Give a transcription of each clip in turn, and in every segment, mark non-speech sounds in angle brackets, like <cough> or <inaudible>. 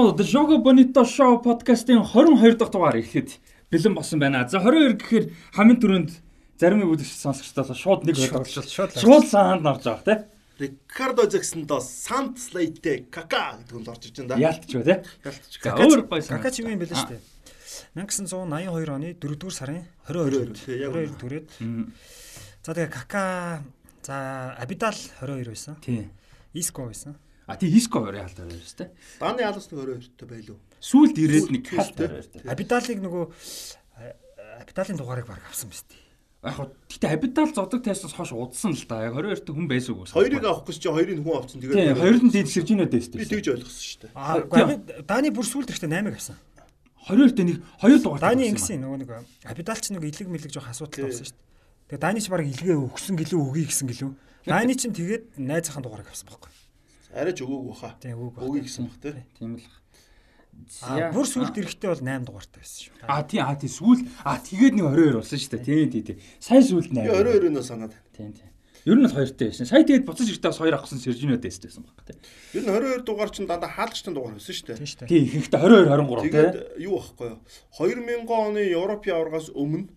Уу. Jogo Bonito Show podcast-ийн 22 дахь дугаар ихэд бэлэн болсон байна. За 22 гэхээр хамгийн түрүүнд зарим үзэгч сонсогчдоо шууд нэг ойлголцол шууд шууд саанд орж байгаа тий. Рикардо Жексондоо Сант Слейте Кака гэдэг нь орж иж байна да. Яалтч ба тий. Ялтч. За өөр гоё сан. Какач юм байлаа шүү дээ. 1982 оны 4-р сарын 22-нд тий, яг 22 түрээд. За тэгээ Кака за Абидал 22 байсан. Тий. Иско байсан. А тий Иско хоёрын хаалт хоёр шүү дээ. Даны нэг 22-т байлуу. Сүүлд ирээд нэг Сүүлд хаалт тий. хоёр шүү дээ. Абидалыг нөгөө э, Абидалын дугаарыг баг авсан биз дээ. Яг хөө гэтээ Абидал зодог тайснаас хойш удсан л да. Яг 22 дахь хүн байсан уу? Хоёрыг авах гэж чи хоёрыг хүн авсан. Тий, Тэгээд хоёрын дээд сэржинөө дэстэй. би тэгж ойлгосон шүү дээ. Аа тий. Даны бүр сүүлд ихтэй 8-ыг авсан. 22 дэх нэг 2 дугаар. Даны ингэсэн нөгөө нэг Абидал ч нэг илэг мэлэг жоох асуудал авсан шүү дээ. Тэгээ Даны ч баг илгээ өгсөн гэлөө өгье гэсэн гэлөө. Даны ч тэгээд найзынхаа дугаарыг авсан байхгүй. Арайч өгөөг баха. Тийм үг баг. Өгье гэсэн тий. Тийм л. Аа бүр сүүлд ирэхдээ бол 8 дугаартай байсан шүү. А тий а тий сүүл а тэгээд нэг 22 болсон шүү дээ. Тий тий тий. Сайн сүүлд Би 8. 22-өөс санаад байна. Тийм тийм. Ер нь бол хоёртой байсан. Сая тэгээд буцаж иртээ бас хоёр авсан сэржинөө дэстэйсэн баг тий. Ер нь 22 дугаар чинь дандаа хаалгачтай дугаар байсан шүү дээ. Тийм. Тий ихэнхдээ 22 23 тий. Тэгээд юу байхгүй юу? 2000 оны Европын аваргаас өмнө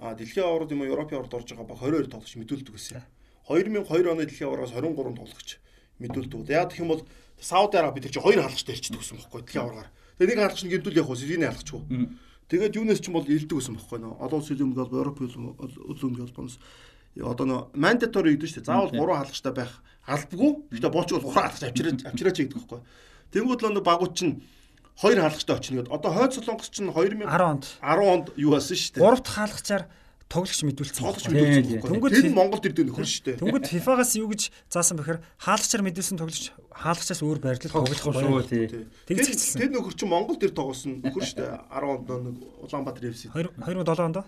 а дэлхийн аваргад юм уу Европын аваргад орж байгаа баг 22 тоглогч мэдүүлдэг байсан. 2002 оны дэлхийн аваргаас 23 тоглогч мэдүүлдэг. Яг гэх юм бол Сауди Араби бид нар чи хоёр хаалгачтай ирчдэг гэсэн байхгүй дэлхийн аваргаар. Тэгээ нэг хаалгач нь гинтүүл яг Сирийн хаалгач уу. Тэгээд юунаас ч юм бол ирдэг гэсэн байхгүй нөө. Олон улсын юм бол Европын үлэмж холбооноос одоо нөө мандатори гэдэг дээ. Заавал гурван хаалгачтай байх албагүй. Гэхдээ бооч бол гурван хаалгач авчираач авчираач гэдэг байхгүй. Тэнгүүд л нөө багууд чинь хоёр хаалгачтай очно гэдэг. Одоо хойд солонгос чинь 2010 10 онд онд юу басан шүү дээ. гурав дахь хаалгачаар тоглогч мэдүүлсэн. Байхгүй. мэдүүлсэн тийм. Тэр Монголд ирдэг нөхөр шүү дээ. Тэнгүүд FIFA-гаас юу гэж заасан бэхээр хаалгачаар мэдүүлсэн тоглогч хаалгачаас өөр байрлал Тоглох шүү тий. Тэгж хэлсэн. тэр нөхөр чинь Монголд ир тоглосон нөхөр шүү дээ. 10 онд нэг Улаанбаатар FC 2007 онд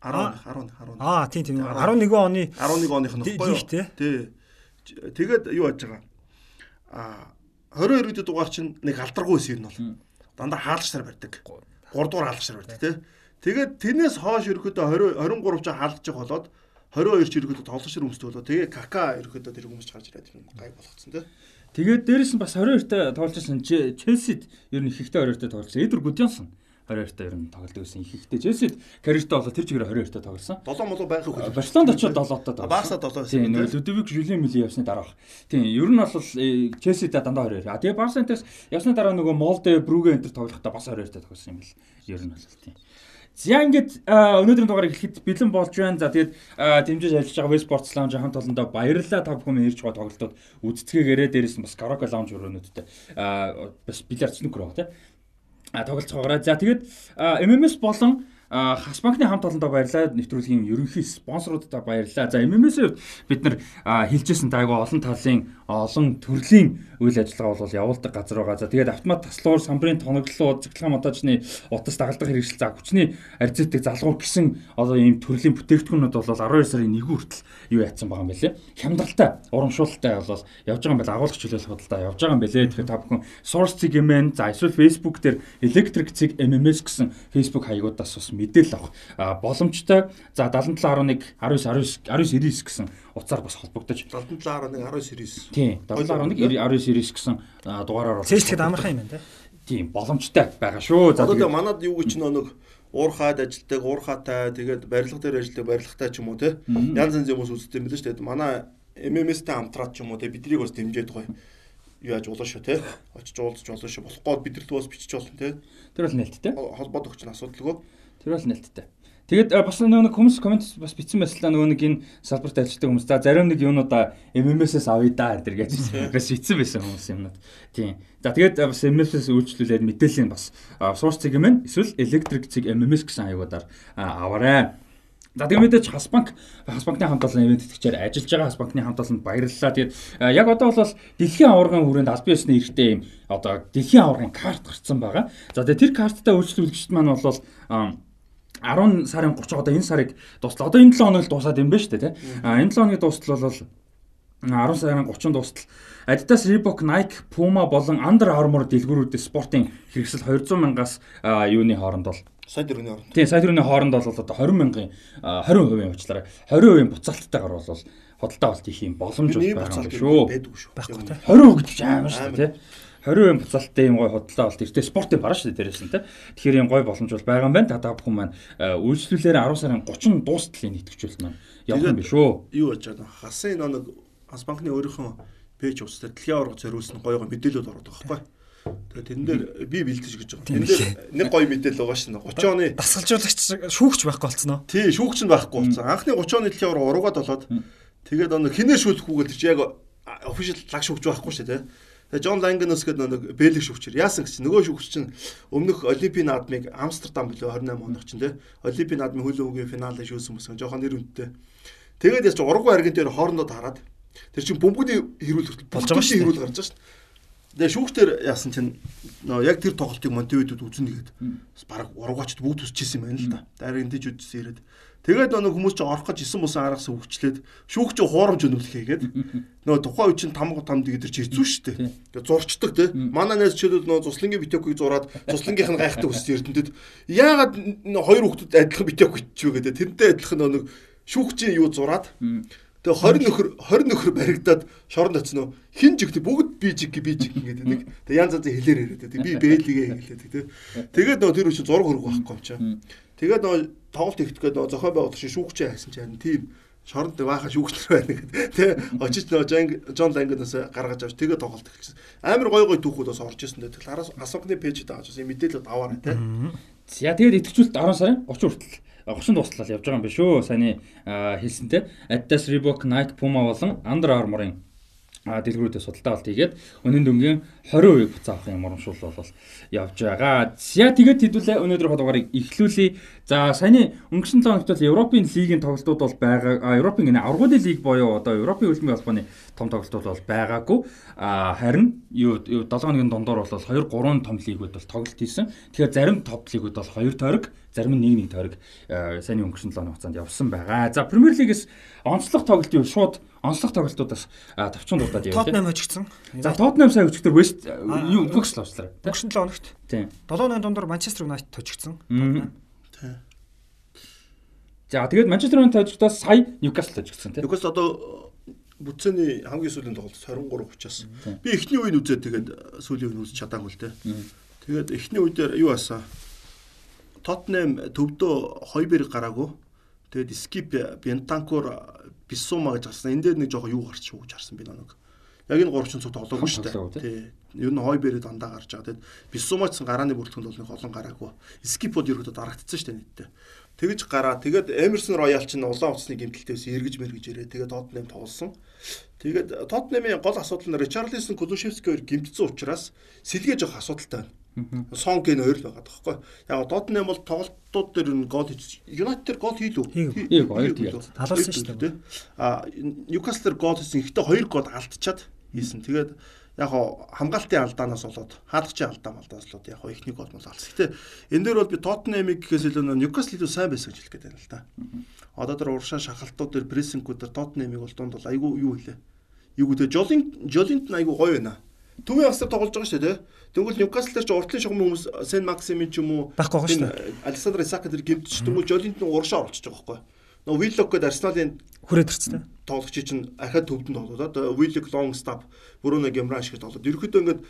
10 10 10 Аа тийм тийм 11 оны 11 оных нь баггүй. Тий. Тэгээд юу яаж байгаа? А 22 дэх дугаар чинь нэг алдаргүй байсан юм бол. Дандаа хаалгачаар барьдаг. 3 дугаар хаалгачаар барьдаг тий. Тэгээд тэрнээс хойш ерөөдөө 20 23 ч хаалгаж болоод 22 ч ерөөдөө тоглож шир хүмүүстэй болоо. Тэгээ кака ерөөдөө тэр хүмүүс ч гарч ирээд юм гай болгоцсон тий. Тэгээд дээрэс нь бас 22-т тоглож байсан Челсид ер нь их ихтэй 22-т тоглож байсан. Эдвар Гудьонсон 22-т ер нь тоглож байсан. Их ихтэй Челсид карьертэй болоо тэр чигээр 22-т тоглосон. 7 молоо байх хөх. Барселонд очиод 7-т тоглосон. Барса 7 байсан. Тийм Людвиг Жюлien Мили явсны дараа баг. Тийм ер нь бол э, Челсидээ дандаа 22. А тэгээ Барсантаас явсны дараа нөгөө Молде, Брүгэ энтер тоглохдоо бас 22-т тоглосон юм бэл. Ер нь бол тийм. За ингээд өнөөдрийн дугаарыг эхлэхэд бэлэн болж байна. За тэгээд дэмжиж ажиллаж байгаа West Sports Lounge хамт олондоо баярлалаа та бүхэн ирж байгаа тоглолтод үздэцгээгээрээ дээрээс нь бас Karaoke Lounge өрөөнүүдтэй бас бильярд снукер байгаа тийм а байгаараа. За тэгээд MMS болон Хас банкны хамт олондоо баярлалаа. Нэвтрүүлгийн ерөнхий спонсоруудад баярлалаа. За MMS-ээр бид нар хэлжсэн таагүй олон талын олон төрлийн үйл ажиллагаа бол явуулдаг газар байгаа. За тэгээд автомат таслуур, самбарын тоноглолоо, цэглэхэн монтажны утас дагалдах хэрэгсэл за хүчний арзитыг залгуур гэсэн одоо ийм төрлийн бүтээгдэхүүнүүд бол 12 сарын 1 хүртэл юу яатсан байгаа юм бэлээ. Хямдралтай, урамшуулалтай бол явж байгаа юм байна. Агуулгач чөлөөлөх бодлоо явж байгаа юм бэлээ. Тэгэхээр та бүхэн Source Zig MN за эсвэл Facebook дээр Electric Zig MMS гэсэн Facebook хаягуудаас бас мэдээлэл авах боломжтой. За 7711 19 19 19 гэсэн утсаар бас холбогдож 7711 19 Тийм 711 19 series гэсэн а, дугаараар бол цээжлэхэд амархан юм байна те. тийм боломжтой байгаа шүү. За Одоо тэгээд тэгээ манад юу гэж нэг уурхаад ажилдаг, уурхаатай тэгээд барилга дээр ажилладаг, барилгатай ч юм уу те. Янз янзын хүмүүс үздэг юм л шүү дээ. Манай MMS-тэй хамтраад ч юм уу те биднийг бас дэмжиж гоё юу яаж болно шүү те. Очиж уулзч болно шүү. Болохгүй бид нар бас бичиж болно те. тэр бол нээлттэй. Холбоод өгч нь асуудалгүй. Тэр бол нээлттэй. Тэгээд а, бас нэг хүмүүс комент бас бичсэн байслаа нөгөө нэг энэ салбарт ажилладаг хүмүүс за зарим нэг юунуудаа MMS-с авъя да энэ гэж <laughs> бас бичсэн байсан хүмүүс юмнууд. Тийм. За тэгээд а, бас MMS-с үйлчлүүлээд мэдээлэл нь бас а, source цэг юм байна. Эсвэл electric цэг MMS гэсэн хаягуудаар а, аваарай. За тийм мэдээж Хас банк Хас банкны хамт олон ивент тэтгэгчээр ажиллаж байгаа Хас банкны хамт олонд баярлалаа. Тэгээд яг одоо бол дэлхийн аваргын хүрээнд аль биесны эрхтэй юм одоо дэлхийн аваргын карт гарцсан байгаа. За тэгээд тэр карттай үйлчлүүлэгчд маань бол 10 сарын 30 одоо энэ сарыг дуслаа. Одоо энэ 7 хоног л дуусаад юм байна шүү дээ, тий. А энэ 7 хоногийн дуустал бол 10 сарын 30 дуустал Adidas, Reebok, Nike, Puma болон Under Armour дэлгүүрүүдийн спортын хэрэгсэл 200 мянгаас юуны хооронд бол Сая дөрөвний оронд. Тийм сая төгрөгийн хооронд бол одоо 20 мянган а, 20% уучлаарай. 20% буцаалтайгаар бол худалдаа авалт хийх юм боломж бол Ийм байгаа юм буцаалт шүү. шүү. Байхгүй те. 20% гэдэг чинь амар шүү дээ тий. 20% буцаалттай юм гой худлаа бол тэртээ спортын бараа шүү дээ дээрээс нь те. Тэгэхээр юм гой боломж бол байгаа юм байна. Та бүхэн маань үйлчлүүлээр 10 сарын 30 дуустал энэ итгэжүүлэлт маань явах юм биш үү? Юу болж байгаа вэ? Хасын нэг Ас банкны өөрийнхөө пэйж ус дээр дэлхийн аварга зориулсан гоё гоё мэдээлэлүүд ороод байгаа байхгүй. Тэгээ тэрэн дээр би бэлдэж гэж байгаа. Тэн дээр нэг гоё мэдээлэл байгаа шин 30 оны дасгалжуулагч шүүгч байхгүй болцсон уу? Тий, шүүгч нь байхгүй болсон. Анхны 30 оны дэлхийн аварга уруугаад болоод тэгээд нэг хинээр шүүлэхгүйгээр чи яг офишиал лаг шүүгч байхгүй шүү дээ. Тэгээ Жон Лангенос гэдэг нэг бэлэг шүүгчээр яасан гэж нөгөө шүүгч чинь өмнөх Олимпийн наадмыг Амстердам билүү 28 оных чинь те Олимпийн наадмын хөлөө үгийн финалд шүүсэн мөсөн жоохон нэр үнэтэй. Тэгээд яж ургуу аргын дээр хоорондоо таарад Тэр чинь бөмбөгийн хэрүүл хүртэл болж байгаа шүү. Хэрүүл гарч байгаа шүү. Тэгээ шүүхтэр яасан чинь нөө яг тэр тоглолтыг Монтевидод үзнэ гэгээд баг ургуучд бүгд үсчихсэн юм байна л да. Дараагийн дэж үдсэн ирээд тэгээд нөө хүмүүс чинь орох гэж 9 бусан аргасан өвчлээд шүүх чинь хуурамч өнөөлхийгээд нөө тухайн үе чинь тамга тамд гэдэг чинь хэцүү шүү дээ. Тэгээ зурчдаг те. Манай найз чөлөө нөө цуслангийн битекийг зураад цуслангийнх нь гайхдаг өссөн эрдэнтэд яагаад хоёр хүүхдүүд адилхан битек бичвэ гэдэг. Тэрнтэй адилхан нөө шүүхчийн юу зураад Тэгээ 20 нөхөр 20 нөхөр баригдаад шоронд очино. Хин жигт бүгд би жиг би жиг гэдэг нэг. Тэгээ янз янзын хэлээр яриад би бэлигээ хэлээд тэгээ. <laughs> Тэгээд нөгөө тэр үчи зураг хөрөг байхгүй юм чаа. Тэгээд нөгөө тоглолт ихтгэхэд нөгөө зохион байгуулагч шүүгчээ хайсан чинь тийм шоронд баахан шүүгчлэр байна гэдэг. Тэгээ очиж нөгөө Жон Лангнаас гаргаж авч тэгээ тоглолт эхэлсэн. Амар гой гой түүхүүд бас орж ирсэн дээ. Тэгэхээр араас асуухны пэйжд аваад бас мэдээлэл аваарай те. За тэгээд итгэжүүлэлт 10 сарын 30 хүртэл 30 дуслал явж байгаа юм биш үү? Саяны хэлсэнтэй Adidas, Reebok, Nike, Puma болон Under Armour-ын дэлгүүрүүдээ судалтай болт хийгээд өнөө дүнгийн 20% буцаа авахын урамшуул бол явж байгаа. За тэгээд хэдүүлээ өнөөдөр хадугаарыг эхлүүлээ. За саяны өнгөрсөн 7 хоногт бол Европын лигийн тоглолтууд бол байгаа. Европын гэнэ аврагын лиг боёо одоо Европын хөлбөмбөгийн холбооны том тоглолтууд бол байгаагүй. А харин юу 7 хоногийн дундуур бол 2 3 том лигүүд бол тоглолт хийсэн. Тэгэхээр зарим топ лигүүд бол 2 тойрог, зарим нь 1 1 тойрог саяны өнгөрсөн 7 хугацаанд явсан байгаа. За Премьер лигээс онцлог тоглолтын шууд онцлог тоглолтуудаас тавцуун дуудаад явдаг. Тотнам хожигдсан. За Тотнам сая өчигдөр West э, юу Bucks л авчлаа. Bucks 7 оногт. Тийм. 7-8 дундор Manchester United хожигдсан. Тийм. За тэгээд Manchester United хожигдсоос сая Newcastle хожигдсан тийм. Newcastle одоо э, бүтцэний хамгийн сүүлийн тоглолт 23 30-аас. Би эхний үеийг үзээд тэгээд сүүлийн үеийг үзэж чадаагүй л те. Тэгээд эхний үедээ юу асаа? Тоттенхэм төвдөө 2-2 гараагүй. Тэгээд Skip Bentancur 900 маа гэж гарсан. Энд дээр нэг жоохон юу гарч шүү гэж харсан би нэг. Яг энэ 3 цаг тоглоогүй шүү дээ. Тий. Ер нь хой бэрээ дандаа гарч байгаа. Тэгэд 900 маа гэсэн гарааны бүртгэнд бол нэг олон гараагүй. Скипод ерөөдөө дарагдсан шүү дээ нийтдээ. Тэгж гараа. Тэгэд Emerson Royal чинь улаан утасны гимтэлтээс эргэж мэргэж ирээ. Тэгээд Tottenham тоглосон. Тэгээд Tottenham-ийн гол асуудал нь Richarlison Kulusevski-оор гимтсэн учраас сэлгээж явах асуудалтай байна. Сонг гэн хоёр л байгаа тоххой. Яг Тотнем бол тоглолтууд дээр нь гол хийж Юнайтед гол хийлүү. Хийв хоёр тийм. Таларсан шүү дээ. А Ньюкасл гол хийсэн. Гэхдээ хоёр гол алдчихад хийсэн. Тэгээд яг хамгаалтын алдаанаас болоод хаалгачийн алдаа малдаас болоод яг ихний гол мал алсан. Гэтэ энэ дээр бол би Тоттенхэмиг гэхээс илүү Ньюкасл илүү сайн байсан гэж хэлэх гээд байна л да. Одоо тэр уршаа шахалтууд дээр прессингүүд дээр Тоттенхэмиг бол дунд бол айгүй юу хэлээ. Юу гэдэг Жолин Жолинт айгүй гоё байна. Төвийн хасар тоглож байгаа шүү дээ. Тэнгүүл Ньюкасл дээр ч уртлын шугам хүмүүс Сен Максимин ч юм уу байхгүй байгаа шүү дээ. Александр Исаак дээр гимтч тэнгүүл Жолинт нь уршаа орчиж байгаа байхгүй. Нөө Виллок гэдэг Арсеналын хүрээд ирчихсэн. Тоглогч чинь ахад төвдөнд тоглоод Виллок Лонгстап Бруно Гемран шиг тоглоод ерөөхдөө ингээд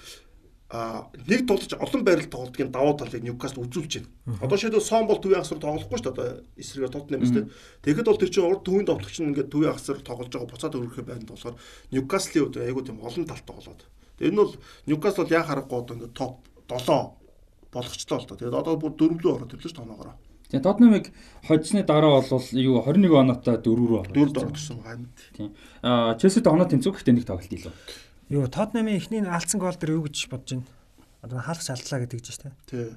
а нэг тоглож олон байрал тоглодгийн давуу талыг Ньюкасл үзүүлж байна. Одоо шийдэл сон бол төвийн хасар тоглохгүй шүү дээ. Одоо эсрэгээр Тоттенхэмс дээ. Тэгэхэд бол тэр чинь урд төвийн тоглогч нь ингээд төвийн хасар тоглож байгаа буцаад өргөхөй байна болохоор Ньюкаслын үед айгуу тийм олон талтай болоод. Тэр нь бол Ньюкасл бол яа харахгүй одоо ингээд топ 7 болгочтой бол тоо. Тэгээд одоо бүр дөрвөлөө ороод ирлээ ш тоноогоороо. Тэгээ Тотнамыг хожсны дараа бол юу 21 оноотой 4 рүү орсон. 4 орсон байна. Тийм. Аа Челсид оноо тэнцүү гэхдээ нэг тоглолт илүү. Юу Тотнамын эхний алдсан гол дээр юу гэж бодож байна? Одоо хаалгач алдлаа гэдэг чинь шүү дээ. Тий.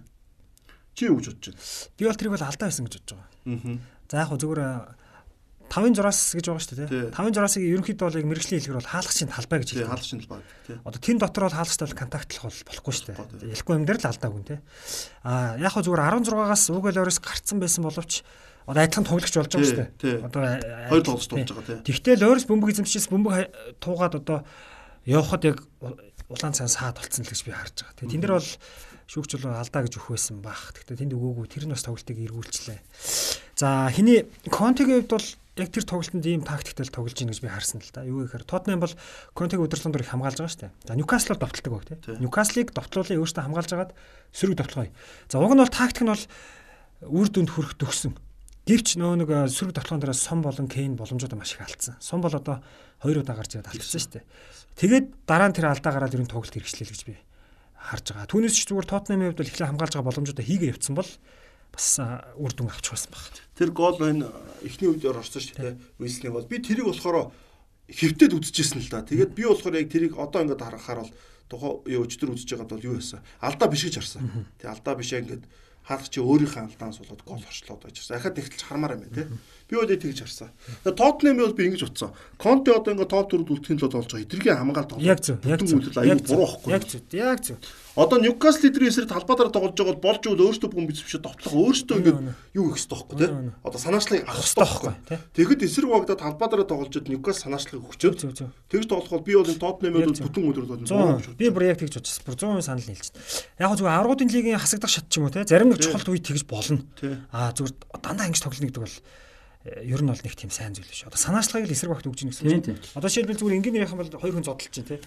Чи юу гэж бодож байна? Би бол тэрийг бол алдаа байсан гэж бодож байгаа. Аа. За яг хөө зүгээр 5-ын зураас гэж байгаа шүү дээ. 5-ын зураасыг ерөнхийдөө бол яг мэрэгжлийн хэлбэр бол хаалгачийн талбай гэж хэлдэг. Хаалгачийн талбай. Одоо тэн дотор бол хаалгачтай бол контактлах бол болохгүй шүү дээ. Ялахгүй юм дээр л алдаагүй нэ. Аа яг хөө зүгээр 16-аас Угэл Орис гарцсан байсан боловч одоо адилхан тоглогч болж байгаа шүү дээ. Одоо хоёр тоглож туулж байгаа тийм. Тэгвэл Орис бөмбөг эзэмшиж бөмбөг туугаад одоо явхад яг улаан цаас саад болцсон л гэж би харж байгаа. Тэгээ тэн дээр бол шүүгч бол алдаа гэж өгөх байсан бах. Тэгтээ тэнд өгөөгүй тэр нь бас тоглолтыг эргүүлчлээ. За хэний Контегийн хувьд бол яг тэр тоглолтод ийм тактиктэй тоглож ийн гэж би харсан л да. Юу гэхээр Тотнем бол Контег өдрлөнд дөрөв хамгаалж байгаа шүү дээ. За бол довтлог баг тий. Ньюкаслыг довтлуулын өөртөө хамгаалж агаад сөрөг довтлогоо. За уг нь бол тактик нь бол үр дүнд хүрэх төгсөн. Гэвч нөө нэг сөрөг довтлогон дээрээ Сон болон Кейн боломжууд маш их алдсан. Сон бол одоо хоёр удаа гарч ирээд алдсан шүү дээ. Тэгээд дараа нь тэр алдаа гараад ер нь тоглолт хэрэгжлээ гэж би харж байгаа. Түүнээс ч зүгээр Тотнемын хувьд бол эхлээ хамгаалж байгаа боломжуудаа хийгээ явцсан бол бас үр дүн авч байсан баг. Тэр гол энэ эхний үед орсон шүү дээ. Вислний бол би тэрийг болохоор хэвтээд үзчихсэн л да. Тэгээд би болохоор яг тэрийг одоо ингээд харахаар бол тухайн юу өчтөр үзэж байгаад бол юу байсан? Алдаа биш гэж харсан. Тэг алдаа биш ингээд хаалгач чи өөрийнхөө алдаанаас болоод гол орчлоод байж байгаа. Ахад ихтэлж хармаар юм байна тий. Би бол тэгж харсан. Тэгээ Тоттенхэм бол би ингэж утсан. Конте одоо ингээ топ төрөд үлдэхин л болж байгаа. Эдгэрийн хамгаалалт тоглолт. Яг зөв. Яг зөв. Аюу буруу байхгүй. Яг зөв. Яг зөв. Одоо Ньюкасл эдрийн эсрэг талбай дээр тоглож байгаа бол болж өгөл өөртөө бүхэн бицвч дотлох өөртөө ингээ юу их хэвээр байхгүй тий. Одоо санаачлалыг авах хэвээр байхгүй. Тэгэхэд эсрэг багтаа талбай дээр тоглож ид Ньюкасл санаачлалыг өгчөөд тэгж тоглох бол би бол Тоттенхэм бол бүтэн өдөр бол би бүр яг тэгж бодчихсон. Бүр 100% санал нийлж. Яг зүгээр аврагуудын лигийн хасагдах шат ч юм уу тий. Зарим нэг чухал үед тэгж болно. Аа зүгээр дандаа ингэж тоглоно гэдэг бол ер нь бол нэг тийм сайн зүйл биш. Одоо санаачлагыг л эсрэг багт өгч ийн гэсэн. Одоо жишээлбэл зүгээр ингийн ярих юм бол хоёр хүн зодтолж чинь тий.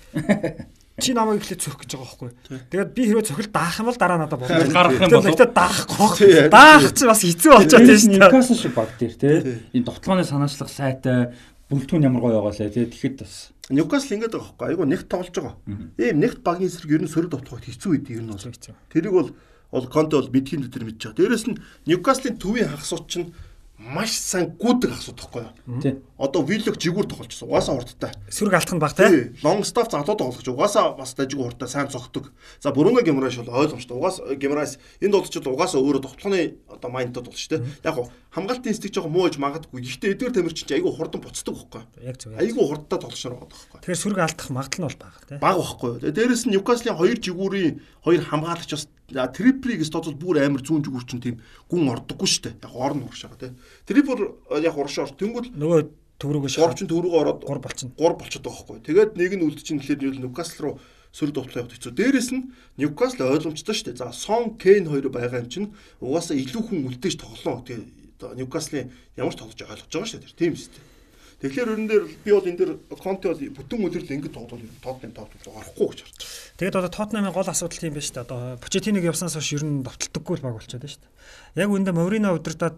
Чи намайг ихлэ цөх гэж байгаа байхгүй. Тэгээд би хэрвээ цохил даах юм бол дараа надад болно. Гарах юм бол тэгтээ даахгүй. Даах чи бас хэцүү болчиход тийм шүү дээ. Ньюкасл шиг баг дээр тий. Энэ тоглооны санаачлах сайтай бүлтгүүн ямар гоё байгаа лээ тий. Тэгэхэд бас Ньюкасл ингэж байгаа байхгүй. Айгу нэгт тоглож байгаа. Ийм нэгт багийн эсрэг ер нь сөрөг тоглоход хэцүү үед ер нь бол. Тэрийг бол бол Конте бол мэдхийн дээр мэдж байгаа. Дээрэс нь Ньюкаслын төвийн хагасууд чинь маш сайн гүдэг асууд тахгүй юу. Одоо виллог жигүүр тогложсон. Угаасаа хурдтай. Сүрэг алтхан баг тий. Лонгстаф залуу тоглож. Угаасаа бас дажиг хурдтай сайн цогтөг. За Бруно Гемраш бол ойлгомжтой. Угаасаа Гемраш энэ тоглолч бол угаасаа өөрөө тоглохны одоо майндад болж штэ. Яг хуу хамгаалтын инстинкт жоохон муу гэж магадгүй. Гэхдээ эдгээр тамирчин чинь айгүй хурдан буцдаг байхгүй юу. Яг зөв. Айгүй хурдтай тоглошоор байгаа байхгүй юу. Тэгэхээр сүрэг алдах магадлал нь бол бага тий. Бага байхгүй юу. Дээрээс нь Ньюкаслын хоёр жигүүрийн хоёр хамгаалагч бас триплигээс тоцол бүр амар зүүн жигүүр чинь тийм гүн ордоггүй шүү дээ. Яг орн уршаага тий. Трипл яг уршаа ор тэнгүүл нөгөө төврөгөө шахав. Гурчин төврөгөө ороод 3 болчихно. 3 болчиход байгаа байхгүй. Тэгээд нэг нь үлдчихин тэгэхээр Ньюкасл руу сөрөг довтлоо явах хэцүү. Дээрээс нь Ньюкасл ойлгомжтой шүү дээ. За Сон Кейн хоёр байгаа юм чинь угаасаа илүү хүн үлдээж тоглоо. Тэгээ Ньюкаслын ямар ч тоглож ойлгож байгаа шүү дээ. Тийм шүү дээ. Тэгэхээр өрн дээр би бол энэ дэр Конте бол бүтэн өдрөл ингэ тоглол Тоттенхэм тоглож орохгүй гэж харж байна. Тэгээд одоо Тоттенхэмийн гол асуудал тийм байна шүү дээ. Одоо Почетиныг явсанаас хойш ер нь довтлогдоггүй баг болчиход байна шүү дээ. Яг үүндээ Моврино удирдаад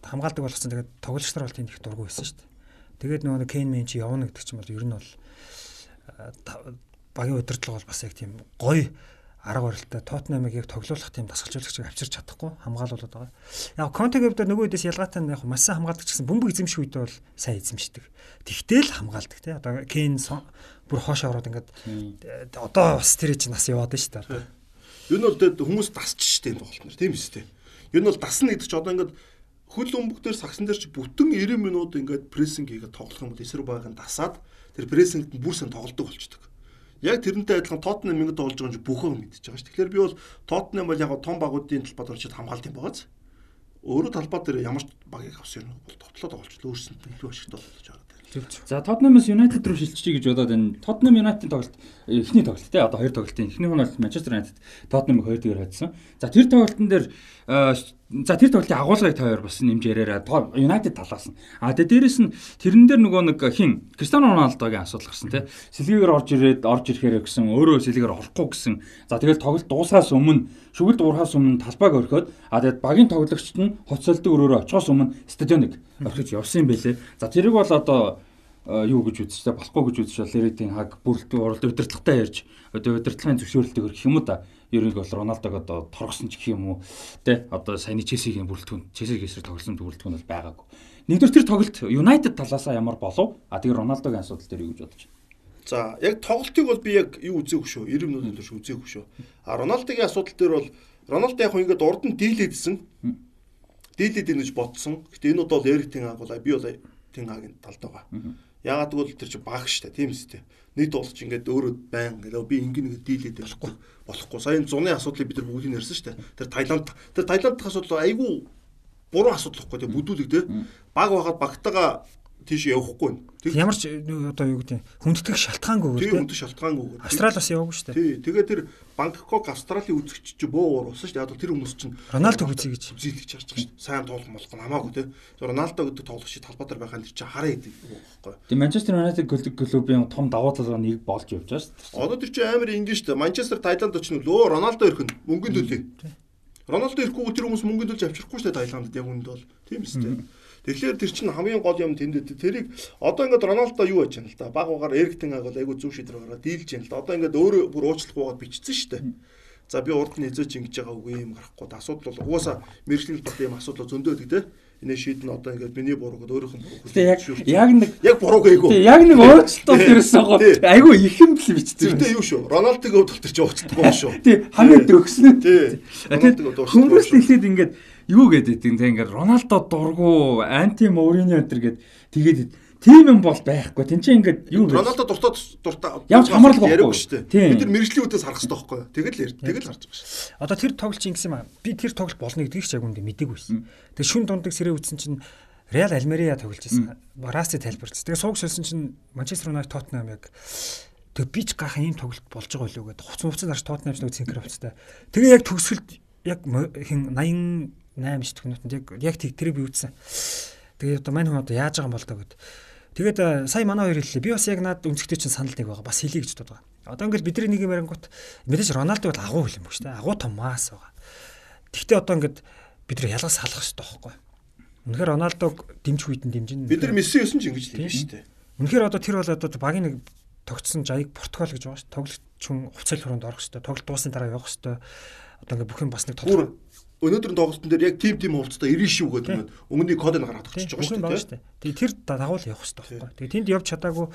хамгаалдаг болгосон. Тэгээд тоглогч нар бол тийм их дургүй байсан шүү дээ. Тэгээд нөгөө Кейн Мен чи явна гэдэг чинь бол ер нь бол багийн удирдлага бол бас яг тийм гоё арга барилтай Тоттенхэмыг яг тоглуулах тийм дасгалжуулагчийг авчирч чадахгүй хамгаалуулаад байгаа. Яг Контегийн хувьд нөгөө үдээс ялгаатай нь яг маш сайн хамгаалдаг гэсэн бөмбөг эзэмших үед бол сайн эзэмшдэг. Тэгтэл хамгаалдаг тий. Одоо Кейн бүр хоошоо ороод ингээд одоо бас тэр чинь нас яваад шүү дээ. Юу нь бол хүмүүс дасч штэ энэ тоглолт нэр тийм дээ. Юу нь бол дасна гэдэг чи одоо ингээд хөл өмбөг дээр сагсан дээр чи бүтэн 90 минут ингээд прессинг хийгээд тоглох юм бол эсрэг байгааг нь дасаад тэр прессингт нь бүр сан тоглодог болчдөг. Яг тэрнтэй адилхан Тоттенхэм минут болж байгаа юм чи бүхэн мэдчихэж байгаа ш. Тэгэхээр би бол Тоттенхэм бол яг том багуудын талбайд орчод хамгаалт юм байгааз. Өөрөө талбай дээр ямар ч багийг авсан юм бол тоглоод тоглож өөрсөнд илүү ашигтай болж байгаа. За Tottenham-аас United руу шилжчихье гэж бодоод энэ Tottenham United тоглолт эхний тоглолт те одоо хоёр тоглолтын эхнийх нь бол Manchester United Tottenham-ыг 2-2 хоцсон. За тэр тоглолтын дээр за тэр тоглолтын агуулгыг таяар бас нэмж яриараа United талаас нь. А тэгээ дээрэс нь тэрэн дээр нөгөө нэг хин Cristiano Ronaldo-гийн асуудал гарсан те. Сэлгээгээр орж ирээд орж ирэхээр гэсэн өөрөө сэлгээгээр орохгүй гэсэн. За тэгэл тоглолт дуусахаас өмнө шүгэлд уурхаас өмнө талбайг орхиод а тэгээд багийн тоглогчд нь хоцолдог өрөөрөө очихоос өмнө стадионыг орхиж явсан юм байлээ. За тэрийг бол одоо юу гэж үзчихээ болохгүй гэж үзчихэл Леридийн хаг бүрэлд уралд удирдлагатай ярьж одоо удирдлагын зөвшөөрлөлтөөр гэх юм уу та ерөнхий бол Роналдог одоо торгосон ч гэх юм уу те одоо саяны Челсигийн бүрэлдэхүүн Челсиг эсрэг тоглосон бүрэлдэхүүн бол байгаагүй. Нэгдүгээр тэр тоглолт United талаасаа ямар болов а тэгээ Роналдогийн асуудал дээр юу гэж бодож байна? За яг тоглолтыг бол би яг юу үзээгүй шүү. 90 минутын турш үзээгүй шүү. А Роналдогийн асуудал дээр бол Роналдо яг ингээд урд нь дийлээдсэн. Дийлээд ингэж бодсон. Гэтэ энэ бол Эрикийн аг бол би бол Тин агийн талд байгаа. Ягаад гэвэл тэр чинь баг штэ тийм үстэй нийт болж ингээд өөрөө байн гэдэг би ингээд дийлээд болохгүй. Болохгүй. Сая энэ зуны асуудлыг бид нар бүгд ярьсан шүү дээ. Тэр Таиланд тэр Таиланд дахь асуудал айгүй буруу асуудал واخгүй тийм бүдүүлэг тийм баг байгаад багтаага тийш явахгүй байна. Ямар ч одоо юу гэдэг хүндэтгэх шалтгаангүй тийм хүндэх шалтгаангүй. Австрали бас яваагүй шүү дээ. Тий. Тэгээ тэр Бангкок Австралийн үзэгч чи боо уур болсон шүү дээ. Яг тэр хүмүүс чинь Роналдог үзье гэж үзүүлж charge байгаа шүү дээ. Сайн тоглох молох нь хамаагүй тий. Роналдо гэдэг тоглогч талбайтар байгаа нь чи хараа идэг байхгүй. Тэгээ Манчестер Юнайтед клубын том давуу талгаа нэг болж явж байгаа шүү дээ. Одоо тэр чи амар ингэ шүү дээ. Манчестер Тайланд очно лөө Роналдо ирэх нь мөнгөнд төлөө. Роналдо ирэхгүй тэр хүмүүс мөнгөнд төлж авчрахгүй шүү дээ Тайландд яг үнд бол. Тийм үстэй. Тэгэхээр тэр чинь хамгийн гол юм тэнд тэрийг одоо ингээд Роналдо юу яаж яана л да. Баг угаар Эриктен агуул айгу зүв шийдвэр гараад дийлж яана л да. Одоо ингээд өөрөө бүр уучлах гоогаад бичсэн шүү дээ. За би урд нь эзэж ингэж байгаа үгүй юм гарахгүй. Асуудал бол угаасаа мэрэгжлийн бот юм асуудал зөндөөд гэдэг энэ шийдэн одоо ингээд миний буруу гэдэг өөрийнх нь буруу хүлээж яг яг нэг яг буруу гээгүй. Тэг яг нэг уучлалт ерөөсөө гоо. Айгу их юм бэл бичсэн. Тэгтээ юу шүү. Роналдог өвд тэр чи уучлахгүй шүү. Тэг хамгийн дөгснө. Тэг. Хүмүүс хэлээд ингээд юу гэдэг тийм те ингээд Роналдо дургу анти Мориньо энэ гээд тэгээд тийм юм бол байхгүй. Тин чинь ингээд юу вэ? Роналдо дуртай дуртай явж хамаарлах байхгүй шүү дээ. Бид нар мэрэгжлийн үдээс харах хэрэгтэй байхгүй. Тэгэл ярь. Тэгэл харж байгаа шүү. Одоо тэр тоглолч ингэсэн юм аа. Би тэр тоглолт болно гэдгийг ч яг үндэ мэдээгүй байсан. Тэгээ шүн дундаг сэрээ үтсэн чинь Реал Альмерия тоглож байсан. Бараси тайлбарч. Тэгээ сууг шилсэн чинь Манчестер Юнайтед Тоттенхам яг тэг би ч гахаа ийм тоглолт болж байгаа уу гэдэг. Хуц муцсан дарж Тоттенхам ч нэг цэнхэр хувцтай. Тэгээ яг төгсгөлд яг хин 80 8 9 төгнөтөнд яг яг тэг тэрийг би үзсэн. Тэгээд одоо мань хүн одоо яаж байгаа юм бол таа гэд. Тэгээд сая манай хоёр хэллээ. Би бас яг наад өмсгтэй чинь санал нэг байгаа. Бас хэлье гэж боддог. Одоо ингээд бидний нэг юм ярингууд мэдээж Роналдо бол агуу хөл юм шүү дээ. Агуу томаас байгаа. Тэгтээ одоо ингээд бид нар ялгаас салах хэрэгтэй байхгүй. Үнэхээр Роналдог дэмжих үйдэн дэмжин. Бид нар Месси өсөн ч ингэж тийм шүү дээ. Үнэхээр одоо тэр бол одоо багийн нэг тогтсон жаяг Португал гэж байгаа шүү. Тоглогч хүн хувцал хөрөнд орох хэрэгтэй. Тоглолт дуусны дараа явах хэрэгтэй. Одоо ингээд бүх юм бас нэг тодорхой өнөөдрийн тоглолтын дээр яг тим тим хувцастай 90 шүү гэдэг нь өмнөний кодыг гаргаад өгч байгаа шүү дээ. Тэгээ тэр дагуул явах хэрэгтэй байхгүй. Тэгээ тэнд явж чадаагүй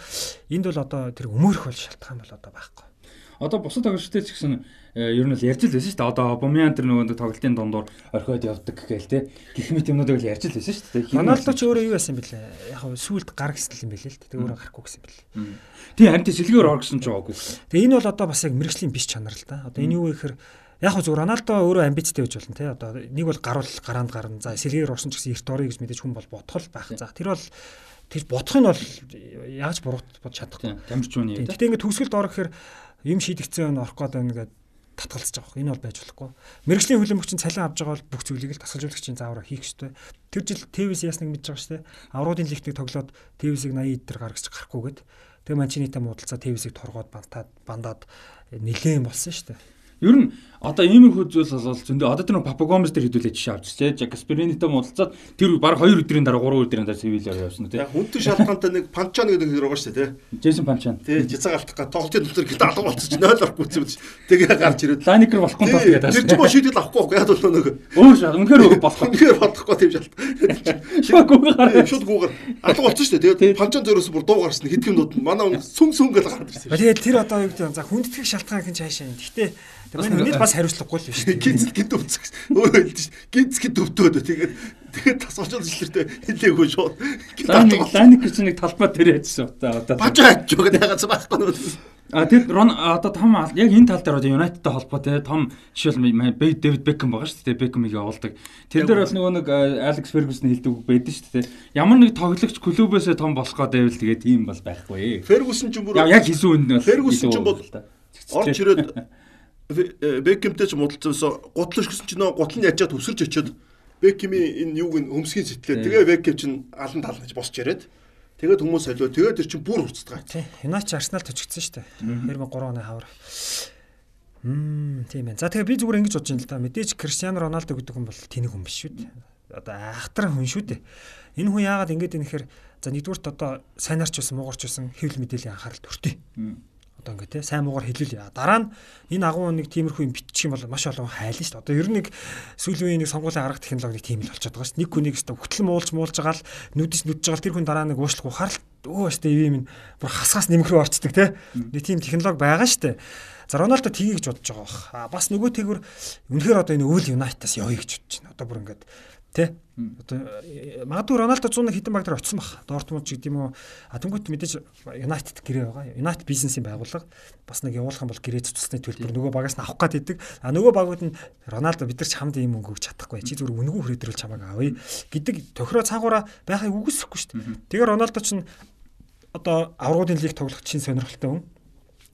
энд бол одоо тэр өмөрөх бол шалтгаан бол одоо байхгүй. Одоо бусад тоглолттой ч гэсэн ер нь л ярьж л байсан шүү дээ. Одоо Бумян тэр нөгөө тоглолтын дундуур орхиод явдаг гээл те. Гэх мэт юмнуудыг л ярьж л байсан шүү дээ. Роналдо ч өөрөө юу байсан бэлээ. Яг нь сүулт гар гисэл юм бэлээ л те. өөрөө гарахгүй гэсэн бэлээ. Тийм харин тийм сэлгээр оргсон ч байгаагүй. Тэгээ энэ бол одоо бас яг мэрэгжлийн биш чанар л да. Одоо энэ юу вэ гэхээр Яг зүгээр Роналдо өөрөө амбицтай байж болно тий. Одоо нэг бол гаруул гараанд гарна. За сэлгээр орсон ч гэсэн эрт орё гэж мэдээж хүн бол бодхол байх. За тэр бол тэр бодох нь бол яаж буруу бод чадахгүй. Тамирч үний. Гэтэ ингээд төгсгөлд орох гэхээр юм шийдэгцэн орох гээд байна гэдэг татгалзаж байгаа. Энэ бол байж болохгүй. Мэргэжлийн хөлбөмбөгчин цалин авж байгаа бол бүх зүйлийг л тасгалжуулагчийн заавар хийх ёстой. Тэр жил ТВС ясныг мэдж байгаа шүү дээ. Авруудын лигтийг тоглоод ТВС-ийг 80 эдэр гаргаж гарахгүйгээд тэгээ манчинита муудалцаа ТВС-ийг торгоод бантаад бандаад нилээн болсон шүү дээ. Ер нь одоо ийм их үзүүл бол зөндөө одоо тэр Папа Гомес дээр хэдүүлээ жишээ авч тий. Жак Спиринито муудалцаад тэр баг 2 өдрийн дараа 3 өдрийн дараа Севильяар явсан тий. Яг хүнтэй шалтгаантай нэг Панчан гэдэг нэр байгаа шүү дээ тий. Джейсон Панчан. Тий, жицаг алтах га тоглолтын дотор хэд алга болсон чи 0 орохгүй юм чи. Тэгээ гарч ирээд. Лайникер болохгүй тоо тэгээд. Тэр чинь шийдэл авахгүй яг бол нэг. Өөр шал үнэхээр болох. Үнэхээр бодохгүй тийм шалт. Шууд гараад. Шууд гүүгээр алга болсон шүү дээ. Тэгээд Панчан зөрөөс бүр дуу гарсан хэдхэн нууд манай сүм сүм гэж гараад ирсэн. Тэгээд тэр одоо юу гэдэг за хүндэтгэх шалтгаан хин цаашаа. Гэхдээ Тэгээд миний бас хариуцлагагүй <laughs> л биш. Гинц гид өвцөг. Өөрөө хэлдэж гинц гид өвдөөд тэгээд тэгээд тасгалж илэртэй хэлээгүй шууд. Лайник гэж нэг талбай дээр яжсан одоо одоо. Бажаа аж байгаа ягаад байхгүй. А тэр Рон одоо том яг энэ тал дээр одоо Юнайтедтай холбоотой том жишээл Дэвид Бекхэм байгаа шүү дээ. Бекхэмийг явуулдаг. Тэр дээр бол нөгөө нэг Алекс Фергюсон хэлдэг байдаг шүү дээ. Ямар нэг тоглогч клубээсээ том болох гэдэг тэгээд тийм бол байхгүй. Фергюсон ч бүр яг хийсэн үнд нь Фергюсон ч бол орч ирээд <laughs> Беккемтэй ч муудалцсан гутлж гэсэн чинь нөө гутал нь ячаад өсөрж очиод Беккемийн энэ юуг нь хөмсгийн сэтгэлээ тэгээ Беккем чинь алан талнаж босч яриад тэгээд хүмүүс солио тэгээд тэр чинь бүр урцдаг. Тийм. Хинаач Арсенал төчгдсөн шүү дээ. 2003 оны хавар. Мм тийм ээ. За тэгээ би зүгээр ингэж бодож байна л да. Мэдээж Криштиану Роналдо гэдэг хүн бол тэнэг хүн биш шүү дээ. Одоо ахтар хүн шүү дээ. Энэ хүн яагаад ингэж ийм нэхэр за нэгдүгürt одоо сайнарч байсан, муугарч байсан хэвлэл мэдээллийн анхаарал төртий одоо ингээ те сайн муугар хэлүүлээ. Дараа нь энэ агуу нэг тиймэрхүү юм битчих юм бол маш олон хайлна шүү дээ. Одоо ер нь нэг сүүлийн үеийн нэг сонгуулийн арга технологи нэг тийм л болчиход байгаа шүү. Нэг хүнийг өстө хөтлөн муулж муулж байгаа л нүдэс нүдж байгаа тэр хүн дараа нэг уушлах ухаар л өө өстө ивэм бүр хасгаас нэмэх рүү орцдог те. Нэг тийм технологи байгаа шүү дээ. За Роналдо тгий гэж бодож байгаа бах. А бас нөгөө тэгвэр үнэхээр одоо энэ өвөл Юнайтаас явъя гэж бодож байна. Одоо бүр ингээд Тэ. Одоо э, магадгүй Роналдо 101 хэдэн баг дээр очсон баг. Дортмунд ч гэдэм үү. А тэнгуут мэдээж United гэрээ байгаа. United бизнесийн байгууллага бас нэг явуулах юм бол гэрээ цуцсны төлбөр нөгөө багаас нь авах гээд идэг. А нөгөө багууд нь Роналдо бид нар ч хамт ийм мөнгө өгч чадахгүй. Чи зүгээр үнэгүй хүрээдрүүл чамааг авъя гэдэг тохироо цаагаараа байхыг үгүйсэхгүй шүү дээ. Тэгээ Роналдо ч одоо аврагуудын лиг тоглох чинь сонирхолтой хүн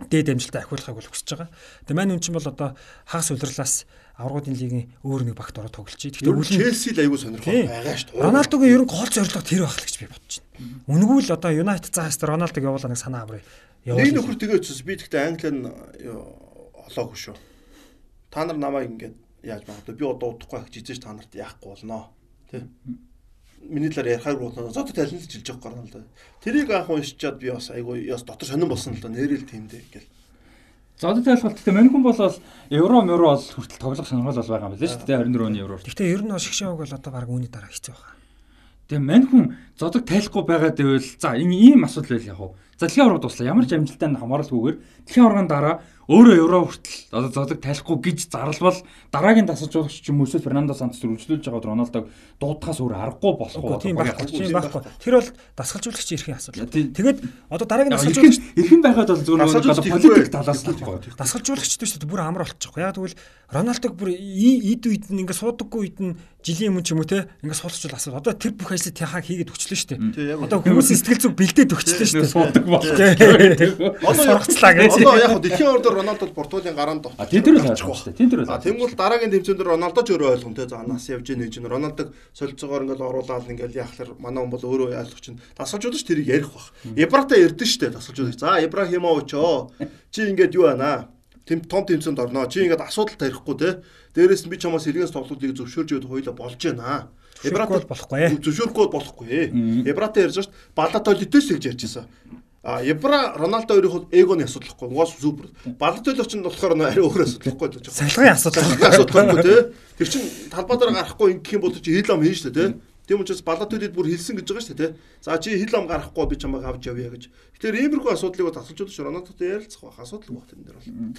дээд амжилтаа ахиулахыг бол хүсэж байгаа. Тэгээ маань үн чинь бол одоо хагас улирлаас аврагуудын лигийн өөр нэг багт ороод тоглож чи. Гэхдээ үлэн Челси л аягүй сонирхол байгаа шүү дээ. Роналдогийн ерөн гол зорилго тэр байх л гэж би бодож байна. Үнгүү л одоо Юнайтед цаас тэр Роналдог явуулаа нэг санаа аврыг. Нэг нөхөр тэгээ очсон. Би тэгтээ Англи нь олоогүй шүү. Та нар намайг ингээд яаж магадгүй би одоо удахгүй ах жижигч та нарт яахгүй болно. Тэ. Миний талаар ярихаар болно. Зод талент жилж байгаа юм л да. Тэрийг анх уншичаад би бас айгүй яс дотор сонирн болсон л да. Нэрэл тийм дээ гэл. Зодод тайлбарт гэхдээ Маньхун бол евро мөрөө бол хүртэл тоглох сонирхол бол байгаа юм байна шүү дээ 24 оны евро. Гэхдээ ер нь шгшээг бол одоо баг үүний дараа хэцүү байгаа. Тэгээ Маньхун зодог тайлахгүй байгаа гэвэл за энэ ийм асуудал байл яг уу. За дэлхийн авраг дуслаа. Ямар ч амжилттай хамааралгүйгээр дэлхийн аврагын дараа өөрөө евро хүртэл одоо зодог тайлахгүй гэж зарлбал дараагийн тасалжуулагч ч юм уу эсвэл Фернандо Сантос үргэлжлүүлж байгаа Роналдог дуудахаас өөр аргагүй болох уу? Тийм байхгүй. Тэр бол дасгалжуулагч эрхийн асуудал. Тэгээд одоо дараагийн дасгалжуулагч эрхэн байхад бол зөвхөн политик талаас нь байхгүй. Дасгалжуулагчд шүү дээ бүр амар болчихгүй. Яг тэгвэл Роналдог бүр эд үед нь ингээ суудаггүй үед нь жилийн өмнө ч юм уу те ингээ суулцвал асуу. Одоо тэр бүх ажлыг тяхаа хийгээд өгчлөө шүү дээ. Одоо хүмүүс сэтгэл зүг бэлдээд өгчлөө шүү дээ Суудаг бол. Одоо сургацлаа гэж. Одоо яг дэлхийн ордоор Роналдод Португалийн гараанд дот. Тэд нар л хайчих واخ. Тэд нар л. А тэгвэл дараагийн тэмцээн дээр Роналдо ч өөрөө ойлгоно те. За нас явж ийн гэж нь Роналдог солилцоогоор ингээл оруулаад ингээл яахлаар манай хүн бол өөрөө ойлгох чинь дасгалжуулагч тэрийг ярих бах. Ибрата ярдэн шүү дээ дасгалжуулагч. За Ибрахимович оо чи ингээд юу байна аа? Тэм том тэмцээнд орноо. Чи ингээд асуудал тарихгүй те. Дээрээс нь би чамаас илгээс тоглолтыг зөвшөөрж өгöd хоёлаа болж байна. Эбрат бол болохгүй. Зөвшөөрөхгүй болохгүй. Эбрата ярьж шít Балатолитэс гэж ярьж байсан. А Эбра Роналдо өөрийнхөө эгоны асуудалхгүй. Угаас супер. Балатолич нь болохоор ари өөр асуудалхгүй л жоо. Салгын асуудал. Асуудалгүй тий. Тэр чин талбай дээр гарахгүй ингэх юм бол чи хилам хийн штэ тий. Тийм учраас Балатолид бүр хэлсэн гэж байгаа штэ тий. За чи хилам гарахгүй би чамайг авч явъя гэж. Тэгэхээр иймэрхүү асуудлыг бол асуулж удаж Рональдотой ярилцах байх. Асуудал байх энэ дэр бол.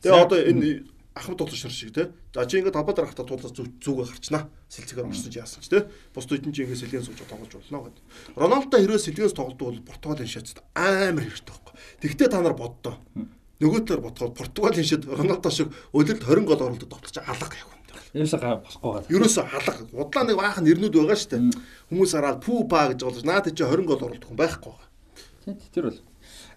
Тэгээ одоо энэ ахмад тулж шар шиг те. За чи ингээд талбай дарахта тулаас зүгээ гарчнаа. Сэлцэгээр орсон чи яасан ч те. Бус нь чи ингээд сэлгэн сууж тоглож болно гэдэг. Роналдо хэрвээ сэлгэнс тоглодог бол Португалийн шатд амар хэрэгтэй байхгүй. Тэгвэл та нар боддоо. Нөгөө талаар бодоход Португалийн шат Роналдо шиг өлөлд 20 гол оруулдаг тоглож алга яг юм. Ерөөсөө болохгүй байгаа. Ерөөсөө алга. Удлаа нэг баахан нэрнүүд байгаа шүү дээ. Хүмүүс хараад пүү па гэж болж наад чи 20 гол оруулдаг хүн байхгүй байгаа. Тэр бол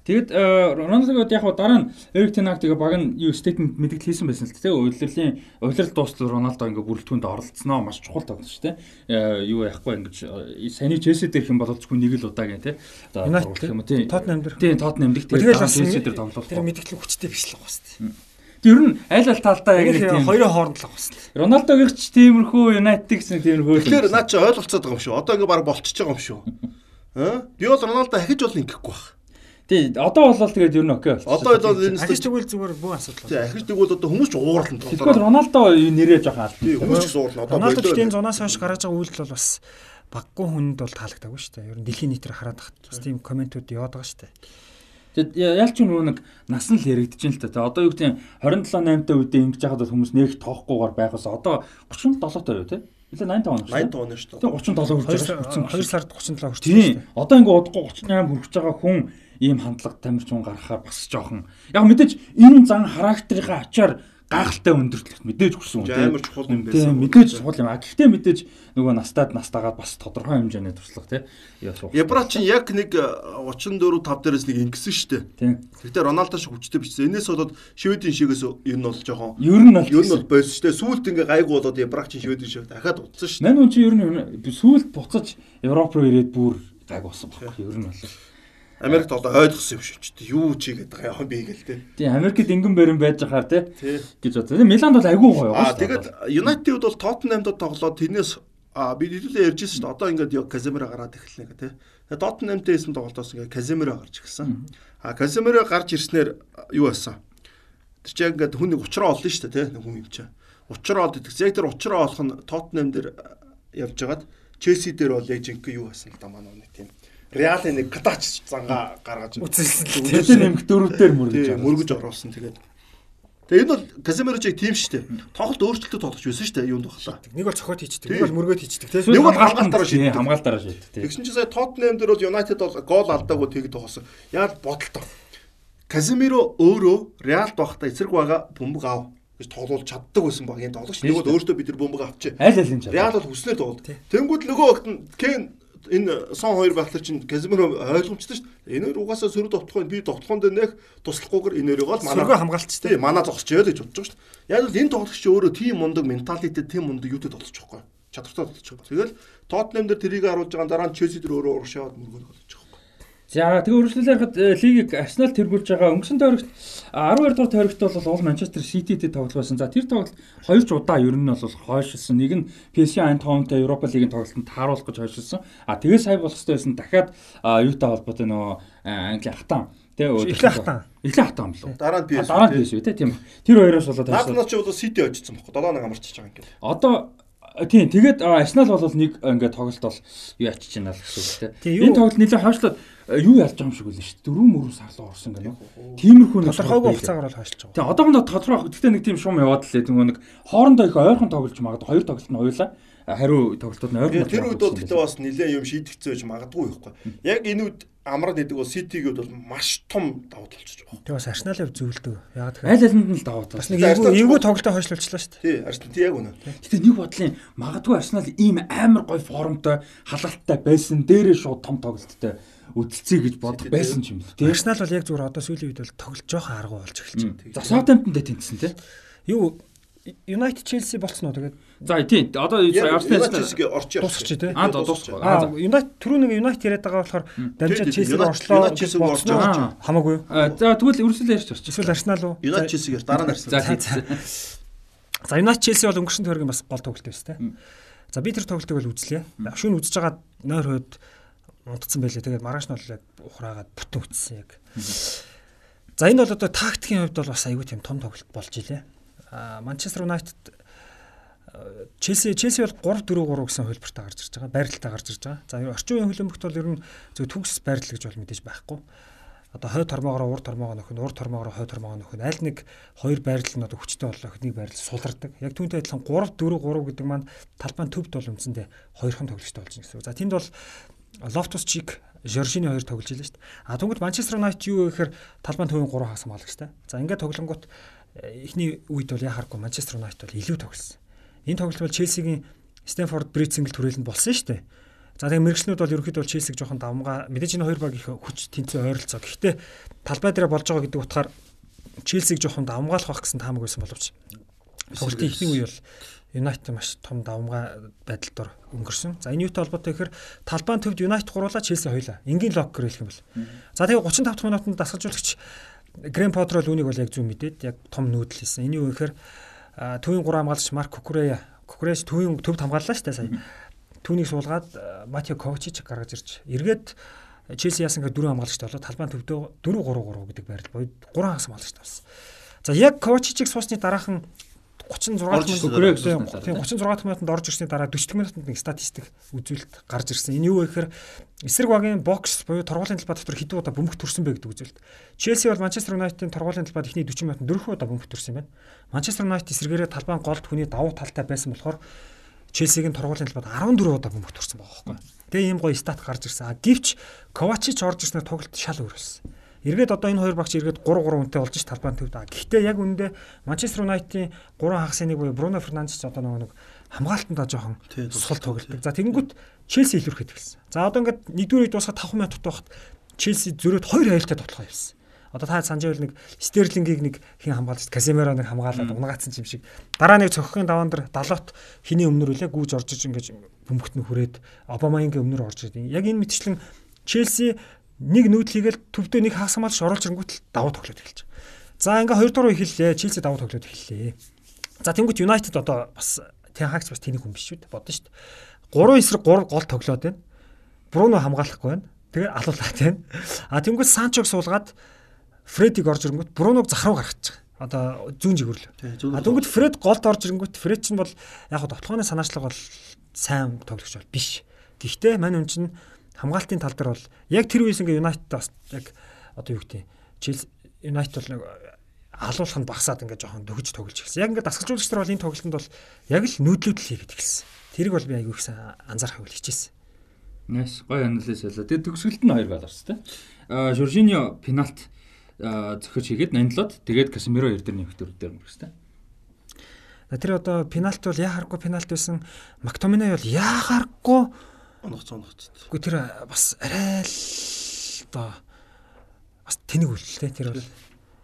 Тэгэд э, Роналдогод яг дараа нь Эрик Тенаг тэгээ баг нь юу стейтмент мэдгэл хийсэн байсан л тэ удирдлагын удирдал дуустал Роналдо ингээ бүрэлдэхүүнд оролцсноо маш чухал тоглож штэ. Э, юу яахгүй ингэж э, саяны Челси дээр хэм бололцгүй нэг л удаа гэх тэ. Одоо юм тийм Тотнам дээр. Тийм Тотнам дээр тэгээ Челси дээр тоглох. Тэр мэдгэл хүчтэй биш л байгаа штэ. Тэр нь аль аль талдаа яг нэг тийм хоёрын хооронд л байгаа штэ. Рональдогийн ч тиймэрхүү Юнайтед гэсэн тиймэрхүү. Тэгэхээр наа чи ойлголцоод байгаа юм шүү. Одоо ингээ баг болчихж байгаа юм шүү. <laughs> Аа? Би бол Роналдо ахиж бол ингэхгүй байна. Тий, одоо бол тэгээд ер нь окей болсон. Одоо бол энэ ахиж тэгвэл зүгээр бүх асуудал. Тий, ахиж тэгвэл одоо хүмүүс ч тоглоо. Тэгэхээр Роналдо нэрээ жоохон аль. Тий, хүмүүс ч уурлан. Одоо Роналдо ч тийм зунаас хойш гараж байгаа үйлдэл бол бас баггүй хүнд бол таалагдаагүй шүү дээ. Ер нь дэлхийн нийтээр хараад бас тийм комментүүд яваад байгаа шүү дээ. Тэгэд ялч нөгөө нэг нас нь л яригдчихээн л та. Одоо юу гэдэг 27 8 та үедээ ингэж яхад бол хүмүүс нэг тоохгүйгээр байхаас одоо 37 та юу те? Илээ 85 он шүү. 85 он шүү. Тэгээ 37 хүрч байгаа. 2 сард 37 хүрч. Тийм. Одоо ингээ удахгүй 38 хүрч байгаа хүн ийм хандлага тамирчин гаргахаар бас жоохон яг мэдээж энэ зан характерийн ачаар гайхалтай өндөртлөлт мэдээж хүрсэн үү амар чухал юм байсан. Мэдээж чухал юм. А гэхдээ мэдээж нөгөө настад настагаад бас тодорхой хэмжээний туршлага тий. Ябра чинь яг нэг 34 5 дээрээс нэг ингэсэн шүү дээ. Гэхдээ Роналдо шиг хүчтэй бичсэн. Энээс болоод Шведийн шигээс ер нь бол жоохон ер нь бол ер нь бол байсан шүү дээ. Сүүлд ингээ гайгүй болоод Ябра чинь Шведийн шиг дахиад утсан шүү дээ. Мань үн чи ер нь сүүлд буцаж Европ руу ирээд бүр гайг болсон баг. Ер нь бол Америкт одоо ойлгосон юм шиг ч юу ч хийгээд байгаа юм би гэл тээ. Тийм Америкт ингэн барин байж байгаа тий. гэж бодлоо. Миланд бол айгүй гоё шүү. Аа тэгээд United бол Tottenham-д тоглоод тэрнээс би хэдүүлээ ярьжсэн шүү дээ. Одоо ингээд Каземиро гараад эхэлнэ гэх тий. Тэгээд Tottenham-тэй хийсэн тоглолтоос ингээд Каземиро гарч ирсэн. Аа Каземиро гарч ирснээр юу байсан? Тэр чинь ингээд хүн нэг уучраа олно шүү дээ тий. Хүн юм чинь. Уучраа олд гэдэг. Яг тэр уучраа олох нь Tottenham дээр явж хагаад Челси дээр бол яг жинхэнэ юу байсан л да манай нэг тийм Реалын нэг катач занга гаргаж үзэлсэн. Тэгээд нэмэх дөрөвдөр мөргөж мөргөж оруулсан. Тэгээд Тэгээ энэ бол Каземирочийг тийм шүү дээ. Тоглолт өөрчлөлтөд тоглож байсан дээ юунд баглаа. Нэг бол цохоод хийчдэг, нэг бол мөргөөд хийчдэг тийм. Нэг бол хамгаалтаараа шийддэг. Хамгаалтаараа шийддэг тийм. Тэгсэн чинь сая Тоттенхэм дээр бол Юнайтед бол гол алдаагүй тэгэд тоглосон. Яад бодолтой. Каземиро өөрөө Реалд байхдаа эцэг байгаа бөмбөг аав гэж тоглуулж чаддаг байсан баг. Энэ тоглогч нөгөө өөртөө бид нар бөмбөг авчи. Аль аль юм чад. Реал бол хүснээр тоглолт. Тэнгүүд нөгөө огт нь Кен энэ сон хоёр багтар чинь Казимиро ойлгомжтой шүү дээ. Энэ хоёр угаасаа сөрөг довтлохын би довтлохонд нэг туслахгүйгээр энэ хоёрыг бол манай хамгаалцтай. Манай зогсчихё л гэж бодож байгаа шүү дээ. Яг л энэ тоглогч өөрөө тийм мундаг менталитет, тийм мундаг юутэй юм. Чадвартай байгаа. Тэгэл Тоттенхэм дээр тэрийг харуулж байгаа дараа нь Челси дээр өөрөө урагшаад мөргөд тоглож байгаа. За тэгээ үргэлжлүүлээ хахад лигийг Арсенал тэргүүлж байгаа өнгөрсөн тойрогт 12 дугаар тойрогт бол уул Манчестер Сититэй тоглосон. За тэр тоглолт хоёр ч удаа ер нь бол хойшилсан. Нэг нь PSG Eindhovenтэй Европа лигийн тоглолтод тааруулах гэж хойшилсан. А тэгээ сая болох хэрэгтэй байсан. Дахиад юутай холбоотой нөгөө Англи хатан Тэгээ эхлээ хатан. Эхлээ хатан лу. Дараа нь PSG. Дараа нь PSG тийм. Тэр хоёроос болоод Наад нь ч бол Сити очсон бохоо. 7-1 амарчиж байгаа юм гээд. Одоо Тийм тэгээд Арсенал бол нэг ингээд тоглолт бол юу ачиж байна л гэсэн үг тийм. Энэ тоглолт нэлээд хойшлоод юу ялж байгаа юм шиг үлээ шүү дээ. Дөрөв мөрөв сарлуу орсон гэнэ. Тиймэрхүү нэг тодорхойгүй хугацаагаар бол хойшлж байгаа. Тийм одоохондоо тодорхой. Гэхдээ нэг тийм шум яваад л нөгөө нэг хоорондоо их ойрхон тоглож магад хоёр тоглолт нь хоёулаа хариу тоглолтууд нь ойрхон. Тэр үед бол тэгтээ бас нэлээд юм шийдэгцээ байж магадгүй байхгүй. Яг энэ үед амраад идэг бол Ситигэд бол маш том давуу талчж байгаа. Тэгээ бас Арсеналыг зөвлөдөг. Яг тэгэхээр аль алинд нь л давуу тал. Бас нэг эвгүй тоглолтоо хойшлуулчлаа шүү дээ. Тий, Арсенал тий яг үнэ. Гэтэ нэг бодлын магадгүй Арсенал ийм амар гой формтой халаалттай байсан дээрээ шууд том тоглолттой үдэлцээ гэж бод байсан юм л тий. Арсенал бол яг зүгээр одоо сүүлийн үед бол тоглож жоохон аргу болж эхэлж байна. За Southampton-д тэнцсэн тий. Юу United Chelsea болцсон уу тэгээд За тийм одоо Arsenal Chelsea орчих. Дуусчих тий. Аа дуусчих. Аа United түрүү нэг United яриад байгаа болохоор дамжаад Chelsea руу орчлоо гэж бодсон хамаагүй юу? За тэгвэл өрсөлдөө ярьж орчих. Эсвэл Arsenal уу? United Chelsea-гээр дараа нь Arsenal. За За United Chelsea бол өнгөрсөн төргийн бас гол тоглолт байсан тий. За би тэр тоглолтыг бол үзлээ. Шүүн үзэж байгаа нойр хойд унтцсан байлээ. Тэгээд маргааш нь бол яг ухраагаад бүтэн үтсэн яг. За энэ бол одоо тактикийн хувьд бол бас аягүй тийм том тоглолт болж илээ. Манчестер Юнайтед Челси Челси бол 3 4 3 гэсэн хөлбөртөд гарч ирж байгаа. Байралтаа гарч ирж байгаа. За орчин үеийн хөлбөмбөгт бол ер нь зөв төгс байрлал гэж бол мэдээж байхгүй. Одоо хой тормоогоор урд тормоогоо нөхөн, урд тормоогоор хой тормоогоо нөхөн. Аль нэг хоёр байрлал нь одоо хүчтэй боллоо нэг байрлал сулардаг. Яг түүнтэй адилхан 3 4 3 гэдэг маань талбайн төвд бол үндсэндээ хоёрхан тоглогчтой болж байна гэсэн. За тэнд бол Loftus Cheek Жоржины хоёр тоглож илээ шүү дээ. А тэгвэл Манчестер Юнайтед юу гэхээр талбайн төвийн 3 хагас хамгаалагчтай. За ингээд тоглонгууд эхний үед бол яхааргүй Манчестер Юнайтед бол илүү тоглосон. Энэ тоглолт бол Челсигийн Стэнфорд Бридж сингл түрээлэнд болсон шүү дээ. За тэгээ мэрэгчлүүд бол ерөөхдөө Челсиг жоохон давмгаа мэдээж энэ хоёр баг их хүч тэнцээ ойролцоо. Гэхдээ талбай дээр болж байгаа гэдэг утгаар Челсиг жоохон давмгаалах байх гэсэн таамаг байсан боловч тоглолтын ихний үе бол Юнайтед маш том давмгай байдалд ор өнгөрсөн. За энэ юутай холбоотой гэхээр талбайн төвд Юнайтед гуруула Челси хоёлаа. Энгийн локер хэлэх юм бол. За тэгээ 35 дахь минутанд дасгалжуулагч Грэм Поттер бол үүнийг бол яг зөв мэдээд яг том нүүдэл хийсэн. Энэ юу гэхээр төвийн 3 хамгаалагч Марк Кукурея Кукуреш төвийн төвд хамгааллаа шүү дээ сая. Түүнийг суулгаад Матио Ковчич гаргаж ирж эргээд Челси яасан гэхээр дөрөв хамгаалагчтай болоод талбайн төвдөө 4 3 3 гэдэг байрлал боёд 3 хагас хамгаалагчтай болсон. За яг Ковчичийг суусны дараахан 36 минут тийм 36 минутанд орж ирсний дараа 40 минутанд нэг статистик үзүүлэлт гарч ирсэн. Энэ юу вэ гэхээр эсрэг багийн бокс буюу торгуулийн талбай дотор хэдэн удаа бөмбөг төрсөн бэ гэдэг үзүүлэлт. Челси бол Манчестер Юнайтедийн торгуулийн талбайд эхний 40 минутанд 4 удаа бөмбөг төрсөн юм байна. Манчестер Юнайтед эсрэгээрээ талбайн голд хүний давуу талтай байсан болохоор Челсигийн торгуулийн талбайд 14 удаа бөмбөг төрсөн байгаа байхгүй. Тэгээ ийм гоё стат гарч ирсэн. А гівч Ковачич орж ирснээр тоглолт шал өөрөлсөн. Эргээд одоо энэ хоёр багч эргээд 3 3 үнэтэй болж ш талбайн төвд. Гэхдээ яг үүндээ Манчестер Юнайтийн 3 хагасын нэг буюу Бруно Фернандес одоо нөгөө нэг хамгаалтандаа жоохон сул тоглолдог. За тэгэнгүүт Челси илүүрхэд гэлсэн. За одоо ингээд нэгдүгээр үед дуусах 5 минут байхад Челси зөрөөд 2 аюултай тоглох явсан. Одоо та санаж байвал нэг Стерлингийг нэг хин хамгаалж Касемеро нэг хамгаалаад унгаацсан юм шиг. Дараа нэг цохихын даваан дээр далоот хиний өмнөр үлээ гүүж орж иж ингэж бөмбөгт нь хүрээд Обамаингийн өмнөр орж идэв. Яг энэ мэтчлэн Челси нэг нүүдэл хийгээл төвдөө нэг хагас хамгаалж оруулж ирэнгүүт л давуу тоглоод эхэлж байгаа. За ингээ хоёр дахь эхэллээ. Челси давуу тоглоод эхэллээ. За тэнгуут Юнайтед одоо бас Тэн хагч бас тэнийг хүн биш шүү дээ. Бодно шүү дээ. 3 эсрэг 3 гол тоглоод байна. Бруно хамгаалахгүй байна. Тэгээ алуулаад байна. А тэнгуут Санчог суулгаад Фредиг орж ирэнгүүт Бруног зах руу гаргаж байгаа. Одоо зүүн жигүүр л. А тэнгуут Фред голд орж ирэнгүүт Фред чинь бол яг хаа тоглооны санаачлага бол сайн тоглогч бол биш. Гэхдээ мань юм чинь хамгаалтын тал дээр бол яг тэр үеэс ингээ Юнайтед бас яг одоо юу гэдэг Челси Юнайтед бол нэг алуулах нь багасаад ингээд жоохон дөгж тоглож эхэлсэн. Яг ингээд дасгалжуулагч нар бол энэ тоглолтод бол яг л нүүдлүүд л хийгээд эхэлсэн. Тэрийг бол би аягүй их анзаарах үл хичээсэн. Нэс гоё анализ байлаа. Тэгээд төгсгөлт нь хоёр галарч тэ. Аа Жоржиньо пенальт зөхөж хийгээд нандлаад тэгээд Касемиро эрдэр нэмэх төрөдөр мөрөстэй. Тэр одоо пенальт бол яа харахгүй пенальт байсан. Мактоминой бол яа харахгүй онгоц онгоц. Үгүй тэр бас арай л одоо бас тэнэг үлээ тэр бол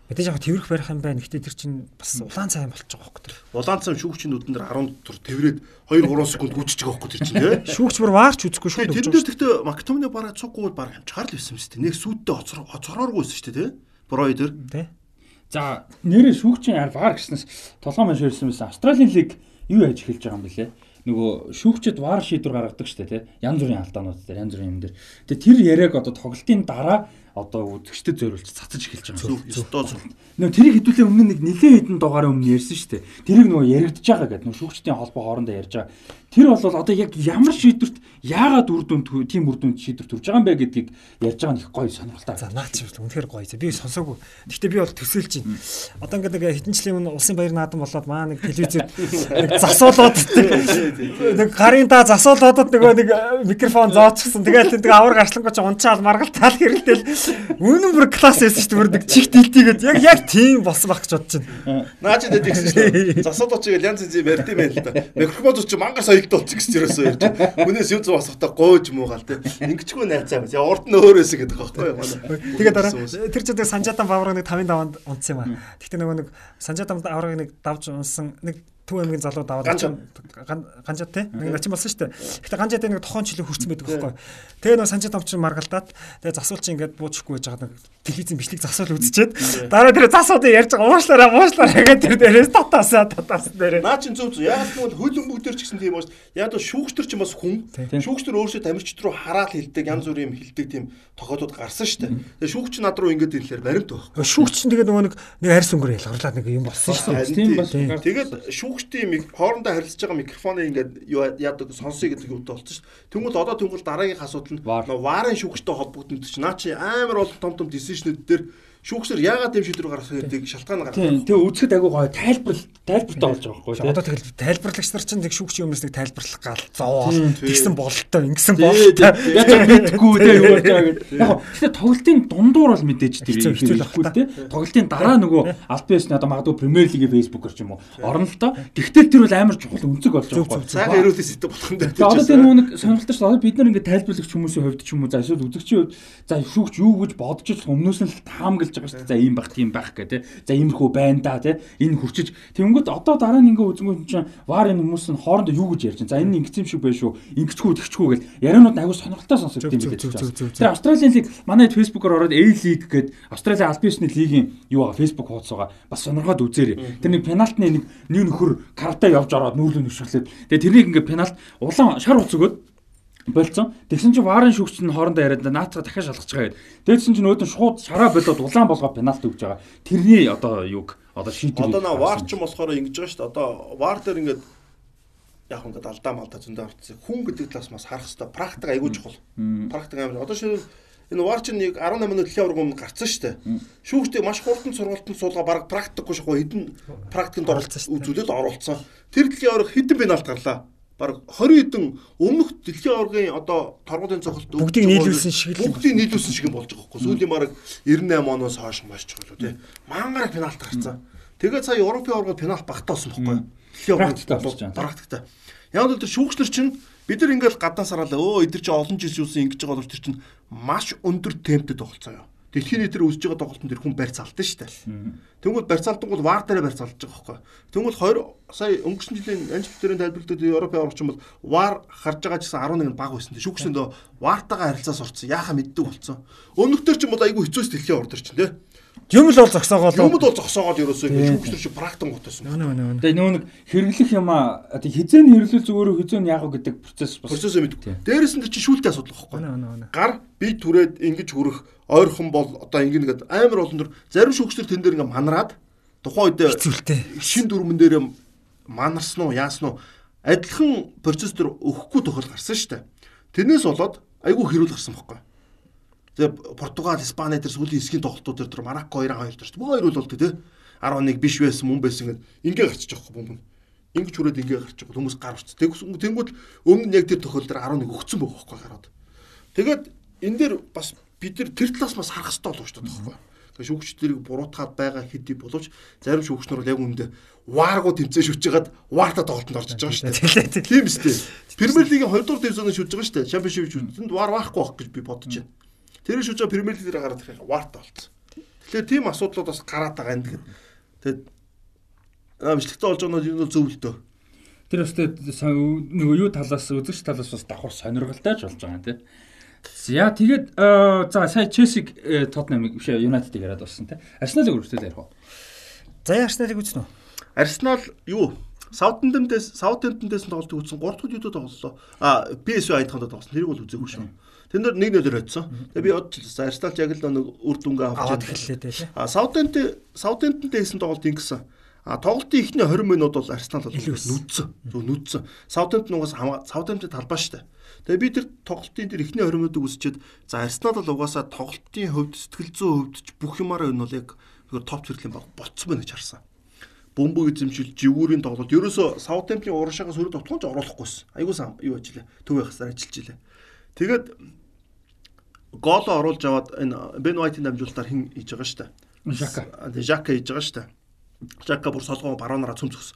мэдээж яг тэрх барих юм байна. Гэтэ тэр чинь бас улаан цай болчих жоох байхгүй тэр. Улаан цай шүүгчийн нүдэн дээр 10 тур тэрврээд 2 3 секунд гүйчих жоох байхгүй тэр чинь тий. <laughs> Шүүгч бүр ваарч үзэхгүй шүү дээ. Тэр дээр гэхдээ Мактомино бараа цуггүй бол барах хэмчаар л байсан юм шүү дээ. Нэг сүудтэй оцорооргүйсэн шүү дээ тий. Брой дээр. Тий. За нэрээ шүүгчийн ар вар гэснээс толгой маш ирсэн байсан. Австралийн лиг юу яаж эхэлж байгаа юм бэлээ? Нөгөө шүүгчд вар шийдвэр гаргадаг штэ тий. Янз бүрийн алдаанууд дээр, янз бүрийн юм дээр. Тэгээ тэр яриаг одоо тоглолтын дараа одоо үзэгчдэд зориулж цацаж эхэлж байгаа. Зөв, ёстой зөв. Нөө тэрийг хэдүүлээ өмнө нэг нэлээд хэдэн дугаараа өмнө ярьсан шүү дээ. Тэрийг нөгөө яригдж байгаа гэдэг нөгөө шүүгчдийн холбоо хоорондоо ярьж байгаа. Тэр бол одоо яг ямар шийдвэрт яагаад үр дүнд тийм үр дүнд шийдвэр төрж байгаа юм бэ гэдгийг ярьж байгаа нь их гоё сонирхолтой. За наач үнэхээр гоё. Би сонсоогүй. Гэхдээ би бол төсөөлж байна. Одоо ингээд нэг хэдэн жилийн өмнө улсын баяр наадам болоод маа нэг телевизэд нэг засуулаад <laughs> нэг гарын та засуулаад нөгөө нэг микрофон зоочихсан. Тэгээд тэгээ авар гарчлангуй ч унчаал маргалтаал хэрэлтэл үнэн бүр класс байсан шүү дээ. Бүр нэг чих дэлтийгээд яг яг тийм болсон байх гэж бодож байна. Наачид тэгсэн шүү дээ. Засуулаад чигээл янз янз барьд юм байл л да. Микрофон зүүч мангар соёл ээлд болчих гэж ерөөсөө ярьж. Хүнээс юу зов асахтаа гойж муугаал те. Ингэчгүй найцаа юм. Яа урд нь өөр байсан гэдэг байхгүй юу. Тэгээ дараа тэр ч одоо Санжатан Бавраг нэг 5-5-нд унтсан юм аа. Гэхдээ нөгөө нэг Санжатан Бавраг нэг давж унсан нэг Төв аймгийн залуу даваад ганжаад те нэг начин болсон шүү дээ. Гэтэ ганжаад нэг тохон чөлөө хүрсэн байдаг байхгүй. Тэгээ нэг санжаад амчин маргалдаад тэгээ засуулч ингээд буучихгүй байж байгаа нэг телевизэн бичлэг засуул үзчихэд дараа тэр засуудыг ярьж байгаа уушлаараа уушлаараа гэдэг тэр дээрээс татаасаа татаасан дээр. Наа чин зүг зүг. Яг л хөлөн бүгдэр ч гэсэн тийм байна. Яг л шүүгчтэр ч бас хүн. Шүүгчтэр өөрсдөө тамирчид руу хараад хилдэг янз бүрийн юм хилдэг тийм тохиолдод гарсан шүү дээ. Тэгээ шүүгч над руу ингээд ирлээр баримт байхгүй. Шүүгч чинь тэгээ нөгөө нэг нэг арьс өнгөр ялгарлаад нэг юм болсон шүү дээ. Тийм бас. Тэгээд шүүгч хүүхдийн хоорондоо харилцаж байгаа микрофоныг ингээд юу яадаг сонсъё гэдэг юм болсон шүү дээ. Тэнгүүл одоо тэнгүүл дараагийн асуудал нь варын шүүгчтэй холбогдсон чинь наа чи амар олон том том дисишнүүд дээр шүүгчээр яагаад юм шийдвэр гаргасан гэдэг шалтгаан гаргасан. Тэгээ үзэхэд агай гоё тайлбар тайлбартай болж байгаа байхгүй. Одоо тэгэл тайлбарлагч нар чинь тэг шүүгчийн өмнөөс нэг тайлбарлах гал зовоол тэгсэн бололтой ингэсэн бололтой. Яг мэдгүй тий юу гэж байгаа гэдэг. Яг гэхдээ тоглолтын дундуур бол мэдээж тэр хэцүү тий. Тоглолтын дараа нөгөө аль биесний одоо магадгүй Премьер лигийн фэйсбүүкээр ч юм уу орно л доо. Гэхдээ тэр бол амар чухал үнцэг болж байгаа байхгүй. Цаагаа ирүүлэх сэдв болох юм даа. Одоо тэр нөгөө нэг сонирхолтой шүү. Бид нар ингээд тайлбарлагч хүмүүсийн хувьд ч юм уу за эсвэл үзэгчийн хувьд за шүүгч юу гэж бодож ч өмнөөс нь л таамаглаж байгаа шүү дээ. За ийм байх, тийм байх гэх тээ. За иймэрхүү байна да тээ. Энэ хүрчиж тэнгүүд одоо дараа нь ингээ үзэнгүүт чинь вар энэ хүмүүс нь хоорондоо юу гэж ярьж байна. За энэ ингэц юм шиг байх шүү. Ингэчгүй тэгчгүй гэл ярианууд аягүй сонирхолтой сонсогд юм билээ. Тэр Австралийн лиг манай фэйсбүүкээр ороод A-лиг гээд Австралийн албан ёсны лигийн юу байгаа фэйсбүүк хуудас байгаа. Бас сонирхоод үзээрэй. Тэр нэг пенальтны нэг нэг нөхөр карта явж ороод нүүлээ нүшрлээд. Тэгээ тэрнийг ингээ пенальт улаан шар уц өгөөд болцсон. Тэгсэн чинь варын шүүгч нь хоорондоо яриад наацгаа дахиад шалгаж байгаа гэдэг. Тэгсэн чинь өөдөн шууд шараа болоод улаан болгоо пенальт өгж байгаа. Тэрний одоо юг одоо шийдвэр. Одоо наа вар ч юм болохоор ингэж байгаа шүү дээ. Одоо вар дээр ингээд яг ингээд алдаа малдаа зөндөө орцсон. Хүн гэдэг талаас бас харах хэрэгтэй. Практик айгүй чухал. Практик амар. Одоо шил энэ вар чинь нэг 18 минут дэлхийн өмнө гарцсан шүү дээ. Шүүгчдээ маш хурдан сургалтанд суулгаа баг практикгүй шахуу хэдэн практикт оролцсон үзүүлээд оруулсан. Тэр дэлхийн авраг хэдэн пенальт гарлаа баг 20 хэдэн өмнөх дэлхийн аваргын одоо торгуулийн цогцолт бүгдийг нийлүүлсэн шиг л бүгдийг нийлүүлсэн шиг болж байгаа хөөхгүй. Сүүлийн баг 98 оноос хойш маш чухал тий. Мангар пенальт гарцсан. Тэгээд сая Европын аваргад пенальт багтаасан байхгүй. Дэлхийн аваргад болж байгаа. Практикта. Яг л тэр шүүгчнэр чинь бид нар ингээл гадаа сараалаа өө эдгэр чи олон жил юусэн ингэж байгаа бол тэр чинь маш өндөр темптэй тоглолцоо юу дэлхийн нийтээр үзэж байгаа тоглолтод тэр хүн барьцаалдсан шүү дээ. Тэнгүүд барьцаалдан бол вар дээр барьцаалж байгаа хөөхгүй. Тэнгүүд 20 сая өнгөрсөн жилийн анч бүтээрийн тайлбарлалтад Европын орчин бол вар харж байгаа гэсэн 11 нь баг байсан. Шүүгчсэндөө вартагаа харилцаа сурцсан. Яаха мэддэг болсон. Өмнөдөр ч юм бол айгүй хэцүүс дэлхийн ордор ч тийм. Юм л бол зогсоогоо. Юм л бол зогсоогоод ерөөсөө шүүгчтэр шиг практик готосон. Тэгээ нөө нэг хэрэглэх юм аа хизээ нь хэрэглүүл зүгээр хизээ нь яах вэ гэдэг процесс бас. Процесс мэддэг. Дээрээс нь чи шүүлтэй асуудал واخхой. Гар бие түрээд ингэж хүрэх ойрхон бол одоо ингэ нэгэд амар олон төр зарим шүүгчдэр тэн дээр ингэ манараад тухайн үед хэцүүлтэй. Шин дүрмэн дээр манарсан уу яасан уу адилхан процесс төр өгөхгүй тохиол гарсан шүү дээ. Тэрнээс болоод айгүй хэрүүл гарсан байхгүй. Тэгээ Португал, Испани дээр сүүлийн эсгийн тоглолтууд дээр Монако 2-2 дээр бүх хоёр бол тий. 11 биш байсан мөн байсан ингээ гарчиж байгаа бомб нь. Ингэж хүрээд ингээ гарч байгаа хүмүүс гар урц. Тэнгүүд өмнө нь яг тэр тохиол дээр 11 өгцөн байгаа байхгүй гараад. Тэгээд энэ дээр бас бид нар тэр талаас бас харах хэрэгтэй болов шүү дээ байхгүй. Тэгээ шүүгчдэрийг буруутгаад байгаа хэдий боловч зарим шүүгчнөр бол яг үүндээ вааргуу тэмцээ шүтж хагаад ваарта тоглолтод орж байгаа шүү дээ. Тийм шүү дээ. Премьер лигийн 2 дугаар дивизионыг шүтж байгаа шүү дээ. Чемпионшип шүтэнд ваар waахгүй байх гэж би бодож байна. Тэр шүтж байгаа премьер лиг дээр гараад ирэх ваарта болцсон. Тэгэхээр тийм асуудлууд бас гараад байгаа юм. Тэгээд амжилттай болж байгаа нь зөв л дөө. Тэр өстэй нөгөө юу талаас үзэгч талаас бас давхар сонирхолтой ч болж байгаа юм тий. За тэгээд за сая Челсиг Тотнамыг биш Юнайтедыг яриад болсон тий. Арсеналыг үргэлжлүүлээ ярих уу? За Арсеналыг үзнэ үү? Арсенал юу? Саутгемптондээс Саутгемптондээс тоглолт үзсэн 3 дахь юудад тоглолоо. А PSV Айдхандад тоглосон. Тэрийг бол үзээгүй шүү. Тэн дээр 1-0 хоцсон. Тэгээ би бодчихлаа. Арсеналч яг л нэг үр дүнгээ авч эхэллээ тий. А Саутгемптон Саутгемптонтэй хийсэн тоглолт ингэсэн. А тоглолтын ихний 20 минут бол Арсенал бол нүдсэн. Зөв нүдсэн. Саутгемптон угаас Саутгемптон талбай штэ. Тэгээ би тэр тоглолтын тэр ихний 20 минутыг үзчихэд за Арсенал бол угаасаа тоглолтын хувьд сэтгэл зүйн хувьд ч бүх юмараа энэ бол яг топ зэрэглэн болцсон байна гэж харсан бөмбөг эзэмшил, живүүрийн тоглолт. Ерөөсө Саутгемптийн урагшаагаас хөрөд товтгонч оруулахгүйсэн. Айгуу сан юу ажиллаа. Төв байхсаар ажиллаж илээ. Тэгээд гол оруулж аваад энэ Бен Вайтийн дамжуулалтаар хин хийж байгаа штэ. Жака. Жака хийж байгаа штэ. Жака бүр солгоо баруунаараа цөмцгсөн.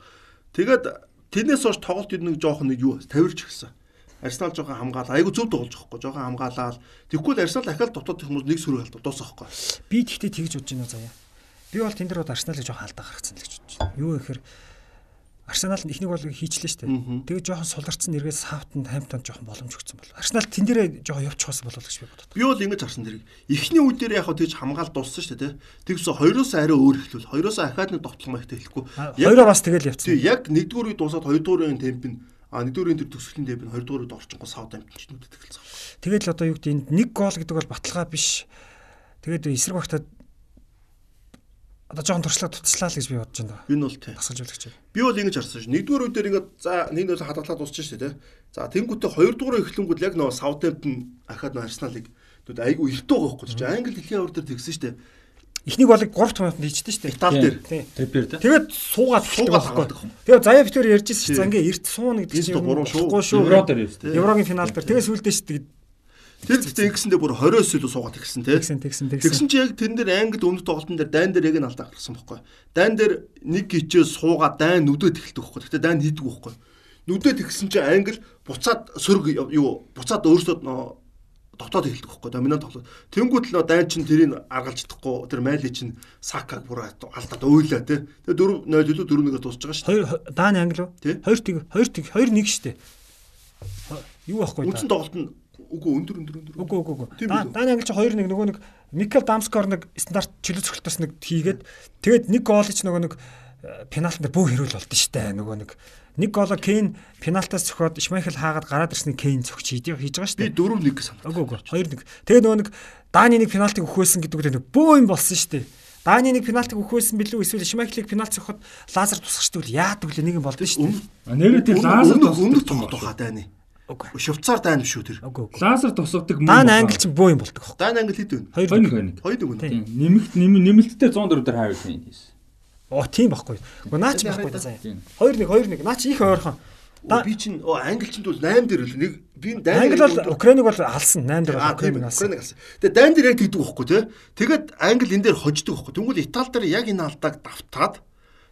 Тэгээд тэрнээс хойш тоглолт нэг жоох нэг юу тавирч гисэн. Арсенал жоохон хамгаалаа. Айгу зөв тоглож байгаа. Жоохон хамгаалаад. Тэгвэл Арсенал ахаал дотоод хүмүүс нэг сүрэг халт дуусах хгүй. Би тэгтээ тэгж бодож байна заяа. Би бол тэн дээр бол Арсеналыг жоох алдаа гаргацсан л гэж бодож байна. Юу гэхээр Арсенал ихнийг бол хийчлээ шүү дээ. Тэгээ жоохон суларцсан нэргээ Саутанд Хамптонд жоохон боломж өгсөн бол. Арсенал тэн дээрээ жоохон явчихсан болов гэж би бодод. Би бол ингэж харсан дэрэг. Эхний үе дээр яг хөө тэгж хамгаал дууссан шүү дээ. Тэгвсө хоёроос арай өөр эхлүүл. Хоёроос ахаад нэг тоглох маягтай хэлэхгүй. Хоёроо бас тэгэл явцсан. Яг нэгдүгээр үе дуусаад хоёрдугаар үеийн темп нь А нэгдүгээр энэ төгсгөлийн дэв нь 20 дугаар үед орчингоо Саутгемптончнүүдэд эхэлсэн. Тэгээд л одоо юу гэдэг энэ нэг гол гэдэг бол баталгаа биш. Тэгээд эсрэг багтаад одоо жоохон туршлага тутслаа л гэж би бодож байна. Энэ бол тий. Тасгалжуулагч. Би бол ингэж харсан ш. Нэгдүгээр үе дээр ингээд за нэг нөөс хадгалаад дуусчих шүү дээ. За тэнгуүтээ хоёрдугаар эхлэнгүүд яг нөгөө Саутгемптон ахаад нөгөө Арсеналыг нүд айгу эртөө байгаа хгүй чи. Англи дэлхийн авар дээр тэгсэн шүү дээ. Эхнийг болыг 3 томьёолд хийжтэй шүү дээ. Итали дээр. Трипер тий. Тэгээд суугаад эхэлдэг байхгүй. Тэгээд заяа битүүр ярьжсэн шүү. За ингээ эрт суuna гэдэг чинь 3 шүү. Евро дээр шүү дээ. Еврогийн финал дээр. Тэгээд сүулдэ шүү дээ. Тэр гэхдээ ингэсэндээ бүр 20-оос илүү суугаад ирсэн тий. Тэгсэн тэгсэн тэгсэн. Тэгсэн чи яг тэрэн дээр англи өмнөд тоглолтын дээр дайн дээр яг нь алдаа гаргасан байхгүй. Дайн дээр нэг гिचээ суугаад дайн нүдэд эхэлдэг байхгүй. Гэхдээ дайн хийдэг байхгүй. Нүдэд ихсэн чи англи буцаад сөрөг юу буцаад өөрсдөө дотоод эхэлдэг байхгүй. Доминант тоглоод тэнгуут л дайн чин тэрийг аргалж чадахгүй. Тэр майли чин сакаг бүр алдаад ойлаа тий тэгээ 4 0 илүү 4 1-ээр дуусч байгаа шүү дээ даан англи уу? 2 тэг 2 тэг 2 1 шүү дээ юу байхгүй үндсэн тоглолт нь үгүй өндөр өндөр өндөр. Үгүй үгүй үгүй. Дааны англи чи 2-1 нөгөө нэг Микел Дамскор нэг стандарт чөлөө цогцолтоос нэг хийгээд тэгээд нэг гол ч нөгөө нэг пенальт дээр бүх хэрүүл болдсон шүү дээ. Нөгөө нэг нэг голо Кейн пенальтаас цохоод Шмайхел хаагаад гараад ирсний Кейн цогч хийж хийж байгаа шүү дээ. Би 4-1 гэж санав. Үгүй үгүй 2-1. Тэгээд нөгөө нэг Дааны нэг пенальтыг өгөхөөсөн гэдэг нь бөө юм болсон шүү дээ. Дааны нэг пенальтыг өгөхөөсөн билүү эсвэл Шмайхлыг пенальт цохоод лазер тусгачдаг л яадаг л нэг юм болдсон шүү дээ. Нэрээ тэр лазер өмнөх тоглох хаа Дааны. Үгүй. Швейцар дайн биш үү тэр? Лазер тусгадаг мөн. Даан англи чинь бөө юм болдог хөө. Даан англи хэд вэ? 2 1 2 1. Нэмэлт нэмэлттэй 104 дээр хавь юм хийсэн. Оо тийм байхгүй. Уу наач байхгүй да заа. 2 1 2 1 наач их ойрхон. Би чинь англи чинь бол 8 дээр л нэг би дайн англи бол Украиныг бол алсан 8 дээр Украиныг алсан. Тэгээ дайн дээр яг тэгдэг байхгүй тий. Тэгээд англи энэ дээр хождог байхгүй. Тэнгүүл Итали дээр яг энэ алдааг давтаад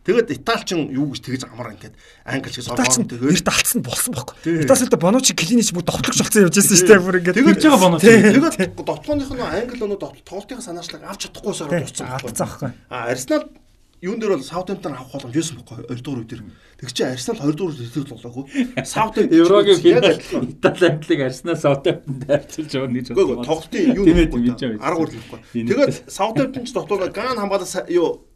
Тэгээд Италичин юу гэж тэгэж амар ингээд англи шиг соргоор тэгээд эрт алдсан болсон байхгүй. Италид Бонучи Клинич бүр довтлогч болсон явж байсан шүү дээ бүр ингээд тэгэж байгаа Бонучи. Тэгээд довтлооных нь англи өнөө тоглолтын санаачлаг авч чадахгүйсээр дууссан байхгүй. А Арсенал юун дээр бол Саутгемптон авах боломж байсан байхгүй 2 дугаар үе дээр. Тэг чи <laughs> Арсенал 2 дугаар үеэр тоглоогүй. Саутгемптон Еврогийн Итали англиг Арсенал Саутгемптон дайрчилж байгаа гэж бодлоо. Тоглолтын юу нэг арга үрлэхгүй. Тэгээд Саутгемптон ч дотоод Ган хамгаалаа юу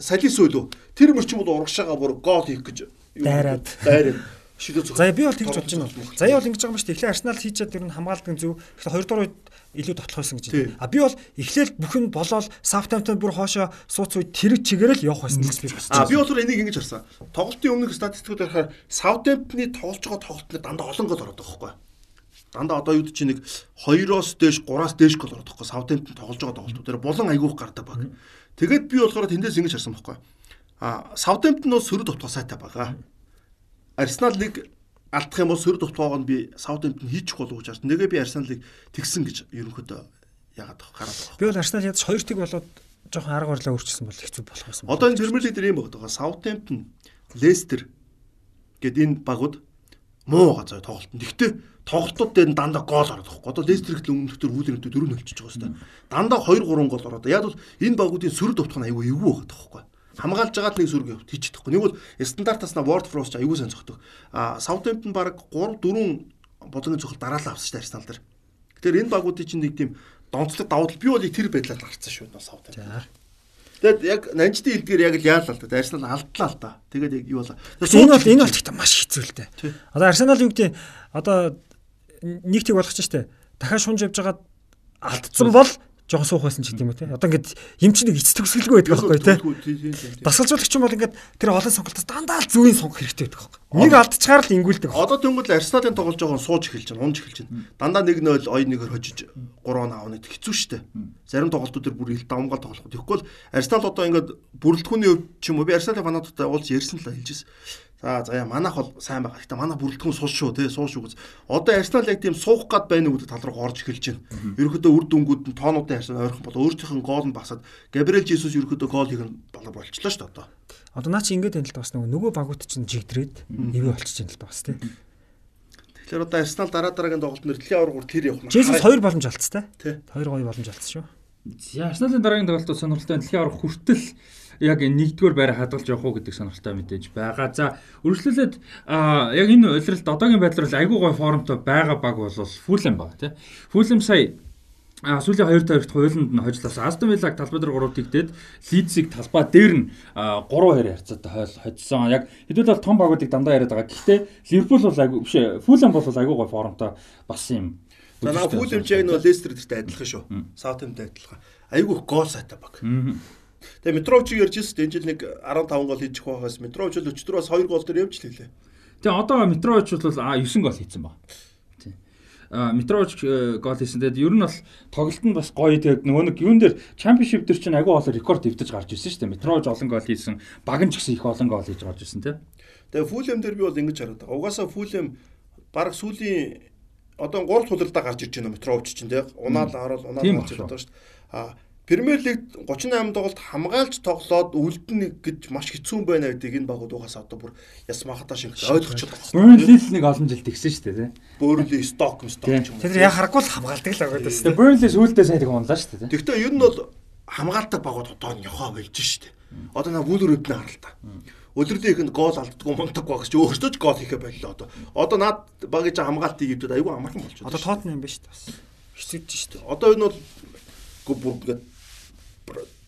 салис үлээ. Тэр мөрчим бол урагшаага бүр гол хийх гэж дайраад дайраад шийдэл зөв. Заяа би бол тэгж бодож байна. Заяа бол ингэж байгаа юм шүү дээ. Эхлээ Арсенал хийж чад тэр нь хамгаалдаг зөв. Тэгэхээр хоёр дахь үед илүү тоглох байсан гэж байна. А би бол эхлээл бүх нь болоод Саутгемптон бүр хоошоо сууц үед тэр чигээр л явах байсан гэж би бодсон. А би бол энийг ингэж харсан. Тоглолтын өмнөх статистикүүд харахаар Саутгемптны тоглож байгаа тоглолтод дандаа олон гол ороод байгаа байхгүй дандаа одоо юу чи нэг 2-оос дээш 3-аас дээш гол ороод байгаа. Саутгемптон тоглож байгаа тоглолтууд дээр булан айгүйх гардаг баг. Тэгээд би болохоор тэндээс ингэж харсан байхгүй. А Саутгемптон бол сөрөг товтгоо сайтай байгаа. Арсенал нэг алдах юм бол сөрөг товтгоог нь би Саутгемптон хийчих болов гэж харсан. Нэгэ би Арсеналыг тэгсэн гэж ерөнхийдөө яагаад тах гараад байгаа. Би бол Арсенал ядаж хоёр тэг болоод жоохон арга барилаа өөрчилсөн бол хэцүү болох байсан. Одоо энэ Премьер Лиг дээр юм байгаа. Саутгемптон, Лестер гэд энэ багууд муу газар тоглолт. Гэхдээ тоглолтууд дээр дандаа гол ороод байгаа. Одоо Лестер ихтэл өмнөх төр үүлэн өдөө 4 нөлчж байгаа хэвээр. Дандаа 2 3 гол ороод. Яг бол энэ багуудын сөрөг товтгох нь аюу эвгүй байгаа тоххой хамгаалж байгаад нэг сүрэг хийчих тэгэхгүй. Нэг бол стандартаас на Word Frost аягүй сайн зогтдог. А Southampton баг 3 4 бодлогын цохол дараалал авсан шүү дээ Арсенал дээр. Тэгэхээр энэ багуудын чинь нэг тийм донцлог давуу тал би бол тэр байдлаар гарцсан шүү дээ Southampton. Тэгээд яг нанжтын хэлдгээр яг л яалаа л да. Арсенал алдлаа л да. Тэгээд яг юу болоо. Энэ бол энэ бол гэхдээ маш хэцүү л дээ. Одоо Арсенал юу гэдэг одоо нэг тэг болгоч штэ. Дахиад шунж явж байгаад алдсан бол жоохон суух байсан ч гэдэг юм уу те. Одоо ингээд юм чи нэг эц төгсгөлгүй байдаг байхгүй те. Дасгалжуулагч юм бол ингээд тэр олон сонголтоос дандаа л зүүн сонгох хэрэгтэй байдаг байхгүй. Нэг алдчихаар л ингүүлдэг. Одоо тэнгуэл Арсеналын тоглож байгаа нь сууж эхэлж байна, унж эхэлж байна. Дандаа 1-0 ой нэгээр хожиж 3 он аавна гэдэг хэцүү шттэ. Зарим тоглолтууд төр бүр ил давмгал тоглох. Тэгэхгүй л Арсенал одоо ингээд бүрэлдэхүүний хувьд ч юм уу би Арсеналын фанатуудтай уулз ярьсан л хэлжсэн. За за яа манайх бол сайн байгаа. Гэтэ манай бүрэлдэхүүн суус шүү тий суус шүү гэж. Одоо Арсенал яг тийм суух гад байна гэдэг тал руу орж эхэлж байна. Ерөнхийдөө үр дүнгууд нь тоонуудын харьцан ойрхон бол өөртөөх нь гол нь басаад Габриэл Жесус ерөнхийдөө гол хийх нь болоо болчихлоо шүү дээ одоо. Одоо наа чи ингээд тань л бас нөгөө багууд чинь жигдрээд ивэ болчихж байна л бас тий. Тэгэхээр одоо Арсенал дараа дараагийн тоглолтын дэлхийн аврагур тэр явах нь. Жесус хоёр боломж алдсан тий. Хоёр гоё боломж алдсан шүү. За Арсеналын дараагийн тоглолтод сонирхолтой дэлхийн аврах хүртэл яг нэгдүгээр байраа хадгалж явах уу гэдэг сонирхолтой мэдээж байгаа. За үргэлжлүүлээд яг энэ улиралд одоогийн байдлаар айгүй гой формтой байгаа баг бол Фулэм баг тий. Фулэм сая А сүүлийн 2 тавигт хуулинд нь хожлоос Астон Виллаг талбай дээр 3 тэгдээд Лидсийг талбай дээр нь 3-2 харьцаатай хойл хоцсон. Яг хэдүүл бол том багуудыг дандаа яриад байгаа. Гэхдээ Ливерпул бол айгүй биш Фулэм бол айгүй гой формтой болсон юм. За наа Фулэм ч яг нөө Лестер дэртэй адилхан шүү. Саутэмтэй адилхан. Айгүй гол сайтай баг. Тэгээ Митровичийг ярьж ирсэн. Энэ жил нэг 15 гол хийчих байхаас Митрович л өчтөрөөс 2 гол төр явж лээ. Тэгээ одоо Митрович бол 9 гол хийсэн ба. А Митрович э, гол хийсэн. Тэгээд ер нь бол тоглолт нь бас гоё. Тэгээд нөгөө нэг юун дээр чемпионшип дээр чинь агүй болоо рекорд дэвтэж гарч ирсэн шүү дээ. Митрович олон гол хийсэн. Баг нь ч гэсэн их олон гол хийж гарч ирсэн тийм. Тэгээ Фулэм дээр би бол ингэж хараад байгаа. Угаасаа Фулэм баг сүүлийн одоо 3 тулалдаа гарч ирж байна Митрович чинь тийм. Унаал хараад унаал гарч ирж байгаа шүү дээ. А Премьер лигт 38 тоглолт хамгаалж тоглоод үлдэнэ гэж маш хэцүү байна гэдэг энэ багууд угаасаа одоо бүр яс махата шиг ойлгочиход байна. Бurnley нэг олон жил тэгсэн шүү дээ, тийм. Burnley сток сток юм. Тэр яг харахгүй л хамгаалдаг л байгаа даа. Burnley сүүлдээ сайн тэг унлаа шүү дээ. Гэхдээ ер нь бол хамгаалдаг багууд одоо нь ёхоо болж шүү дээ. Одоо нэг Wolverhampton харалтаа. Өдөрдөө ихэнд гол алддаггүй мундаг багс чи өөртөө ч гол хийхэ боллоо одоо. Одоо наад багийн хамгаалтыг ивдэд айгүй амархан болчиход. Одоо Tottenham юм ба шүү дээ. Хэцүүж шүү дээ. Одоо энэ бол бүр ингээд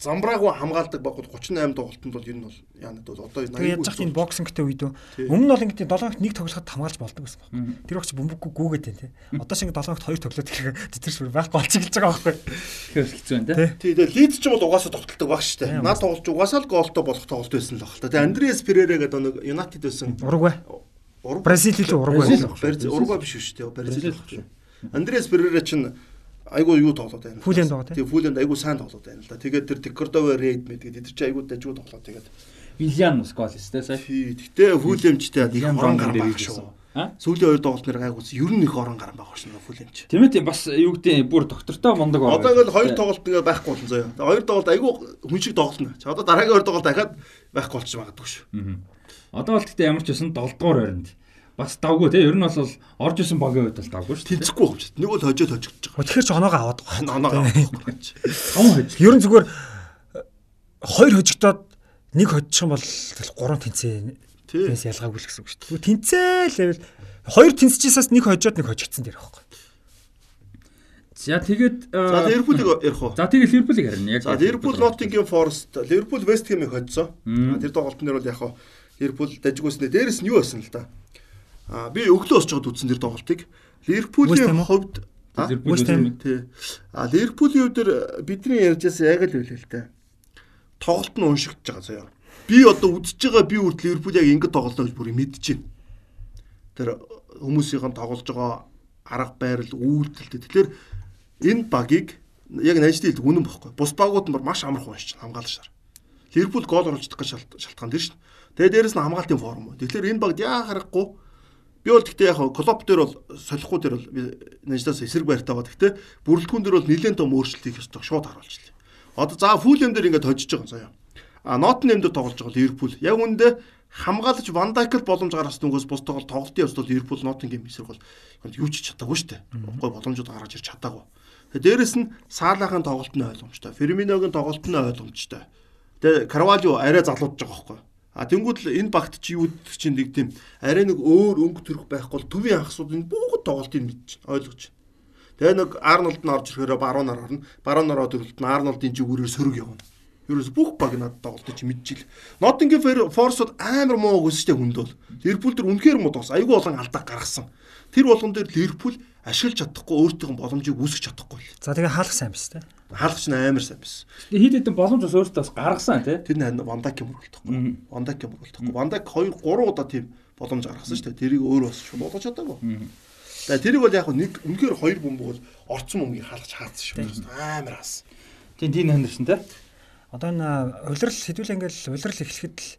замбраагүй хамгаалдаг багууд 38 тоглолтод бол ер нь бол яанад бол одоо тэгээд яаж энэ боксингтэй үед өмнө нь бол ингээд 7 хоногт нэг тоглоход хамгаалж болдог байсан байна. Тэр багч бөмбөггүй гүгээд байна тий. Одоо шиг 7 хоногт 2 тоглоод ирэхээр тэр шүр байхгүй болчихж байгаа байхгүй. Тэгэхээр хэцүү байна тий. Тий тэгээд лид ч бол угаасаа тогтолдог баг шүү дээ. Наад тоглолч угаасаа л гоолтой болох тоглолт байсан л баг та. Тэгээд Андреас Перера гэдэг нэг Юнайтед байсан. Уругвай. Бразил илүү Уругвай. Уругвай биш шүү дээ. Бразил. Андреас Перера чинь айгуу юу тоглоод байна. Фүлэнд байгаа тийм. Тэгээ фүлэнд айгуу сайн тоглоод байна л да. Тэгээд тэр Текордово рейд мэд гэдэг тэр чинь айгуу дажгүй тоглоод тэгээд Вильян Сколис те сая. Тий. Гэтэ фүлэмчтэй их орон гар байгаа шүү. Сүүлийн хоёр тоглолт нэр айгуус ер нь их орон гар байгаа шнэ фүлэмч. Тийм ээ бас юу гэдэг бүр доктортой мундаг байгаа. Одоо ингээл хоёр тоглолт ингээ байхгүй болсон заяа. Хоёр тоглолт айгуу хүн шиг тоглоно. Чи одоо дараагийн хоёр тоглолт дахиад байхгүй болчих магадгүй шүү. Одоо бол гэхдээ ямар ч байсан 7 дугаар байранд бас давгүй те ер нь бол орж исэн багийн үед бол давгүй шүү дээ. Тэнцэхгүй байна шүү дээ. Нэг бол хожоод хожигдож байгаа. Тэгэхээр ч оноогоо аваад байгаа. Оноогоо авах гэж. Таван хожиг. Ер нь зүгээр хоёр хожигдоод нэг хожих юм бол гурван тэнцээ. Тиймээс ялгаагүй л гэсэн үг шүү дээ. Тэнцээ левел хоёр тэнцэжсээс нэг хожоод нэг хожигдсан дээр байхгүй. За тэгээд За Ливерпулийг ярих уу? За тэгээд Ливерпулийг харин яг. За Ливерпул Ноттингем Форест, Ливерпул Вест Хэмийг хоцсон. Тэр тоглолтын дээр бол яг хаа Ливерпул дажгүйснэ. Дээрэс нь юу байсан л да? А би өглөө осч жоод үзсэн тэр тоглолтыг. Ливерпулийн хувьд тий. А Ливерпулийн хувьд бидний ярьжээс яг л хэлээ л дээ. Тоглолт нь уншигдж байгаа заяа. Би одоо үзэж байгаа би үрд Ливерпул яг ингэ тоглолоо гэж бүр мэдэж байна. Тэр хүмүүсийн тоглож байгаа арга байрал үйлдэлтэй. Тэгэхээр энэ багийг яг найждын хэлдэг үнэн бохгүй. Бус багууд нь маш амархан уншиж хамгаалж шар. Ливерпул гол оруулах гэж шалтгаан тэр шин. Тэгээ дээрэс нь хамгаалтын форм. Тэгэхээр энэ багт яа харахгүй би бол гэхдээ яг клуб дээр бол солихгүй дээр бол Наждаас эсрэг байртаа байгаа. Гэхдээ бүрэлдэхүүн дээр бол нэлээд том өөрчлөлт хийх ёстой шууд харуулчихлаа. Одоо за фулэм дээр ингээд хожиж байгаа заяа. А Нотнем дээр тоглож байгаа Ливерпул. Яг үүндээ хамгаалж Ван Дайкл боломж гаргасан дүнгээс бус тоглолт тоглолтын явцад Ливерпул Ноттингем эсрэг бол юу ч чадаагүй шүү дээ. Гой боломжууд гаргаж ирч чадаагүй. Тэгээ дээрэс нь Саалахын тоглолт нь ойлгомжтой. Ферминогийн тоглолт нь ойлгомжтой. Тэгээ Карвалио арай залуудж байгаа байхгүй. А тэнгууд л энэ багт чи юу чинь нэг тийм арай нэг өөр өнгө төрөх байхгүй бол төвийн анхсууд энэ бүгд тоглолтыг мэдчихэв ойлгож. Тэгээ нэг Арнолд нь орж ирэхээр баруунаар орно. Баруунаар ороод ирэлт нь Арнолдын жигүүрээр сөрөг явна. Ерөөс бүх баг надад тоглолтож мэдчихэл. Nottingham Force-ууд амар муу өсөжтэй хүнд бол. Ливерпул дээр үнэхээр муу тоглосон. Айгүй болон алдаа гаргасан. Тэр болгон дээр Ливерпул ашиглаж чадахгүй өөртөөх боломжийг үүсгэж чадахгүй. За тэгээ хаалх сайн биз дээ. Хаалгач нь амар сайн биз. Хид хидэн боломж бас өөртөө бас гаргасан тий. Тэр нь Вандак юм уралдахгүй. Вандак юм уралдахгүй. Вандак 2 3 удаа тийм боломж гаргасан шүү дээ. Тэрийг өөр бас шууд болгож чадаагүй. Тэгээ тэрийг бол яг нэг үнэхээр хоёр бөмбөг бол орцсон бөмбөгийг хаалгач хаацсан шүү. Амар хаас. Тийм тийм хандсан тий. Одоо энэ улирал хэдүүл ингээл улирал эхлэхэд л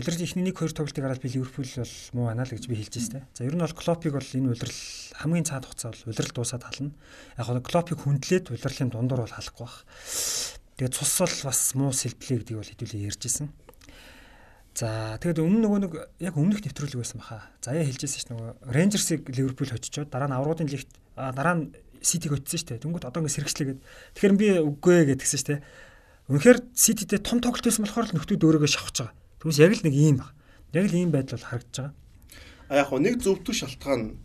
улирал ихний нэг хоёр тоглолтыг хараад би Ливерпул бол муу байна л гэж би хэлж байна. За ер нь бол Клопыг бол энэ улирал хамгийн цаад хугацаа бол улирал дуусаад хална. Яг нь Клопыг хүндлээд улирлын дундуур бол халахгүй бах. Тэгээд цус бол бас муу сэлблээ гэдгийг бол хэдүүлээ ярьжсэн. За тэгээд өмнө нөгөө нэг яг өмнөх нэвтрүүлэг байсан баха. Заяа хэлжсэн ш нь нөгөө Рейнжерсыг Ливерпул хоччоод дараа нь аврагын лигт дараа нь Ситиг очсон ш нь. Тэнгүүт одоо ингэ сэргчлээгээд. Тэгэхээр би үгүй гэдгсэн ш нь Үнэхээр Ситидээ том тоглолт байсан болохоор л нөхдүүд өөрийгөө шавхаж байгаа. Түүнээс яг л нэг ийм баг. Яг л ийм байдал бол харагдаж байгаа. А яг хөө нэг зөвтгөх шалтгаан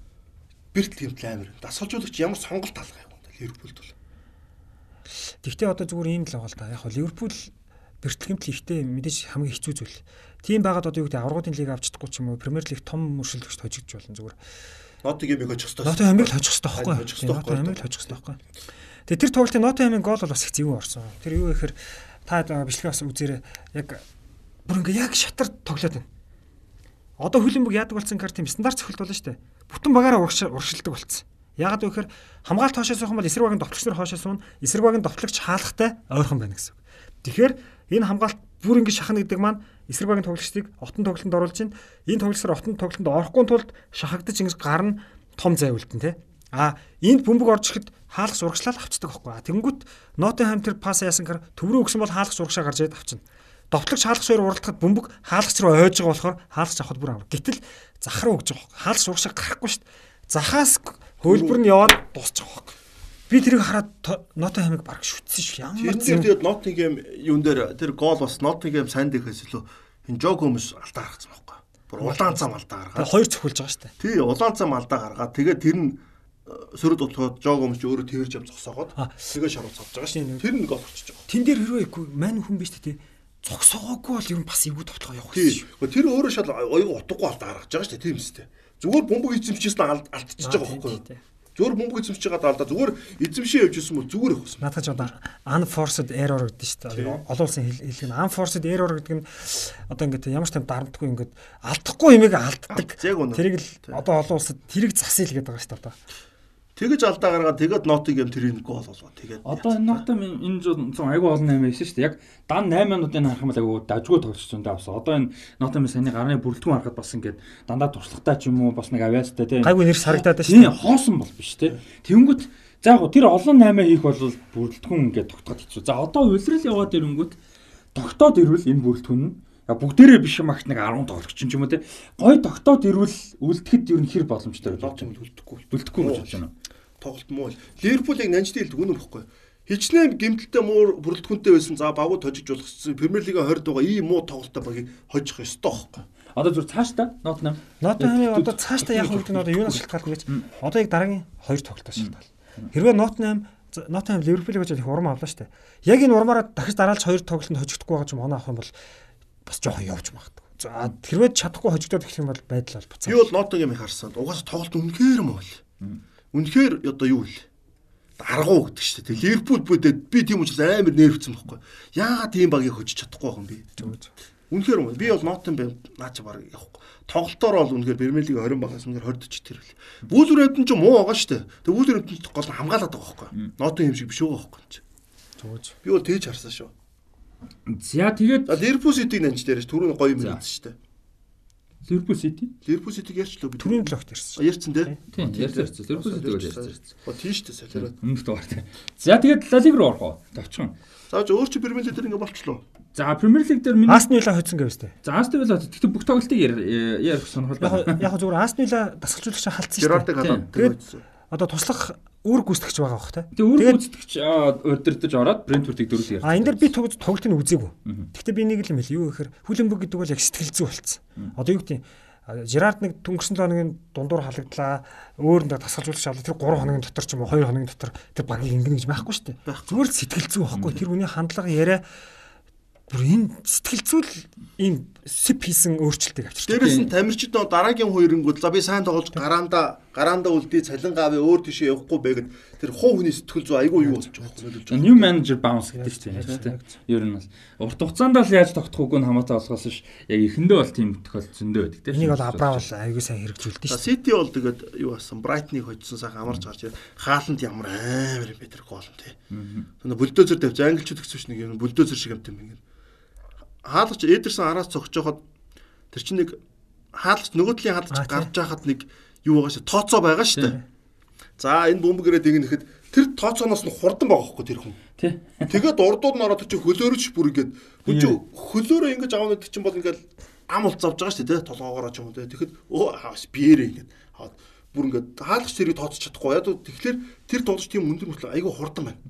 бэрт гэмтэл амир. Дасгалжуулагч ямар сонголт алга юм бэ? Ливерпулд бол. Тэгвэл одоо зүгээр ийм л байгаа л да. Яг хөө Ливерпул бэртлэгэмтэл ихтэй мэдээж хамгийн хэцүү зүйл. Тийм байгаад одоо юу гэдэг аврагын лиг авч чадахгүй ч юм уу Премьер лиг том мөршөлдөгч хожигдж болно зүгээр. Нотингемийг хожих хэрэгтэй. Нотингемийг л хожих хэрэгтэй байхгүй. Нотингемийг л хожих хэрэгтэй байхгүй. Тэгээ тэр тоглолтын Нотингемийн гол бол бас зөв орсон. Тэр юу гэхээр та бичлэгээ бас үзээрэй. Яг бүр ингээ яг шатар тоглоод байна. Одоо хөлбөмбөг яадаг болсон гэхээр тийм стандарт цохилт болно шүү дээ. Бүтэн багаараа урагшилдаг болсон. Яагаад вэ гэхээр хамгаалт хоошоо суух юм бол эсрэг багийн довтлогч нар хоошоо суун, эсрэг багийн довтлогч хаалгатай ойрхон байна гэсэн үг. Тэгэхээр энэ хамгаалт бүр ингэ шахна гэдэг маань эсрэг багийн тоглогчдыг отон тоглолтод оруулж чинь энэ тоглолцоор отон тоглолтод орохгүй тулд шахагдаж ингэ гарна том зай үлдэн тий. А энд бөмбөг орж ирэхэд хаалгач урагшлал авчдаг байхгүй. Тэнгүүт Ноттенхам тэр пас яасан гэхээр төв рүү өгсөн бол хаалгач урагшаа гарч ирээд авчна. Довтлогч хаалгач хоёр уралдахад бөмбөг хаалгач руу ойж байгаа болохоор хаалгач авахд бүр авах. Гэтэл захраа өгж байгаа. Хаалгач урагшаа гарахгүй шүү дээ. Захаас хөлбөр нь яваад дуусчих واخ. Би тэрийг хараад Ноттенхамыг баг шүтсэн шүү. Ямар зөв тэгээд Ноттенхам юун дээр тэр гол бас Ноттенхам сайн дэхээс илүү энэ Жо Гомес алдаа гаргацсан байхгүй. Бүр улаан цам алдаа гаргаад. Хоёр цохилж байгаа шүү дээ. Тий, улаан цам алдаа гаргаад тэгээд тэр нь сөрөд утгаад жог өмч өөрөө тэрж ам зогсоогоод тэгээ шаруу цавж байгаа шин. Тэр нэг гол орчиж байгаа. Тэн дээр хэрвээ ихгүй мань хүн биш тий зогсоогоогүй бол ер нь бас эвгүй тоглоо явах гэсэн шүү. Тэр өөрөө шал оёго утгагүй алт гаргаж байгаа шүү дээ тийм үстэй. Зүгээр бөмбөг эзэмшижсэн алдчихж байгаа байхгүй юу? Зүгээр бөмбөг эзэмшиж байгаа алдаа зүгээр эзэмшээ явж исэн бол зүгээр явах. Надад ч одоо unforced error гэдэг шүү дээ. Олон улсын хэлэх нь unforced error гэдэг нь одоо ингээд ямар ч юм дарамтгүй ингээд алдахгүй юмыг алддаг. Тэрийг л одоо олон улсад тэрийг засъя л гэдэг байгаа шүү дээ одоо. Тэгэж алдаа гаргаад тэгээд нотыг юм тэрийг гол болоо. Тэгээд одоо энэ нотом энэ зүүн айгүй олон 8 байсан шүү дээ. Яг дан 8 минутын харах юм бол айгүй дажгүй тоглож зөндөө авсан. Одоо энэ нотом саний гарны бүрэлдэхүүн харахад бас ингээд дандаа туршлагатай ч юм уу бас нэг авиастай тийм. Гайгүй нэр сарагдаад байна шүү дээ. Хоосон бол биш тийм. Тэнгүүт за яг тэр олон 8 хийх бол бүрэлдэхүүн ингээд тогтоход хэцүү. За одоо улирал яваад ирэнгүүт тогтоод ирвэл энэ бүрэлдэхүүн нь бүгдээрээ биш юм агт нэг 10 тоглогч юм уу те гой тогтоод ирвэл үлдэхэд ер нь хэр боломжтой болж байна үлдэхгүй үлдэхгүй гэж бодож байна тоглолт муу л. Ливерпулийг нанжтай хэлдэг үнэн бохгүй хичнээн гимтэлтэй муу бүрэлдэхүүнтэй байсан за багууд хожиж болох Премьер лигийн 20 дугаар ийм муу тоглолттой багийг хожих ёстой байхгүй. Одоо зүр цааштай Нотнам Нотнам одоо цааштай яг үед нь одоо юунаас шалтгаална гэж? одоо яг дараагийн 2 тоглолтоос шалтгаална хэрвээ Нотнам Нотнам Ливерпулийг гэж их урам авлаа штэ. Яг энэ урмаараа дахиж дараалж 2 тоглолтод хожигдохгүй байгаа ч юм оноо авах юм бол бас жоохон явж магадгүй. За хэрвээ чадахгүй хожигдоод эхлэх юм бол байдал бол буцаа. Би бол нотог юм харсан. Угаасаа тоглолт үнэхээр мөн. Үнэхээр одоо юу вэ? аргуу гэдэг чинь тэг Ливерпул бүдэд би тийм учраас амар нервцсэн байхгүй. Яагаад тийм багийг хожиж чадахгүй юм бэ? Үнэхээр юм. Би бол нотон бай наач баг явахгүй. Тоглолтоор бол үнэхээр Премьер лиг 20 багаас үнэхээр 20 40 тэр үл. Вүүлвэрэмтэн ч муу байгаа шүү дээ. Тэг вүүлвэрэмтэн гол хамгаалаад байгаа байхгүй. Нотон юм шиг биш байгаа байхгүй. Зүгж. Би бол тэгж харсан шүү. За тэгээд Ливерпул Ситиг нанч дээрээс түрүүн гоё юм хэлсэн шүү дээ. Liverpool City. Ливерпул Ситиг ярьчлаа би. Төрийн логт ирсэн. Ярьсан тий. Тийм, ярьсан. Liverpool City бол ярьсан. Оо тийм шүү дээ солиороо. Өмнөх дугаар тийм. За тэгээд La Liga руу орох уу? Товчхон. Зааж өөр чи Премьер Лиг дээр ингэ болчлоо. За Premier League дээр миний Астон Вилла хоцсон гэвс тээ. За Астон Вилла гэхдээ бүх тоглолтыг ярих сонирхол Яг яг зүгээр Астон Вилла дасгалжуулагч халтсан шүү дээ. Жерардыг халаа. Тэгээд одоо туслах үр гүйцэтгэж байгаа бох тээ. Тэгээ үр гүйцэтгэж удирдах ороод Brentford-ыг дөрөв ярьсан. А энэ дээр би тоглолт тоглолтыг үзээгүй. Гэхдээ би нэг л юм хэл юу гэхээр Хүлэмбүг гэдэг бол яг сэтгэл зүй болцсон. Одоо юу гэдэг Жерард нэг өнгөрсөн хоногийн дундуур халагдлаа өөрөндөө тасгалжуулагч авлаа тэр 3 хоногийн дотор ч юм уу 2 хоногийн дотор тэр багийг ингэнэ гэж байхгүй шүү дээ. Зүгээр л сэтгэл зүй байхгүй. Тэр хүний хандлага яриа бүр энэ сэтгэл зүйл ийм сип хийсэн өөрчлөлтийг авчирч Дээрээс нь тамирчид нөө дараагийн хоёрынгууд за би сайн тоглож гараанда гараанда үлдээ цалин гавь өөр тийшээ явахгүй байгаад тэр хуу хүний сэтгэл зүй айгүй юу болж байгаа хөөх New manager bounce гэдэг чинь яаж тийм. Ер нь бол урт хугацаанд л яаж тогтох үгүй нь хамаатай болохоос ш яг эхэндээ бол тийм тохиолдол зөндөө байдаг тийм. Энийг бол Абра бол аягүй сайн хэрэгжүүлдэг шүү. Сити бол тэгээд юу басан Брайтныг хоцсон сайхан амарч гарч ирээ. Хааланд ямар амар юм бэ тэр гол нь тий. Тэр бульдозер тавьж англичууд гэсэн чинь нэг юм бульдозер шиг юм ингэ. Хаалгач Эдерсон араас цогцоход тэр чинь нэг хаалгач нөгөө талын хаалгач гарч яхад нэг юу байгаа шүү тооцоо байгаа шүү дээ. За энэ бөмбөгөрөө дэгнэхэд тэр тооцооноос нь хурдан байгаа хөөхгүй тэр хүн. Тий. Тэгээд урдууд нь ороод тэр чинь хөлөөрөж бүр ингээд хүн чинь хөлөөрөө ингэж аваад гэдэг чинь бол ингээд ам улц авч байгаа шүү дээ толгоогоороо ч юм уу. Тэгэхэд өө хаас биэрээ ингээд хаад бүр ингээд хаалгач тэрийг тооцож чадахгүй. Яг тэгэхээр тэр тоглож тийм өндөр мөртлөө айгүй хурдан байна.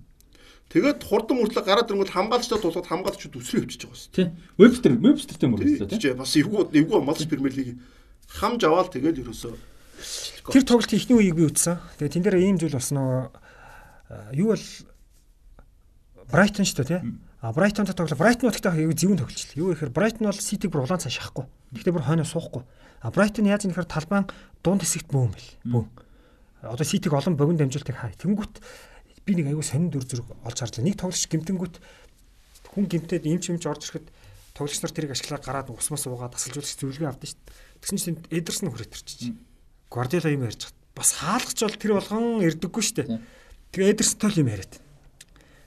Тэгээд хурдан мөртлөө гараад ирэнгүүт хамгаалагчтай тулгаад хамгаалагчд өсрөө өвчөж байгаа шүү Тий. Webster Websterтэй мөрөглөө дээ. тий. Тий бас эвгүй эвгүй малч Премьер лиг хамж аваад тэгээд ерөөсөө Тэр тоглолт ихний үеийг би үзсэн. Тэгээ тэн дээр ийм зүйл болсон нөгөө а, юу бол Брайтон шүү дээ тий. А Брайтонтой тоглоо. Брайтон утгатай аягүй зөвүүн тоглолч. Юу гэхээр Брайтон бол Ситиг бүр улаан цаа шахахгүй. Гэхдээ бүр хойноо суухгүй. А Брайтон яаж нэхэр талбайн дунд хэсэгт бөөм бэл. Бөө. Одоо Ситиг олон богино дамжуултыг хай. Тэнгүүт би нэг аягүй сонин дүр зэрэг олж харж байна. Нэг тоглолч гимтэнгүүт хүн гимтээд им чимж орж ирэхэд тоглогч нар тэрийг ашиглаад гараад усмас уугаад тасалжуулагч зөвлөгөө авдаг шүү дээ. Тэгсэн чинь Эдерсон хүрэтэрч. Гвардиола юм ярьж хат. Бас хаалгач бол тэр болгон ирдэггүй шүү дээ. Тэгээ Эдерсонтой л юм яриад.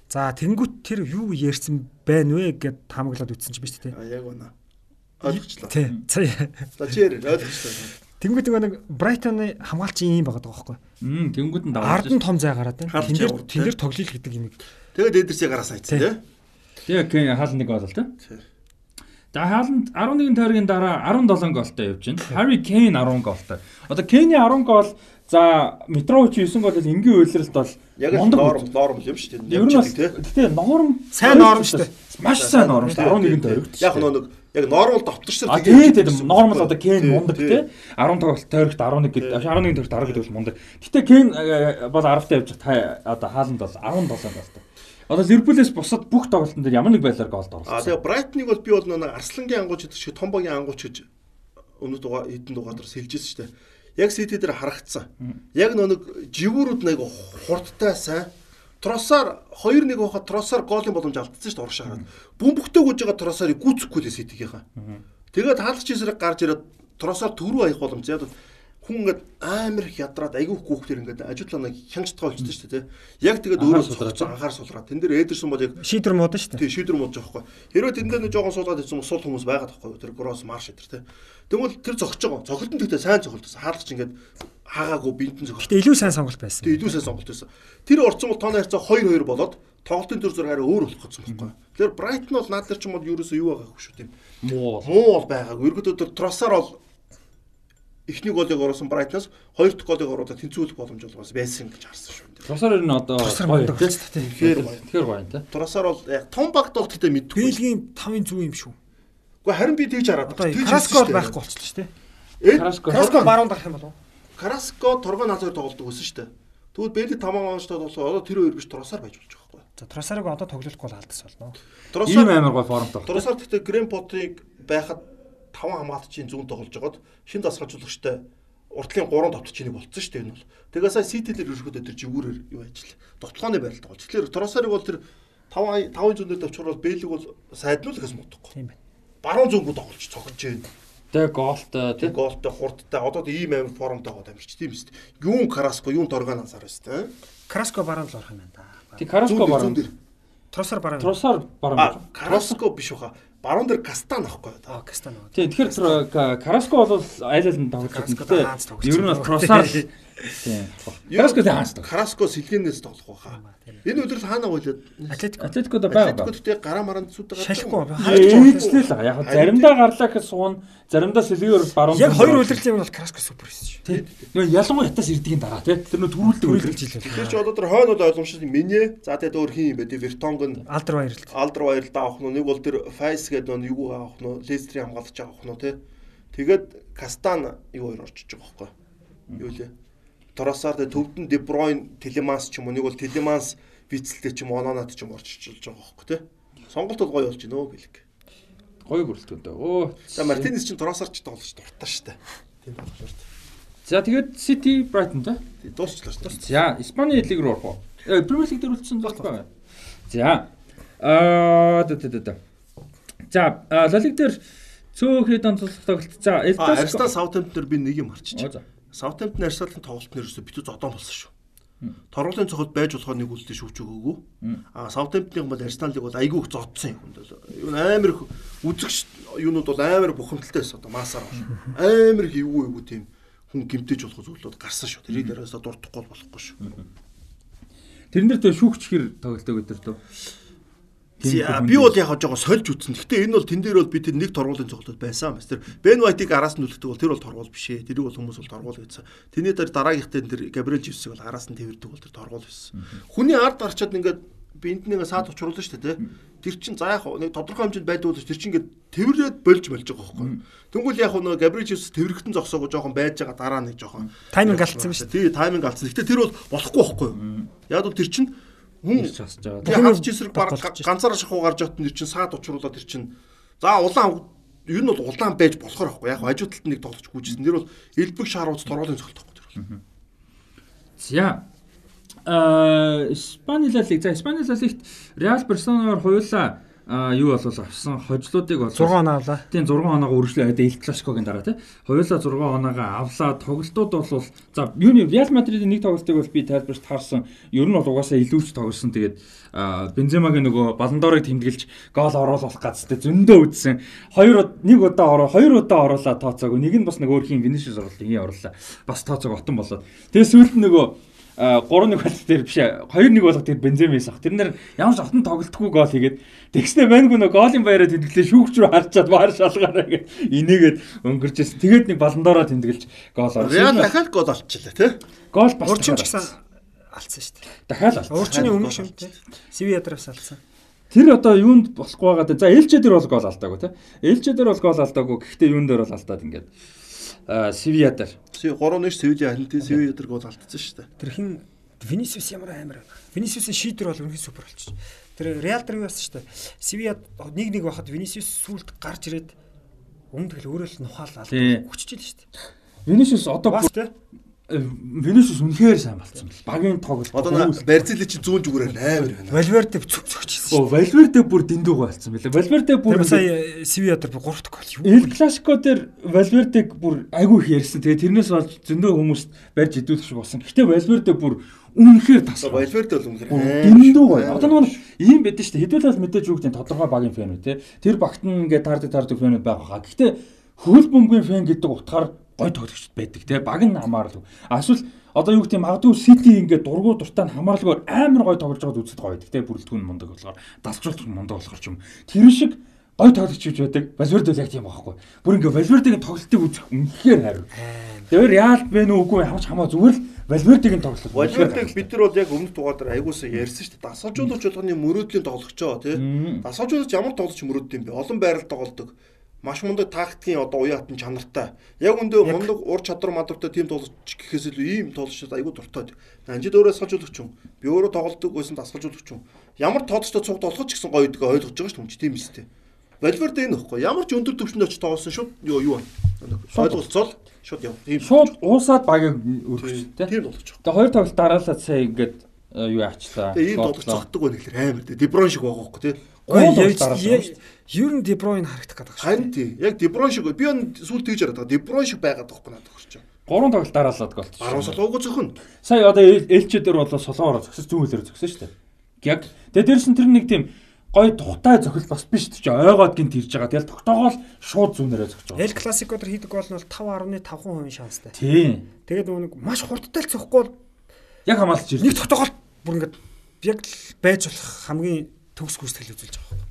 За тэнгуут тэр юу ярьсан байна вэ гэд хамаглаад үтсэн чи биш үү? А яг үнэ. Ойлгочлаа. Тий. За чи яар ойлгочлаа. Тэнгуут нэг Брайтоны хамгаалч юм байгаа байхгүй. Мм тэнгууд нь Ард нь том зай гараад байна. Тэн дээр тэн дээр тоглол гэдэг юм. Тэгээд Эдерсийг гараа сайцсан тий. Тэгээ Кен хаал нэг болол тий. За хааланд 11 тойргийн дараа 17 голтой явж байна. Harry Kane 10 голтой. Одоо Kane 10 гол за Митрович 9 гол энгийн үйлрэлт бол Яг л норм норм юм шүү дээ. Ер нь тий. гэтээ норм Сайн норм шүү дээ. Маш сайн норм шүү дээ. 11 тойрогт. Яг нөө нэг яг нормал А тий тийм нормал одоо Кен мундаг тий 10 тоглолт тойрогт 11 гэдэг 11 тойрогт 10 гэдэг бол мундаг. Гэтэ Кен э, бол 10 таа явж та одоо хааланд бол 17 голтой. Одоо Ливерпулээс бусад бүх тоглолтын дээр ямар нэг байдлаар голд А оруулсан. тэгээ Брайтныг бол би бол нэг Арслангийн ангууч гэдэг шиг том багийн ангууч гэж өмнө дугаар хэдэн дугаар дээр сэлжсэн шүү дээ. Яг Сити дээр харагдсан. Яг нэг живүүрүүд нэг хурдтай сайн Тросаар 2-1 байхад Тросаар голын боломж алдсан шүү дээ урагш хараад. Бөмбөгтэй гүйж байгаа Тросаарыг гүцэхгүй лээ Ситигийнхаа. Тэгээд хаалгач эсрэг гарч ирээд Тросаар төрөө аях боломж яг хүн ингээд амар их ядраад айгүй хүүхдэр ингээд ажиулаа нэг хянгчтгаа болчихсон шүү дээ. Яг тэгээд өөрөө сулраад анхаар сулраад. Тэн дээр Эдерсон бол яг Шийдвэр мод шүү дээ. тий шийдвэр модж байгаа хгүй. Хэрвээ тэндээ нэг жоохон суулгаад ирсэн сул хүмүүс байгаад байхгүй тэр гроос марш өдр тий. Тэгвэл тэр зогсож байгаа. Цохилт нь тэгтээ сайн цохилт байсан. Хаалгач ингээд хаагаагүй бинтэн цохилт. Гэтэ илүү сайн сонголт байсан. Тэг илүү сайн сонголт байсан. Тэр орцсон бол тооны харьцаа 2-2 болоод тоглолтын төр зур арай өөр болох гэсэн байхгүй. Тэгэхээр Брайтон бол наад дээр ч юм бол юу байгаагүй шүү тийм. Муу. Муу бол байгаагүй. Ерөнхийдөө тэр Тросаар бол эхний голыг оруулсан Брайтоноос хоёр дахь голыг оруулаад тэнцвүүлэх боломж бол бас байсан гэж харсан шүү. Тросоор ер нь одоо Тросоор гоё, дээ. Тэгэхээр гоё. Тэгэхээр гоё тий. Тросаар бол яг том багт бол тэгтээ мэдгүй. Бэлгийн 5-ын зүг юм шүү. Гэхдээ харин би тэгж хараад Одоо Тэгж дээ. байхгүй болчихлоо шүү дээ. Краско баруун дарах юм болов уу? Караско торгон назар тоглолдог гэсэн шүү дээ. Тэгвэл Бэли 5 оноочтой болсоо одоо тэр хоёр биш Тросаар байж болж байгаа байхгүй. За Тросарыг одоо тоглохгүй бол алдас болно. ийм амар гоё формтой. Тросаар гэхдээ Грэм Потрийг байхад 5 хамгаалагчийн зүүн тоглож жагаад шин дасгалжуулагчтай уртлын 3 товтчнийг болцсон шүү дээ энэ бол. Тэгээ сая Сити дээр ерөөхдөө тэр жигүүрээр юу ажил. Довтлооны байралд тоглож. Тэгэхээр Тросарыг бол тэр 5 5 зүүнээр давчруулал Бэлиг бол сайднуул гэс муудахгүй. Тийм байна. Баруун зүүнгүү тоглож цогж байна. Тэг голтой тий. Тэг голтой хурдтай одоо ийм амар формтой гоод амирч тийм үст. Юун Караско, юун Торган азар өст тэ. Краско баруун л орох юм байна да. Тэг Караско Зүүн дээр, баруун. зүүн дээр. Тросор бараа. Тросоор баруун. Караско биш баха. Баруун дээр Кастан аахгүй юу? Аа, Кастан. Тийм тэгэхээр Караско бол айл аль нь тоглож тоглож Ер нь бол. Тросаар <laughs> тийм. Караско тийм хаанч тоглож. Караско сэлгэнээс тоглох баха. Энэ өдрөл хаана гойлоод Атлетико. Атлетикод байгаа. Атлетикод тэ гараа маранд зүуд байгаа. Шалахгүй. Ээжлээ л яг заримдаа гарлаа гэхэд суун, заримдаа сэлгээр баруун. Яг хоёр удирдлын юм бол Краско супер байсан шүү. Тийм. Нөгөө ялангуяа ятаас ирдгийн дараа тий. Тэр нөө төрүүлдэг үлрэл. илээ. Тэгэхээр ч одоо тэр хойнод ойлгомжтой Мине за тэгээд өөр хин юм бэ? Вертонг нь Алдар баярлалт. Алдр баярлалаа авах нь нэг бол тэр Файс гэдэг нэг юу авах нь Лестрийн хамгаалагч авах нь тий. Тэгээд Кастан юу хоёр орчиж байгаа байхгүй юу лээ. Торосаар тэ төвдөн Дебройн, Телеманс ч юм уу нэг бол Телеманс вицэлтэй ч юм Ононат ч юм орчиж байгаа байхгүй тий. Сонголт бол гоё болж байна өө бэлэг. Гоё бүрэлдэхүүнтэй. Оо. За Мартинес ч Торосоор ч тоглож дуртай штэ. Тийм болохоор. За тэгээд City Brighton тий. Дуусчлаа шүү. За, Испани лиг рүү орох уу? Э, Премьер лиг дээр үлдсэн зогсоо. За. Аа, да да да. За, а, Ла лиг дээр цөөхний донцолт тоглолт. За, Саутгемптон дээр би нэг юм харчих. За. Саутгемптон Арсеналын тоглолт нь ерөөсө битүү зодон болсон шүү. Торгуулийн цохот байж болохоор нэг үлдээ шүүж өгөөгүй. А Саутгемптоныг бол Арсеналыг бол айгүй их зодсон юм хүнд. Юу амар их үзэгч юунууд бол амар бухимдалтай байсан одоо масаар байна. Амар их эвгүй эвгүй тийм хүн гимтэж болох зүйлүүд гарсан шүү. Тэрийг дээрээс дуртахгүй болохгүй шүү. Тэрэн дээр тэ шүүгч хэр тоглолтог өдөр лөө. Би бол яг жоо сольж үтсэн. Гэхдээ энэ бол тэн дээр бол би тэр нэг торгуулийн цогцолд байсан байна. Тэр Бен Вайтыг араас нь үлддэг бол тэр бол торгуул биш ээ. Тэрийг бол хүмүүс бол торгуул гэсэн. Тэрний дээр дараагийнхтай тэр Габриэл Живсийг бол араас нь тэрдэг бол тэр торгуул байсан. Хүний ард гарчаад ингээд биэнд нэг саад учруулсан шүү дээ. Тэр чин за яг нэг тодорхой хэмжээнд бол тэр чин ингээд тэрвэрэд болж болж байгаа байхгүй. Тэнгүүл яг нэг Габриэл Живс тэрвэрхтэн зогсоогоо жоохон байж байгаа дараа нэг жоохон Тайминг алдсан шүү дээ. Тий, тайминг алдсан. Гэхдээ тэр бол болохгүй байхгүй. Яг бол тэр чин Ирж хасж байгаа. Тэгээ хавч эсрэг баг ганцаараа шахуу гарч явт нэр чин саад учруулаад тэр чин за улаан ер нь бол улаан байж болохоор байхгүй яг хажуу талд нэг тоглож гүйжсэн. Тэр бол элбэг шаарууц торгуулийн цогт байхгүй. За. Аа, Испани ла лиг. За, Испани ла лигт Реал Барселоноор хоёулаа а юу болов авсан хожлуудыг бол 6 оноо авлаа. Тийм 6 оноогоо үргэлжлээ Эл Класикогийн дараа тий. Хоёулаа 6 оноогоо авлаа. Тоглолтууд бол за юуны Реал Мадридын нэг тоглолтыг бол би тайлбарч таарсан. Ер нь бол угаасаа илүүч тоглосон. Тэгээд Бенземагийн нөгөө баландорыг тэмдэглэж гол оруулах газтай зөндөө үдсэн. Хоёр нэг удаа ороо, хоёр удаа оруулаа тооцоогүй. Нэг нь бас нэг өөр хин Винишиус оруулаа, ий оруулаа. Бас тооцоог отон болоод. Тэгээд сүүлд нөгөө 3-1 бол тэр биш 2-1 болох тэр Бенземис ах. Тэрнэр ямар ч отон тоглолтгүй гол хийгээд тэгснэ байнгүй нөө голын баяраа тэмдэглээ шүүгч рүү харчаад баар шалгаараа гэж инээгээд өнгөрчээсэн. Тэгээд нэг баландороо тэмдэглэж гол оруулсан. Реал дахиад гол олчихлаа тий. Гол бас Урчин ч гэсэн алдсан шүү дээ. дахиад алдсан. Урчны өмнө шүү дээ. Сиви ядраас алдсан. Тэр одоо юунд болохгүй байгаа даа. За Элче дээр бол гол алдаагүй тий. Элче дээр бол гол алдаагүй. Гэхдээ юун дээр бол алдаад ингээд а Сивиа дээр. Сүү 3-1 Севиля ханти Севиля дээр гол алдсан шүү дээ. Тэр хин Винисиус ямар амар байна. Винисиусын шийдвэр бол үнэхээр супер болчих. Тэр Реал дээр юу байсан шүү дээ. Сивиа 1-1 байхад Винисиус сүлд гарч ирээд өмнө тэгэл өөрөө л нухаал Тий. аль хүччихэл шүү дээ. Винишиус одоо Бас тий. Винишиус үнэхээр сайн болцсон бэл. Багийн тоглолт. Одоо Барзили чи зүүн зүгээрээ амар байна. Валверде зүг зүгчсэн. Оо Валверде бүр дэндүү болцсон бэлээ. Валверде бүр сая Сивиа дээр 3 дахь гол юу. Эл Класико дээр Валвердег бүр айгүй их ярьсан. Тэгээ тэрнээс болж зөндөө хүмүүс барьж шиг болсон. Гэхдээ Валверде бүр үнэхээр тасаа. Валверде бол үнэхээр Дэндүү гоё. Одоо нэг ийм байдэн шүү дээ. Хэдүүлэл мэдээж юу гэдэг тодорхой багийн фэн үү те. Тэр багт нь ингээд таардаг таардаг фэнүүд байгаа хаа. Гэхдээ хөл бөмбөгийн фэн гэдэг утгаар гой тоглогчд байдаг те. Баг нь хамаарал. Эсвэл одоо юу гэдэг магадгүй Сити ингээд дургу дуртай нь хамаарлагаар амар гой тоглож байгаад үзэд гоё байдаг те. Бүрэлдэхүүн мундаг болохоор далжуулах мундаг болохоор ч юм. Тэр шиг гой тоглогч гэж байдаг. Валверде л яг тийм байхгүй. Бүр ингээ Валвердегийн тоглолтыг үзэх үнэхээр хайр. Тэр Реал бэ нүү үгүй хамаач хамаа зүгээр л Валвердегийн тоглолт. Валвердег бид нар бол яг өмнөх дугаар дээр аягуулсан ярьсан шүү дээ. Дасгалжуулагч болгоны мөрөөдлийн тоглогчоо тий. Дасгалжуулагч ямар тоглогч мөрөөдд юм бэ? Олон байрал тоглодог. Маш мундаг тактикийн одоо уяатан чанартай. Яг өндөө мундаг ур чадвар мадвартай тийм тоглогч гэхээс илүү ийм тоглогчдод айгүй дуртай. Анжид өөрөө дасгалжуулагч юм. Би өөрөө тоглодог байсан дасгалжуулагч юм. Ямар тоглогчтой цугт олох ч гэсэн гоё гэдгийг ойлгож байгаа шүү дээ. Тийм үстэй. Валверде энэ ихгүй. Ямар ч өндөр түвшинд очиж тоглосон шууд юу юу байна. Ойлголцол шууд яв. Тийм. Шууд уусаад багийг өргөж тэ. Тийм байгаа. Тэгээ хоёр тоглолт дараалаад сая ингээд э, юу аачлаа. Тэгээ ийм тоглож цогтдог байх гэхэлэр амар тий. Деброн шиг байгаа байхгүй тий. Гол. Ер нь Дебройн харагдах гэдэг шүү. Харин тий. Яг Деброн шиг би он сүүл тэгж яриад байгаа. Деброн шиг байгаад байхгүй надад өгч. Гурван тоглолт дараалаад голт. Баруун солоогүй зөвхөн. Сая одоо Элче дээр болоо солоороо зөксөж зүүн хөлөөр зөксөн шүү дээ. Яг тэгээ дээрс нь тэр нэг тийм гой тухтай зохил бас биш ч ойгоод гинт ирж байгаа. Тэгэл тогтоогоол шууд зүүнээрээ зогсож байгаа. Эл классико дээр хийдэг гол нь бол 5.5% шанстай. Тийм. Тэгээд нөгөө нэг маш хурдтай л цохгүй бол Яг хамгаалж ирж. нэг тогтоогоол бүр ингээд яг байж болох хамгийн төгс гүйцэтгэл үзүүлж байгаа.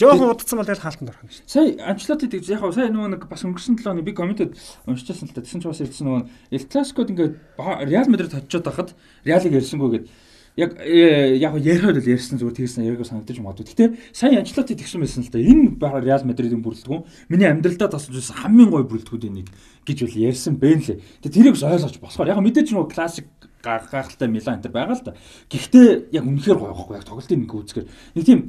Жохон удацсан бол тэгэл хаалтанд орох юм шүү. Сая Анчлоти гэж яг сая нөгөө нэг бас өнгөрсөн 7 оны би комментэд уншижсэн л та. Тэсэн ч бас ирсэн нөгөө Эл Классикод ингээд Реал Мадрид очиод байхад Реалыг ярьсангүй гэдэг яг э, яг яриад л ярьсан зүгээр тэрсэн яриаг санагдаж магадгүй. Гэтэ сая Анчлоти тэгсэн байсан л да. Энэ баг Реал Мадридын бүрэлдэхүүн миний амьдралдаа тасалж байсан хамгийн гоё бүрэлдэхүүнүүдийн нэг гэж бол ярьсан бэ лээ. Тэгээ тэрийг бас ойлгож болохоор яг мэдээж нөгөө классик гайхалтай Милан энэ байгаа л да. Гэхдээ яг үнэхээр гоё байхгүй яг тоглолтын нэг үзгээр нэг тийм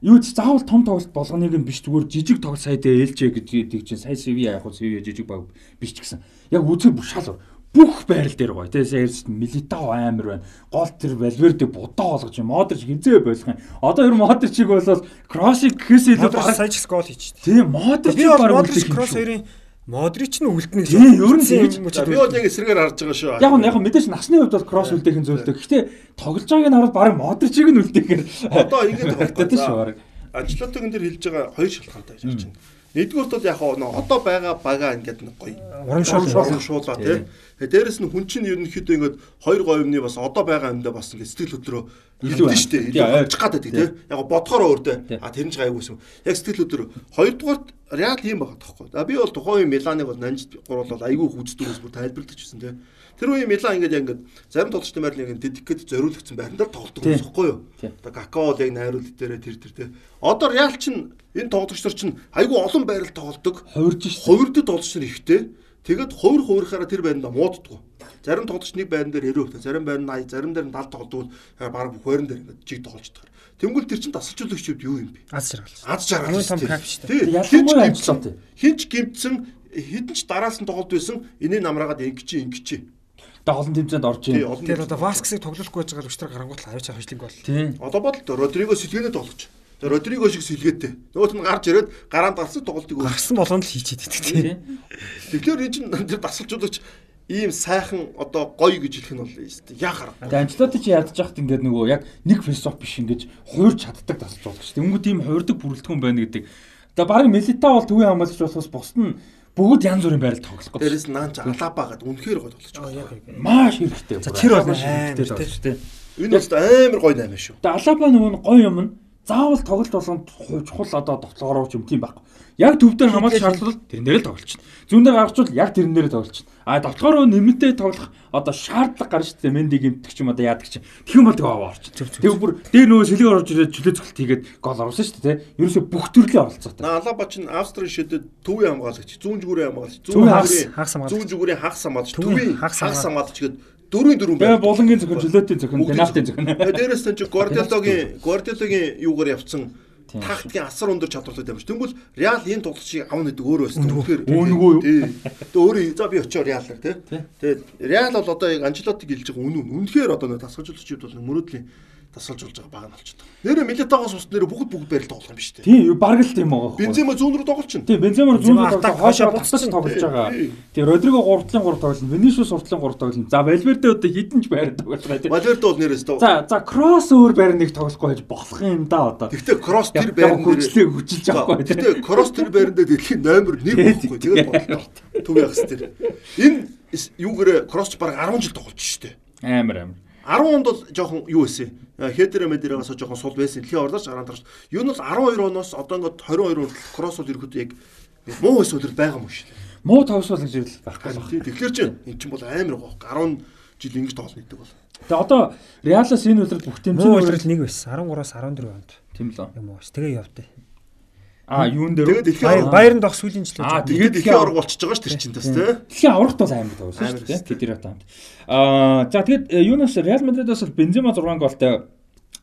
юу ч заавал том тоглолт болгоныг нь биш зүгээр жижиг тоглолт дээр ээлжээ гэдэг чинь сая CV яг хөө CV жижиг баг биш ч гэсэн. Яг үзэг бүр шал бүх байрал дээр гоё. Тий саяс милитао амар байна. Гол тэр валверде будаа болгож юм. Модерч хизээ болох юм. Одоо ер модерчиг бол кроссыг гэхээс илүү Модерч сая ч гол хийчихсэн. тий модерч Би бол баг Модрич кросс хоёрын Модрич нь үлдэнэ гэж. Тийм, ер нь тэгж. Би бол яг эсрэгээр харж байгаа шүү. Яг нь яг мэдээж насны хувьд бол кросс үлдээх нь зөвлөдөг. Гэхдээ тоглож байгааг нь хараад баг модерчиг нь үлдээхээр Одоо ингэж <laughs> харагдаад шүү. Анчлотог энэ төр хэлж байгаа хоёр шалтгаантай гэж харж байна. Нэгдүгürt бол яг нөө одоо байгаа бага ингээд нэг гоё Урамшуул. урамшуулаа тий. Тэгээ дээрэс нь хүн чинь ерөнхийдөө ингээд хоёр говьны бас одоо байгаа юмдаа бас ингээд сэтгэл хөдлөрөө Илүү илүү шүү дээ. Илүү ойр. очих гадаад тий. Яг бодохоор өөртөө а тэр нь ч гайгүйсэн. Яг сэтгэл хөдлөрөө. Хоёрдугаарт Реал юм байгаа тоххой. А би бол тухайн үе Миланыг бол нанж гуруулаад айгүй хүздэг ус бүр тайлбарлаж байсан тий. Тэр үе Милан ингээд яг ингээд зарим тоглолчтой байрлал ингээд дедикэт зориулагдсан байрандаар тоглолдог Тий. ус ихгүй юу? Одоо Какао л яг найруулал дээрээ тэр тэр тий. Одоо Реал чинь энэ тоглогч нар чинь айгүй олон байрал тоглолдог. Хувирж шүү. Хувирдод тоглогч нар ихтэй. Тэгээд хувир хувирахаараа тэр байранда мууддаг. Зарим тоглогч нэг байран дээр 90 хувьтай, зарим байран 80, зарим дээр нь 70 тоглодог. Бараг бүх байран дээр ингээд жиг тоглолцдог. Тэнгүүл тэр чин тасалжуулагчуд юу юм бэ? Аз жаргал. Аз жаргал. Хамгийн том шүү дээ. кап шүү дээ. Тий. Ялангуяа гимтсэн. Хинч гимтсэн хідэн ч дараалсан тоглолт байсан. Энийг намраагаад ингэчи ингэчи. Тэгээ олон тэмцээнд орж ийн. Тэр одоо Васксыг тоглохгүй байж байгаа өчтөр гарангуут л байгаа хожлог бол. Тийм. Одоо бодолтой Родриго сэлгээний тоглож. Тэгээ Родриго шиг сэлгээтэй. Нөгөөт нь гарч ирээд гараанд гарсан тоглолтыг. Гарсан болгонд л хийчихэд байдаг тийм. Тэгэхээр энэ чинь тэр дасгалжуулагч ийм сайхан одоо гоё гэж хэлэх нь бол яг хараа. Тэгээ Анчлоти чи ядж яхад ингээд нөгөө яг нэг философи биш ингэж хуурч чаддаг тасалж болох шүү дээ. Өнгө тийм хуурдаг бүрэлдэхүүн байна гэдэг. Тэгээ баг Милита бол төвийн хамгаалагч болохоос бус нь бүгд янз бүрийн байрал тоглох гэдэг. Дээрээс наанч алаба гэдэг үнэхээр гоё тоглож байгаа. Маш хэрэгтэй. За, тэр бол хэрэгтэй тий. тоглож шүү дээ. Энэ бол амар гоё наймаа шүү. Тэгээ Алаба нөгөө гоё юм нь заавал тоглолт болгонд чухал одоо тоглоороо ч юм тийм байхгүй. Яг төв дээр хамгаалах шаардлага тэрэн дээр л тоглолчихно. Зүүн дээр гаргачвал яг тэрэн дээр тоглолчихно. А довтлохоор нэмэлтээ тоглох одоо шаардлага гарч ирсэн Менди гимтэх ч юм одоо яадаг ч. Тэгэх юм бол тэгээ аваа орчих. Тэгээ бүр дээр нөгөө сэлэг орж ирээд чөлөө цогт хийгээд гол оруулсан шүү дээ. Ерөөсө бүх төрлийн оролцоотой. На алаба чинь Австрийн шидэд төвийн хамгаалагч, зүүн зүгүүрийн хамгаалагч, Зүүн хагас, зүгүүрийн- хагас хамгаалагч. зүүн зүгүүрийн хагас хамгаалагч, Төвийн хагас хамгаалагч гээд дөрвийн дөрвөн Тэгээ булангийн зөвхөн чөлөөтийн зөвхөн пенальтийн зөвхөн. Дээрээс нь чи Гвардиолагийн Гвардиолагийн юугаар явцсан тактикийн асар өндөр чадвартай дамж. Тэнгүүл Реал энэ тоглолтыг авна гэдэг өөрөө өссөн. Тэгэхээр Үнэгүй юу? Тий. Тэгээ өөрөө за би очиор Реалаар тий. Тий. Тэгээд Реал бол одоо яг Анчелотиг хэлж байгаа үнэн. Үнэхээр одоо нэг тасгалжуулагчид бол мөрөөдлийн тасгалжуулж байгаа баг нь болчиход. Нэрэ Милитагоос ус нэрэ бүгд бүгд барил тоглох юм биш үү? Тийм баг л тийм байгаа. Бензема зүүн рүү тоглолч. Тийм Бенземар зүүн Бензема рүү тоглож хоошоо буцаж тоглож байгаа. тий. Тэгээ Родриго 3-тлын 3 тоглоно. Винишиус уртлын 3 тоглоно. За Валверде одоо хідэн ч байр тоглож байгаа тийм. Валердо бол нэрээс доо. За за кросс өөр байр нэг тоглохгүй байж болох юм да одоо. Гэхдээ кросс тэр байран дээр хурцлыг хүчилж авахгүй тийм. Гэтэ кросс тэр байранда дэлхийн номер 1 Тий, байхгүй. Тэгээд бодлоо. Төв ягс тэр. Энэ юугээр кросс баг 10 жил тоглож штэ. Амар амар. 10 онд бол жоохон юу байсан. Хедерэ мэдэрээс жоохон сул байсан. Дэлхийн ордоос гараад гарч. Юу нь бол 12 оноос одоо ингээд 22 онд кросс бол ерөөдөө яг муу үлрэл байгаа юм шиг. Муу тавсвал гэж ирэл байхгүй байна. Тэгэхээр чи эн чинь бол амар гоо. 10 жил ингэж тоглоно гэдэг бол. Тэгээ одоо Реалас энэ үлрэл бүх тэмцээний үйлрэл нэг байсан. 13-аас 14 онд тийм л. юм уу. Тэгээ явдаа. А юун дээр Баяр баярын дох сүүлийн жилүүд. Аа, тэгээд дэлхийн авраг болчихж байгаа ш тэр чинь тас тий. Дэлхийн аврагт бол Амар шүү дээ. шүү. Тэдэр таамд. Аа за тэгээд э, юунаас Реал Мадридаас бол Бензема 6 голтой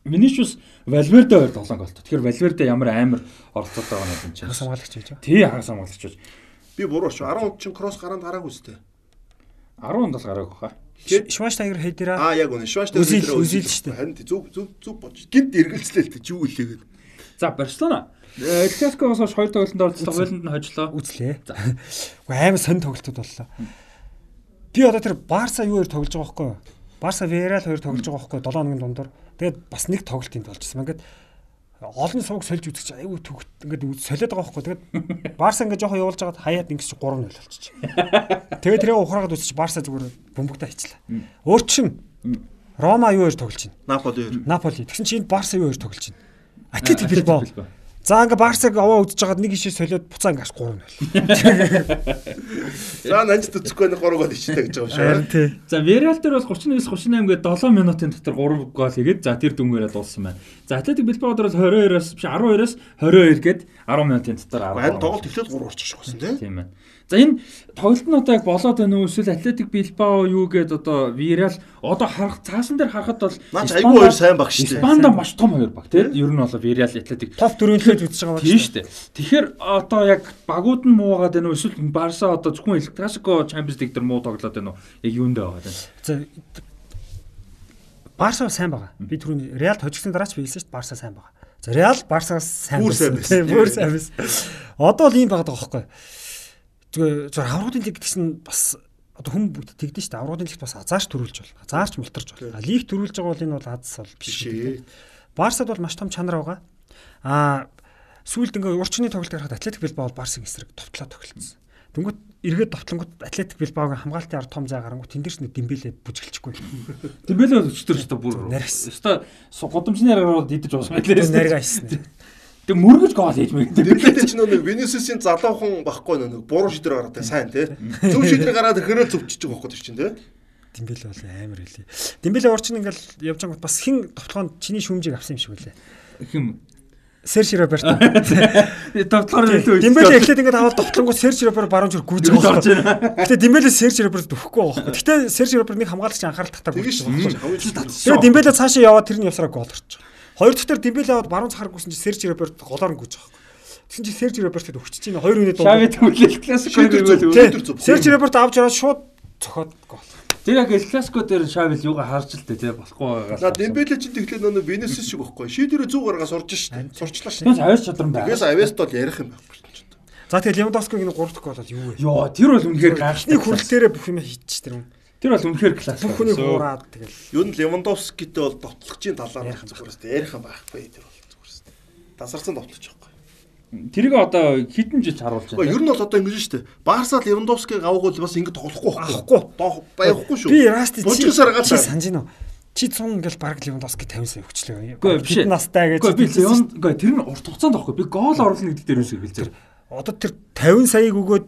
Винишиус Валверде 2 7 голтой. Тэгэхээр Валверде ямар амар оролцоотой байгаа юм чинь. хагас хамгаалагч гэж байна. Тий хагас хамгаалагч байж. Би буруу шүү. 10 онд чинь кросс гараанд гараагүй сте. 10 онд л гараагүй хаа. Шваш тагэр хэдэрэ Аа яг үнэ. Шваш Үзил- үзил шүү дээ. Харин зөв зөв зөв бодож. Гинт эргэлзлээ л дээ. Юу илээгээд. За Барселона Классикоос хойш хоёр тоглолтод оролцсон хойлонд нь хожлоо. үзлээ. Уу амар сонь тоглолтууд боллоо. Би одоо тэр Барса юуээр тоглож байгаа байхгүй юу? Барса Виарал хоёр тоглож байгаа байхгүй 7 хоногийн дундуур. Тэгээд бас нэг тоглолт энд болчихсон. Ингээд олон сууг сольж үзэж айгүй төгт ингээд солиод байгаа байхгүй. Тэгээд Барса ингээд жоохон явуулж байгаад хаяад ингэж 3-0 болчих. Тэгээд тэрээ ухраагаад үзчих Барса зүгээр бөмбөгтэй хийчлаа. Өөр чин Рома юу хоёр тоглож байна? Наполи хоёр. Наполи. Тэгсэн чинь энд Барса юу хоёр тоглож байна? Атлетик Билбао. За ингээ Барсаг аваа үзэж байгаад нэг ишээ солиод буцаа ингээс 3 0. За нанж төцөхгүй нэг 3 гол ичтэй гэж байгаа шүү. Тий. За Виарал дээр бол 39-с 38 гээд 7 минутын дотор 3 гол хийгээд за тэр дүнгээрээ дууссан байна. За Атлетик Билбао дээр бол 22-оос биш 12-оос 22 гээд 10 минутын дотор 10. Харин тоглолт эхлээд 3 орчих шиг болсон тийм. Тийм байна. За энэ тоглолт нь одоо яг болоод байна уу эсвэл Атлетик Билбао юу гээд одоо Виарал одоо харах цаасан дээр харахад бол Наач айгүй хоёр сайн баг шүү дээ. Испанда маш том хоёр баг тийм. Ер нь бол Виарал Атлетик Топ дөрөвлөөд үзэж байгаа Тийм шүү дээ. Тэгэхээр одоо яг багууд нь муугаад байна уу эсвэл Барса одоо зөвхөн El Clasico Champions League дээр муу тоглоод байна уу? Яг юундээ байгаа вэ? За Барса сайн байгаа. Би түрүүний Реал хожигдсан дараа ч биелсэн шүү дээ. Барса сайн байгаа. За Реал Барсагаас сайн Бүр сайн байсан. Бүр сайн байсан. Одоо л ийм байгаа байхгүй. Тэгээ зөв аврагын лиг гэсэн бас одоо хүн бүгд тэгдэж шүү дээ. Аврагын лигт бас азаарч төрүүлж бол. Азаарч мултарч бол. Лиг төрүүлж байгаа бол энэ бол аз бол биш. Барсад бол маш том чанар байгаа. Аа сүүлд ингээ урчны тоглолт харахад Атлетик Билбао бол Барсын эсрэг товтлоо тоглолцсон. Тэнгүүт эргээд товтлонгот Атлетик Билбаогийн хамгаалтын ард том зай гарангуут тэндэрс нэг дэмбэлээ бүжгэлчихгүй. Дэмбэлээ өчтөр өстө бүр өстө гудамжны яриагаар идэж уусан байлээ. Нарга хийсэн. Тэг мөргөж гол хийж мэгдээ. Дэмбэлтэй ч нэг Венисиусийн залуухан багхгүй нэг буруу шийдвэр гаргадаг сайн тий. Зөв шийдвэр гаргаад ирэхээр зөвчөж байгаа байхгүй чинь тий. Дэмбэлээ бол амар хэлий. Дэмбэлээ урчин ингээл явж байгаа бас хин товтлоонд чиний шүүмжийг авсан юм шиг үлээ. Хим Серж Роберто. Товтлоор илүү Дэмбэлээ эхлээд ингээд аваад товтлонгууд Серж Роберто баруун зүр гүйж байгаа. Гэтэ Дэмбэлээ Серж Роберто өгөхгүй байгаа. Гэтэ Серж Роберто нэг хамгаалагч анхаарал татаа Тэгэж гүйж шүү. байгаа. Хамгийн чухал. Тэгээ Дэмбэлээ цаашаа яваад тэрний явсараа гол орчих. Хоёр дахь дээр Дэмбэлээ аваад баруун цахаар гүйсэн чинь Серж Роберто голоор нь гүйж байгаа. Тэгсэн чинь Серж Робертод өгч чинь хоёр хүний Шави төвлөл классик зөв. Серж Роберто авч яваад шууд цохоод гол. Тэр яг Clasico дээр Шавил юугаа харж л дээ тий болохгүй За байгаа. Дембеле ч тэгэхээр нөгөө Венисиус шиг байхгүй. Шийдвэрээ зөв гаргаа сурж штэ. Сурчлаа штэ. Тэгээс авьяас чадвар байна. Тэгээс Авест бол ярих юм байхгүй. За тэгээ Левандовскигийн 3 дахь гол бол юу вэ? Йоо тэр бол үнэхээр гайхалтай. Эхний хүрэлтээрээ бүх юм хийчих тэр юм. Тэр бол үнэхээр класс. Бүх хүний хуураад тэгэл. Юу н Левандовскитэй бол довтлогчийн талаар зүгээр өстэй ярих юм байхгүй тэр бол зүгээр өстэй. Тасарсан довтлогч байхгүй. Тэрийг одоо хитэн жил харуулж Гэхдээ ер байна. нь бол одоо ингэж штэ. Барса Левандовскиг авах бол бас ингэ тоглохгүй Авахгүй. Доо баяхгүй шүү. Би Расти Бужигсаар чи гацаа. санаж гинөө. Чи 100 ингээл баг Левандовски 50 сая өгчлээ. Үгүй биш. Бид настай гэж. Үгүй би Леон үгүй тэр нь урт хугацаанд байхгүй. Би гол оруулна гэдэг дээр үсэг хэлцээр. Одоо тэр 50 саяыг өгөөд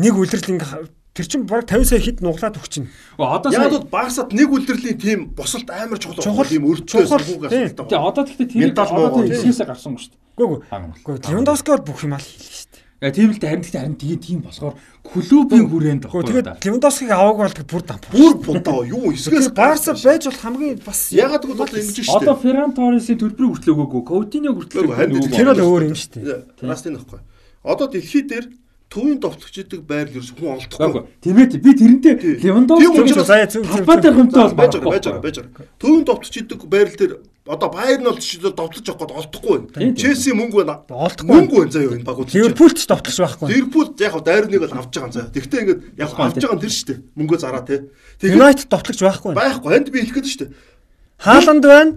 нэг үлрэл ингээ тэр чин баг 50 сая хит нуглаад өгчин. Одоо Яг бол Барсад нэг үлрэлийн тим босолт амар чухал Чухал. Тийм өртөө Тийм. асуултаа. Тэгээ одоо тэгтээ тэр одоо тэр хийсээ гарсан шүү дээ. Хагна. үгүй. Левандовски бол бүх юм аа л хийлээ шүү дээ. Яа тийм л дээ харин тэгтээ харин тэгээ тийм болохоор клубын хүрээнд баггүй. тэгээд Левандовскиг аваагүй бол бүр дам. Бүр бунтаа юу эсгээс Барса байж бол хамгийн бас Ягаад гэвэл одоо ингэж штэ. Одоо Ферран Торресын төлбөрийг хүртэл өгөөгүй. Коутиньо хүртэл өгөөгүй. тэр бол өөр юм шүү дээ. Растын нөхгүй. Одоо дэлхий дээр төвийн товтлогчдөг байр л ерөөс хүн олдохгүй. Үгүй. Тэмээ би тэрнтэй Тийм Левандовски заяа зүг зүг. талбайтай хүнтэй бол байж байгаа, байж байгаа, байж байгаа. Төвийн товтлогчдөг байр л дээр одоо байр нь бол жишээ довтлож авах гээд олдохгүй Тийм, байна. тийм. Челси мөнгө байна. Олдохгүй. Мөнгө байна заяа энэ багууд. Ливерпулт ч товтлож байхгүй. Ливерпул яг хав дайрныг бол авч байгаа юм заяа. Тэгтээ ингээд яг авч байгаа нь тэр шүү дээ. Мөнгөө зараа. Тэгээд Юнайтед товтлож байхгүй. байхгүй. Энд би хэлэх гээд шүү дээ. Хааланд байна.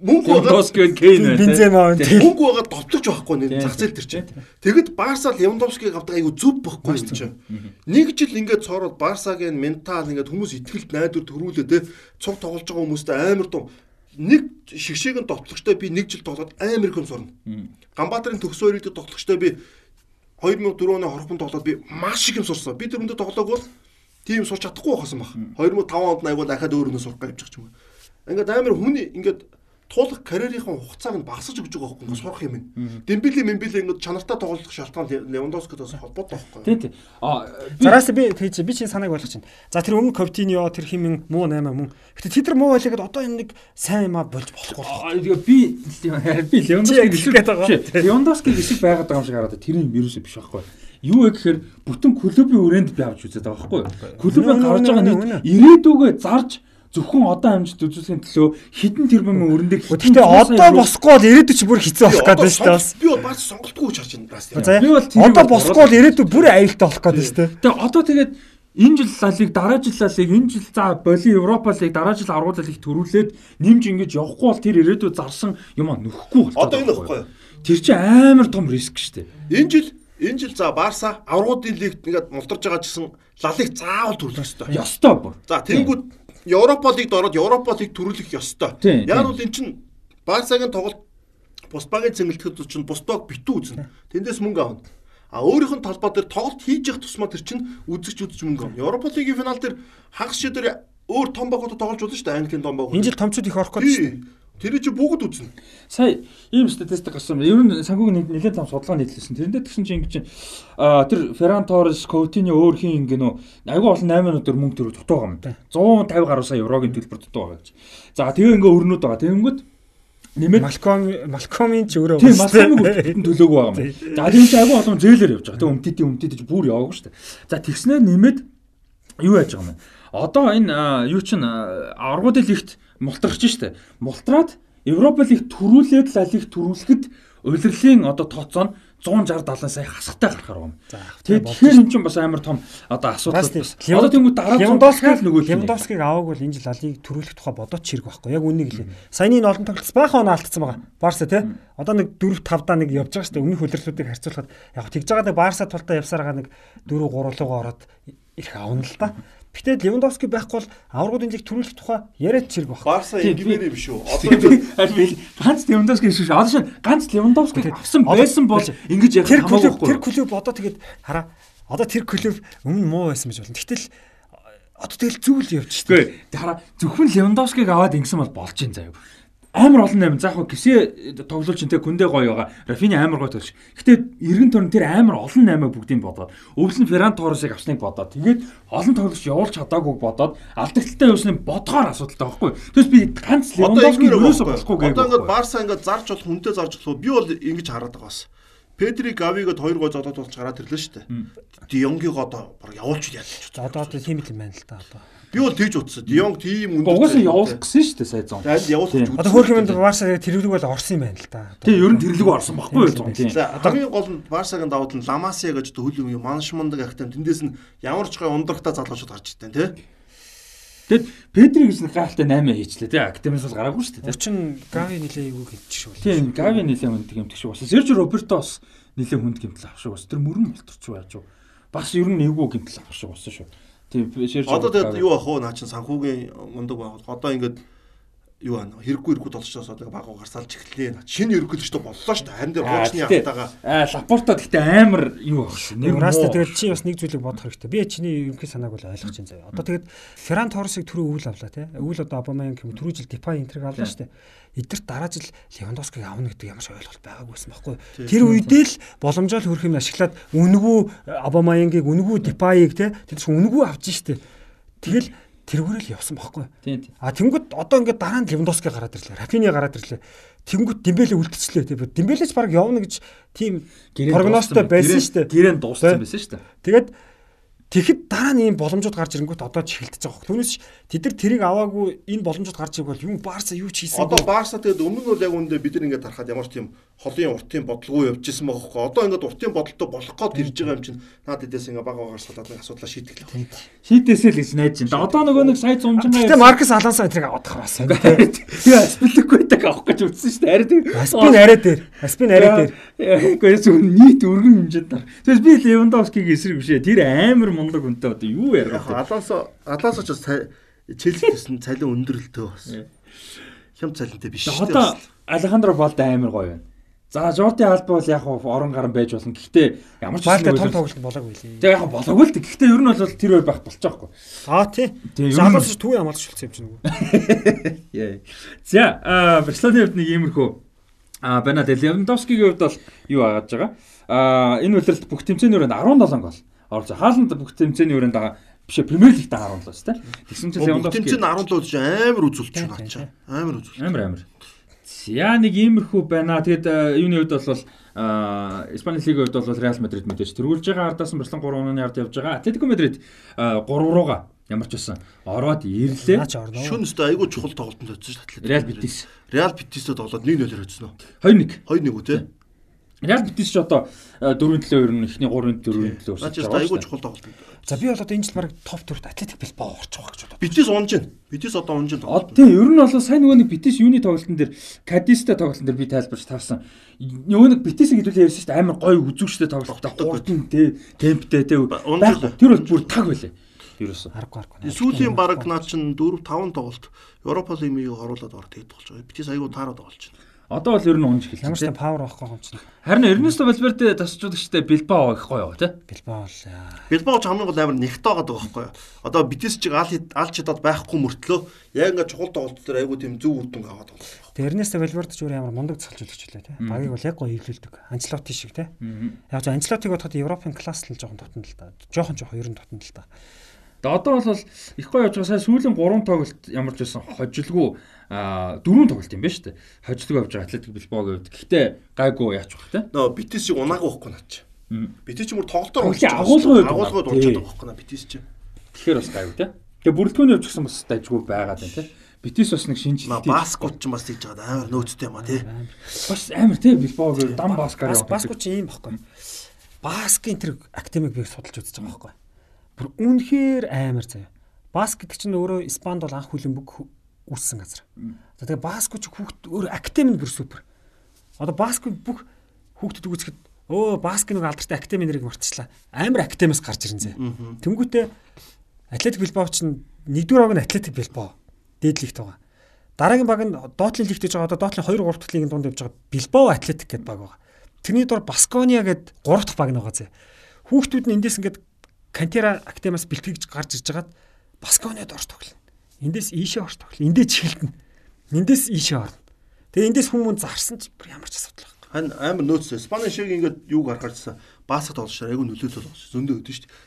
Мөнгө Левандовски Кейн байна. Бензема байна. Мөнгө байгаа довтлож байхгүй нэ зах зээл тэр чинь. Тэгэд Барса Левандовскиг авдаг айгу зүв байхгүй юм чинь. Нэг жил ингээд цоороод Барсагийн ментал ингээд хүмүүс ихтгэлд найдвар төрүүлээ те цуг тоглож байгаа хүмүүстэй амар дуу нэг шигшээгийн довтлогчтой би нэг жил тоглоод амар их юм сурна. Ганбаатарын төгсөө ирээдүйд довтлогчтой би 2004 оны хорхон тоглоод би маш их юм сурсан. Би тэр өндө тоглоагүй тийм сурч чадахгүй байхсан баг. 2005 онд айгуу дахиад өөр өнөө сурах гэж юм. Ингээд амар хүний ингээд туулах карьерийнхаа хугацааг нь багасгаж өгч байгаа байхгүй ингээд сурах юм ин. Дембили мембили ингээд чанартай тоглох шалтгаан Левандовскидоос холбоотой байхгүй. Тийм тийм. А Зараас би тэгж би чинь санааг болгож байна. За тэр өмнө Ковтиньо тэр химэн муу 8 мөн. Гэтэ тэд нар муу байлгаад одоо энэ нэг сайн юм а болж болохгүй. А, тэгээ би би Левандовски гээд байгаа. Левандовски хэсэг байгаад байгаа юм шиг хараад тэр нь вирус биш байхгүй. Юу вэ гэхээр бүтэн клубын өрөөнд би авч үзээд байгаа байхгүй. Клубын гарч байгаа нэг ирээдүгөө зарж зөвхөн одоо амжилт үзүүлэхийн төлөө хідэн тэрбумын өрөндөө Гэтэ одоо босхгүй бол ирээдүйд ч бүр хэцүү болох гэдэг шүү дээ бас. Би бол бас сонголтгүй гэж харж байна. Бас Би бол одоо босхгүй бол ирээдүйд бүр аюултай болох гэдэг шүү дээ. Тэгээ одоо тэгээд энэ жил Ла Лиг, дараа жил Ла Лиг, энэ жил за боли Европа Лиг, дараа жил аргууд лиг төрүүлээд нэмж ингэж явахгүй бол тэр ирээдүйд зарсан юм аа нөхгүй болчиход. Одоо энэ юу? Тэр чинь амар том риск шүү дээ. Энэ жил энэ жил за Барса аврагуудын лигт ингээд мултарж байгаа ч гэсэн лалыг заавал төрлөх ёстой. Ёстой бүр. За тэнгүүд Европа лигт ороод Европа лиг төрүүлэх ёстой. Яг бол эн чинь Барсагийн тоглолт бус багийн цэнгэлтгэд чинь бус баг битүү үзнэ. Тэндээс мөнгө авна. А өөрийнх нь талбай дээр тоглолт хийж явах тусмаа тэр чинь үзэгч үзэж мөнгө авна. Европа лигийн финал дээр хагас шидэр өөр том багуудад тоглож болно шүү дээ. Английн том багууд. Энэ жил томчууд их орох гэдэг шүү дээ. Тэр чи бүгд үзнэ. Сая ийм статистик гарсан. Ер нь санхүүгийн нэлээд том судалгаа нийтлсэн. Тэрэндээ тэгсэн чинь ингэж аа тэр Ферран Торрес, Коутиньо өөр хин ингэ нөө айгүй олон 8 минутаар мөнгө төрөө дутуу байгаа юм. 150 гаруй сая еврогийн төлбөр дутуу байгаа гэж. За тэгээ ингээ өрнөд байгаа. Тэгэнгүүт нэмээд Малком Малкомын ч өөрөө Тийм өртөнд төлөөгүй байгаа юм. За тийм чи агуу олон зээлэр явж байгаа. Тэг өмтөдийн өмтөдөж бүр яваагүй шүү дээ. За тэгснээр нэмээд юу яаж байгаа юм бэ? Одоо энэ юу чин аргуудын лигт мултрахч шүү дээ. Мултраад Европа лиг төрүүлээд Ла лиг төрүүлэхэд улирлын одоо тооцоо нь 160 70 сая хасахтай гарахаар байна. Тэгээд тэгэхээр эн чинь бас амар том одоо асуудал Бас. Одоо тэнгууд дараа Левандовскиг нөгөө Левандовскиг аваагүй бол энэ жил Лалиг төрүүлэх тухай бодоод ч хэрэг байхгүй. Яг үнийг хэлээ. Саяны энэ олон тоглолт баахан оноо алдсан байгаа. Барса тий. Одоо нэг 4 5 даа нэг явж байгаа шүү дээ. Өмнөх хөлөрлүүдийг харьцуулахад яг тэгж байгаа нэг Барса тултаа явсаар байгаа нэг 4 3 лугаа ороод их авна л да. Гэтэ Левандовски байхгүй бол аврагуудын лиг төрүүлэх тухай яриад ч хэрэг байхгүй. Барса Тийм, ингэмээр юм шүү. Одоо Тэгээд аль би ганц Левандовски шүү. Одоо шин ганц Левандовски авсан байсан бол ингэж яг тэр клуб хамаагүй тэр клуб одоо тэгээд хараа одоо тэр клуб өмнө муу байсан гэж болно. Гэтэл одоо тэгэл зүйл явж. Гэхдээ хараа зөвхөн Левандовскиг аваад ингэсэн бол болж ин заяа. Амар олон найм заах гисе тоглолч энэ күндээ гоё байгаа. Рафини амар гоё тоглож. Гэтэ эргэн тойрон тэр амар олон наймаа бүгдийг бодоод өвлөн Ферран Торресыг авсныг бодоод тэгээд олон тоглогч явуулж чадаагүй бодоод алдагталтай явсныг бодгоор асуудалтай байхгүй. Тэрс би ганц юусоо байхгүй. болохгүй Одоо ингээд. Барса ингээд зарж болох хүнтэй зарж болох би бол ингэж хараад байгаа бас. Педри Гавигод хоёр гол зодод болж гараад ирлээ шүү дээ. Дионгийг одоо баг явуулчих яа гэж. За одоо одоо тийм л юм байна л да одоо. Би бол тэгж утсан. Дионг тийм өндөр. Угаасаа явуулах гэсэн шүү дээ сая зон. Аль явуулах гэж Одоо үзсэн хөөрхөн шүү дээ. Барса тэрвэрэг бол орсон юм байна л да. Тий, ер нь тэрлэг орсон баггүй юу зон. Тийм. За хамгийн гол нь Барсагийн давуу тал нь Ламасия гэж хөл юм маншмандаг ахтай тэндээс нь ямар ч гой ундрахтаа залуучууд гарч иртэн тий. Тэгэд Педри гэж нэг гайхалтай 8 хийчлээ тий. Академиас бол гараагүй шүү дээ. Учин Гави нилээ юу хэлчих шүү. Тийм, Гави нэлээд хүнд гэмтэх шиг болсон. Серж Роберто бас нэлээд хүнд гэмтэл авах шиг болсон. Тэр мөрөн болторч байж юу. Бас ер нь эвгүй гэмтэл авах шиг болсон шүү. Тийм, Одоо тэгээд юу ах вэ? Наа чин санхүүгийн мундаг баг. Одоо ингээд юу аа хэрэггүй хэрэггүй толчоос одоо баг гарсаалж эхлэе. Шинэ ерөнхийлөгч ч боллоо шүү дээ. Харин дээр хуучны хатаага Аа, Лапорта гэхдээ амар юу багш. Нэг Раста тэгээд чи бас нэг зүйлийг бодох хэрэгтэй. Би чиний ерөнхий санааг бол ойлгож байна заяа. Одоо тэгээд Ферран Торресыг түрүү өвөл авлаа тий. Өвөл одоо Абамаянг юм түрүү жил Депай энтриг авлаа шүү дээ. Эдгэрт дараа жил Левандовскиг авна гэдэг ямар ч ойлголт байгаагүй байсан байхгүй. Тэр үедээ л боломжоор хөрөх юм ашиглаад үнгүү Абамаянгийг үнгүү тий. Тэр чинь үнгүү авч штэ. Тэгэл явсан байхгүй. юу? Тийм, тийм. А тэнгууд одоо ингээд дараа нь Левандовски гараад ирлээ. Рафини гараад ирлээ. Тэнгууд Дембеле үлдчихлээ тий. Дембелеч баг явна гэж тийм прогнозтой байсан шүү дээ. Гэрэн дууссан байсан шүү дээ. Тэгээд тэгэхэд дараа нь ийм боломжууд гарч ирэнгүүт одоо ч эхэлдэж байгаа. Түүнээс тэд нар тэрийг аваагүй энэ боломжууд гарч ирэх бол юм Барса юу ч хийсэн. Одоо Барса тэгээд өмнө нь бол яг үндэ бид нар ингээд харахад ямар ч тийм холын уртын бодлого явж исэн байгаа хөөе. Одоо ингээд уртын бодолтой болох гээд ирж байгаа юм чинь наад эдээс ингээд бага багаар салаад нэг асуудлаа шийтгэх. Шийдээсээ л гэж найж байна. Одоо нөгөө нэг сая зумжингаа Гэтэ Маркус Алонсо эдрийг авах бас. Тэгээ спилэкгүйдэг авах гэж үзсэн шүү дээ. Арай тийм. Аспин арай дээр. Аспин арай дээр. Гэхдээ зөв нийт өргөн хэмжээнд нар. Тэгээс би Левандовскиг эсрэг бишээ. Тэр амар мундаг үнтэй одоо юу Яг ярих вэ? Алонсо Алонсо ч бас Челсисэн цалин өндөрлөлтөө бас. Хям цалинтай биш. Одоо Алехандро Балда амар гоё байна. За Жорди Алба бол яг орон гарan байж болно. Гэхдээ ямар ч Балда нэг том тоглолт болоогүй лээ. Тэгээ яг болоогүй л дээ. Гэхдээ ер нь бол тэр бай байх болчих жоохгүй. Аа тий. Залуус түүний амлаж шилцсэн юм чинь нөгөө. <laughs> Яа. За Барселоны хувьд нэг иймэрхүү а байна. Тэгээ Левандовскигийн хувьд бол юу агааж байгаа. А энэ үлрэлт бүх тэмцээний өрөөнд 17 гол орж байгаа. Хааланд бүх тэмцээний өрөөнд байгаа бишээ Премьер Лигт 17 шүү дээ. Тэгсэн чинь Левандовски Левандовски 17 л чинь амар үзүүлч байна ачаа. Амар үзүүлч. амар амар. За нэг иймэрхүү байна. Тэгэд а, юуны хувьд бол а Испани лигийн хувьд бол Реал Мадрид мэдээж тэргүүлж байгаа ардаас нь Барселона 3 онооны ард явж байгаа. Атлетико Мадрид 3 руугаа ямар ч байсан ороод ирлээ. Шүн өстой айгүй чухал тоглолтод очсон шүү дээ. Реал Битис Реал Битистэй тоглоод 1-0-оор очсон уу? 2-1. 2-1 үү те? Реал Битис ч одоо 4-7 ер нь эхний 3-4 төлөө Наач айгүй чухал тоглолт. За би бол одоо энэ жил баг топ төрт Атлетик Билбао орчих واخ гэж бодлоо. Битис унж байна. Битис одоо унж байна. Одоо тийм ер нь бол сайн нөгөө нэг Битис юуны тоглолтын дээр Кадистэй тоглолтын дээр би тайлбарч таарсан. Нөгөө нэг Битисийг хэдүүлээ ярьсан шүү дээ амар гоё үзүүштэй тоглолттой хурдан тий темптэй тий байх. Тэр бол бүр таг байлаа. Ерөөсөө. Аргагүй аргагүй. Сүүлийн баг наа чин 4 5 тоглолт Европа лигийг оруулаад орох тэгэд болж байгаа. Битис айгүй таарад тоглож байна. Одоо бол ер нь унж эхэлсэн. Ямар ч павер авахгүй юм чинь. Харин Эрнесто Валверде тасчуулагчтай Билбао их гоё тий. Билбао л. Билбао ч хамгийн гол амар нэгтэй байгаа байхгүй юу. Одоо Битис чиг аль аль чидад байхгүй мөртлөө яг ингээ чухал тоглолт дээр айгүй тийм зөв үр дүн аваад байгаа. Тэгээ Эрнесто Валверде ч өөр ямар мундаг цалжуулагч лээ тий. Багийг бол яг гоё хөвлөлдөг. Анчлоти шиг тий. Яг зөв Анчлотиг бодоход Европын класс л жоохон тотно л да. Жоохон жоохон ер нь тотно л да. Тэгээ одоо бол их гоё явж байгаа. Сая сүүлийн 3 тоглолт ямар ч байсан хожилгүй дөрөв тоглолт юм байна шүү дээ. Хожлог авч байгаа Атлетик Билбаогийн хувьд. Гэхдээ гайгүй яач бах те. Нөө Битис шиг унаагүй байхгүй наач. Битис ч мөр тоглолтоор агуулгын агуулгад орчиход байгаа байхгүй наа Битис ч. Тэгэхээр бас гайгүй те. Тэгээ бүрэлдэхүүн явж гисэн бас дайггүй байгаад байна те. Битис бас нэг шинжилгээ. Баскут ч бас хийж байгаа амар нөөцтэй юм а тий. Бас амар тий Билбаогийн дам баскаар явах. Баскут ч ийм баггүй. Баскын тэр академик би судалж үзэж байгаа байхгүй. Бүр үнэхээр амар заяа. Баск гэдэг чинь өөрөө Испанд бол анх хүлэмбэг үүссэн газар. За тэгээ Баско ч хүүхд өөр академи бүр супер. Одоо Баско бүх хүүхдэд үзэхэд өө Баско нэг алдартай академи нэрийг мартчихлаа. Амар академиас гарч ирэн зэ. Тэнгүүтээ Атлетик Билбао ч нэгдүгээр баг нь Атлетик Билбао дээдлигт байгаа. Дараагийн баг нь Доотлын лигт гэж байгаа. Одоо Доотлын 2 3 дахь лигийн дунд явж байгаа Билбао Атлетик гэдэг баг байгаа. Тэрний дор Баскония гэдэг 3 дахь баг байгаа зэ. Хүүхдүүд нь эндээс ингээд Кантера академиас бэлтгэж гарч ирж хагаад Баскониад орж тоглоно. Эндээс ийшээ орч тоглоо. Эндээс чихэлтэн. Эндээс ийшээ орно. Тэгээ эндээс хүмүүс зарсан ч ямар ч асуудал байхгүй. Хан амар нөөцтэй. Спани шиг ингээд юуг харахаарчсан баскет тоглож айгүй нөлөөлөл болж зөндөө өдөн шүү дээ.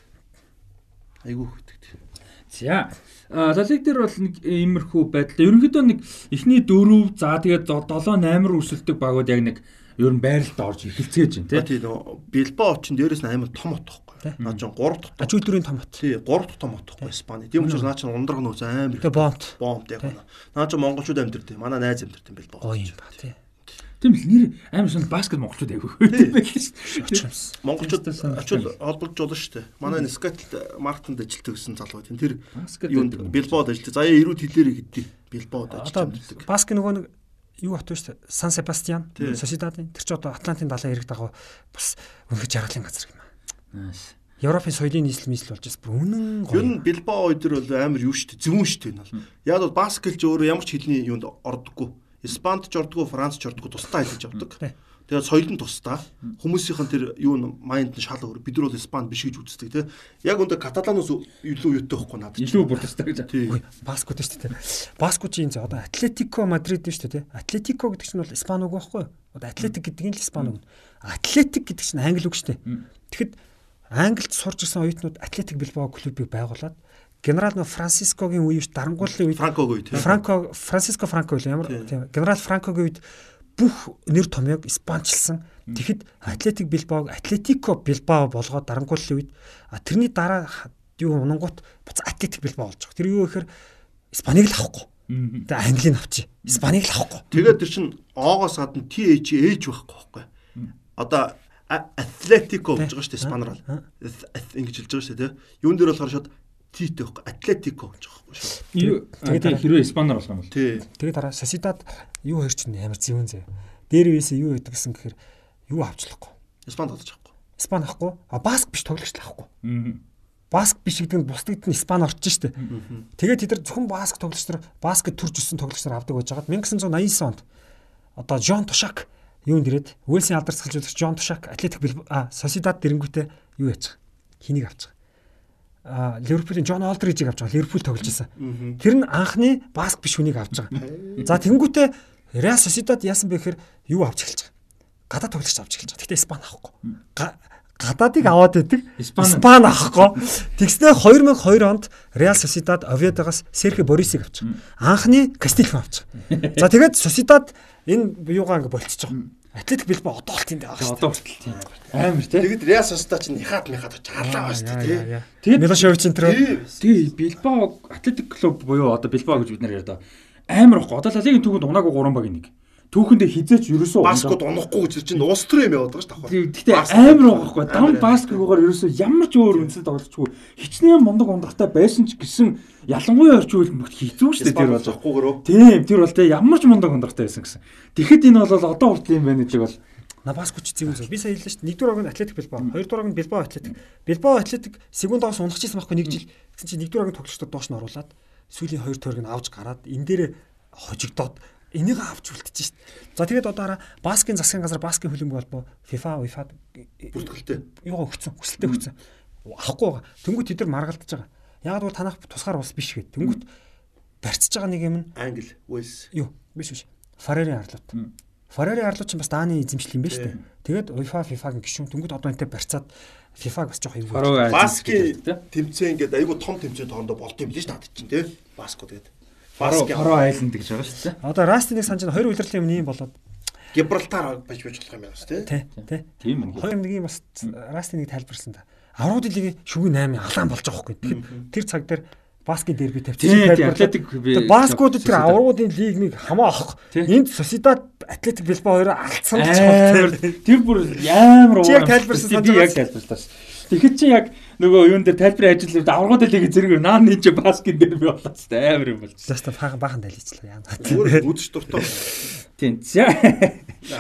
Айгүй хөтгд. За. А лалиг дээр бол нэг иймэрхүү байдал. Ерөнхийдөө нэг эхний 4 за тэгээд 7 8 өрсөлдөг багууд яг нэг ер нь байралд орж эхэлцээж байна тий. Билбао ч дээрээс нь амар том отох Наа чинь 3 дахь аж үйлдвэрийн том хот. Тий, 3 дахь том хот байхгүй Испани. Тийм учраас наа чинь ундраг нөөц амар. Тэгээ бомб. Бомб яг байна. Наа чинь монголчууд амьдэрдэг. Манай найз амьдэрдэг юм бэл боо. Гоё юм ба тий. Тийм л нэр амар шин баскет монголчууд айгүй. Монголчууд очил холбогдож болно шүү дээ. Манай Скатл маркетинд ажилтдаг гэсэн залуу тийм тэр юунд Билбоод ажилтдаг. Заяа эрүүд хэлээрээ гэдгийг Билбоод ажилтдаг. Баск нөгөө нэг юу хот вэ шүү дээ. Сан Себастьян, Сосидадын тэр ч одоо Атлантын далайн эрэг дагуу бас өнөхөж жаргалын газар юм Европын соёлын нийслэл нийслэл болж бас үнэн гоё. Юу н Билбао өдр бол амар юу штэ зөвүүн штэ энэ бол. Яг бол баскетч өөрөө ямар ч хэлний юунд ордоггүй. Испанд ч ордоггүй, Франц ч ордоггүй тусдаа хэлж авдаг. Тэгээд соёл нь тусдаа. Хүмүүсийнх нь тэр юу н майнд нь шал өөр. Бид нар бол Испанд биш гэж үздэг тий. Яг өндөр каталаноос илүү юутай байхгүй надад. Илүү бүр тусдаа гэж. Баскут шүү дээ. Баскут чинь одоо Атлетико Мадрид шүү дээ тий. Атлетико гэдэг чинь бол Испани үг байхгүй юу? Одоо Атлетик гэдэг нь л Испани үг. Атлетик гэдэг чинь англи үг шүү дээ. Тэгэхэд Англид сурч ирсэн оюутнууд Атлетик Билбао клубыг байгуулад генерал нөө Францискогийн үеийнч дарангууллын үед Франкогийн үед Франко Франциско Франко л ямар тийм генерал Франкогийн үед бүх нэр томьёог испанчилсан. Тэгэхэд Атлетик Билбаог Атлетико Билбао болгоод дарангууллын үед тэрний дараа юу унангууд буц Атлетик Билбао болж байгаа. Тэр юу гэхээр Испаниг л авахгүй. Тэгээ Английн авчи. Испаниг л авахгүй. Тэгээд тэр чин О-гоос гадна TH ээж байхгүй байхгүй. Одоо Атлетико гэж байгаа шүү дээ Испанаар бол. Ингэж хэлж байгаа шүү дээ. Юун дээр болохоор шууд Тите байхгүй Атлетико гэж байгаа байхгүй шүү. Тэгээд хэрвээ Испанаар болох юм бол. Тий. Тэгээд дараа Сосидад юу хэр чинь ямар зэвэн зэ. Дээр вээсээ юу яддаг гэсэн гэхээр юу авчлахгүй. Испан тоглож авахгүй. Испан авахгүй. А Баск биш тоглогч авахгүй. Баск биш гэдэг нь бусдад нь Испани орчих штэ. Тэгээд тэд нар зөвхөн Баск тоглогч нар Баскет төрж өссөн тоглогч нар авдаг байж байгаад 1989 онд одоо Жон Тушак юунд ирээд Уэлсийн алдар цэцэлжүүлэгч Жон Тушак Атлетик а Сосидад дэрэнгүүтээ юу яачих. Хинийг авчих. А Ливерпулийн Жон Олдрижийг авч байгаа. Ливерпул тоглож байсан. Тэр нь анхны баск биш хүнийг авч байгаа. За тэнгүүтээ Реал Сосидад яасан бэ гэхээр юу авч эхэлж байгаа. Гадаа тоглогч авч эхэлж байгаа. Гэхдээ Испани авахгүй. Гадаадыг аваад байдаг. Испани авахгүй. Тэгснээр 2002 онд Реал Сосидад Овьедогоос Серхи Борисыг авч байгаа. Анхны Кастильо авч байгаа. За тэгээд Сосидад энэ юугаа ингээ болчихж байгаа. Атлетик Билбао одоо болт юм даа шүү дээ. Одоо болтол тийм. Амар тий. Тэгэд Реал Сосида чинь нихат михат чарлаа ба шүү дээ. Тэгээд Милошевич энэ тэр. Тэгээ Билбао Атлетик клуб буюу одоо Билбао гэж бид нар яриад байгаа. Амар ихгүй. Одоо Лалигийн түүхэнд унаагүй 3 багийн нэг. Түүхэндээ хизээч ерөөсөө Баскод унахгүй гэж чинь улс төр юм яваад байгаа шүү дээ. Гэхдээ амар байгаа хгүй. Дам баскетболоор ерөөсөө ямар ч өөр үндэс тоглолцгүй. Хичнээн мундаг ундрахтай байсан ч гэсэн ялангуяа орчуул мөхт хийцүү шүү дээ тэр бол. Тийм тэр бол те ямар ч мундаг ундрахтай байсан гэсэн. Тэгэхэд энэ бол одоо хүртэл юм байна гэдэг бол Набаскуч зэвэн зөв. Би сая хэллээ шүү дээ. Нэгдүгээр орог нь Атлетик Билбао, хоёрдугаар орог нь Билбао Атлетик. Билбао Атлетик секундоос унахчихсан байхгүй нэг жил. Тэгсэн чинь нэгдүгээр орогийн тоглогчдод доош нь оруулаад сүүлийн хоёр тойрог нь авч гараад энэ дээр хожигдоод энийг авч үлдчихэж шít. За тэгээд одоо баскын засгийн газар баскын хөлбөмбөг холбоо FIFA UEFA бүртгэлтэй. Юу өгсөн, хүсэлтэд өгсөн. Авахгүй байгаа. Тэнгүүт тэд нар маргалдаж байгаа. Яг бол танах тусгаар ус биш гээд. Тэнгүүт барьцаж байгаа нэг юм нь Англи, Уэльс. юу биш биш. Фарери арлууд. Фарери арлууд чинь бас Дааны эзэмшил юм шүү дээ. Тэгээд UEFA FIFA-гийн гишүүн тэнгүүт одоо энтэй барьцаад FIFA-г бас жоох. Фароо Баскийн тэмцээн ингээд айгүй том тэмцээн тоондоо болд юм биш надад чинь тий. Баско тэгээд. Фароо Фароо айланд гэж байгаа шүү дээ. Одоо Растиныг санаж хоёр улирлын юм ийм болоод Гибралтар байж байж болох юм байна шүү тий. тий тий. Тийм ээ. Хоёр нэг юм бас Растиныг тайлбарсан та. Аврууд лигийн шүгэн 8 алаан болж байгаа хгүй. Тэгэхээр тэр цаг дээр баскет дерби тавьчихсан атлетик баскууд тэр авруудын лигнийг хамаа авах. Энд Sociedad Athletic Bilbao хоёроо алдсан тэр бүр амар Чи яг тайлбарсан санаж би яг тайлбарлаа. Тэгэхэд чи яг нөгөө юун дээр тайлбарын ажил аврагууд лигийн зэрэг наа нэг баскет дээр би болоо ч амар юм болж. Заста баахан баахан дайличлаа яа. Зүгээр үзэж дуртай. Тийм.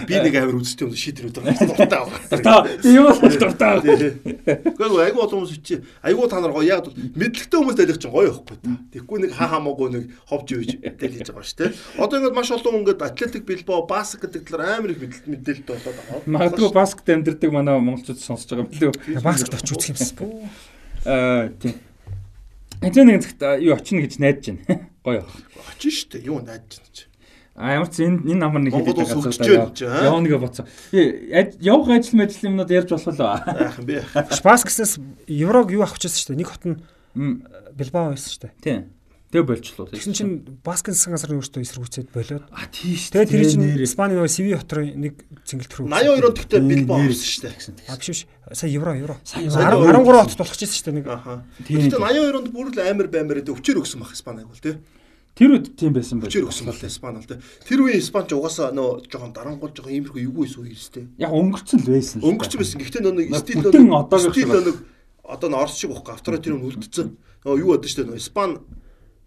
Би нэг амар үзэж юм шийдэр өдөр дуртай байгаа. Та юу бол дуртай. Гэхдээ айгүй олон хүмүүс чи айгүй та нар гоё яг мэдлэгтэй хүмүүс дайлах чинь гоё ихгүй та. Тэгэхгүй нэг ха хамаагүй нэг ховж юуж тэл хийж байгаа шүү дээ. Одоо ингээд маш олон ингээд Атлетик Билбао Баск гэдэг талаар амар их мэдээлэлтэй болоод байгаа. Магадгүй баскет амьдэрдэг манай монголчууд сонсож байгаа юм лээ. Баскет очиж үзэх юмсан. Аа тийм. Эцэг нэг цагт юу очино гэж найдаж байна. <laughs> Гоё. Очин шүү дээ. Юу найдаж чинь чи. А ямар ч энэ энэ намар нэг Монгол улс хөгжиж байна гэж, аа? Явна гэж бодсон. Э, Явах ажил мэжил юмнууд ярьж болох уу? Яах юм бэ? Баскснаас еврог юу гэсэн шүү дээ. Нэг хот нь Мм, Билбао байсан шүү дээ. Тийм. Тэг болчлоо. Тэгсэн чинь баскын засгийн газар өөртөө эсэргүүцээд болоод а тийш. тэгээд тэр чинь Испани нөгөө Сиви хотрын нэг цэнгэлт рүү 82 онд гэхдээ Билбао авсан шүү дээ. А биш биш. Сая евро евро. Сая 13 хотод болгочихсон шүү дээ нэг. Тийм. Гэхдээ 82 онд бүр л амар баймаар дээ өвчөр өгсөн баг Испани айгуул тий. Тэр үед тийм байсан байх. Өвчөр өгсөн бол Испани л тий. Тэр үеийн Испани ч угаасаа нөө жоохон дарангуул жоохон иймэрхүү эвгүй эсүү хийстэй. Яг өнгөрцөн л байсан. Өнгөрч байсан. Гэхдээ нөө стил нөө стил нөө одоо н орс шиг байхгүй авторитар юм үлдсэн. Нөө юу бодсон шүү дээ нөө Испани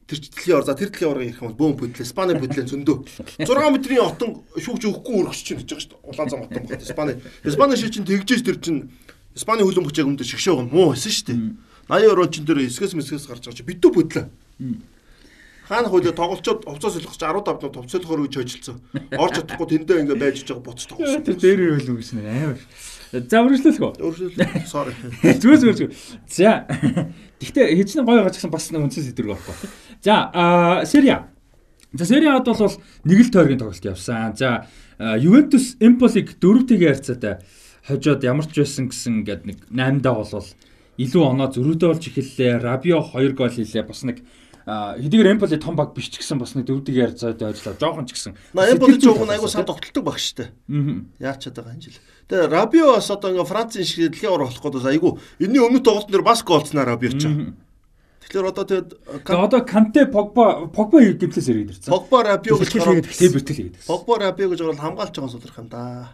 тэр дэлхийн ор за тэр дэлхийн орыг ярих юм бол бөөм бүдлээ Испани бүдлээ зөндөө 6 метрийн отон шүүгж өгөхгүй өргөж чинь гэж байгаа шүү дээ. Улаан зам отон Испани. Испани шиг чинь тэгжээж тэр чинь Испани хөлбөмбөг яг өмнөд шгшөөгөө муу байсан шүү дээ. 80 орон чинь тэр эсгэс мэсгэс гарч байгаа чи битүү бүдлээ. Хаана хөлөө тоглолцоод хувцас солих чи 15 минут хувцас солихоор гэж хойжилсан. Орж чадахгүй тэндээ ингээ байж байгаа буцаж тоглосон. Тэр дээр үйл үг гэсэн амар. За үргэлжлүүлэх үү? Өөрөөр sorry. <laughs> Зүгээр зүгээр зүгээр. За. <laughs> Гэхдээ хэчнээн гоё гаж гэсэн бас нэг үнсэн сэдвэр байхгүй. За, аа Серия. За Сериад бол нэг л тойргийн тоглолт явсан. За, Ювентус Эмполиг дөрөвтэйгээ харьцаатай хожоод ямар ч байсан гэсэн ингээд нэг 8 даа болвол илүү оноо зөрүүтэй болж эхэллээ. Рабио 2 гол хийлээ. Бас нэг хэдийгээр Эмполи том баг биш ч гэсэн бас нэг дөрөвтэйгээ харьцаатай ажиллаа. Жохон ч гэсэн. Эмполи жоох нь айгуу сайн тогтолдог баг штэ. Аа. Яарч чадбайгаа энэ жил. Тэгээ Рабио бас одоо ингээ Францын шиг дэлхийн ор болох гэдэг айгуу энэний өмнө тоглолт нэр бас голцнаа Рабио ч. Тэгэхээр одоо тэгээд Тэгээ одоо Канте Погба Погба гимтлээс ирээд ирсэн. Погба Рабио гэж Тэгээ бэртэл хийгээд. Погба Рабио гэж гараад хамгаалж байгаа суулрах юм да.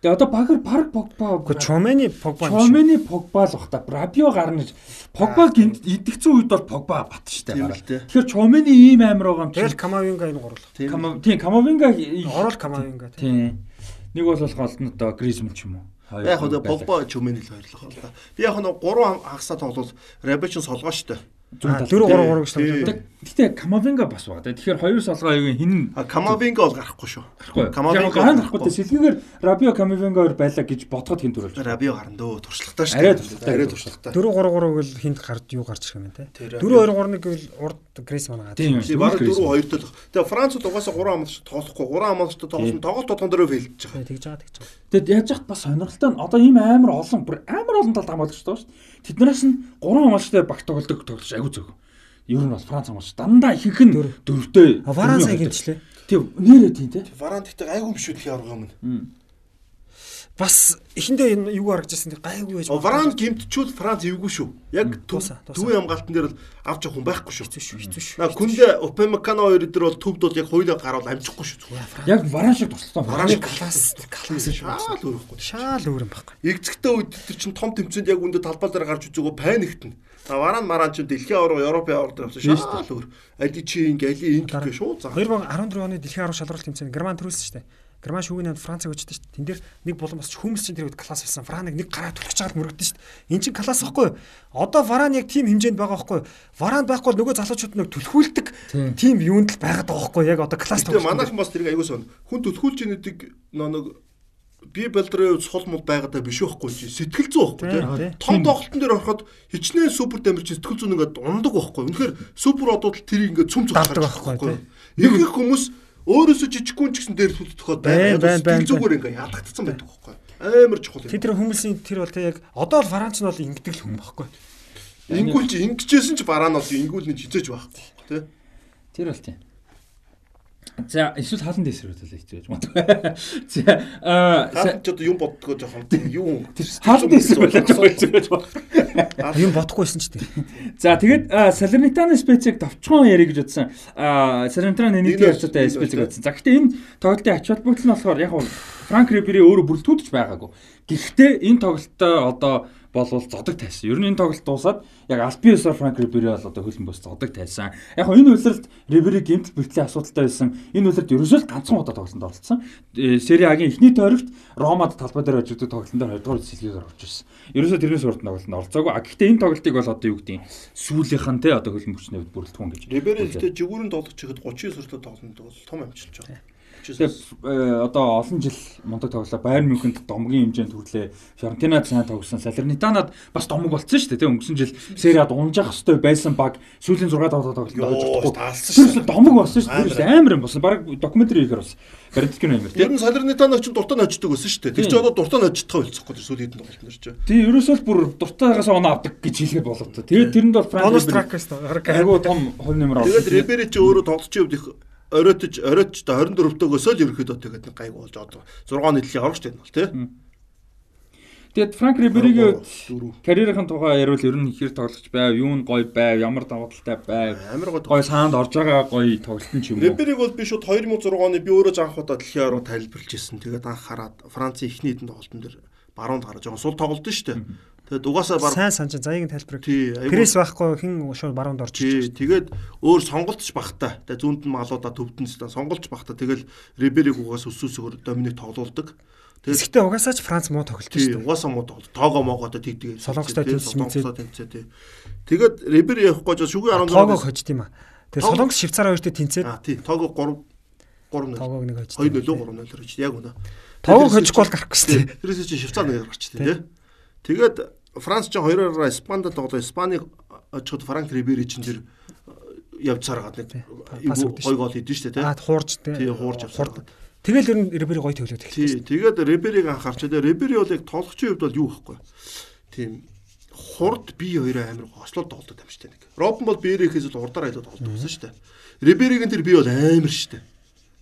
Тэгээ одоо багэр парк Погба Гэхдээ Чомени Погба Чомени Погба л бах та. Рабио гарна гэж. Погба гинт идэгцэн үед бол Погба бат штэ. Л. Тэгэхээр Чомени ийм амар байгаа юм Тэгэл чи. Камавинга энэ гурлах. Тийм. Кама тийм Камавинга Орол Камавинга. тийм. Нэг бол голд нь одоо Гризман ч юм уу. Яг одоо. Погба Чүмэн л баярлах байна. Би яг нэг 3 хагасаа тоглол Рабио ч солгоо штэ. 4 3 3 гэж тоглоо. Гэтэ Камавинга бас байгаа. Тэгэхээр хоёр солгоо аюу хин Камавинга бол гарахгүй шүү. гарахгүй. Камавинга гарахгүй. тэ Сэлгээр Рабио Камавинга хоёр байлаа гэж бодоход хин төрүүлж. Рабио гарна дөө туршлагатай шүү. Арай туршлагатай. Арай туршлагатай. 4 3 3 гэл хинт гард юу гарч ирэх юм бэ те? Тэр 4 2 3 1 гэл урд Грейсман гаад. Тийм. Тийм баг 4 2 төл. Тэгээ Францууд угаасаа 3 амлагч тоглохгүй 3 амлагчтай тоглосон тоглолт тотон дөрөв фейлдэж байгаа. Тэгж байгаа тэгж байгаа. Тэгэд яаж яхад бас сонирхолтой нь одоо ийм амар олон бүр амар олон талд хамгаалагч тоо шүү дээ. Тэднээс нь гурван хамгаалагчтай багт тоглодог тоглож аягүй зөв. Ер нь бол Франц хамгаалагч дандаа ихэнх нь дөрөвтэй. А Варанса гинтчлээ. Тийм нэрээ тийм те. Варан гэхдээ айгүй биш үү дэлхийн авраг юм. Бас эхэндээ энэ юу харагдаж байсан гайгүй байж. Варан гимтчүүл Франц эвгүй шүү. Яг төвийн хамгаалтан дээр л авч явах хүн байхгүй шүү. хэцүү шүү. Хэцүү шүү. На күндэ Upamecano хоёр дээр бол төвд бол яг хоёулаа гарвал амжихгүй шүү. Яг варан шиг тусласан. Варан класс класс шүү. Шаал өрөхгүй. Шаал өөр юм байхгүй. Игцэгтэй үед тэр чин том тэмцээнд яг үндэ талбай дээр гарч үзээгөө паниктэн. А варан маран чин дэлхийн авраг Европын авраг дээр авсан шаал өөр. Али чи инг али инг гэх шууд заа. 2014 оны дэлхийн аврах шалралт тэмцээн Герман төрүүлсэн шүү дээ. Герман шүүгийн хамт Францаг өчтөн шүү дээ. Тэн дээр нэг болон бас хүмүүс чинь тэр үед класс болсон. Франыг нэг гараа түлхэж чагаад мөрөгдөн шүү дээ. Энд чинь класс юу? Одоо Варан яг тим хэмжээнд байгаа байхгүй? Варан байхгүй бол нөгөө залуучууд нэг түлхүүлдэг тим юунд л байгаад байгаа байхгүй? Яг одоо класс Тэгээ манайхан бас тэрийг аягүй сон. Хүн түлхүүлж идэг нэг би болдрын сул мул байгаадаа биш байхгүй чи сэтгэл зүй байхгүй Тий, тий. тий. Том тоглолтын дээр ороход хичнээн супер дамир чи сэтгэл зүйн ингээд ундаг байхгүй. Үнэхээр супер одууд тэрийг ингээд цөм цөм Давдаг байхгүй. Их их хүмүүс өөрөөсөө жижигхэн ч гэсэн дээр Байн, байн, байн, сэтгэл зүгээр ингээд ядагдсан байдаг байхгүй. Амар чухал юм. Тэр хүмүүсийн тэр бол тэг яг одоо л Франц нь бол ингэдэг л хүн байхгүй. Ингүүл чи ингэжсэн ч бараа нь бол ингүүл нь хизээж байхгүй тий. Тэр бол тийм. За эсвэл <laughs> хаалт дэсрүүтэл хэцүү байж магадгүй. За аа Хаалт ч одоо юм боддгоо жоохон юу хаалт байж магадгүй. Юм <laughs> бодохгүйсэн ч тийм. За тэгээд Салернитаны специйг давчхан ярих гэж бодсон. Аа Салернитаны нэг бол- специйг бодсон. За гэхдээ энэ тоглолтын ач холбогдол нь болохоор яг Франк Рибери өөрөө бүрэлдэхүүнж байгаагүй. Гэхдээ энэ тоглолтоо одоо болвол зодог тайсан. Ер нь энэ тоглолт дуусаад яг Альбиосоор Франк Рибери бол одоо хөлбөмбөс зодог тайсан. Яг нь энэ үйлрэлт Рибери гэмтэл бэртлийн асуудалтай байсан. Энэ үйлрэлт ерөөсөө л ганцхан удаа тоглолтод оролцсон. Э, Сери А-гийн эхний тойрогт Ромад талбай дээр тоглолтын дээр 20 дугаар сэлгээр орж ирсэн. Ерөөсөө тэрнээс урд тоглолтод оролцоогүй. А гэхдээ энэ тоглолтыг бол одоо юу гэдэг юм сүүлийнх нь те одоо хөлбөмбөчний хувьд бүрэлдэхүүн гэж. Рибери гэхдээ жигүүрэн тоглож ихэд 39 хүртэл тоглоно бол том амжилт жоо. Тэгээ э, одоо олон жил мундаг тоглолоо Байерн Мюнхенд домгийн хэмжээнд төрлөө. Фьорентинад сайн тоглосон. Салернитанад бас домог болцсон шүү дээ. Тэ өнгөрсөн жил Сериад унжах хөстэй байсан баг сүүлийн 6 тоглолт тоглолт тоглож таалсан шүү дээ. домог болсон шүү дээ. Амар юм болсон. Бараг докюментари хийхээр бас баримтгын амар Ер нь Салернитано ч дуртай ночдөг байсан шүү дээ. Тэр чинь одоо дуртай ночдох болцохгүй тэр сүүлийн хэдэн тоглолт нэр чинь. Тий, ерөөсөө л бүр дуртайгаас оноо авдаг гэж хэлгээд болов. Тэгээд тэрэнд бол тоо. айгуу том хувь нэмэр Тэгээд авсан. Рибери ч өөрөө тоглолтын хувьд их оройтож оройтч та 24-өөсөө л ерөөхдөө тэгээд нэг гайг болж одоо 6 нийтлэлийн орох штеп нь бол тий. Тэгээд Франк Риберигийн дөрөв. карьерийн тухай яриул ер нь хэр тоглож байв, юу нь гоё байв, ямар давуу талтай байв. Амар гоо Гоё саанд орж байгаа гоё тоглолт нь ч юм уу. Рибериг бол би шууд 2006 оны би өөрөө анх удаа дэлхийн авраг тайлбарлаж ирсэн. Тэгээд анх хараад Францын эхний хэдэн тоглолтын дээр баруунд гараад жоохон сул тоглолт нь шүү дээ. Тэгээд угаасаа бар Сайн санаж заягийн тайлбарыг. Пресс байхгүй хин шууд баруунд орж ирж тэгээд өөр сонголтч багтаа. Тэгээд зүүнд нь малуудаа төвдөн ста сонголтч багтаа. Тэгэл Рибериг угаас өсөөсөөр Доминик тоглоулдаг. Тэгээд Тэгэхдээ угаасаа ч Франц муу тоглолт шүү дээ. угаасаа мод тоогоо могоодоо тэгдэг. Солонгостой тэнцээ. Тэгээд Рибери явахгүй жоо шүгэ 16 Тоогоо хожд юм аа. Тэгээ Тоог- Солонгос Швейцараа хоёртой тэнцээд А тий, тоогоо 3 3 0. тоогоог нэг хожд. 2 0 3 0 гэж яг үнэ. Тоогоо хожихгүй бол гарахгүй шүү дээ. тэрээс чи Швейцар нэг гарчтэй тий. Тэгээд Франц ч 2-оор Испанд тоглоо. Испанийг очиход Франк Рибери чин тэр явж саргаад нэг пас өгдөн шүү. гой гол хийдэн шүү дээ Аа тий. хуурж Тий, хуурж авсан. Тэгэл ер нь Рибери гоё төглөөд эхэлсэн. Тий, тэгээд Рибериг анхаарч тэгээ Рибери бол яг тоглогчийн хувьд бол юу гэхгүй. Тийм хурд би хоёроо амар гослол тоглоод амжтай нэг. Робин бол Берихээс л урдаар айлууд тоглоод байсан шүү дээ. Риберигийн тэр би бол амар шүү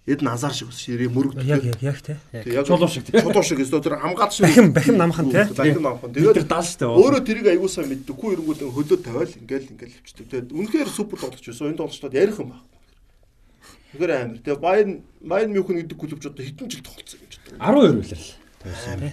Эд назар шиг бас ширээ мөрөг. Яг яг яг тий. Яг. Чулуу шиг, тий. Чулуу шиг өстө тэр хамгаалт шиг. Бахим- бахим намхан, тий. Бахим намхан. Тэр Тэгээд даал штэ. өөрөө тэрийг аягуулсаа мэддэггүй эргүүл хөлөө тавиал ингээл ингээл хөвчдөг. Тэгээд үнэхээр супер тоглож байсан. Энэ тоглолтод ярих юм байна. Тэгэхээр амар. Тэгээд Bayern Bayern München гэдэг клубч одоо хэдэн жил тоглолцсон юм ч гэдэг. 12 үлрэл.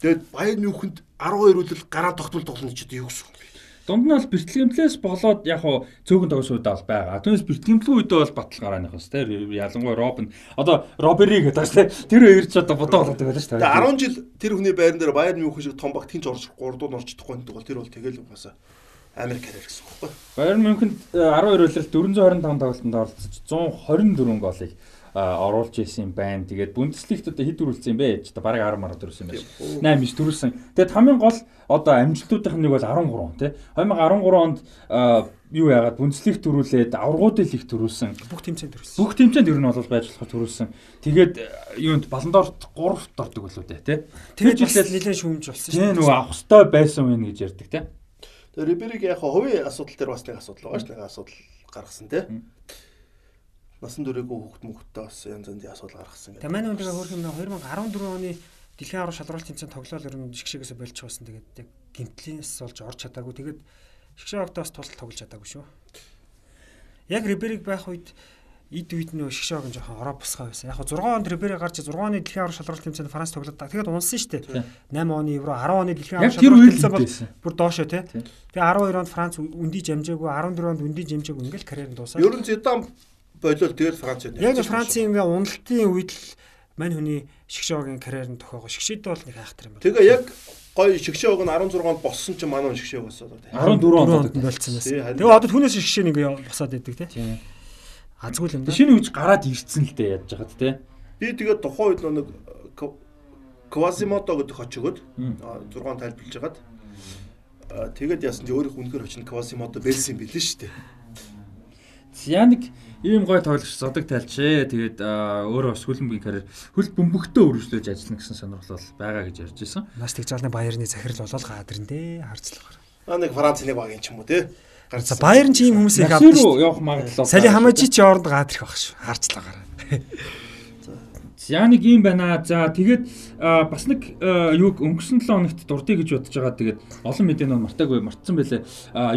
Тэгээд Bayern München-д 12 үлрэл гараа тогтмол тоглоно ч гэдэг юу гэсэн юм бэ? Дунд нь бол бэртлэгэмлээс болоод яг хуу цөөхөн тогсуудаа бол байгаа. Түүнээс бэртлэгэмлэн үедээ бол батал гарааны хос те ялангуяа Робин одоо Робери гэдэг те тэр хоёр ч одоо бодоо болоод байгаа шүү дээ. 10 жил тэр хүний байран дээр Bayern München шиг том баг тэнч орж 3 дуу орж чадахгүй гэдэг бол тэр бол тэгэл угаасаа Америк карьер гэсэн үг байхгүй. Bayern München 12 үлрэлт 425 тоглолтод оролцож 124 голыг оруулж исэн юм байна. Тэгээд Бундеслигт одоо хэд дөрүүлсэн юм бэ? Одоо бараг 10 мараа дөрүүлсэн юм байна. 8 9 дөрүүлсэн. Тэгээд хамгийн гол одоо амжилтуудынх нь нэг бол 13 тий. 2013 онд юу яагаад Бундеслиг дөрүүлээд аврагуудын лиг дөрүүлсэн. Бүх тэмцээнд төрсөн. Бүх тэмцээнд ер нь бол байж болохоор төрүүлсэн. Тэгээд юунд баландорт 3-т ордог болоо дээ тий. Тэгээд жилдээ нэлээд шүүмж болсон тий нөгөө авах хөстой байсан вэ гэж ярьдаг тий. Тэгээд Рибериг яг хувийн асуудал дээр бас нэг асуудал байгаа ш нэг асуудал гаргасан тий. Насан туршаагүй хүүхд мөхтөө бас янз янзын асуудал гаргасан манай хүн тэгээ хөрх юм 2014 оны дэлхийн аврал шалралт тэмцээн тоглоал ер нь шгшгээс болж байсан. Тэгээд яг гимтлээс болж орж чадаагүй. Тэгээд шгшгоогдоос тусал тоглож чадаагүй шүү. Яг Рибериг байх үед эд үед нөө шгшоог нь жоохон ороо бусгаа байсан. Яг 6 онд Рибери гарч 6 оны дэлхийн аврал шалралт тэмцээнд Франц тоглоод та. Тэгээд унсан шүү дээ. 8 оны евро 10 оны дэлхийн аврал шалралт тэмцээн бол бүр доошоо тий. Тэгээ 12 онд Франц үндий жамжаагүй 14 онд үндий жамжаагүй ингээл карьер нь дуусаа. Ер нь Зидан болол тэгэл Франц яг. Яг Францын ингээ уналтын үед л мань хүний шгшоогийн карьер нь тохиогоо шгшээд бол нэг хайхтар юм байна. Тэгээ яг гой шгшоог нь 16-нд боссон чинь манай шгшээ болсон одоо тийм 14 онд болцсон байсан. Тэгээ одоо түүнээс шгшээ нэг босоод идэг тийм. Азгүй юм да. Шинэ үуч гараад ирсэн л дээ яаж жагаад тийм. Би тэгээ тухайн үед нэг Квазимото гэдэг очигод 6 тайлбарлаж хагаад тэгээд яасан чи өөрийнх үнэхээр очинд Квазимото бэлсэн билээ шүү дээ. За нэг ийм гой тоглогч зодог тайлчээ. Тэгээд өөрөө бас хөлбөмбөгийн карьер хөл бөмбөгтөө өргөжлөж ажиллана гэсэн сонирхол бол байгаа гэж ярьж байсан. Нас тэг залны Баерны захирал болол гаадрын дээ харцлагаар. Аа нэг Франц нэг багийн ч юм уу те. За Баерн ч ийм хүмүүсийг авдаг шүү. явах магадлал. Сали хамаажи чи оронд гаадрах байх шүү. Харцлагаар. За нэг юм байна. За тэгээд бас нэг юуг өнгөрсөн 7 хоногт дурдъя гэж бодож байгаа. Тэгээд олон мэдээ нөө мартаагүй мартсан байлээ.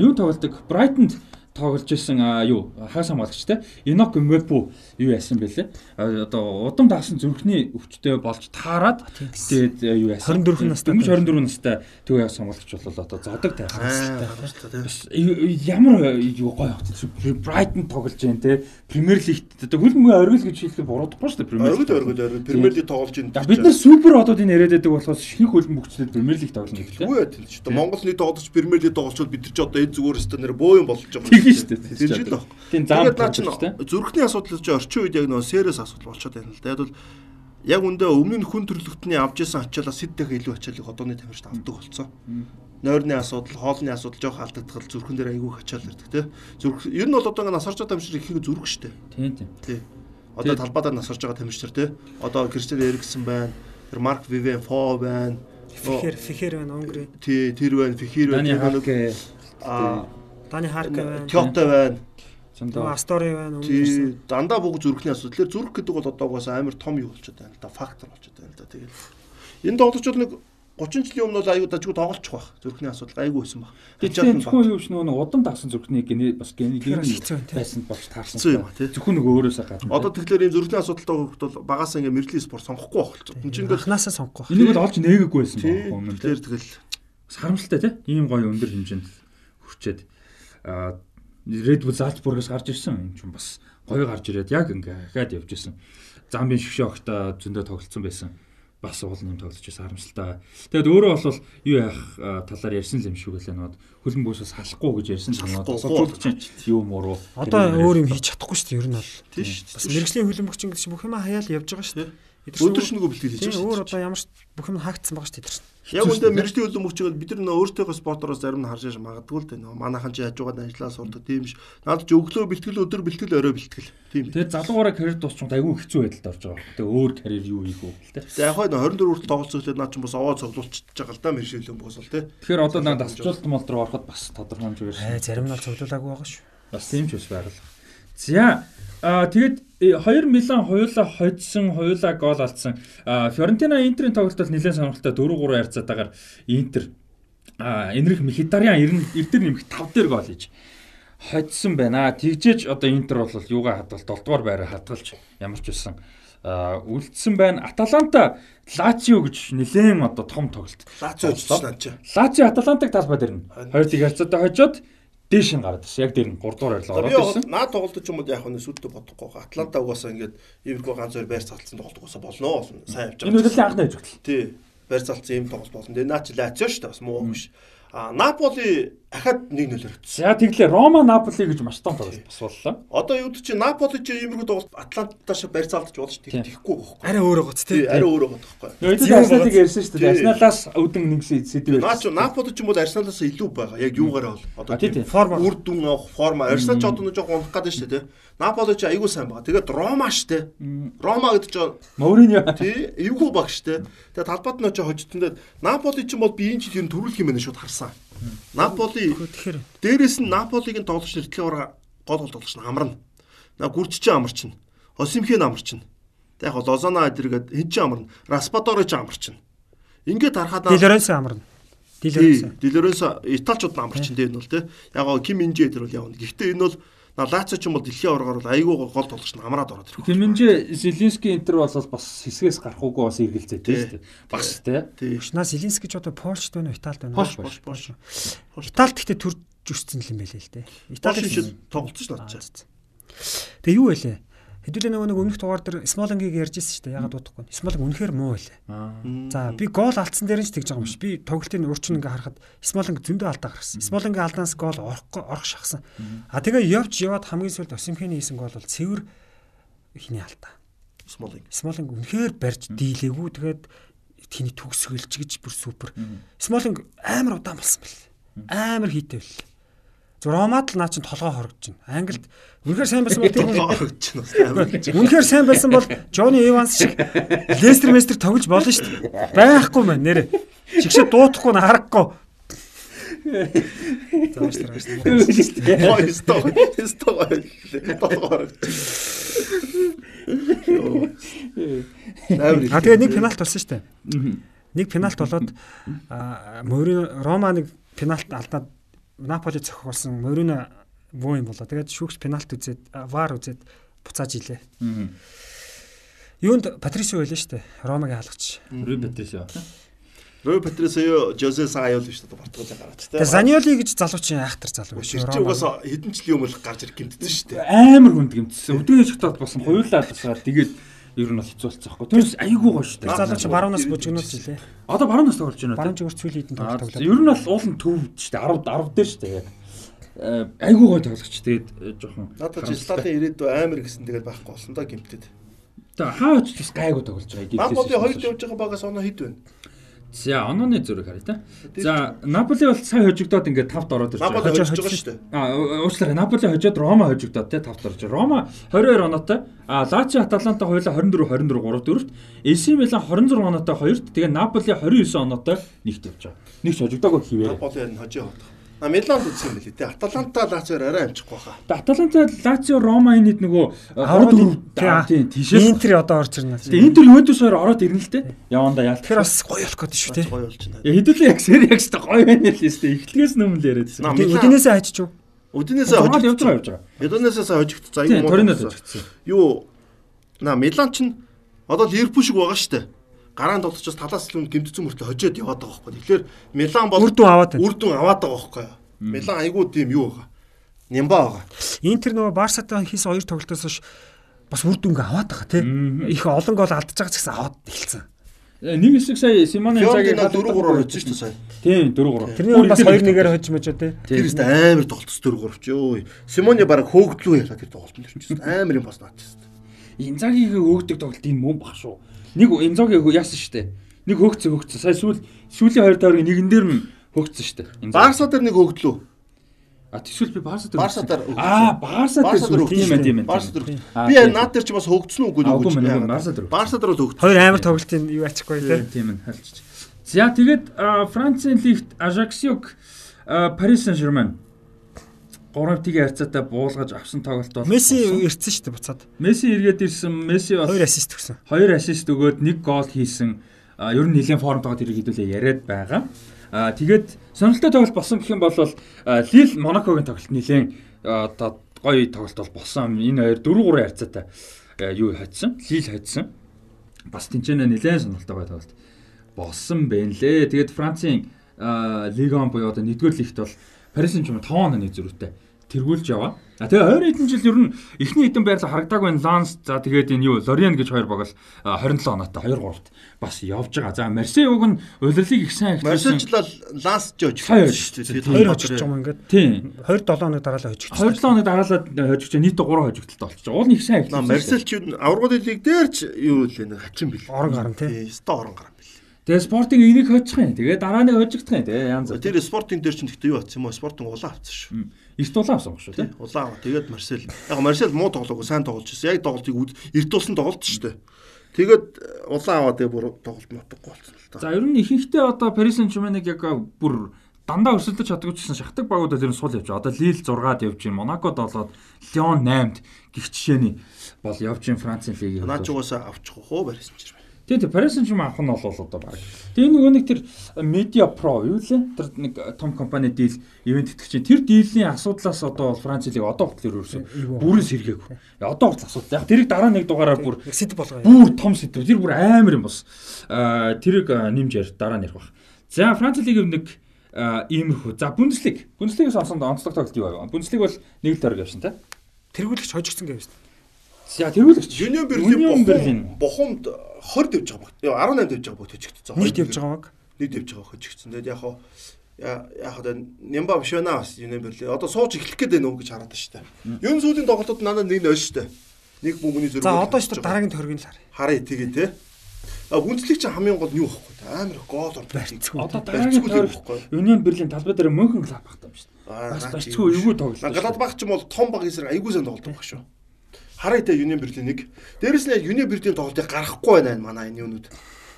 Юу тоглолдог? Брайтонд тоглож исэн юу? Хагас хамгаалагч те. Инок Мвепу юу яасан бэлээ одоо удам даасан зүрхний өвчтөй болж таарад тэгээд юу яасан 24 настай 24 настай төв хагас хамгаалагч бол одоо зодог тайхсан ямар юу гоё Брайтон тоглож जैन те Премьер лигт одоо хөлбөмбөгийн оргил гэж хэлэхэд буруудахгүй шүү дээ Премьер лиг оргил оргил Премьер лиг тоглож जैन бид нар супер одуудын яриад байдаг болохоос шинэ хөлбөмбөгчдөд Премьер лиг тоглоно гэх тийм үү тийм ч одоо Монгол нэг тоглож Премьер лиг тоглолцвол бид нар ч одоо эд зүгээр өстө нэр боо юм болж байгаа тийм шүү дээ. Тэр жил баг. Тийм зам чинь зүрхний асуудал ч орчин үед яг нөө сэрээс асуудал болчиход байна л да. Яг бол яг үндэ өмнө нь хүн төрөлхтний авч исэн ачаалаа сэддэх илүү ачаалыг одооны тамирчид авдаг болсон. Нойрны асуудал, хоолны асуудал жоох алдагдгал зүрхэн дээр айгүй ачаал ирдэг те. Зүрх ер нь бол одоо ингээ насарч байгаа тамирчид их зүрх штэ. Тийм тийм. Тийм. Одоо талбайдаа насарч байгаа тамирчид те. Одоо Кристиан Эриксон байна. Тэр Марк Вивен Фо байна. Фихер Фихер байна Онгри. Тий, тэр байна. Фихер байна. Аа Дани Харк байна. Кёто байна. Зөндөө стори байна өмнө дандаа бүх зүрхний асуудал. Тэр зүрх гэдэг бол одоогоос амар том юу болчиход байна л да, фактор болчиход байна л да. Тэгэл энэ тоглолчид нэг 30 жилийн өмнө бол аюу дажгүй тоглолцох байх. Зүрхний асуудал аюу байсан баг. Тэгэхээр зөвхөн юу ч нөгөө удам дагсан зүрхний гене бас генетик байсан болж таарсан юм байна тийм. Зөвхөн нөгөө өөрөөсөө гадна. Одоо тэгэхээр ийм зүрхний асуудалтай хүүхд бол багаас ингээ мэрэгжлийн спорт сонгохгүй байх л чинь. Энд анханасаа сонгохгүй байх. Энийг бол олж нээгээгүй байсан баг. Өмнө нь тэгэхээр тэгэл харамсалтай тийм. Ийм гоё өндөр хэмжээнд хүрчээд аа Red Bull Salzburg-аас гарч ирсэн юм чинь бас гоё гарч ирээд яг ингээ хаад явж исэн. Замбын шгшөөгт зөндөө тоглолцсон байсан. Бас уул нэм тоглож байсан харамсалтай. Тэгэд өөрөө бол юу яах талаар ярьсан юм шүү гэлээ нод хөлн бөөсөөс салахгүй гэж ярьсан юм нод тусалж юу муу руу. Одоо өөр юм хийж чадахгүй шүү дээ ер нь бол. Тийш. Бас мэрэгжлийн хөлбөмбөгч ингэж бүх юм хаяал явж байгаа шүү дээ. Өдөршнөгөө бэлтгэл хийж байгаа шүү. Өөр одоо ямар бүх юм хаагдсан байгаа шүү дээ. Яг үндэ мэрэгжлийн хөлбөмбөгч бол бид нар өөртөөхөө спортороос зарим нь харж магадгүй л дээ. Манайхан ч яаж байгаад ажиллаа сурдаг тийм ш. Наад ч өглөө бэлтгэл өдөр бэлтгэл орой бэлтгэл. Тийм. Тэгээд залуугаараа карьер дуусчихсан айгүй хэцүү байдалд орж байгаа. Тэгээд өөр карьер юу хийх вэ гэдэг. За яг хоо 24 хүртэл тоглолцохлоо наа ч бас овоо цуглуулчихж байгаа л да мэрэгжлийн хөлбөмбөгөөс бол тий. Тэгэхээр одоо наа дасчлалт мол руу ороход бас тодорхой хэмжээгээр. Аа зарим нь цуглуулаагүй байгаа шүү. Бас тийм ч бас байгаль. За Аа тэгэд 2 э, Милан хоёулаа хоцсон, хоёулаа гол алдсан. Фьорентина Интерийн тоглолт бол нэлээд сонирхолтой 4-3 харьцаатаагаар Интер а Энрих Мхитариан 90 эрдэр нэмэх 5 дээр гол хийж хоцсон байна. Тэгжээж одоо Интер бол юугаа хадвал 7 дугаар байраа хадгалж ямар ч байсан үлдсэн байна. Аталанта Лацио гэж нэлээд одоо том тоглолт. Лацио ч Лацио Аталантаг талбай дээр нь хоёр тэг харьцаатай хожоод дээш нь гараад ирсэн. Яг дээр нь 3 дугаар арилга ороод ирсэн. Би наад тоглолт ч юм уу яг нэг сүдтэй бодохгүй байгаа. Атланта угаасаа ингээд Эврико ганц хоёр байр цалцсан тоглолт угаасаа болно. Сайн явж байгаа. Энэ үеийн анхны хажигдал. Тий. Байр цалцсан юм тоглолт болно. Тэгээ наа чи Лацио шүү дээ бас муу биш. А Наполи ахад 1-0 өргөцсөн. За тэглээ Рома Наполи гэж маш том тоглолт бас боллоо. Одоо юу ч чи Наполи ч иймэрхүү тоглолт Атланта шиг барь заалдаж болж тэхгүй байхгүй. Арай өөрөө гоц тий. Арай өөрөө гоц байхгүй. Арсеналыг ярьсан шүү дээ. Арсеналаас өвдөн нэгсэн сэдв байсан. Наач Наполи ч юм бол Арсеналаас илүү байгаа. Яг юугаараа бол одоо форма үр дүн авах форма. Арсенал ч одоо нэг жоох унах гэдэг шүү дээ. Наполи ч аягүй сайн байгаа. Тэгээд Рома штэ. Рома гэдэг чинь Мориньо тий. Эвгүй баг штэ. Тэгээд талбайд нь ч хожигдсон. Наполи ч юм бол биеийн жил ер нь төрүүлэх юм байна шууд харсан. Наполи тэгэхээр дээрээс нь Наполигийн тоглогч нэртлээ ураа гол гол тоглогч нь амарна. На гүрчч амарчна. Осимхэн амарчна. Тэг яг Лозана эдэргээд хэн ч амарна. Распадори ч амарчна. Ингээд харахад Ди Лоренцо амарна. Ди Лоренцо. Ди Лоренцо Италичууд амарч энэ бол те. Яг гоо Ким Минжэ дээр бол явна. Гэхдээ энэ бол Лацо ч юм бол дэлхийн аваргаар бол айгүй гол тоглогч нь хамраад ороод ирэх. Тэмэнжэ Зеленский интер бол бас хэсгээс гарахгүйгээ бас эргэлзээ тийм шүү дээ. Бас тий. Шнаа Зеленский ч одоо Польшд байна уу, Италид байна уу? Польш, Польш, Польш. Италид гэхдээ төрж өссөн юм байлээ л дээ. Италид шиг тоглолцсон шүү дээ. Тэгээ юу вэ? Хэдүүлээ нөгөө нэг өмнөх дугаар дээр Смолингийг ярьжсэн шүү дээ. Ягаад дуудахгүй. Смолинг үнэхээр муу байлаа. За би гол алдсан дээр нь ч тэгж байгаа юм биш. Би тоглолтын урчин ингээ харахад Смолинг зөндөө алдаа гаргасан. Смолингийн алдаанаас гол орохгүй орох шахсан. А тэгээ явж яваад хамгийн сүүлд Осимхений хийсэн гол бол цэвэр хиний алдаа. Смолинг. Смолинг үнэхээр барьж дийлээгүй. Тэгээд тхиний төгсгөлж гэж бүр супер. Смолинг амар удаан болсон бэл. Амар хийтэй бэл. Зөв Ромад л наа чин толгой хорогдож байна. Англид үнэхээр сайн байсан бол тэр хорогдож байна. Үнэхээр сайн байсан бол Джонни Эванс шиг Лестер Местер тоглож болно шүү дээ. Байхгүй мэн нэрэ. Чигшээ дуутахгүй н харахгүй. Заашлаа шүү. Ой, сто. Сто. Толгой хорогдож. А тэгээ нэг пенальт болсон шүү дээ. Нэг пенальт болоод Морино Рома нэг пенальт алдаад Наполи зохиолсон Морино муу юм болоо. Тэгээд шүүгч пенальт үзээд вар үзээд буцааж илээ. Юунд Патрисио байлаа шүү дээ. Ромагийн хаалгач. Рүй Патрисио. Рой Патрисио Жозе Сайл шүү дээ Португал гараад тэ. Заниоли гэж залуучин айхтар залуу шүү. Чи угаасаа хэдэн жилийн өмнө гарч ирэх гэмтсэн шүү дээ. Амар хүнд гэмтсэн. Өдөрний шигтад болсон хоёулаа тасаар тэгээд ер нь хэцүүлсэн байхгүй. Тэрс айгүй гоё шүү дээ. Залууч баруунаас бужигнуулж илээ. Одоо баруунаас тоглож байна. Баруун жигүүр цүлийн хитэн тоглож. Ер нь бол уулын төв шүү дээ. 10 10 дээр шүү дээ. Айгүй гоё тоглогч тэгээд жоохон надад ч стадын ирээдүй амар гэсэн тэгээд байхгүй болсон да гэмтэд. Тэгээ хаа ч бас гайгүй тоглож байгаа. Наполи хоёрт явж байгаа багаас оноо хэд байна? За онооны зөрөг харъя та. За Наполи бол сая хожигдоод ингээд тавт ороод ирж байгаа. Наполи хожиж байгаа шүү дээ. А уучлаарай. Наполи хожоод Рома хожигдоод те тавт орж. Рома 22 оноотой. А Лачо Аталанта хоёулаа 24 23 3 дөрөвт. AC Milan 26 оноотой 2-т. Тэгээ Наполи 29 оноотой нэгт явж байгаа. Нэг ч хожигдоогүй хിവэр. Наполи энэ хожиж явах. А Миланд үзсэн юм билий те. Аталанта Лациор арай амжихгүй хаа. Аталанта Лацио Рома энэ нөгөө 14 тийм тийшээс Интер одоо орж ирнэ. Тэгээ Интер Ювентус хоёр ороод ирнэ л те. Яванда яа. Тэгэхээр бас гоё болох гэдэг шүү те. Гоё болж байна. Хэдүүлээ яг сэр яг шүү гоё байна л шүү. Эхлээс нөмөл яриадсэн. Өдөнөөсөө хайчих уу? Өдөнөөсөө хожиж явж байгаа явж байгаа. За юм уу? Ториноос хожигдсон. Юу на Милан ч одоо Ливерпул шиг байгаа шүү дээ гараан тоглолчоос талаас л үн гимтцэн мөртөө хожоод яваад байгаа байхгүй. Тэгэхээр Милан бол үрдүн аваад байна. Үрдүн аваад байгаа байхгүй. Милан айгүй тийм юу байгаа. Нямба байгаа. Интер нөгөө Барсатай хийсэн хоёр тоглолтоос хойш бас үрдүнг аваад байгаа тийм. Их олон гол алдчихж байгаа ч гэсэн аваад эхэлсэн. Нэг хэсэг сая Симоне Инзаги 4 3-оор хоцсон шүү дээ сая. Тийм 4 3. Тэрний бас 2 1-ээр хожиж мөчөө тий. Тэр ихтэй амар тоглолт 4 3 ч ёо. Симоне бараг хөөгдлөө ялаа тэр тоглолт нь ч амар юм бас дээ. Инзагийн хөөгдөг тоглолт энэ мөн баг шүү. Нэг Инзаги яасан шүү дээ. Нэг хөөгцөө хөөгцөө. Сая сүүл сүүлийн хоёр тойрог нэгэн дээр нь хөөгцсөн шүү дээ. Барса дээр нэг хөөгдлөө. А тэгвэл би Барса дээр Барса дээр Аа, Барса дээр тийм ээ тийм ээ. Барса дээр. Би наад дээр ч бас хөгдсөн үгүй үгүй үгүй. Барса дээр. Барса дээр л хөгдсөн. Хоёр амар тоглолтын юу ачихгүй тий. Тийм ээ хальчиж. За тэгээд Францын лигт Ажаксиук Парис Сен-Жермен 3-1-ийн харьцаатай буулгаж авсан тоглолт бол Месси ирсэн шүү дээ буцаад. Месси эргээд ирсэн. Месси бас 2 ассист өгсөн. 2 ассист өгөөд 1 гол хийсэн. Ер нь нэлээд формтойгоо тэрийг хэдүүлээ яриад байгаа. Аа тэгээд сонирхолтой тоглолт болсон гэх юм бол Лил Монакогийн тоглолт нэлээд одоо гоё тоглолт бол болсон. Энэ хоёр 4-3 харьцаатай юу хайцсан? Лил хайцсан. Бас тэнцэнэ нэлээд сонирхолтой гоё тоглолт болсон байна лээ. Тэгээд Францын Лигон буюу одоо нэгдүгээр лигт бол Парис Сен-Жермен 5 оноо нэг зөрүүтэй тэргүүлж яваа. А тэгээ 20 хэдэн жил ер нь эхний хэдэн байрлал харагдаагүй энэ Ланс за тэгээд энэ юу Лориан гэж хоёр баг л 27 оноотой 2 3-т бас явж байгаа. За Марсей уг нь улирлыг их сайн эхлүүлсэн. Марсейчлал Ланс ч очиж байгаа шүү дээ. Тэгээд 2 хожигч юм ингээд. Тийм. 27 оног дараалал хожигч. 27 оног дараалал хожигч нийт 3 хожигдолтой болчих. Уул нь их сайн эхлүүлсэн. Марсей ч аврагын лиг дээр ч юу л нэг хачин бил. Орон гарan тий. Ста орон гарan. Тэгээ спортын энийг хожих юм. Тэгээ дараа нь хожигдох юм. Тэгээ янз. Тэр спортын дээр чинь гэхдээ юу болсон юм бэ? Спортын улаан авсан шүү. Эрт улаан авсан шүү тий. Улаан аваа. Тэгээд Марсел. Яг Марсел муу тоглоогүй, сайн тоглож ирсэн. Яг тоглолтыг эрт тулсан тоглолт шүү дээ. Тэгээд улаан аваа тэгээ бүр тоглолт нутаггүй болсон л та. За ер нь ихэнхдээ одоо Paris Saint-Germain-ыг яг бүр дандаа өрсөлдөж чаддагчсан шахдаг багуудад ер нь сул явж байгаа. Одоо Lille 6-ад явж байна. Monaco 7-д, Lyon 8-д гих жишээний бол явж байна Францын лигийн. Наач угаасаа авчих уу Paris Saint-Germain. Тийм тийм Paris Saint-Germain авах нь бол одоо баг. Тэгээ нөгөө нэг тэр Media Pro юу лээ? Тэр нэг том компани дийл ивент итгэж чинь тэр дийллийн асуудлаас одоо Франц лиг одоо хүртэл ерөөсөн бүрэн сэргээгүй. Одоо хүртэл асуудал. Яг тэрийг дараа нэг дугаараар бүр сэдв болгоо. Бүр том сэдв. Тэр бүр амар юм. Аа тэрийг нэмж ярь дараа нэрх баг. За Франц лиг нэг иймэрхүү. За Бундслиг. Бундслигээс онцлог онцлог тоглолт юу байв? Бундслиг бол нэг л тойрог явсан те. Тэргүүлэгч хожигдсон гэвс. За тэргүүлэгч. Union Berlin бухумд 20 дэвж байгаа баг. 18 дэвж байгаа баг төчгдсөн. Нэг дэвж байгаа баг. Нэг дэвж байгаа хөжигдсэн. Тэгээд яг хаа яг хаа нямба биш байна бас Union Berlin. Одоо сууж эхлэх гээд байна уу гэж хараад шүү дээ. Юун сүүлийн тоглолтод надад нэг нь ойш шүү дээ. Нэг бөмбөний зөрөг. За одоо шүү дээ дараагийн төргийн л харъя. Харъя тэгээ те. А гүнзлэг чинь хамгийн гол нь юу байхгүй амар гол ордог. Одоо дараагийн төрөг Union Berlin талбай дээр багтаа юм шүү дээ. Бас барьцгүй эвгүй тоглолт. Гладбах ч юм бол том баг эсрэг айгуу сан тоглолт баг шүү. Харъя та Union Berlin-ыг. Дээрэс нь Union Berlin тоглолтыг гаргахгүй байна манай энэ юунууд.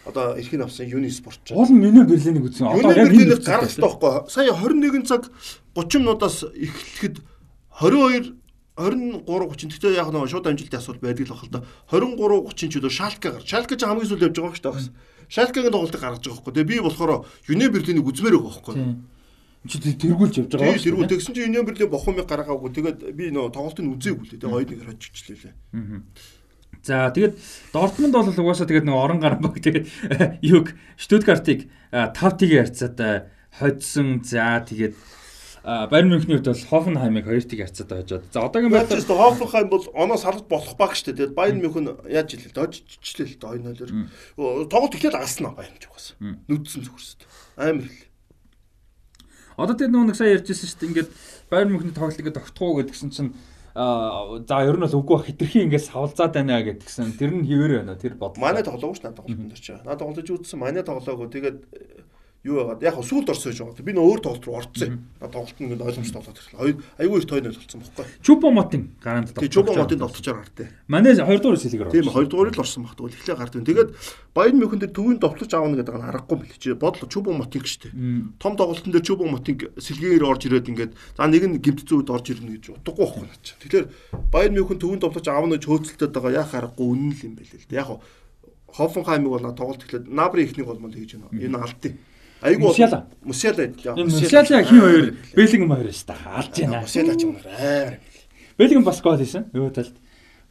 Одоо эрхийн авсан Uni Sport ч. Гол нь Union Berlin-ийг үзсэн. Одоо яг энэ гаргах хэрэгтэй байхгүй. Сая 21 цаг 30 минутаас эхлэхэд 22 23 30 тэгтээ яг нэг шууд амжилтын асуудал байдаг л бахал та 23 30 ч өдөр шалка гар. Шалка ч хамгийн сүүл явж байгаа шүү дээ. Шалкагийн тоглолтыг гаргаж байгаа байхгүй. Тэгээ би болохоор Union Berlin-ийг үзмээр байгаа байхгүй чи тэргүүлж явж байгаа шүү. Тэргүүл тэгсэн чинь Union Berlin бохомыг гаргаагүй. Тэгээд би нөө тоглолтыг үзээгүй л дээ. Хоёр нэгээр хожигчлээ. За тэгээд Дортмунд бол угаасаа тэгээд нэг орон гар баг тэгээд <laughs> юг Штутгартыг 5-1-ийн харьцаад хоцсон. За тэгээд Байер Мюнхний хувьд бол Хофенхаймыг 2-1 харьцаад хожоод. За одоогийн байдлаар Хофенхайм бол оноос халж болох баг шүү дээ. Тэгээд Байер Мюнхен яаж хэлээ дожчихлээ л дээ 2-0-оор. Тоглолт эхлээд алснаа Байер Мюнхен угаасаа. Нүдсэн зүгэрсэд. Амар хэл. Одоо тэр нэг сая ярьжсэн шүү дээ. Ингээд Байер Мюнхний тоглолт ингээд тогтхоо гэдгсэн чинь за ер нь бол үгүй хитрхи ингээс савлзаад байна гэдгсэн. Тэр нь хэвээр байна. Тэр бодлоо. Манай тоглоогүй ш надад тоглолт дээр чи. Надад тоглож үзсэн. Манай тоглоагүй. Тэгээд юу байгаад яг сүлд орсон гэж байгаа. Би нөө өөр тоглолт руу орцсон. Тоглолт нь ойлгомжтой болоод ирлээ. Айгүй их тойнол болсон бохгүй. Чупомотын гараанд тоглолт. Тийм Чупомотын тоглолтоор гартаа. Манай 2 дугаар сэлгээр орсон. Тийм 2 дугаар л орсон баг. Тэгвэл эхлээ гардав. Тэгээд Баян Мюнхен дээр төвийн товтлож аавна гэдэг нь аргагүй мэл чи бодлоо Чупомотын гэжтэй. Том тоглолтын дээр Чупомотын сэлгээр орж ирээд ингээд за нэг нь гимтцүүд орж ирнэ гэж утгагүй байхгүй наа чи. Тэгэхээр Баян Мюнхен төвийн товтлож аавна гэж хөөцөлтөд байгаа яах аргагүй үнэн л юм байл л. Яг Хофенхаймыг бол тоглолт эхлээд Набри ихнийг бол хийж байна. Энэ алдтыг. Айгуу Мусяла. Мусяла. Мусяла хин хоёр Бэлгэн хоёр шүү дээ. Алж байна. Мусяла ч юм амар. Бэлгэн бас гол хийсэн. Юу талд.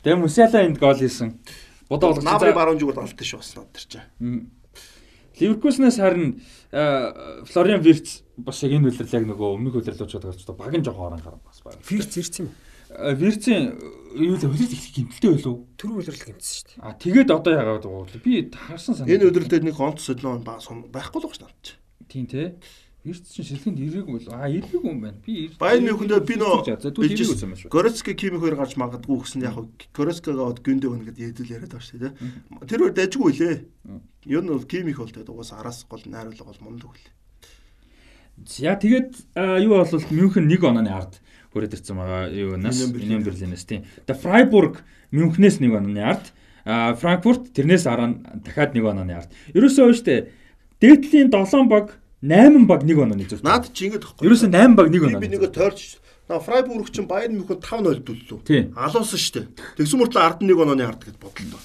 Тэгээ Мусяла энд гол хийсэн. Бодоо болгосон. Набри баруун зүг бол алдсан шүү бас над тэр чинь. Ливерпулснаас харин Флориан Вирц бас яг энэ үйлрэл яг нөгөө өмнөх үйлрэл очоод байгаа ч баг нь жоохон орон гарсан бас байна. Вирц ирсэн юм. Вирцийн юу л хөлөс их гимтэлтэй байлуу. Тэр үйлрэл гимтсэн шүү дээ. А тэгээд одоо яагаад байгаа би харсан санаа. Энэ өдрөлтөд нэг онц солион байхгүй л байна ч. Тийм те. Вирц чинь шилхэнд ирээгүй бол а ирээгүй юм байна. Би Баян мөхөндөө би нөө Горецки Кими хоёр гарч магадгүй гэсэн яг Горецкагаа од гүндэ өгнө гэдээ ядил яриад байгаа шүү дээ. Тэр хоёр дайжгүй лээ. Юу нь бол Кимих бол тэгээд угаасаа араас гол найруулга бол мундаг үлээ. За тэгээд юу бол Мюнхен 1 онооны ард хүрээд ирсэн байгаа юу нас Union Berlin-ээс тийм. Тэгээ Freiburg Мюнхнээс нэг онооны ард Франкфурт тэрнээс дараа дахиад нэг онооны ард. Ерөөсөө штэ дээдлийн 7 баг 8 баг нэг онооны зүрх. Наад чи ингэж тахгүй. Ерөөсөө 8 баг нэг оноо. Би нэгэ тойрч На Фрайбург чинь Баян Мюнхен 5-0 дөллөө. Алуусан штэ. Тэгсэн мөртлөө ард нэг онооны ард гэж бодлоо.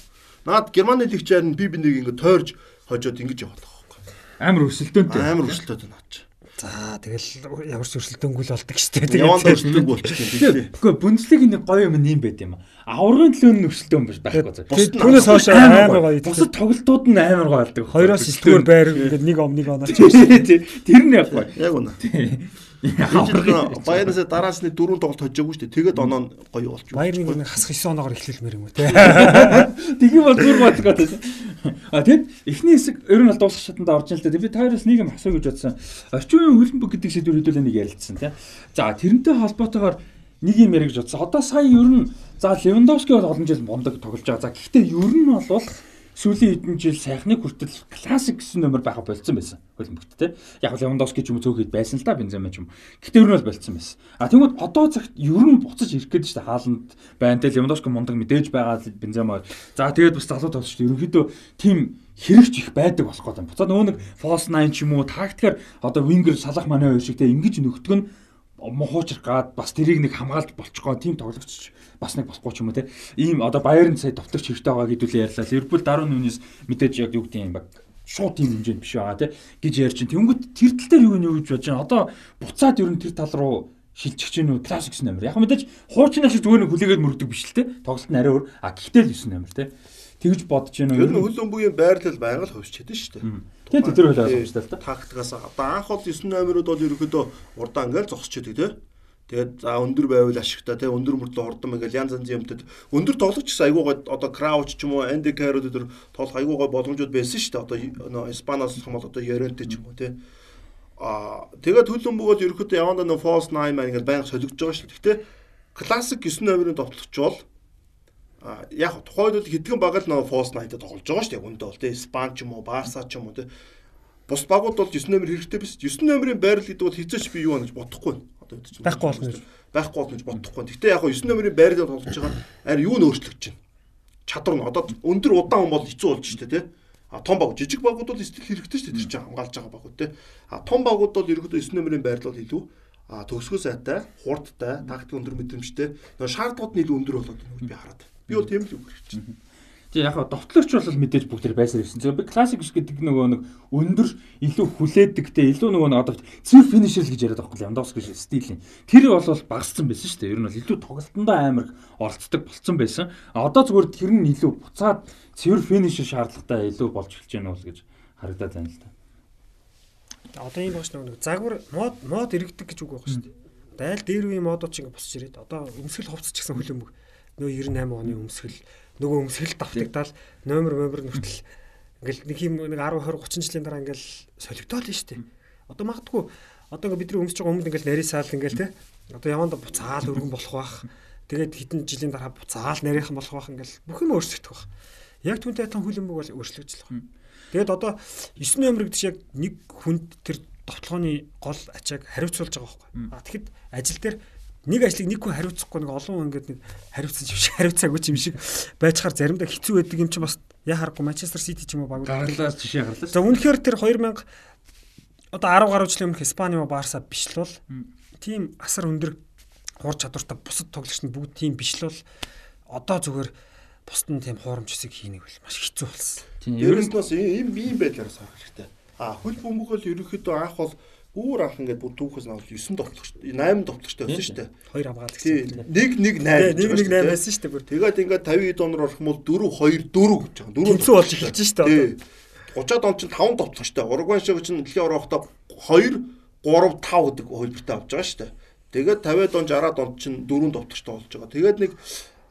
Наад Германы лигчээр нь би би нэг ингэ тойрж хожоод ингэж яваад байгаа байхгүй. Амар өрсөлдөөнтэй. Амар өрсөлдөөд наад чи. За тэгэл ямар ч өрсөлдөөнгүй л болдог шүү дээ. Яванд өрсөлдөөнгүй болчихсон тийм. Гэхдээ Бундслигийн нэг гоё юм нэм байт юм. Аврагын төлөө нь өрсөлдөөн биш байхгүй. Түүнээс хойш амар гоё. Бусад тоглолтууд нь амар гоё болдог. Хоёроос сэтгүүр байр ингээд нэг ом нэг оноо. <laughs> Тэр нь яг гоё. Яг үнэ. Баяраас дараас нь дөрөв тоглолт хожоогүй шүү дээ. Тэгээд оноо нь гоё байна. Баярын нэг хасах 9 оноогоор эхлэлмээр юм уу те. Тэгин бол бүр бодлоо гэсэн. А тэгэд эхний хэсэг ер нь бол дуусах шатанд орж ин л дээ. Би таараас нэг юм асуу гэж бодсон. Орчин үеийн хөлбөмбөг гэдэг сэдвэр хэдүүлээ нэг ярилцсан те. За тэрнтэй холбоотойгоор нэг юм ярих гэж бодсон. Одоо сая ер нь за Левандовски бол олон жил мундаг тоглож байгаа. За гэхдээ ер нь бол сүүлийн хэдэн жил сайхныг хүртэл классик гэсэн нөмөр байха болцсон байсан. Хөлбөмбөгт те. Яг Левандовски ч юм уу цөөхөд байсан л да Бензема ч юм. Гэхдээ ер нь бол болцсон байсан. А тэгмээд одоо цагт ер нь буцаж ирэх гээд штэ хааланд байна те Левандовски мундаг мэдээж байгаа Бензема. За тэгээд бас залуу тоглож штэ. Ерөнхийдөө тим хэрэгч их байдаг болох гэдэг. Буцаад нөгөө нэг False 9 ч юм уу тактикаар одоо Winger салах манай хоёр шиг те ингэж нь мохоочрах гад бас тэрийг нэг хамгаалж болчихгоо тийм тоглогч бас нэг босхгүй ч юм уу те. Ийм одоо Баерн сая товтлогч хэрэгтэй байгаа гэдүүлээ ярьлаа. Ливерпул даруй нүнээс мэдээж яг юу гэдэг юм баг шууд тийм хэмжээнд биш байгаа те гэж ярьж чинь. Тэнгүүт тэр тал дээр юу гэж бодож байна. Одоо буцаад ер нь тэр тал руу шилжих чинь үү классик 9 номер. Яг мэдээж хуучин шиг зүгээр нэг хүлээгээд мөрдөг биш л те. Тоглолт нь арай өөр. А гэхдээ л 9 номер те. Тэгж бодож байна. Ер нь хөл өмбөгийн байрлал байнга л хувьч чадсан шүү дээ. Тийм тэр хөл ойлгомжтой л та. Тактикаас одоо анх бол 9 номерууд бол ерөөдөө урдаа ингээл зогсож идэг те. Тэгээд за өндөр байвал ашигтай те өндөр мөртлөө хурдан ингээл янз янзын юмтад өндөр тоглогч гэсэн айгуу гой одоо крауч ч юм уу анди карод өдр тоглох айгуу гой боломжууд байсан шүү дээ. Одоо испаноос юм бол одоо Yorente ч юм уу те. Аа тэгээд хөл өмбөг бол ерөөдөө явандаа нөө false 9 маань ингээл байнга солигдож байгаа шүү дээ. Гэтэ классик 9 номерын тоглогч бол А яг тухайд бол хэдхэн баг л нөгөө False Night-д тоглож байгаа шүү дээ. Үндэ бол тий Спан ч юм уу, Барса ч юм уу тий. Бус багууд бол 9 номер хэрэгтэй биш. 9 номерын байрал гэдэг бол хизээч би юу гэж бодохгүй байна. Одоо үүд чинь. Байхгүй болно. Байхгүй болно гэж бодохгүй. Гэхдээ яг 9 номерын байрлал тоглож байгаа арь юу нөөцлөгч чинь. Чадвар нь одоо өндөр удаан хүн бол хэцүү болж штэ тий. А том баг жижиг багууд бол стил хэрэгтэй дээ тэр чинь хамгаалж байгаа багууд те. А том багууд бол ерөөдөө 9 номерын байрлал илүү а төгсгөл сайтай, хурдтай, тактик өндөр мэдрэмжтэй. Нөгөө шаардлагууд нь илүү өндөр болоод байна гэж би хараад. Би бол тийм л үг хэлж байна. Тэгээ яг довтлогч бол мэдээж бүгд тэр ирсэн. Тэгээ би классик гэдэг нөгөө нэг өндөр илүү хүлээдэгтэй илүү нөгөө нэг одоо цэв финишер гэж яриад байгаа юм Ландовски стилийн. Тэр бол багассан байсан шүү дээ. Ер нь бол илүү тоглолтондоо амар оролцдог болцсон байсан. Одоо зүгээр тэр нь илүү буцаад цэвэр финишер шаардлагатай илүү болж эхэлж байна бол гэж харагдаад байна л да. Одоо энэ багш нэг загвар мод мод иргэдэг гэж үг байгаа шүү дээ. Дайл дээр үеийн модууд ч ингэ босч ирээд одоо өмсгөл хувцс ч гэсэн хөлөмөг нөгөө 98 оны өмсгөл нөгөө өмсгөл давтагдал номер номер нүртэл ингээл нэг юм нэг 10 20 30 жилийн дараа ингээл солигдоод нь штэ. Одоо магадгүй одоо ингээ бидний өмсөж байгаа өмнө ингээл нарийсаал ингээл те. Одоо яванда буцаал өргөн болох бах. Тэгээд хитэн жилийн дараа буцаал нарийнхан болох бах ингээл бүх юм өөрчлөгдөх бах. Яг түүнтэй адилхан хөлбөмбөг бол өөрчлөгдөж л байна. Тэгээд одоо 9 номер гэдэг чинь яг нэг хүнд тэр довтлооны гол ачааг хариуцуулж байгаа байхгүй. А тэгэхэд ажил дээр нэг ажлыг нэг хүн хариуцахгүй нэг олон хүн ингээд нэг хариуцсан юм шиг хариуцаагүй юм шиг байцхаар заримдаа хэцүү байдаг юм чи бас яа харахгүй Манчестер Сити ч юм уу баг гарлаас жишээ гарлаа. За үнэхээр тэр 2000 одоо 10 гаруй жилийн өмнөх Испани ба Барса биш л бол тийм асар өндөр хур чадвартай бусад тоглогч нь бүгд тийм биш л бол одоо зүгээр бусд нь тийм хуурамч хэсэг хийнийг бол маш хэцүү болсон. Тийм ерөөс нь бас ийм ийм байдлаар сарах хэрэгтэй. А хөл бөмбөг бол ерөнхийдөө анх бол Үүр анх ингээд бүр түүхээс нь 9 товтлогч 8 товтлогчтой байсан шүү дээ. Хоёр хамгаалагч. Нэг нэг 8. Нэг нэг 8 байсан шүү дээ бүр. Тэгээд ингээд 50 донор орох юм бол 4 2 4 гэж байгаа. 4 төвцөө болж эхэлж шүү дээ. 30-аад он чинь 5 товтлогчтой. Уругвай шиг чинь дэлхийн орохдоо 2 3 5 гэдэг хөлбөртэй авч байгаа шүү дээ. Тэгээд 50-аад он 60-аад он чинь 4 товтлогчтой болж байгаа. Тэгээд нэг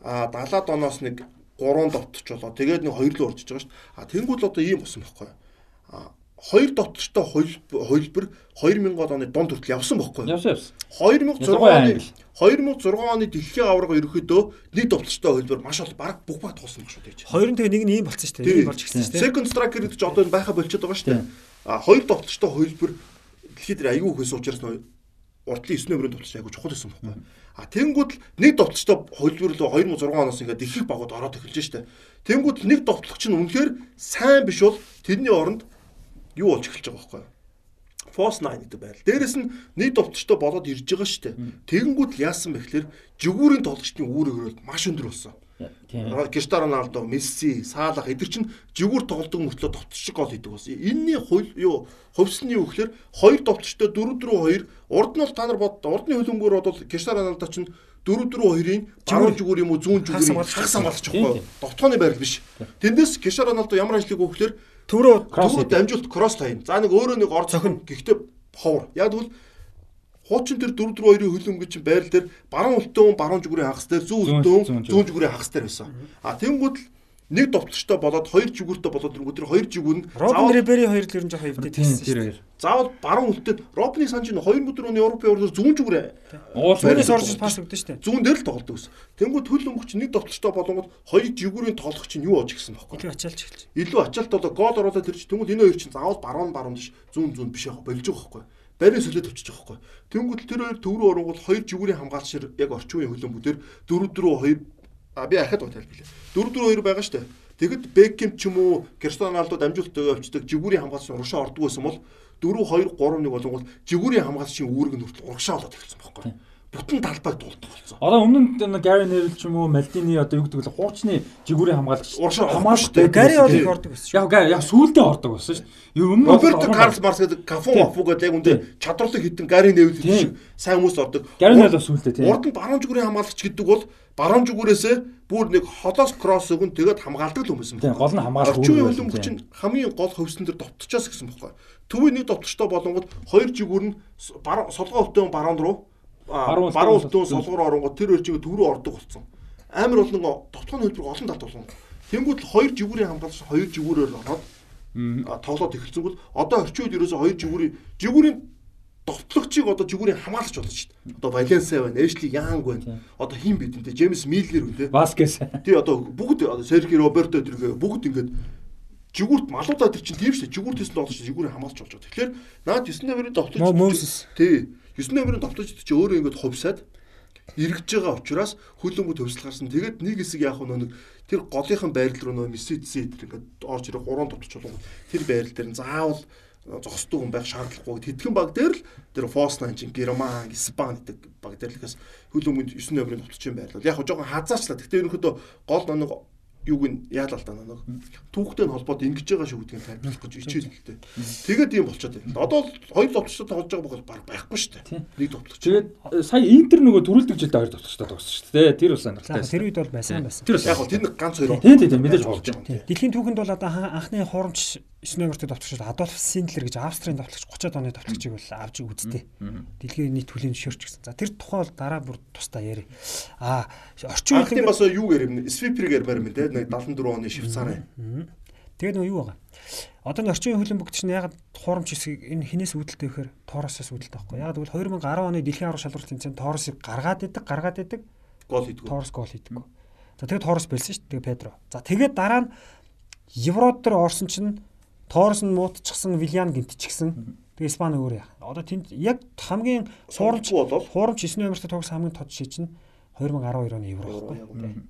70-аад оноос нэг 3 товтлогч болоо. Тэгээд нэг 2 л уржиж байгаа шүү дээ. А тэнгуул одоо ийм болсон байхгүй юу? Хоёр дотчтой хөлбөр 2000 оны дунд хүртэл явсан юу? Явсан явсан. 2006 оны 2006 оны дэлхийн аварга ерөөхдөө нэг довтлогчтой хөлбөр маш бол баг бүх баг туусан шүү дээ. Хоёр нь тэгээ нэг нь ийм болсон шүү дээ. Ийм болж гисэн шүү дээ. Second striker гэдэг чинь одоо байха болчиход байгаа шүү дээ. А хоёр довтлогчтой хөлбөр дэлхийд дээр аюу хөөс учраас уртлын 9 номерын довтлогч аягүй чухал байсан юу? А тэнгууд нэг довтлогчтой хөлбөр л 2006 оноос ингээд их их багууд ороод эхэлж штэ. Тэнгууд нэг довтлогч нь үнэхээр сайн биш бол тэрний оронд юу болж эхэлж байгаа байхгүй юу? Force 9 гэдэг байл. Дээрэс нь нийт товчтой болоод ирж байгаа шүү дээ. Тэгэнгүүт л яасан бэ гэхээр жигүүрийн тоглогчдын үүр хөрөөлт маш өндөр болсон. Криштиано Роналдо, Месси, Саалах эдгээр чинь жигүүр тоглодог мөртлөө товчшиг гол хийдэг болсон. Энийний хууль юу хувьсны юу гэхээр хоёр товчтой 4-4-2 урд нь бол та нар бод урдны хөлөнгөөр бодвол Криштиано Роналдо чинь 4-4-2-ын баруун жигүүр юм уу зүүн жигүүрийн хагас хамгаалагч байхгүй? Довтооны байрал биш. Тэндээс Криштиано Роналдо ямар ажлыг өгөх гэхээр Төрөө төрөө дамжуулт кросс тайм. За нэг өөрөө нэг ор цохин гэхдээ ховор. Яг тэгвэл хуучин тэр 4 4 2-ын хөлөмгөж чинь байрал дээр баруун өлтөө баруун зүгүрийн хагас дээр зүүн өлтөө зүүн зүгүрийн хагас дээр байсан. А тэнгууд л нэг довтлогчтой болоод хоёр жигүүртэй болоод тэр хоёр жигүүр нь Робин Рибери хоёр л ер нь жоохон хөвдөд байсан. Тэр хоёр. Заавал баруун өлтөд Робины санж нь 2004 оны Европын урдаар зүүн зүгээрээ Уулаас орж пас өгдөө штэ. Зүүн дээр л тоглодог ус. Тэнгүү төл өнгөч нэг довтлогчтой болгоод хоёр жигүүрийн тоглогч нь юу болж гисэн бохоо. Илүү ачаалж эхэлж. Илүү ачаалт болоо гол оруулаад тэр чинь тэнгүү энэ хоёр чинь заавал баруун баруун дэш зүүн зүүн биш яах болж байгаа байхгүй барийн сүлээд өчөж байгаа байхгүй. Тэнгүүд тэр хоёр төв рүү оронгууд хоёр жигүүрийн хамгаалагчаар яг орчин үеийн хөлбөмбөдөр 4 4 2 а би ахад гоо тайлбарлая. 4 4 2 байгаа штэ. Тэгэд Бекхэм ч юм уу Криштиано Роналдо дамжуулалтаа явуулдаг жигүүрийн хамгаалагч рушаа ордог байсан бол 4 2 3 1 болонгууд жигүүрийн хамгаалагчийн үүрэг нь хүртэл урагшаа болоод эхэлсэн байхгүй. Бүтэн талбайг дуулдаг болсон. Одоо өмнө нь Гари Невил ч юм уу Малдини одоо юу гэдэг вэ хуучны жигүүрийн хамгаалагч Урагшаа хамгаалалттай Гари бол их ордог байсан шүү. Яг Гари яг сүүлдээ ордог болсон шүү дээ. Ер нь Роберто Карлс Марс гэдэг Кафу Мафу гэдэг яг үндэ чадварлаг хитэн Гари Невил шиг сайн хүмүүс ордог. Гари Невил бас сүүлдээ тийм. Урд нь баруун жигүүрийн хамгаалагч гэдэг бол баруун жигүүрээсээ бүр нэг холоос кросс өгөн тэгээд хамгаалдаг л хүмүүс юм Тийм гол нь хамгаалах Орчин үеийн байсан, чинь хамгийн гол хөвсөн дээр довтчихоос гэсэн бохоггүй. Төвийн нэг довтчтой болонгод хоёр жигүүр нь солгоо өвтөн баруун руу Баруун баруун өвтөн, өвтөн солгоор оронгод тэр жигүүр төв рүү ордог болсон. Амар болон довтгоны хөлбөр олон талд болсон. Тэнгүүд л хоёр жигүүрийн хамгаалагч хоёр жигүүрээр ороод тоглоод эхэлцэнгүүт одоо орчин үед ерөөсө хоёр жигүүрийн жигүүрийн довтлогчийг одоо жигүүрийн хамгаалагч болно шүү дээ. Одоо Валенса байна, Эшли Янг байна. Одоо хин бид энэ Джеймс Миллер те. Васкес. Тий одоо бүгд одоо Серхи Роберто тэргээ бүгд ингээд жигүүрт малуудаа тэр чинь тийм дээ. Жигүүрт тест тоглож жигүүрийн хамгаалч болж байгаа. Тэгэхээр наад 9 номерын довтлогч тий 9 номерын довтлогч чи өөрөө ингээд хувьсаад эргэж байгаа учраас хөлөнгө төвсөл гарсан. Тэгээд нэг хэсэг яг нэг тэр голынхан байрал руу нөө мессежсээ тэр ингээд орж ирэх гурван довтлогч болгоо. Тэр байрал дээр нь заавал зогсдог хүн байх шаардлагагүй. Тэтгэн баг дээр л тэр Фоснан чин Герман, Испани гэдэг баг дээр л ихэс хөлөнгөнд 9 номерын довтлогчийн байрлал. Яг жоохон хазаачлаа. Гэхдээ ерөнхийдөө гол нэг юуг нь яалаа л да нэг түүхтэй нь холбоод ингэж байгаа шүү гэдгийг тайлбарлах гэж ичээл л дээ. Тэгээд ийм болчиход байна. Одоо л хоёр довтлогчтой тоглож байгаа бол баг байхгүй шүү дээ. Нэг довтлогч. Тэгээд э, сая Интер нөгөө төрүүлдэг жилдээ хоёр довтлогчтой тогссон шүү дээ. Тэр За сонирхолтой. тэр үед бол байсан байсан. Тэр Яг гоо тэр нэг ганц хоёр. Тийм тийм мэдээж болж байгаа. Дэлхийн түүхэнд бол одоо анхны хурамч 9 номертэй довтлогч Адольф Синдлер гэж Австрийн довтлогч 30-аад оны довтлогчийг бол авч үзтээ. Дэлхийн нийт хүлийн зөвшөөрч гэсэн. За тэр тухай бол дараа бүр тусдаа яри. А орчин үеийн бас юу гэрэмнэ? Свиперийг ярмаар юм те. Нэг 74 оны Швейцарын. тэгээд нөгөө юу байгаа. Одоо энэ орчин үеийн хөлбөмбөг чинь ягаад хурамч хэсгийг энэ хинээс үүдэлтэй вэхээр Торосоос үүдэлтэй байхгүй. Ягаад гэвэл 2010 оны дэлхийн аврах шалралт тэмцээнд Торосыг гаргаад идэг, гаргаад идэг. гол хийдгүү. Торос гол хийдэггүй. За тэгээд Торос бэлсэн шүү дээ Педро. За тэгээд дараа нь Еврод дээр орсон чинь Торос нь муутчихсан, Вильян гинтчихсэн. Тэгээ Испани өөр яах. Одоо тэнд яг хамгийн хуурамч болол хуурамч 9 номертой тогс хамгийн тод шиж чинь 2012 оны Евро байхгүй.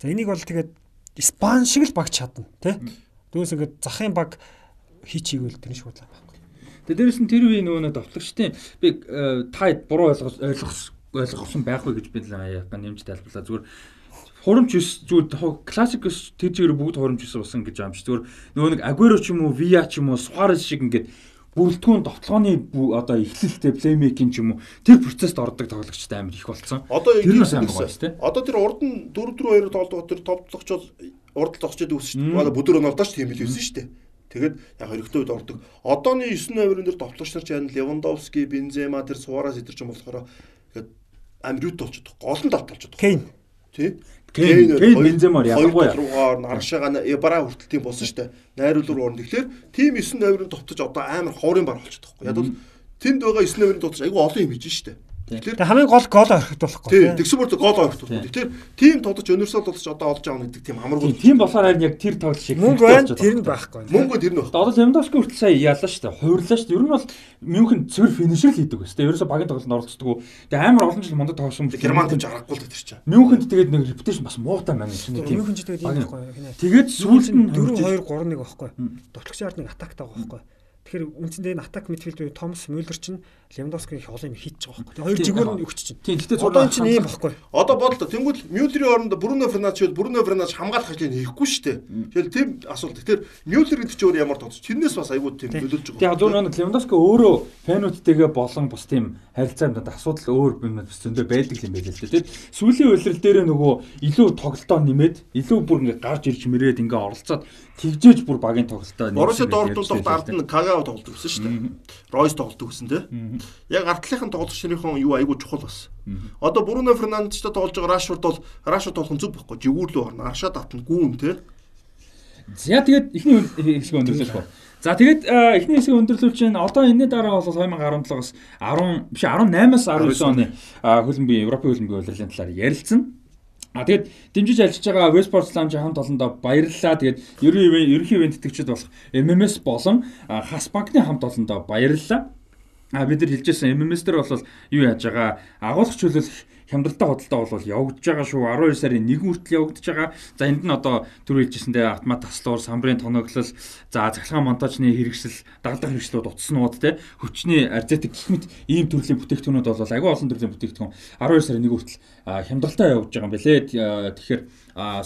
За энийг бол тэгээд Испани шиг л баг чадна тий. Дүүс ингээд захын баг хийчихвэл тэр нь шуудлаа байхгүй. Тэгээд дээрэс нь тэр үеийн нөгөө довтлогчдын би э, та буруу ойлгох ойлгосон байхгүй гэж би л яг нэмж тайлбарлаа. Зүгээр хурамч ус зүгээр классик ус тэр чигээр бүгд хурамч ус усан гэж аамч. Зүгээр нөгөө нэг Агуэро ч юм уу, Виа ч юм уу, Суарес шиг ингээд бүрэлдэхүүн довтлооны одоо эхлэлтэй плеймейкинг ч юм уу тэр процессд ордог тоглогчтой амар их болцсон. Одоо Тэр нь амар гоё шүү дээ. Одоо тэр урд нь 4-4-2-оор тоглоод тэр товтлогч бол урд зогсчод үүсэж шүү дээ. Одоо бүдэр онолдоо ч тийм л үүсэн шүү дээ. Тэгээд яг хэрэгтэй үед ордог. Одооны 9 номерын дээр товтлогч нар ч яа Левандовски, Бензема тэр Суарес эдэр ч юм болохоор тэгээд амар юу болчиход гол нь талт болчиход. Кейн Тий. Кейн, Кейн, Бенземаар ялангуяа. Руугаар наршаага Эбара хүртэл тийм болсон шүү дээ. Найруулуур орно. Тэгэхээр тим 9 номерын товтож одоо амар хоорын бар болчиход байгаа. Яг бол тэнд байгаа 9 номерын товтож айгүй олон юм хийж шүү дээ. Тэгэхээр хамгийн гол гол орхигдуулахгүй тий тий. тэгсэн бүр гол ойрт бол. Тэгэхээр тим тодож универсал болж одоо олж байгаа гэдэг тийм амаргүй. Тийм болохоор харин яг тэр тоглол шиг Мөнгө байна тэр нь байхгүй. Мөнгө тэр нь баг. Одоо Левандовски хүртэл сая яалаа шүү дээ. Хуурлаа шүү дээ. Ер нь бол Мюнхен цэвэр финишер л хийдэг гэсэн. Ерөөсө багийн тоглолтод оролцдог. Тэгээ амар олон жил мундаг тоглосон. Германд ч аргагүй л тэр чинь. Мюнхенд тэгээд нэг репутейшн бас муутай маань чинь Тийм хүн ч тэгээд юм байхгүй. Тэгээд сүүлд нь 4 2 3 1 байхгүй. Довтлогч ард нэг атак тагаа байхгүй. Тэгэхээр үндсэндээ энэ атак мидфилдер Томас Мюллер чинь Левандовски их олон юм хийчих байгаа байхгүй. Хоёр жигүүр нь өгч чинь. Тийм гэхдээ Одоо энэ чинь ийм байхгүй. Одоо бодлоо тэнгуэл Мюллерийн оронд Бруно Фернандеш бол Бруно Фернандеш хамгаалах ажлыг хийхгүй шүү дээ. Тэгэхээр тийм асуулт. Тэгэхээр Мюллер гэдэг чинь өөр ямар тоглож тэрнээс бас айгүй тийм нөлөөлж байгаа. Тэгээ зөв нэг Левандовски өөрөө фэнүүдтэйгээ болон бас тийм харилцаанд асуудал өөр юм бас зөндөө байдаг юм байл л дээ. Тэгээд сүүлийн үйлрэл дээр нөгөө илүү тоглолтоо нэмээд илүү бүр ингээ гарч ирж мэрээд ингээ оролцоод тэгжээж бүр багийн тоглолтоо Боруссия Дортмунд ард нь Кагава тоглолт өгсөн шүү дээ. Ройс тоглолт өгсөн те. Яг артлынхын тоглогчдын юу айгүй чухал бас. Одоо Бруно Фернандештай тоглож байгаа Рашфорд бол Рашфорд нь зүг байхгүй. Жигүүр лөө орно. Аршаа татна гүүн те. За тэгээд эхний хэсэг өндөрлөх ба. За тэгээд э, эхний хэсэг өндөрлөв чинь одоо энэний дараа бол 2017-оос 10 биш 18-аас 19 оны э, хөлбөмбөгийн Европын хөлбөмбөгийн улирлын талаар ярилцсан. А тэгээд дэмжиж ажиллаж байгаа Westport Lounge хамт олондоо баярлалаа. Тэгээд ерөн ерөнхий ивент тэтгэгчид болох MMS болон Хас банкны хамт олондоо баярлалаа. А бид нар хэлжсэн MMS дээр бол юу яаж байгаа агуулгач хөлөөлөх хямдалтай худалдаа бол явагдаж байгаа шүү. 12 сарын 1 хүртэл явагдаж байгаа. За энд нь одоо түр хэлжсэндээ автомат таслуур, самбарын тоноглол, за цахилгаан монтажны хэрэгсэл, дагалдах хэрэгслүүд утаснууд те хүчний арзетик гэх мэт ийм төрлийн бүтээгдэхүүнүүд бол агүй олон төрлийн бүтээгдэхүүн 12 сарын 1 хүртэл хямдалтай явагдаж байгаа юм билээ. Тэгэхээр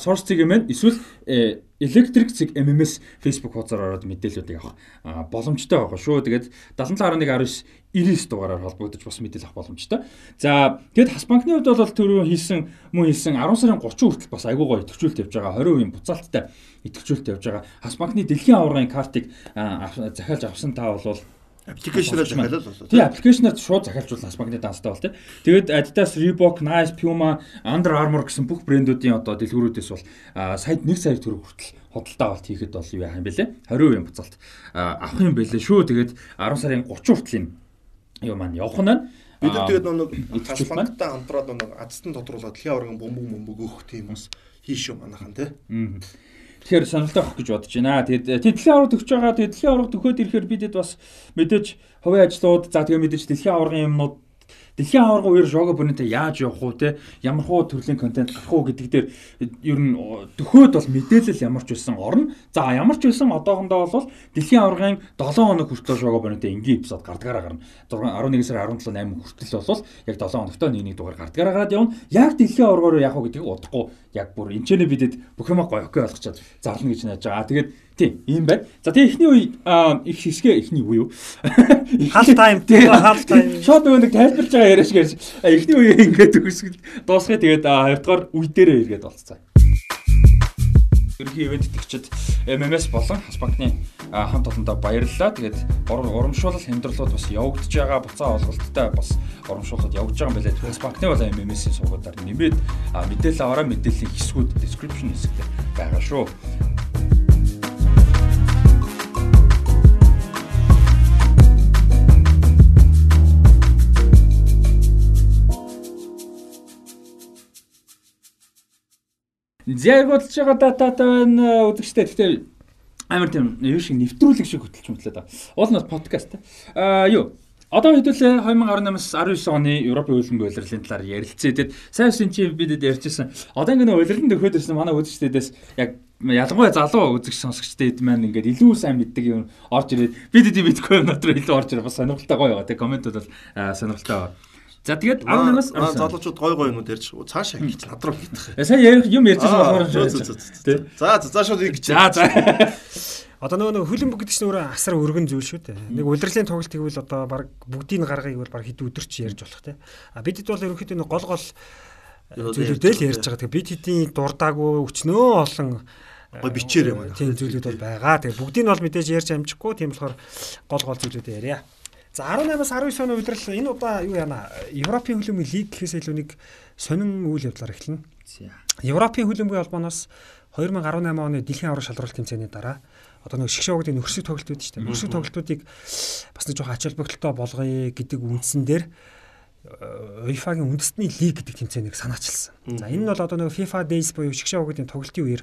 source цэг юм эсвэл э, electric цэг MMS Facebook хуудасаар ороод мэдээллүүдийг авах боломжтой байгаа шүү. Тэгээд 77.19 99 дугаараар холбогдож бас мэдээлэл авах боломжтой. За тэгэд Хас банкны хувьд бол түрүү хийсэн мөн хийсэн 10 сарын 30 хүртэл бас айгүй гоо идэвхжүүлэлт явж байгаа 20% буцаалттай идэвхжүүлэлт явж байгаа. Хас банкны дэлхийн аваргын картыг захиалж авсан та бол аппликейшнээр захиалал болоо. Тий, аппликейшнээр шууд захиалжуулсан Asmag-ны данстай бол тий. Тэгээд Adidas, Reebok, Nike, Puma, Under Armour гэсэн бүх брэндүүдийн одоо дэлгүүрүүдээс бол сая 1 сая төгрөг хүртэл худалдаа авалт хийхэд бол юу юм бэлээ? 20% буцаалт авах юм бэлээ шүү. Тэгээд 10 сарын 30 хүртэл юм юу маань явах нь бид нар тэгээд нэг Asmag-тай хамтраад нэг азтан тодруулаад дэлхийн аваргын бөмбөг бөмбөг өгөх тийм бас хийш юм анахан тий. Аа Тэгэхээр сонирхолтой авах гэж бодож байна. Тэгээд дэлхийн аварга төгсөж байгаа. Тэгээд дэлхийн аварга төгөөд ирэхээр бидэд бас мэдээж хувийн ажлууд за тэгээд мэдээж дэлхийн аваргын юмнууд Дэлхийн аварга үеэр шоуга бүрнэтэй яаж явах уу те ямар хуу төрлийн контент гарах уу гэдэг дээр ер нь төхөөд бол мэдээлэл ямар ч байсан орно. За ямар ч байсан одоохондоо бол дэлхийн аваргын 7 хоног хүртэл шоуга бүрнэтэй энгийн эпизод гардгаараа гарна. 11 сарын 17 8 хүртэл бол яг 7 хоногтой нэг нэг дугаар гардгаараа гараад явна. Яг дэлхийн аваргаар яах вэ гэдгийг удахгүй яг бүр энэчнээ бидэд бүх юмаа гоё окей болгочоод зарлна гэж найж байгаа. Тэгээд Тийм, ийм байна. За тэгээ эхний үе их хэсгээ эхний үе юу? Хал тайм, хал тайм. Шууд нөгөө нэг тайлбарж байгаа яриаш гэж. Эхний үе ингээд төгсгөл дуусгая тэгээд хоёрдугаар үе дээрээ эргээд болцсон. Ерхий ивент итгэгчид MMS болон Хас банкны хамт олондоо баярлалаа. Тэгээд урамшуулал хямдралууд бас явагдаж байгаа буцаа олголттой бас урамшуулалт явагдаж байгаа юм байна. Хас банкны бол MMS-ийн сувгуудаар нэмээд мэдээлэл аваараа мэдээллийн хэсгүүд description хэсэгтээ байгаа шүү. Яг бодож байгаа дататай байна үзэгчтэй. Гэхдээ амар тийм юу шиг нэвтрүүлэг шиг хөтөлж мэтлээ да. Уул нь подкаст. Аа юу Одоо хэдүүлээ 2018-аас 19 оны Европын хөлбөмбөгийн улирлын талаар ярилцээ. Тэгэд сайн үсэн чи бидэд ярьжсэн. Одоо ингэ нөө улирлын төхөөд ирсэн манай үзэгчдээс яг ялангуяа залуу үзэгч сонсогчдод маань ингээд илүү сайн мэддэг юм орж ирээд бид хэдий мэдгүй юм дотор илүү орж ирээ бас сонирхолтой гоё байгаа. Тэг комментууд бол сонирхолтой байгаа. За тэгээд 18-аас залуучууд гой гой юмуд ярьж цаашаа хийж надруу хийх. Сая ярих юм ярьчихсан болохоор тий. За за заашаа нэг за за. Одоо нөгөө хөлн бүгд чинь өөрөө асар өргөн зүйл шүү дээ. Нэг удирдлын тоглолт гэвэл одоо баг бүгдийг гаргахыг бол баг хэд өдөрч ярьж болох тий. А бид хэд бол ерөнхийдөө нэг гол гол зүйлүүдээ л ярьж байгаа. Тэгээ бид хэдийн дурдаагүй өчнөө олон гой бичээр юм аа. Тийм зүйлүүд бол байгаа. Тэгээ бүгдийг нь бол мэдээж ярьж амжихгүй. Тийм болохоор гол гол зүйлүүдээ ярья. За 18-аас 19 оны удирдал энэ удаа юу яана Европын хөлбөмбөгийн лиг гэхээс илүү нэг сонин үйл явдлаар эхэлнэ. Европын хөлбөмбөгийн холбооноос 2018 оны дэлхийн аврал шалралт тэмцээний дараа одоо нэг шгшөөгдийн нөхөрсөг тоглолтууд шүү дээ. Нөхөрсөг тоглолтуудыг бас нэг жоохон ач холбогдолтой болгоё гэдэг үндсэн дээр UEFA-гийн үндэсний лиг гэдэг тэмцээнийг санаачилсан. За энэ нь бол одоо нэг FIFA Days буюу шгшөөгдийн тоглолтын үеэр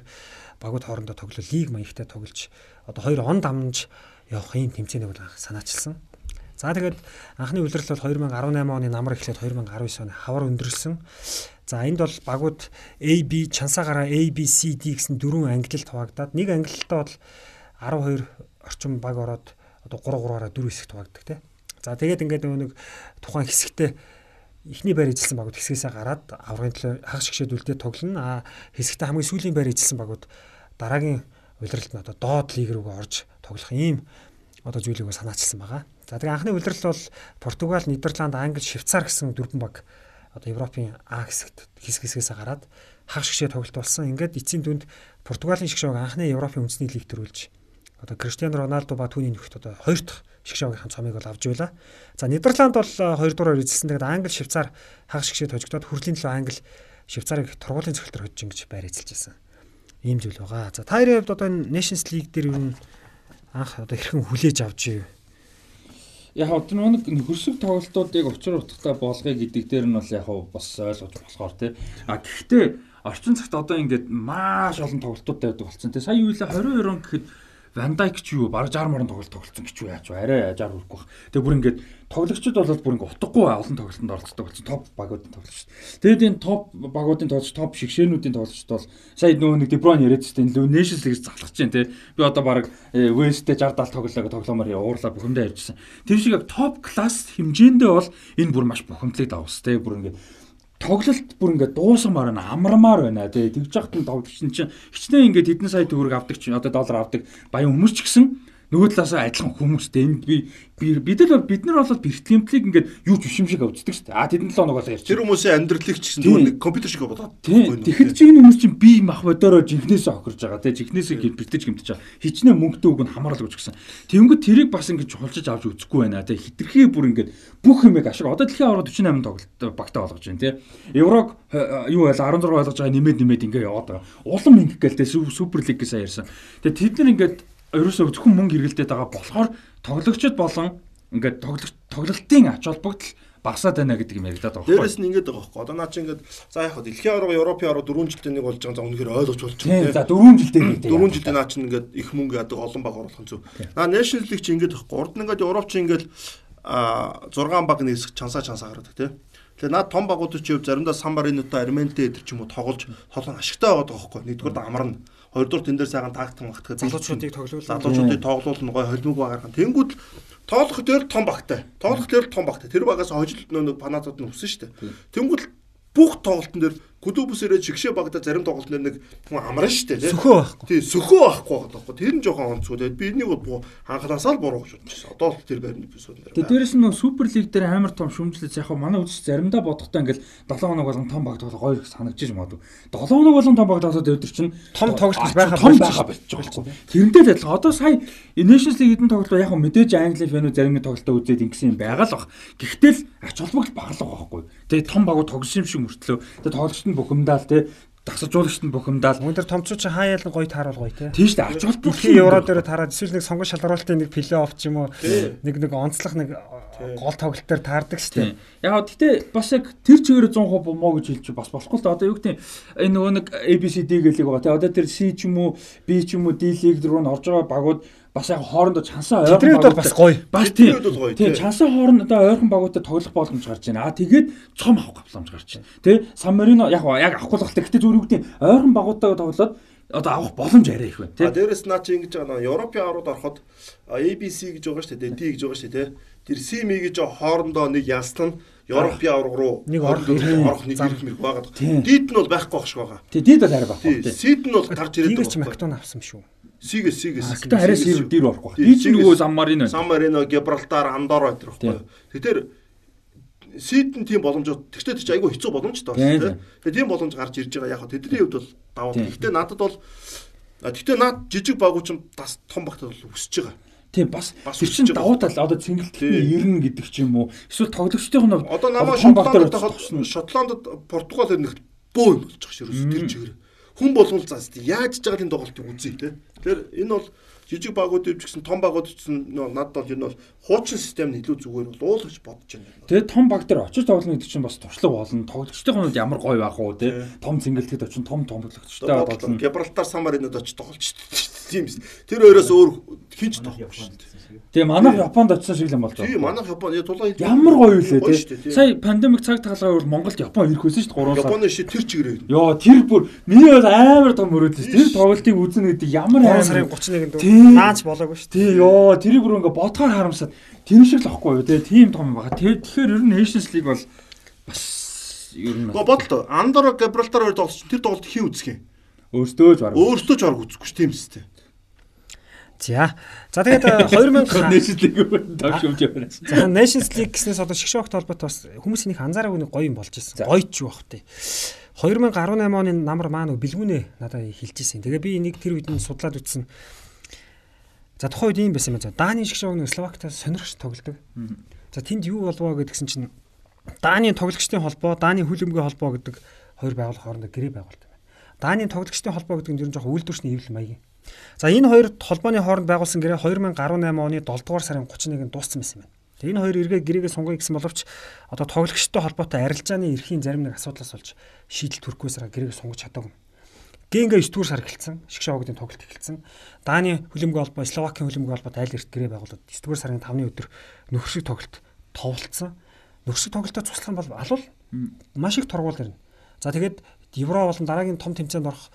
багууд хоорондоо тоглол лиг маягтай тоглож одоо хоёр он дамж явах юм тэмцээнийг бол санаачилсан. За тэгээд анхны үлрэл бол 2018 оны намар эхлээд 2019 оны хавар өндөрлсөн. За энд бол багууд AB чансаагаараа ABCD гэсэн дөрвөн ангилалд хуваагдаад нэг ангилалтаа бол 12 орчим баг ороод одоо 3 3-аараа дөрөв хэсэгт хуваагддаг тий. За тэгээд ингээд нэг тухайн хэсэгтээ эхний байр эзэлсэн багууд хэсгээсээ гараад аврагын төлөө хагас шигшээд үлдээд тоглоно. А хэсэгтээ хамгийн сүүлийн байр эзэлсэн багууд дараагийн улиралд нь одоо доод лиг рүүгээ орж тоглох ийм одоо зүйлийг санаачилсан байгаа. За тэгээ анхны улирал бол Португал, Нидерланд, Англи, Швейцар гэсэн дөрвөн баг одоо Европын А хэсэгт хэсэг хэсгээс гараад хаг шигшээ тоглолт болсон. Ингээд эцсийн дүнд Португалийн шигшээг анхны Европын үндэсний лиг төрүүлж одоо Криштиано Роналдо ба түүний нөхөд одоо хоёр дахь шигшээгийнхэн цомыг бол авч байла. За Нидерланд бол хоёр дуураар эзэлсэн. Тэгээд Англи, Швейцар хаг шигшээ тожигдоод хүрлийн төлөө Англи, Швейцарыг тургуулийн цогцолтоор хоцж ингэж байр эзэлж байсан. Ийм зүйл байгаа. За та хоёрын хувьд одоо энэ Nations League дээр юу анх одоо хэрхэн хүлээж авч ив яг одоо нэг хөрсөг тоглолтуудыг учир утгатай болгоё гэдэг дээр нь бол яг бас ойлгож болохоор тий. А гэхдээ орчин цагт одоо ингээд маш олон тоглолтууд байдаг болсон тий. Сая юу вэ 22 он гэхэд Ван Дайк ч юу баг 60 морон тоглолт тоглолцсон гэж юу яач? Арай ажаар хүрхгүй бах. Тэгээ бүр ингээд тоглогчид бол бүр ингээд утгагүй олон тоглолтод оролцдог болсон топ багуудын тоглогч. Тэгээд энэ топ багуудын тоглогч, топ шигшээнүүдийн тоглогчд бол сая нөгөө нэг Деброн яриадсэн лөө Nations League залхаж чинь те. Би одоо баг West-тэй 60 70 тоглолоо тоглоомоор уурлаа бухимдаа явжсан. Тэр шиг яг топ класс хэмжээндээ бол энэ бүр маш бухимдлыг давс те. Бүр ингээд тоглолт бүр ингээд дуусгамаар байна амармаар байна. Тий тэгж яхад нь тоглогч нь чинь хичнээн ингээд хэдэн сая төгрөг авдаг чинь одоо доллар авдаг баян хүмүүс ч гэсэн нөгөө талаасаа адилхан хүмүүстэй энд би бид л бид нар бол бэртлэмтлийг ингээд юу ч биш юм шиг үздэг шүү дээ. А тэдэн л оногоос ярьж. Тэр хүмүүсийн амьдралыг ч гэсэн нэг компьютер шиг болоод. Тэгэхээр чи энэ хүмүүс чинь бие мах бодороо жинхнээсээ охирж байгаа тий жинхнээсээ бэртэж гэмтэж байгаа. Хичнээн мөнгөтэй үг нь хамаарал гэж гисэн. Тэнгүүд тэрийг бас ингээд чулжиж авч үзэхгүй байна тий. Хитрхи бүр ингээд бүх юмыг ашиг. Одоо дэлхийн аврал 48 тоглолт багтаа болгож байна тий. Еврог юу байл 16 болгож байгаа нэмээд нэмээд ингээд яваад байгаа. Улам ингэх гээл тий супер лиг гэсэн ярьсан. Тэгээ тэд нар ингээд ерөөсөө зөвхөн мөнгө хэрэглэдэг байгаа болохоор тоглогчд болон ингээд тоглогч тоглолтын ач холбогдол багасаад байна гэдэг юм яригадаад байгаа. Дээрээс нь ингэж байгаа байхгүй. Одоо наа чи ингээд за яг дэлхийн аварга Европын аварга 4 жилдээ нэг болж байгаа за үнэхээр ойлгож байна. Тийм за 4 жилдээ нэг. 4 жилдээ наа чи ингээд их мөнгө яадаг олон баг оруулах нь зүг. Наа National League чи ингэж байхгүй. Урд нь ингээд Европ чи ингээд а 6 баг нээсэх чансаа чансаа гаргадаг тийм. Тэгээ наад том багуудад чи заримдаа Сан Маринотой Арментэй эдэр ч юм уу тоглож тоглох ашигтай байгаа байхгүй. Нэгдүгээр амарна хоёрдугаар тэн дээр сайхан тактик магтах залуучуудыг тоглуулна. Залуучуудыг тоглуулна гой холимог багаархан. Тэнгүүд тоглох дээр том багтай. Тоглох дээр том багтай. Тэр багаас хожил нөө панатууд нь өссөн шүү дээ. Тэнгүүд бүх тоглолтын дээр Гүдүүбс ирээд чигшээ багада зарим тоглолт нэр нэг хүн амран штэ тий. Сөхөө байхгүй. Тий, сөхөө байхгүй байгаа тоххой. Тэр нь жоохон онцгой. Тэгээд би энийг бол анханасаа л буруу гэж бодчихсон. Одоо л тэр байрны эпизод нэр. Тэгээд дээрэс нь супер лиг дээр амар том шүмжлэл яг манай үзэж заримдаа бодохдоо ингээл 7 хоног болгон том багт болох гоё санагдчих юм аа. 7 хоног болгон том багт болоод өдөр чинь том тоглолт байхаа байхаа болчихж байгаа. Тэрнтэй л адилхан. Одоо сая Nations League-ийн тоглолт яг мэдээж Англи фэнүү зарим нэг тоглолтоо үзээд ингэсэн юм байгаал бах. Гэхдээ л ач холбогдол баглах байхгүй. Тэгээд том багууд тогсон юм шиг мөртлөө. Тэгээд тоглолт нь бухимдаал те дасалжуулагчд нь бухимдаал. Өндөр томцоо чи хаяал гоё тааруул гоё те. Тийм шүү дээ. Ач холбогдол дэлхийн евро дээр таараад эсвэл нэг сонгон шалгаруулалтын нэг плей офф ч юм уу нэг нэг онцлох нэг гол тоглолт дээр таардаг шүү дээ. Яг гэхдээ бас яг тэр чигээр 100% бомоо гэж хэлж бас болохгүй л да. Одоо юу гэдэг энэ нөгөө нэг ABCD гэлэг байгаа те. Одоо тэр C ч юм уу B ч юм уу D лиг рүү н орж байгаа багууд бас яг хоорондоо чансаа ойрхон багууд бас гоё. Бас тийм. Тийм чансаа хоорондоо ойрхон багуудад тоглох боломж гарч байна. Аа тэгээд цом авах боломж гарч байна. Тэ Сан Марино яг яг авахгүй л гэхдээ зүгээр үгдийн ойрхон багуудаа тоглоод одоо авах боломж арай их байна тийм. Дээрээс наа чи ингэж байгаа нөө Европын аврууд ороход ABC гэж байгаа шүү дээ. D гэж байгаа шүү дээ. Тэр C M гэж хоорондоо нэг ялсан нь Европын авраг руу нэг орох нэг ирэх мэрэг байгаа. Дид нь бол байхгүй байх шиг байгаа. Тий, дид бол арай байхгүй. Сид нь бол гарч ирээд байгаа. Тийгч Мактон авсан шүү. Сигээс сигээс. Гэтэ арай сэр дээр орохгүй. Би ч нөгөө Сан Марино. Сан Марино, Гибралтар, Андорра гэдэг байхгүй. Тэгэхээр Сидэн тийм боломжууд тэгтээ тийч айгүй хэцүү боломжтой байна. Тэгээ тийм боломж гарч ирж байгаа. Яг тэдний хувьд бол даваа. Гэхдээ надад бол тэгтээ наад жижиг багуу ч бас том багтад бол өсөж байгаа. Тийм бас тэр чин давуу тал одоо цэнгэлтний ирнэ гэдэг ч юм уу. Эсвэл тоглогчдын нь одоо намаа Шотландд Шотландд Португал ирнэ бөө юм болж байгаа шүү. Тэр чигээр хүн болгол заас яаж ч байгаа энэ тоглолтыг үзье те. Тэгэхээр энэ бол жижиг багуудад ч гэсэн том багуудад ч гэсэн надад бол энэ бол хуучин систем нь илүү зүгээр бол уул гэж бодож байна. Тэгээ том баг дээр очиж тоглоно гэдэг чинь бас туршлага болно. Тоглогчдын хувьд ямар гоё байх уу те. Том цэнгэлтэд очин том том тоглогчтой болно. Гибралтар Самаринод очиж тоглолч тийм <laughs> биз. Тэр хоёроос өөр хинч тоглохгүй шүү дээ. Тэгээ манайх Японд очсон шиг л юм болж байна. Тийм манайх Японд тулаа ямар гоё үлээ тий. Сая пандемик цаг тагалгаа бол Монголд Япон ирэх байсан шүү дээ 3 сар. Японы ши тэр чигээрээ. Йоо тэр бүр миний бол амар том мөрөөдөл шүү. Тэр тоглолтыг үзнэ гэдэг ямар амар сарын 31-нд наач болоогүй шүү. Тий ёо тэрийг бүр ингээ бодгоор харамсаад тэр шиг л ахгүй юу тий. Тийм том байгаа. Тэгэхээр ер нь Nations League бол бас ер нь Го бодлоо. Андор Габралтар хоёр тоглолт тэр тоглолт хин үзэх юм. Өөртөө ч баг. Өөртөө ч баг үзэхгүй шүү тийм үстэй. За. За тэгээд 2000 Nations League тавшимж байна. За Nations League гэснээс одоо шгшөөгт холбоотой бас хүмүүсийн их анзаараагүй нэг гоё юм болж ирсэн. Гоёч юу бах тий. 2018 оны намар маань бэлгүүнээ надад хэлж ирсэн. Тэгээ би нэг тэр үед нь судлаад үтсэн. За тухайн үед юм байсан юм. Дааны шгшөөг нэг Словактаас сонирхож тоглодог. За тэнд юу болвоо гэдгсэн чинь Дааны тоглогчдын холбоо, Дааны хүлэмжийн холбоо гэдэг хоёр байгууллага хоорондоо гэрээ байгуулт юм байна. Дааны тоглогчдын холбоо гэдэг нь ер нь жоохон үйлдвэрчний хэвлэл маягийн За энэ хоёр холбооны хооронд байгуулсан гэрээ 2018 оны 7 дугаар сарын 31-нд дууссан байсан байна. Тэгээ энэ хоёр эргээ гэрээгээ сунгая гэсэн боловч одоо тоглогчтой холбоотой арилжааны эрхийн зарим нэг асуудлаас болж шийдэл төрөхгүйсээр гэрээгээ сунгаж чадаагүй. Генга 9 дугаар сар эхэлсэн. Шгшоогдын тоглолт эхэлсэн. Дааны хөлбөмбөгийн холбоо, Словакийн хөлбөмбөгийн холбоот айл эрт гэрээ байгуулад 9 дугаар сарын 5-ны өдөр нөхрөшиг тоглолт товолцсон. Нөхрөшиг тоглолтод цуслах нь бол алуул маш их торгуул ирнэ. За тэгээд Евро болон дараагийн том тэмцээнд орох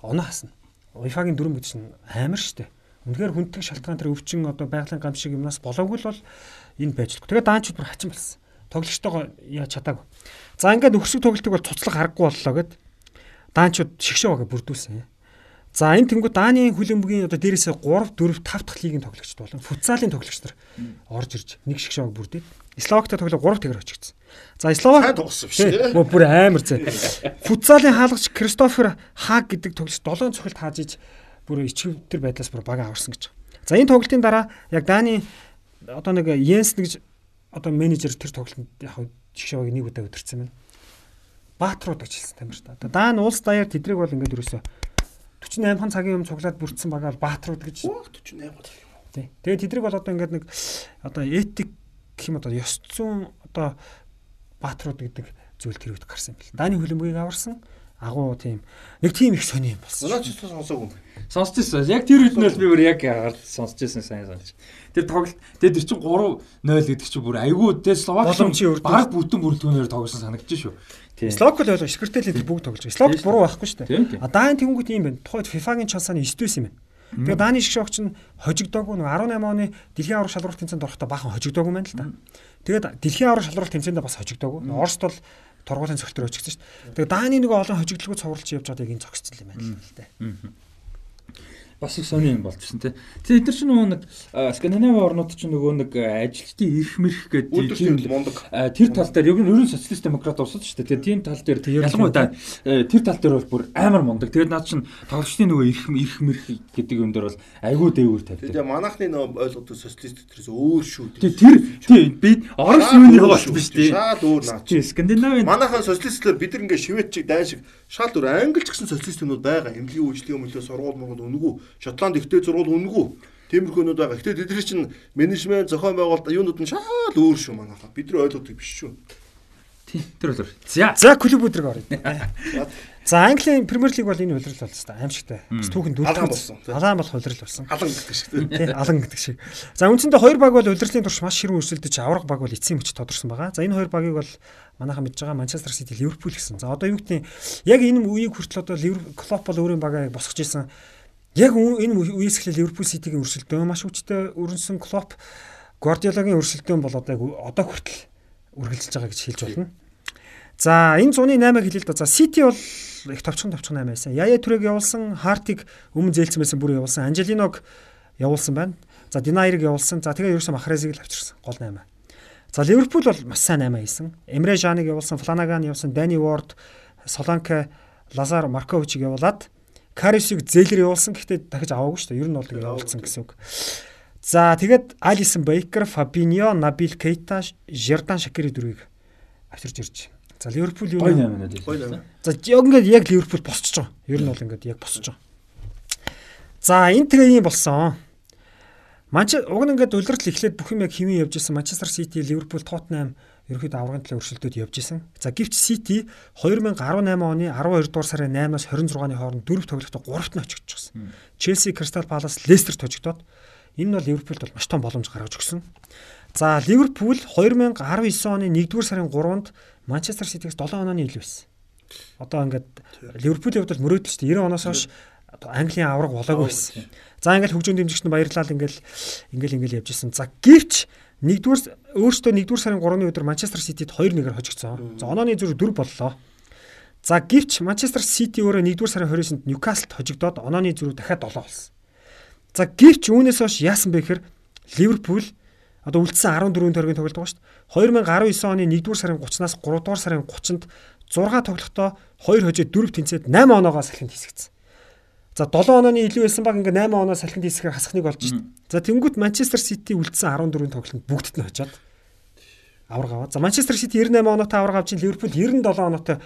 оноо хасна. УЕФА-гийн дүрм гэж нь амар штэ. Үнэхээр хүнддэг шалтгаан тэр өвчин одоо байгалийн гам шиг юмнаас болоогүй л бол энэ байж л. Тэгээд даанчуд бүр хачин болсон. Тоглогчтойгоо яаж чадаагүй. За ингээд нөхрөсөг тоглолтыг бол цуцлах аргагүй боллоо гэд даанчуд шигшээ байгаа бүрдүүлсэн. За энэ тэнгуү Дааны хүлэмбгийн одоо дээрээсээ 3 4 5 дахь лигийн тоглогчд болон футзалын тоглогч нар орж ирж нэг шигшээ бүрдээд Словактай тоглоо 3 тэгэр очигдсан. За Словак сайн тоглосон биш үү? Бүр амар зэ. Футзалын хаалгач Кристофер Хаг гэдэг тоглогч 7 цохилт хааж иж бүр ичгвтер байдлаас бүр бага аварсан гэж. За энэ тоглолтын дараа яг Даны одоо нэг Йенс гэж одоо менежер тэр тоглолтод яг жигшээг нэг удаа өдөрцсөн байна. Баатрууд хэлсэн тамир та. Даан улс даяар тэдрэг бол ингээд ерөөсө 48 хан цагийн юм цуглаад бүрдсэн байгаа бол баатрууд гэж. 48 хан цаг. Тий. Тэгээд тэдрэг бол одоо ингээд нэг одоо этик гэх юм одоо ёс зүйн одоо баатрууд гэдэг зүйл тэр үед гарсан юм бэл. Дааны хөлбөмбөгийг аварсан агуу тийм нэг тийм их сони юм болсон. Наач ч сонсоогүй. Сонсч ирсэн. Яг тэр үед нь бол би бүр яг гард сонсч ирсэн сайн санаж. Тэр тоглолт тэр чинь 3-0 гэдэг чинь бүр айгүй тэгээд Словак баг бүтэн бүрэлдэхүүнээр тоглосон санагдаж шүү. Словак л ойлгоо Скрителийн бүгд тоглож байгаа. Словак буруу байхгүй шүү дээ. А даан тэнгуут юм байна. Тухайд FIFA-гийн чансааны 9-9 юм байна. Тэгээ дааны шиг шогч нь хожигдоогүй нэг 18 оны дэлхийн аврах шалралт тэмцээнд орохдоо бахан хожигдоогүй байна л та. Тэгээд дэлхийн аврах шалралт тэмцээндээ бас хожигдоогүй. Оросд бол торгуулийн цогтөр очигдсан шүү дээ. Тэгээ дааны нэг олон хожигдлогоо цовруулж явж байгааг энэ зогсцсон юм байна л дээ бас их сони юм болчихсон тий. Тэгээ эдгээр чинь нөгөө нэг Скандинави орнууд чинь нөгөө нэг ажилчдын ирэх мэрх гэдэг тийм тэр тал дээр ер нь ерөн социалист демократ улсууд шүү дээ. Тийм тал дээр ялангуяа тэр тал дээр бол бүр амар мундаг. Тэгээд наад чинь тоглогчдын нөгөө ирэх ирэх мэрх гэдэг юм дээр бол айгүй дээгүүр тавьдаг. Тэгээ манайхны нөгөө ойлгоод социалист төрөөс өөр шүү. Тий тэр тий би орос юуны бол биш тий. Шал өөр наад. Скандинави манайхан социалистлэр бид нар ингээ шивэд чиг дайн шиг шал өөр англи ч гэсэн социалистууд байгаа. Эмнэлгийн үйлчлэгээ мөлөө сургууль мөрөнд өнгөө Шотланд ихтэй зургуул үнэгүй. Тиймэрхүүнүүд байгаа. Гэтэ тэдний чинь менежмент зохион байгуулалт юунууд нь шал өөр шүү манайхаа. Бидний ойлгодог биш шүү. Тийм тэр бол. За. За клуб өдрөг орё. За Английн Премьер Лиг бол энэ улирал болсон та аимшигтай. Түүхэн дүүрэн болсон. Алаан болох улирал болсон. Алан гэдэг шиг тийм. Алан гэдэг шиг. За үндсэндээ хоёр баг бол улирлын турш маш ширүүн өрсөлдөж авраг баг бол эцсийн мөч тодорсон байгаа. За энэ хоёр багийг бол манайхан мэдж байгаа Манчестер Сити, Ливерпул гэсэн. За одоо юу гэдэг яг энэ үеийг хүртэл одоо Клоп бол өөрийн багаа босгож исэн Яг энэ үеэс эхлээ Ливерпул Ситигийн өрсөлдөөн маш хүчтэй өрнсөн Клоп Гвардиолагийн өрсөлдөөн бол одоо одоо хүртэл үргэлжилж байгаа гэж хэлж болно. За энэ зуны 8-ыг хэлээ л да. За Сити бол их товчхон товчхон 8 байсан. Яя түрэг явуулсан, Хартиг өмнө зээлсэн байсан бүр явуулсан, Анжелиног явуулсан байна. За Динайрыг явуулсан. За тэгээ ерөөсөө Махрезиг л авчирсан. Гол 8. За Ливерпул бол маш сайн 8 хийсэн. Эмре Жаныг явуулсан, Фланаган явуулсан, Дани Ворд, Соланка, Лазар Марковичиг явуулаад Карисыг зээлэр явуулсан гэхдээ дахиж аваагүй шүү дээ. Ер нь бол явуулсан гэсэн үг. За тэгээд Алисон Бейкер, Фабиньо, Набил Кейта, Жердан Шакири дөрвийг авчирч ирж. За Ливерпул юу нэ? За яг ингээд яг Ливерпул босчихж байгаа. Ер нь бол ингээд яг босчихж байгаа. За энэ тэгээ юм болсон. Манчестер уг нь ингээд улирал эхлээд бүх юм яг хэвэн явж исэн. Манчестер Сити, Ливерпул, Тоттенхэм ерөөхдөө аврагын төлөө өршөлтөд явж исэн. За гэвч City 2018 оны 12 дугаар сарын 8-аас 26-ны хооронд дөрөв тоглолтод 3-т нь очигдчихсан. Chelsea, Crystal Palace, Leicester тожигдоод энэ нь бол Ливерпулд бол маш том боломж гаргаж өгсөн. За Ливерпул 2019 оны 1-р сарын 3-нд Манчестер Ситигээс 7 онооны илүү байсан. Одоо ингээд Ливерпулийн хувьд бол мөрөөдөл дээ 90 оноос хойш Английн авраг болоогүй байсан. За ингээд хөгжөөнд дэмжигчд баярлал ингээл ингээл ингээл явж исэн. За гэвч Нэгдүгээр өөртөө нэгдүгээр сарын 3-ны өдөр Манчестер Ситид 2-1-ээр хожигдсон. За онооны зүрх 4 боллоо. За гэвч Манчестер Сити өөрөө нэгдүгээр сарын 29-нд Ньюкаслд хожигдоод онооны зүрх дахиад 7 болсон. За гэвч үүнээс хойш яасан бэ гэхээр Ливерпул одоо үлдсэн 14 төргийн тоглолт байгаа шүү дээ. 2019 оны 1-р сарын 30-наас 3-р сарын 30-нд 6 тоглолтоо 2 хожид 4 тэнцээд 8 оноогоо салхинд хийсгэсэн. За 7 онооны илүү байсан баг ингээ 8 оноо салхинд хийсгээр хасахныг болж шít. За тэнгуут Манчестер Сити үлдсэн 14 тоглолтод бүгдд нь хожоод авраг аваад. За Манчестер Сити 98 оноотой авраг авч, Ливерпул 97 оноотой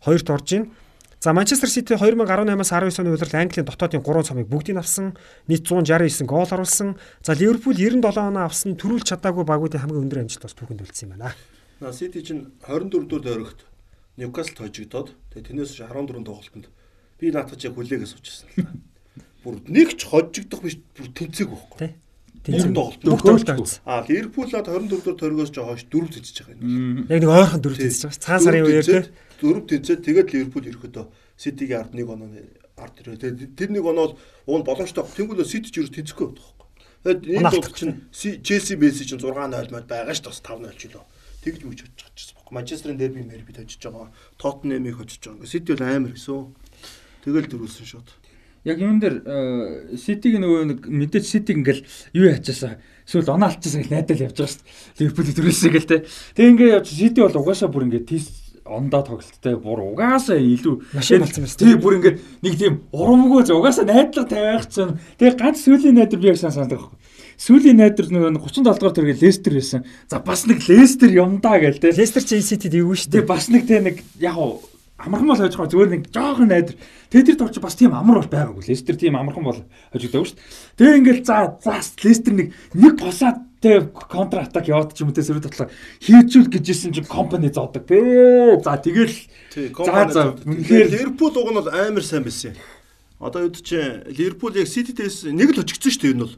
хоёрт орж ийн. За Манчестер Сити 2018-аас 19 оны улирал Английн дотоодын 3 цомыг бүгдийг авсан. Нийт 169 гол оруулсан. За Ливерпул 97 оноо авсан төрүүлж чадаагүй багуудын хамгийн өндөр амжилт бас түүхэнд үлдсэн юм байна. На Сити чинь 24 дэх дөрөгт Ньюкасл хожигдоод тэгээ тэрнээс 14 тоглолтод Би наатах чи хүлээгээ суучсан л да. Бүр нэг ч хожигдох биш бүр тэнцээг байхгүй. Тий. Тэнцэг тоглолт. Бүх тоглолт тавьсан. А Ливерпулад 24 дөрөв торгоос ч хойш дөрөв тэнцэж байгаа юм. Яг нэг ойрхон дөрөв тэнцэж байгаа. Цагаан сарын үеэр тий. Дөрөв тэнцээд тэгээд Ливерпул ерөөдөө Ситигийн ард нэг оноо ард ирээ. Тэгээд тэр нэг оноо уун боломжтой. Тэнгүүл Сити ч ерөө тэнцэхгүй байдаг. Тэгээд энэ тоглолт чинь Челси Месси чинь 6-0 мод байгаа ш бас 5-0 ч лөө. Тэгж мөч очиж байгаа юм. Манчестерын дерби мэр бид очиж байгаа. Тоттенхэмийг очиж байгаа. Сити бол амар гэсэн. Тэгэл дөрүүлсэн шууд. Яг юун дээр Ситиг нөгөө нэг мэдээж Ситиг ингээл юу яачаасаа эсвэл оноо алдчихсан гэж найдал явж байгаа шүү дээ. Ливерпул төрүүлсэн гэл те. Тэг ингээ явж Сити бол угаасаа бүр ингээ тийс ондоо тоглолттой бүр угаасаа илүү машин болсон байсан. Тий бүр ингээ нэг тийм урамгүй угаасаа найдлага тавиах чинь. Тэгээ ганц сүүлийн найдар би яг сайн сандаг байхгүй. Сүүлийн найдар нөгөө 37 дугаар төргийн Лестер байсан. За бас нэг Лестер юм да гээл те. Лестер чи Ситид эвгүй шүү дээ. Бас нэг те нэг яг амархан бол хожих зүгээр нэг жоохон найдар. Тэгээ тэр товч бас тийм амар бол байгаагүй. Лестер тийм амархан бол хожигдав шүү дээ. Тэгээ ингээл за за Лестер нэг нэг тусаад тэгээ контр атак яваад ч юм уу те сөрөг татлаа хийчүүл гэжсэн чинь компани зоодог. Бэ. За тэгэл за за үнэхээр Ливерпул уг нь бол амар сайн байсан. Одоо юу ч Ливерпул яг Ситидээс нэг л хожигдсон шүү дээ энэ бол.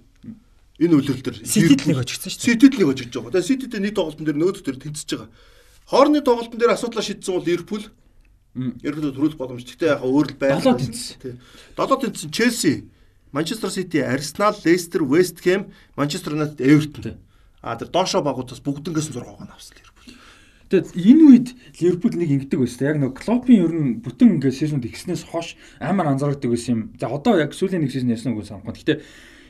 Энэ үлрэл дээр Ситид нэг хожигдсон шүү дээ. Ситид нэг хожигдож байгаа. Тэгээ Ситидээ нэг тоглолтын дээр нөөц дээр тэнцэж байгаа. Хоорны тоглолтын дээр асуудлаа шийдсэн бол Ливерпул Ерөнхийдөө төрүүлэх боломж. Гэхдээ яг өөр л байх. 7 тэнцсэн. 7 тэнцсэн Челси, Манчестер Сити, Арсенал, Лестер, Вест Хэм, Манчестер Юнайтед, Эвертон. А тэр доошоо багуудаас бүгднгээс 6 гоо авсан Ливерпул. Тэгээд энэ үед Ливерпул нэг ингэдэг байсан. Яг нэг Клопын ер нь бүтэн ингээд сезонд ихснээс хойш амар анзаардаг байсан юм. За одоо яг сүүлийн нэг сезон ясна үгүй санахгүй. Гэхдээ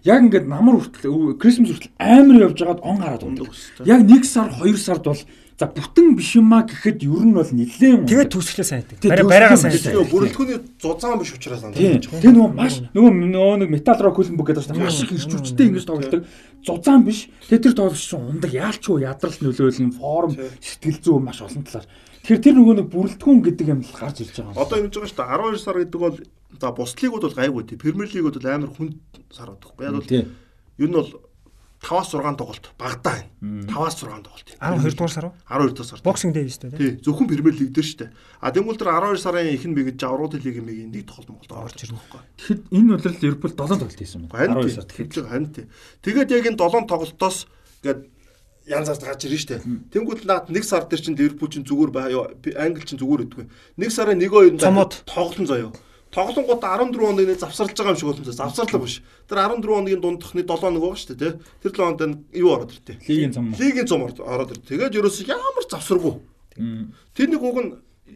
яг ингээд намар хүртэл Крисмас хүртэл амар явж байгаад он гараад ундаг. Яг 1 сар 2 сард бол За бүтэн биш юмаа гэхэд ер нь бол нэлээд Тэгээд төсөлөө сайн байдаг. Барай барайгаа сайн байдаг. Бүрэлдэхүүний зузаан биш учраас надад. Тэгээ нөгөө маш нөгөө нөгөө нэг металл рок хөлбөмбөг гэдэг чинь маш их ирчүүчтэй ингэж тоглолдог. Зузаан биш. Тэгээ тэр тоглогч чинь ундаг яалчгүй ядрал нөлөөлн форм сэтгэл зүй маш олон талаар. Тэгэхээр тэр нөгөө нэг бүрэлдэхүүн гэдэг юм л гарч ирж байгаа. Одоо ингэж байгаа шүү дээ 12 сар гэдэг бол за бус лигууд бол гайгүй тий. Премьер лигууд бол амар хүнд сар байдаг. Яг бол ер нь бол 5-аас 6 тоглолт багадаа байна. 5-аас 6 тоглолт. 12 дугаар сар уу? 12 дугаар сар. Боксинг дэй шүү дээ. Тий. Зөвхөн Премьер лиг дээр шүү дээ. А тэгвэл тэр 12 сарын ихэнх мэгж аврууд лигийн мэгийн нэг тоглолт Монголд орж ирнэ байхгүй. Тэгэхэд энэ удирдал Ливерпул 7 тоглолт хийсэн байна. 12 сард хэлж байгаа харин тий. Тэгээд яг энэ 7 тоглолтоос ингээд янз янз гарч ирнэ шүү дээ. Тэнгүүд наад нэг сар дээр чинь Ливерпул чинь зүгээр баа Англи чинь зүгээр өгдөг. Нэг сарын 1 2 тоглолтон заяа тоглонгууд 14 хоног нэг завсарлаж байгаа юм шиг болсон. Завсарлаг биш. Тэр 14 хоногийн дундахны 7 хоног байгаа шүү дээ, тий. Тэр 7 хоногт юу ороод иртээ? Лигийн зам. Лигийн зам ороод иртээ. Тэгээд ерөөсөө ямар завсаргүй. Тэр нэг уг нь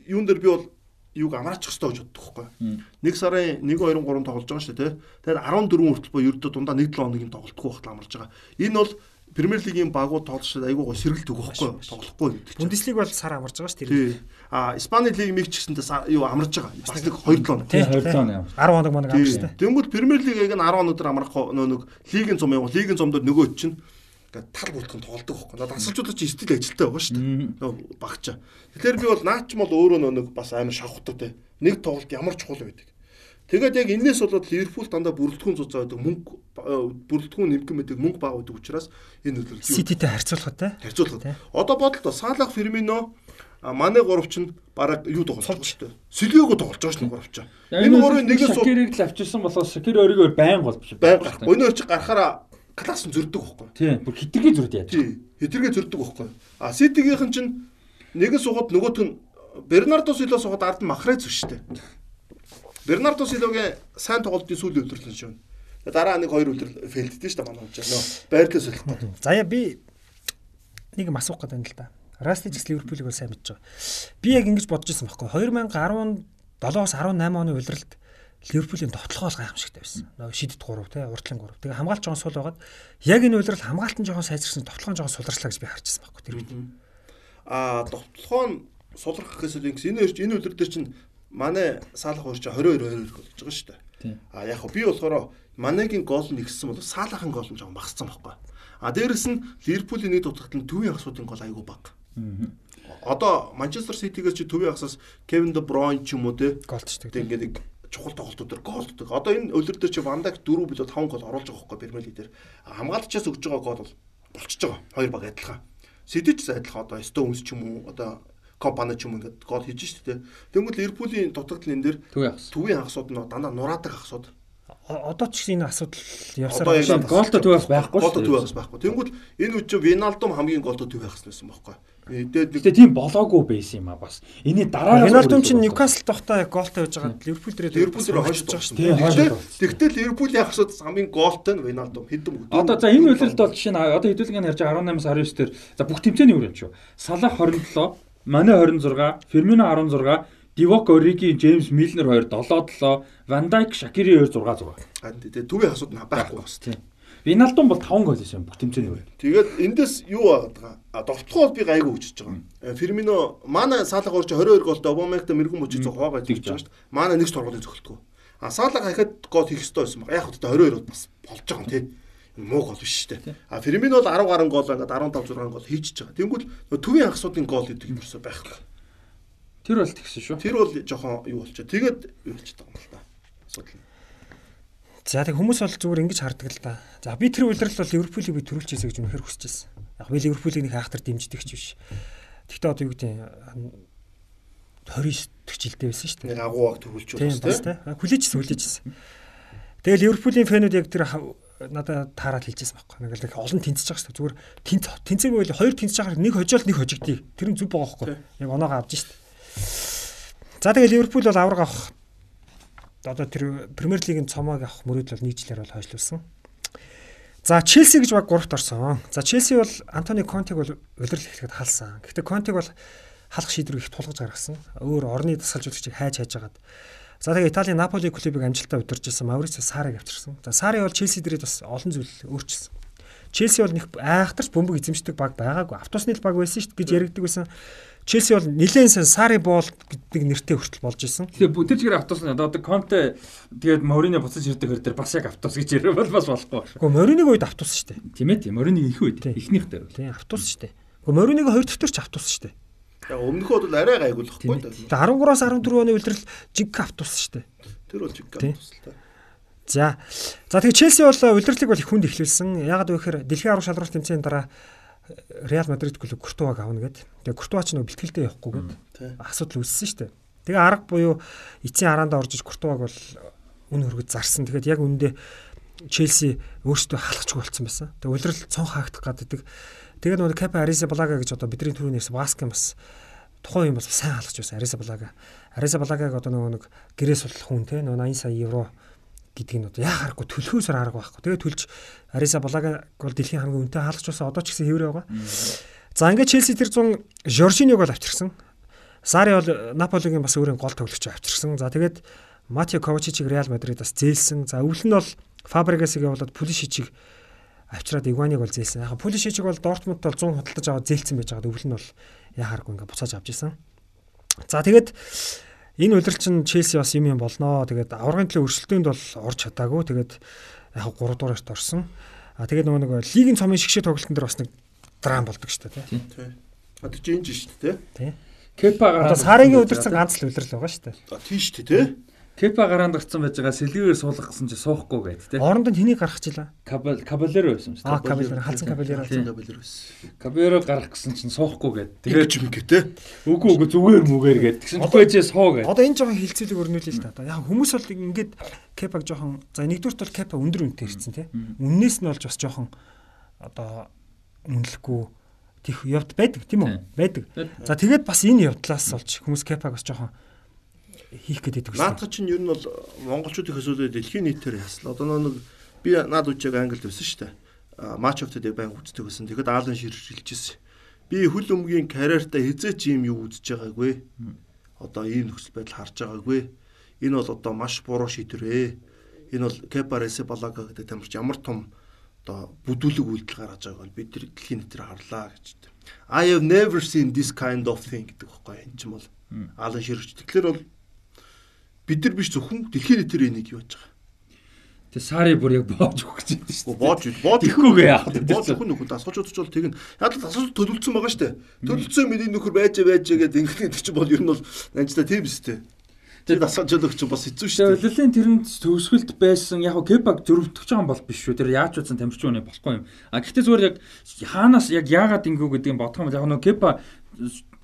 юун дээр би бол юуг амраачих хэрэгтэй гэж боддог байхгүй. Нэг сарын 1 2 3 тоглож байгаа шүү дээ, тий. Тэгээд 14 хүртэл бо ердөө дундаа 1 7 хоногийн тоглохгүй байхад амарч байгаа. Энэ бол Премьер лигийн багууд тоглолт айгүй гоо сэргэлт өгөх байхгүй тоглохгүй гэдэг чинь. Бундеслиг бол сар амарч байгаа шүү дээ. А Испани лиг миг ч гэсэнтэй юу амарч байгаа. Бас нэг 2 7 хоног. 2 7 хоног. 10 хоног манаг амарч шүү дээ. Тэнгүүд Премьер лигийг нь 10 хоног дээр амрах нөө нэг лигийн зам яваа. Лигийн замдэр нөгөө чинь ингээд тал бүртгэн тоглодог байхгүй. Надад дасгалжуудад чи стил ажилтаа байгаа шүү дээ. Нөгөө багчаа. Тэгэхээр би бол наач мол өөрөө нэг бас амар шавхдаг те. Нэг тоглолт ямар чухал байдаг. Тэгээд яг энэс болоод Ливерпул дандаа бүрэлдэхүүн зузаа байдаг мөнгө бүрэлдэхүүн нэмгэн мэдэг мөнгө баг байдаг учраас энэ нөлөөлөл Сититэй харьцуулахад те харьцуулахад одоо бодлоо Салах Фермино манай гуравч нь бараг юу тоглож байгаа шүү дээ. Сэлгээгүй тоглож байгаа шүү дээ гуравч. Энэ гурвын нэгээс Шакирийг л авчирсан болохоос Шакир өөрийгөө байн гол биш. Байн гарах. Өнөө чи гарахаараа класс нь зөрдөг байхгүй. Тийм. Бүр хитргээ зөрдөг яаж. Тийм. Хитргээ зөрдөг байхгүй. А Ситигийнхэн чинь нэгээс сухад нөгөөт нь Бернардо Силва сухад ард нь Махрез шүү дээ. Бернардо Силвагийн сайн тоглолтын сүүлийн өдрлөн шүү. Дараа нэг хоёр өдөр фейлддээ шүү дээ манай хэмжээ. Байрлал солихгүй. За яа би нэг юм асуух гэдэг юм л да. Растич Ливерпулийг бол сайн мэдж байгаа. Би яг ингэж бодож байсан байхгүй. 2017-оос 18 оны улиралд Ливерпулийн товтлогоос гайхамшигтай байсан. Нөгөө шидэт 3 те уртлын 3. Тэгээ хамгаалт жоон сул байгаад яг энэ улирал хамгаалтан жоон сайжирсан товтлогоо жоон суларчлаа гэж би харчихсан байхгүй тэр үед. Аа нь сулрах гэхээс үл энэ энэ улирал дээр чинь манай Салах хоёр чи 22 22 болж байгаа шүү дээ. А яг би болохоор Манегийн гол нь ихсэн бол Салахын гол нь жоохон багассан байхгүй. А дээрэс нь Ливерпулийн нэг дутагт нь төвийн хасуудын гол айгүй баг. Одоо Манчестер Ситигээс чи төвийн хасаас Кевин Де Бройн ч юм уу те голчдаг. Тэг ингээд чухал тоглолтууд голддог. Одоо энэ өлөр дээр чи Ван Дайк 4 билүү 5 гол оруулж байгаа хөөхгүй Премьер лиг дээр. Хамгаалагчаас өгж байгаа гол бол болчихж байгаа. Хоёр баг адилхан. Ситич адилхан одоо Стоунс ч юм уу одоо компани ч юм ингээд гол хийж штэ тэ. Тэнгүүд Ливерпулийн дутагдал энэ дэр Төвийн хагас. төвийн хагасууд нь дандаа нураадаг хагасууд. Одоо ч гэсэн энэ асуудал явсаар байна. яг Голтой төв байхгүй шүү Голтой дээ. төв байхгүй. Тэнгүүд энэ үуч Виналдум хамгийн голтой төв хагас байсан байхгүй. Гэтэ тийм болоогүй байсан юм а бас. Эний дараа Виналдум чинь Ньюкасл тогтоо яг голтой байж байгаа. Ливерпул дээр Ливерпул дээр хойш байгаа шүү Тийм, дээ. Тэгтэл тэгтэл Ливерпулийн хагасууд хамгийн голтой нь Виналдум хэдэн бүгд. Одоо за энэ үйлрэлд бол жишээ нь одоо хэдүүлгийн ярьж байгаа 18-аас 19 дээр за бүх тэмцээний үр юм шүү. Салах 27, Мане 26, Фермино 16, Дивок Ориги, Джеймс Милнер 2 7-7, Ван Дайк, Шакири 2 6 6. Тэгээд төвийн хагасууд нь байхгүй бас. Тийм. Виналдум бол 5 гол хийсэн бүх тэмцээний үр. Тэгээд эндээс юу байгаа? А довтлоход би гайгүй хүчиж байгаа. Э, Фермино манай Салах орч 22 голтой Обамягта мэрэгэн мөчөж хуваага хийж байгаа шүү дээ. Манай нэг сургуулийн зөвхөлтгөө. А Салах хахад гол хийх ёстой байсан баг. Яг хөтө 22-од бас болж байгаа юм тий. Муу гол биш шүү дээ. А Фермино бол 10 гаруй гол ингээд 15 6 гол хийчихэж байгаа. Тэнгүүл нөө төвийн хагасуудын гол гэдэг юм ерөөсөй байхгүй. Тэр бол тэгсэн шүү. Тэр бол жоохон юу болчихоо. Тэгээд юу болчиход байгаа юм л та. Асуудал нь. За тэг хүмүүс бол зүгээр ингэж хардаг л да. За би тэр үйлрэл бол Ливерпулийг би төрүүлж хийсэ гэж үнэхээр хүсэж байсан. Яг би Ливерпулийг нэг хаахтар дэмждэг ч биш. Гэхдээ одоо юу гэдэг нь 29 дэх жилдээ байсан шүү дээ. Агуу баг төвлөж Тийм байна бас тий. тий. Хүлээжсэн хүлээжсэн. Тэгээ Ливерпулийн фэнүүд яг тэр надад таараад хэлжсэн байхгүй. Нэг л их олон тэнцэж байгаа шүү дээ. Зүгээр тэнц тэнцээгүй байл хоёр тэнцэж байгаа нэг хожоол нэг хожигдъя. Тэр нь зүг байгаа байхгүй. Яг оноогоо авч шүү дээ. За тэгээ Ливерпул бол авраг авах одоо тэр Премьер лигийн цомоог авах мөрөөдөл бол жилээр бол хойшлуулсан. За Челси гэж баг 3-т орсон. За Челси бол Антони Контиг бол удирдал эхлэхэд халсан. Гэхдээ Контиг бол халах шийдвэрийг их тулгаж гаргасан. Өөр орны дасгалжуулагчийг хайж хайж агаад. За тэгээ Италийн Наполи клубыг амжилтаа удирж ирсэн Маурицио Сарыг авчирсан. За Сари бол Челси дээрээ бас олон зүйл өөрчилсөн. Челси бол нэг айхтарч бөмбөг эзэмшдэг баг байгаагүй. Автосны л баг байсан шүү гэж яригддаг байсан. Челси бол нэлээд сайн Сари боол гэдэг нэртэй хүртэл болж исэн. Тэгээ бу- тэр чигээр автос нь одоо Конте тэгээд Морино буцаж ирдэг хэр дээр бас яг автос гэж ярих бол бас болохгүй байна. Гэхдээ Мориныг үед автус шүү дээ. Тийм ээ тийм. Морино их үед Тийм. ихнийхтэй. Тийм автус шүү дээ. Гэхдээ Мориныг хоёр дахь төр ч автус шүү дээ. Яг өмнөхөд бол арай гайгуулахгүй да. Тэгээ 13-аас 14 оны үлрэл жиг автус шүү дээ. Тэр бол жиг Тийм. тусалтай. За. За тэгээ Челси бол улирлыг бол их хүнд эхлүүлсэн. Ягаад вэ гэхээр дэлхийн арга шалралт тэмцээний дараа Реал Мадрид клуб Куртуаг авна гэд. Тэгээ Куртуа ч нөө бэлтгэлдээ явахгүй гэд асуудал үүссэн шүү дээ. Тэгээ арга буюу эцсийн араанда орж иж Куртуаг бол үн хөргөж зарсан. Тэгээд яг үндэ Челси өөрсдөө халахчгүй болцсон байсан. Тэгээ улирал цон хаагдах гаддаг. Тэгээд нөгөө Капа Ариса Блага гэж одоо бидний түрүүнээс Васкем бас тухайн юм бас сайн халахч байсан Ариса Блага. Ариса Благаг одоо нөгөө нэг гэрээ судлах хүн те нөгөө 80 сая евро гэдэг нь одоо яа харахгүй төлхөөсөр арга байхгүй. Тэгээ төлж Ариса Балага бол дэлхийн хамгийн үнэтэй хаалгач байсан. Одоо ч гэсэн хэврээ байгаа. За ингээд Челси тэр 100 Жоржиньог бол авчирсан. Сари бол Наполигийн бас өөрийн гол тоглогч авчирсан. За тэгээд Матио Ковачичиг Реал Мадридаас зээлсэн. За өвөл нь бол Фабрегасыг явуулаад Пулишичиг авчираад Игуаниг бол зээлсэн. Яг Пулишичиг бол Дортмунд бол 100 худалдаж аваад зээлсэн байж байгаа. Өвөл нь бол яа харахгүй ингээд буцааж авч исэн. За тэгээд энэ удирч нь Челси бас юм юм болноо. Тэгээд аврагын төлөө өрсөлдөөнд бол орж чадаагүй. Тэгээд яг 3 дугаарт орсон. А тэгээд нөгөө нэг лигийн цомын шигшээ тоглолтын дээр бас нэг драм болдог шүү дээ тий. Тийм. Одоо чи энэ шүү дээ. Тий. Кепа гараад Саригийн удирцсан ганц л удирл байгаа шүү дээ. А тийм шүү дээ. Кепа гараанд гарцсан байж байгаа сэлгээр суулгах гэсэн чи суухгүй гээд те. Орондоо тэнийг гаргах. Кабал Кабалеро байсан шүү Аа дээ. Кабелер халдсан Кабелер. Тийм. Кабелер байсан. Кабалеро гарах гэсэн чинь суухгүй гээд. Тэгээд Тэгээд ч юм гээ те. үгүй үгүй зүгээр мүгээр гээд. Тэгсэн чинь бэжээ суу гээд. Одоо энэ жоохон хилцүүлэг өрнүүлээ л та. Яг хүмүүс бол ингээд Кепаг жоохон за нэгдүгürt бол Кепа өндөр үнэтэй ирсэн тий. Үннээс нь болж бас жоохон одоо үнэлэхгүй тийх явд байдаг тийм үү? Байдаг. За тэгээд бас энэ явдлаас болж хүмүүс Кепаг бас жоохон хийх гэдэг байсан. Наадах чинь ер нь бол монголчуудын хэсүүлээ дэлхийн нийтээр ясна. Одоо нэг би наад үчиг англид байсан шүү дээ. Матч оф дэд баян үздэг байсан. Тэгэхэд аалан ширхэлжсэн. Би хөл өмгийн карьертаа хизээч юм юу үзэж байгаагүй. Одоо ийм нөхцөл байдал харж байгаагүй. Энэ бол одоо маш буруу шийдвэрээ. Энэ бол Кепаресе Балага гэдэг тамирч ямар том одоо бүдүүлэг үйлдэл гаргаж байгааг бол бид дэлхийн нийтээр харлаа гэж. I have never seen this kind of thing гэдэг байхгүй энэ ч юм бол аалан ширхэж. Тэгэхээр бол бид нар биш зөвхөн дэлхийн нийтээр энийг яаж байгаа. Тэг Сари бүр яг боож өгч байдаг шүү Гоо боож боож Тэхгүйгээ яах вэ? боож өгөх нөхөд дасгалжууд ч бол тэгнь. Яг л дасгалжууд төлөвлөсөн байгаа шүү дээ. Төлөвлөсөн мэдээ нөхөр байж байж гэдэг ингэх чинь бол ер нь бол анжтай тийм шүү дээ. Тэр дасгалжууд ч бас хэцүү шүү дээ. Лөлийн тэрэнд төвсгөлт байсан яг Кепаг зөрөвдөх юм бол биш шүү. Тэр яаж утсан тамирчин үнэ болохгүй юм. А гэхдээ зүгээр яг хаанаас яг яагаад ингэв гэдгийг бодох юм бол яг нөө Кепа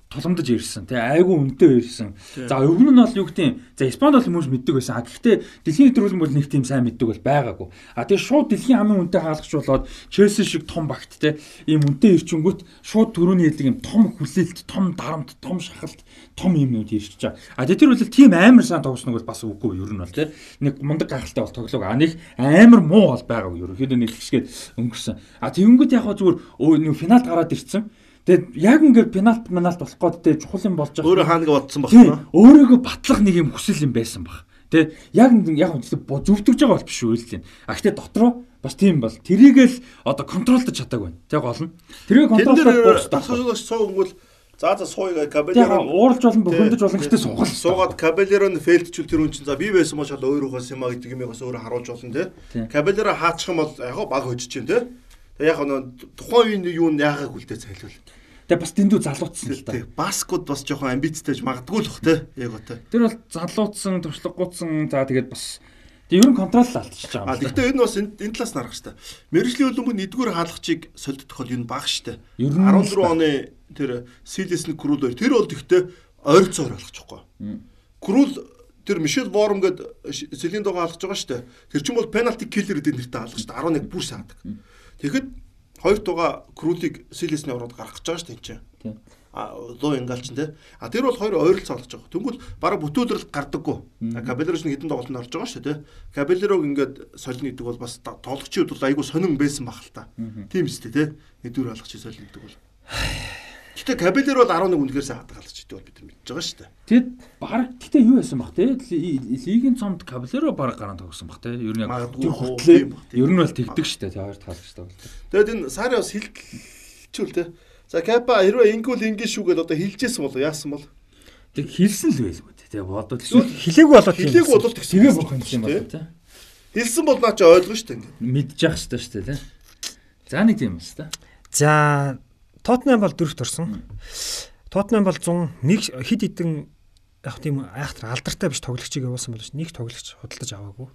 тулгамдаж ирсэн тий айгүй үнэтэй ирсэн. За өвгөн нь бол юу гэдэг за Испанд бол хүмүүс мэддэг байсан. А гэхдээ дэлхийн нэвтрүүлэг бол нэг тийм сайн мэддэг бол байгаагүй. А тэгээ шууд дэлхийн хамгийн үнэтэй хаалгач болоод Челси шиг том багт тий ийм үнэтэй ирчингүүт шууд төрөний хэлдэг юм том хүлээлт, том дарамт, том шахалт, том юмнууд ирчихэж байгаа. А тэр бол тийм амар сайн тоглосног бол бас үгүй ер нь бол тий нэг мундаг гахалтай бол тоглог. А нэг амар муу бол байгаагүй ерөөхдөө нэг хэсгээд өнгөрсөн. А тэгэнгүүт яг зүгээр нэг финалд гараад ирсэн. Тэгээд яг ингээд пенальт пенальт болох гээд тэ чухал юм болж байгаа. Өөрөө хаанаг бодсон багтана. Өөрийгөө батлах нэг юм хүсэл юм байсан баг. Тэ яг яг зөвтгөж байгаа бол биш үү л тийм. А гэтээ дотроо бас тийм бол тэрийгэл одоо контролдож чадаагүй байна. Тэг гол нь. Тэрийг контролдож дуусах. Суугвал За за сууя кабелеро ууралж болон бөхөндөж болон гэтээ суугал. Суугаад кабелеро нь фейлдчүүл тэр үн чинь за би байсан бол шал өөрөөхөөс юм а гэдэг юм бас өөрөө харуулж болно те. Кабелеро хаачих юм бол яг баг хожиж чинь те. Тэг яг тухайн үеийн юу нь яагаад хүлдээ цайлвал. Тэгээ бас дэндүү залуутсан л да. Баскууд бас жоохон амбицтай магадгүй л бах те. Яг гоо. Тэр бол залуутсан, туршлагагүйсэн. За тэгээд бас Тэг ер нь контрол алдчихж байгаа юм. Гэхдээ энэ бас энэ талаас нарах штэ. Мэргэжлийн хөлбөмбөг нэгдүгээр хаалгачийг солидох бол энэ баг штэ. 14 оны тэр Силесний Крул хоёр тэр бол тэгтээ ойролцоо ойлгочихгүй. Крул тэр Мишель Ворм гээд Селиндого хаалгаж байгаа штэ. Тэр чинь бол пенальти киллер гэдэг нэртэй хаалгаж штэ. 11 бүр саадаг. Тэгэхэд хоёр туга Крулийг Силесний ороод гаргах гэж байгаа шүү дээ энэ чинь. А луу ингаалч те. А тэр бол хоёр ойролцоо олж байгаа. Тэнгүүл бараг бүтүүлрэл гардаггүй. Кабелероч нэг хэдэн тоглолтод орж байгаа шүү дээ те. Кабелерог ингээд солино гэдэг бол бас тоглогчид бол айгүй сонирн байсан баг л та. Тийм үстэй те. Нэгдүгээр алгач солино гэдэг бол. <sighs> Гэтэ Кабелер бол 11 үнэхээр сайн хадгалж идэх бол бид нар мэдж байгаа шүү дээ. Тэгэд баг гэтэ юу байсан баг те лигийн цомд Кабелеро баг гараа тогсон баг те. Ер нь яг хөтлөө. Ер нь бол тэгдэг шүү дээ. Хоёр таалагч та бол. Тэгэд энэ Сари бас хилчүүл те. За Капа хэрвээ ингүүл ингэ шүү гэдээ одоо хилжсэн болоо яасан бол. Тэг хилсэн л байлгүй те. Бодвол хилээгүй болоод хилээгүй болоод тэгээ болох юм байна те. Хилсэн бол наа чи ойлгоно шүү дээ. Мэдж явах шүү дээ те. За нэг байна шүү дээ. За Тоттенхэм бол дөрөвт орсон. Тоттенхэм бол 101 хид хідэн яг тийм айхтар алдартай биш тоглогчийг явуулсан бол нэг тоглогч худалдаж аваагүй.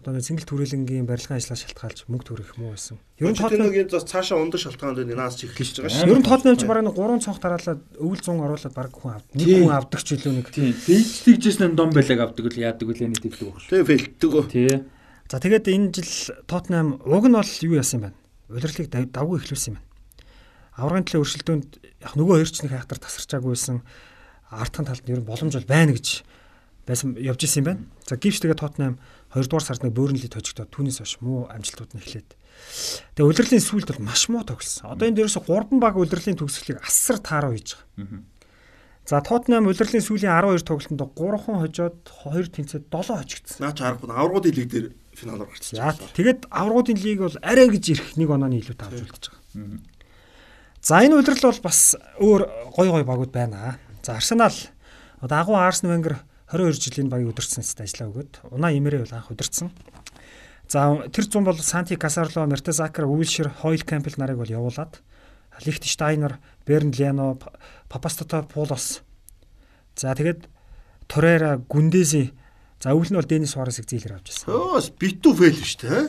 Одоо нэг цэнгэл түрээлэнгийн барилгын ажлаа шалтгаалж мөнгө төгрөх юм уу байсан. Ер нь Тоттенхэм бас цаашаа ундаг шалтгаанд наас ч эхэлж байгаа шүү. Ер нь Тоттенхэм ч бараг 3 цонх дараалаад өвөл 100 оруулаад бараг хүн авд. Нэг хүн авдаг ч илүү нэг. Тийм. Тэгжсэн дом байлаг авдаг л яадаг үлээ нэг хэлдэг баг. Тийм фэлтдэг. Тий. За тэгээд энэ жил Тоттенхэм уг нь бол юу яасан юм бэ? Удирлыг давгүй эхлүүлсэн юм байна аврагын төлөө өршөлтөнд яг нөгөө хоёр ч нэг хайхтар тасарчаагүйсэн артхан талд нь ер нь боломж бол байна гэж байсан явж исэн юм байна. За гівч тэгээ Тоттенхэм 2 дугаар сард нэг бөөрнлийг тожигдоод түүнээс хойш муу амжилтууд нь эхлээд. Тэгээ удирдлийн сүүлд бол маш муу тоглосон. Одоо энэ дээрээс 3 баг удирдлийн төгсгөлийг асар тааруу хийж байгаа. За Тоттенхэм удирдлийн сүүлийн 12 тоглолтод 3 хон хожоод 2 тэнцээд 7 хожигдсон. Наач харахгүй аврагуудын лиг дээр финалаар гарчихсан. За тэгээд аврагуудын лиг бол арай гэж ирэх нэг онооны илүү тавж үлдэж байгаа. За энэ удирдал бол бас өөр гой гой багууд байна. За Арсенал одоо агуу Арсен Венгер 22 жилийн багийг удирдсан хэвээр ажиллаа өгöd. Унаа Имэрэ бол анх удирдсан. За тэр зам бол Санти Касарло, Мертезакер, Уилшир, Хойл Кемпл нарыг бол явуулаад Лихтенштайнер, Берн Лено, Папастатопулос. За тэгээд Торера, Гүндэзи За өвөл нь бол Денис Суаресыг зээлэр авч ирсэн. Өөс битүү фейл шүү дээ.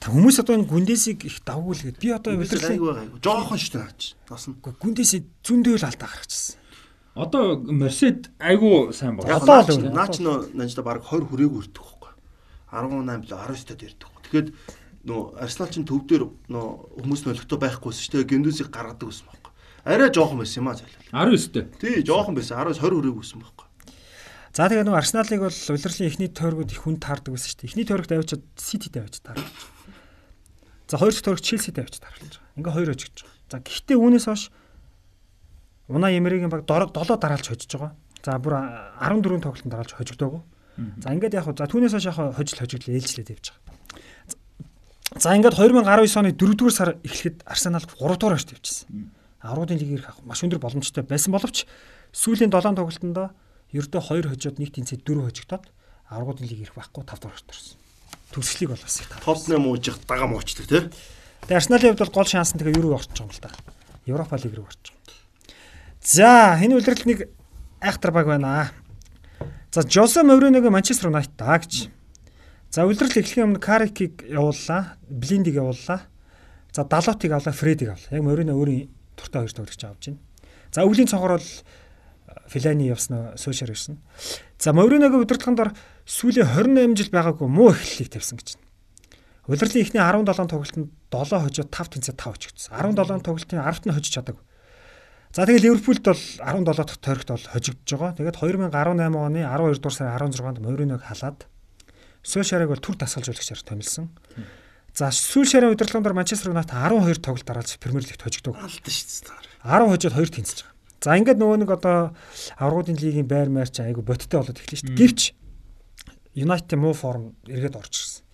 Та хүмүүс одоо энэ гүндээсийг их давгуул гээд би одоо удирдлын айгүй айгүй жоохон шүү дээ наач. Бас нь гүндээсээ зүүндээ л алдаа гаргачихсан. Одоо Мерсед айгүй сайн байна. Одоо л наач нөө нанжда баг 20 хүрээгүй ирдэг байхгүй. 18 л 19-тод ирдэг. Тэгэхээр нөө Арсенал чинь төв дээр нөө хүмүүс нөлөгтэй байхгүйсэн шүү дээ. Гүндээсийг гаргадаг байсан байхгүй. Арай жоохон байсан юм аа зайлал. 19-тэй. Тий, жоохон байсан. 19 20 хүрээгүй байсан байхгүй. За тэгээ нөгөө Арсеналыг бол улирлын эхний тойргууд их хүн таардаг байсан шүү дээ. Эхний тойрогт авчиад Ситид авчиад таардаг. За хоёр дахь тойрогт Челсид авчиад таарч байгаа. Ингээ хоёр очиж байгаа. За гэхдээ үүнээс хойш Унаа Эмеригийн баг дорог 7 дараалж хожиж байгаа. За бүр 14 тоглолтод дараалж хожигдоогүй. За ингээд яг за түүнээс хойш яг хожил хожигдол ээлжлээд явж байгаа. За ингээд 2019 оны 4-р сар эхлэхэд Арсенал 3 дугаар хожиж тавьчихсан. Аврагын лиг ирэх маш өндөр боломжтой байсан боловч сүүлийн 7 тоглолтонд ердөө 2 хожоод нэг тэнцээ 4 хожигдоод аврагын лиг ирэх байхгүй 5 дугаар орсон. Төгсглийг бол бас их тав. Тоттенхэм уужих дага муучдаг тий. Тэгээ Арсеналын хувьд бол гол шанс нь тэгээ руу орчих юм бол та. Европа лиг рүү орчих. За энэ үлрэлт нэг айхтар баг байна. За Жосе Мориног Манчестер Юнайтед таа гэж. За үлрэл эхлэхийн өмнө Карикийг явууллаа, Блиндийг явууллаа. За Далотыг авлаа, Фредийг авлаа. Яг Морино өөрийн туртай хоёр тоглогч авч байна. За өвлийн цонхоор бол Филани явсан сошиал ирсэн. За Мовриногийн удирдлаганд ор сүүлийн 28 жил байгаагүй муу эхлэлийг тавьсан гэж байна. Удирдлын эхний 17 тоглолтод 7 хожоод 5 тэнцээ 5 очигдсан. 17 тоглолтын 10-т нь хожиж чадаагүй. За тэгээд Ливерпулд бол 17 дахь тойрогт бол хожигдож байгаа. Тэгээд 2018 оны 12 дугаар сарын 16-нд Мориног халаад Сүүлшарыг бол түр дасгалжуулагчаар томилсон. За Сүүлшарын удирдлагын дор Манчестер Юнайтед 12 тоглолт дараалж Премьер лигт хожигдог. Алдсан шүү дээ. 10 хожоод 2 тэнцэж байгаа. За ингээд нөгөө нэг одоо аврагуудын лигийн байр маяр чи айгу боттой болоод эхлэв шүү дээ. Гэвч Юнайтед муу форм эргээд орж ирсэн.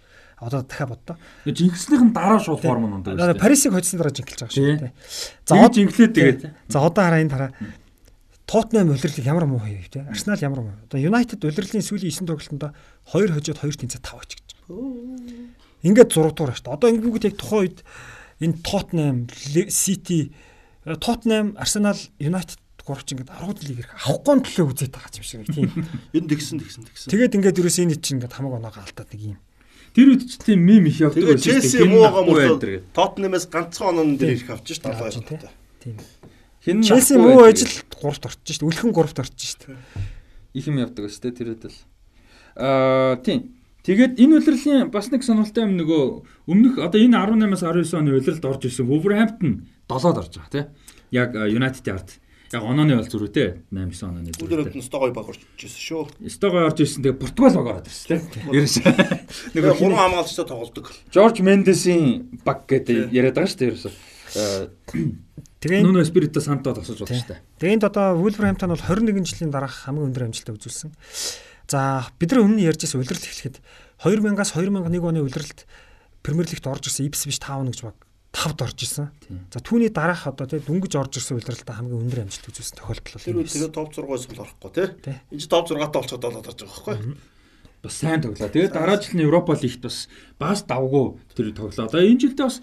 Одоо дахиад боддоо. Жинхснийхэн дараа шууд форм нь ундаг шүү дээ. Парисыг хоцсон дараа жинхэлж байгаа шүү дээ. За одоо жинхлээд тэгээд. За одоо хараа энэ дараа Тоттенхэм улирлыг ямар муу хийв те. Арсенал ямар муу. Одоо Юнайтед улирлын сүүлийн 9 тоглолтод 2 хожоод 2 тэнцээ 5 оч гэж. Ингээд 6 дугаар шүү дээ. Одоо ингээд яг тухайн үед энэ Тоттенхэм, Сити, Тоттенхэм, Арсенал, Юнайтед гурвч ингээд 10 лиг ирэх авахгүй төлөө үзээд байгаа юм шиг тийм. <laughs> Ер нь тэгсэн тэгсэн тэгсэн. Тэгээд ингээд ерөөс энэ чинь ингээд хамаг оноогоо алдаад нэг юм. Тэр үед ч тийм мем их явдаг байсан. Челси муу байгаа мөн Тоттенхэмээс ганцхан оноо дээр ирэх авч шүү дээ. Тийм. Хин Челси муу ажил 3-т орчих шүү дээ. Үлхэн 3-т орчих шүү дээ. Их юм явдаг дээ тэр үед л. Аа тийм. Тэгээд энэ улирлын бас нэг сонирхолтой юм нөгөө өмнөх одоо энэ 18-аас 19 оны улиралд орж исэн Wolverhampton 7-д орж байгаа тийм. Яг United-ийн ард. Яг онооны бол зүрх үү 8 9 онооны зүрх. Үлрээд нь стогой баг орж ирсэн шүү. Стогой орж ирсэн тэгээ Португал баг ороод ирсэн тийм. <laughs> Ерөөс. Нөгөө гурван хамгаалагчтай тоглодог. Жорж Мендесийн баг гэдэг яриад байгаа шүү дээ ерөөс. Тэгээ Нуно Эспирито Санто тасалж байна шүү дээ. Тэгээ энд одоо Wolverhampton бол 21 жилийн дараах хамгийн өндөр амжилтаа үзүүлсэн. За бид нар өмнө ярьжсэн улирал эхлэхэд 2000-аас 2001 оны улиралд Премьер лигт орж ирсэн Ipswich Town гэж баг тавд орж ирсэн. За түүний дараах одоо тий дүнгиж орж ирсэн улиралдаа хамгийн өндөр амжилт үзүүлсэн тохиолдол бол. Тэр үед тэгээ топ 6-аас бол орохгүй тий. Энд топ 6-аад олцоод болоод орж байгаа байхгүй бас сайн тоглоо. Тэгээд дараа жил нь Европа лигт бас бас давгүй тэр тоглоо. Одоо энэ жилдээ бас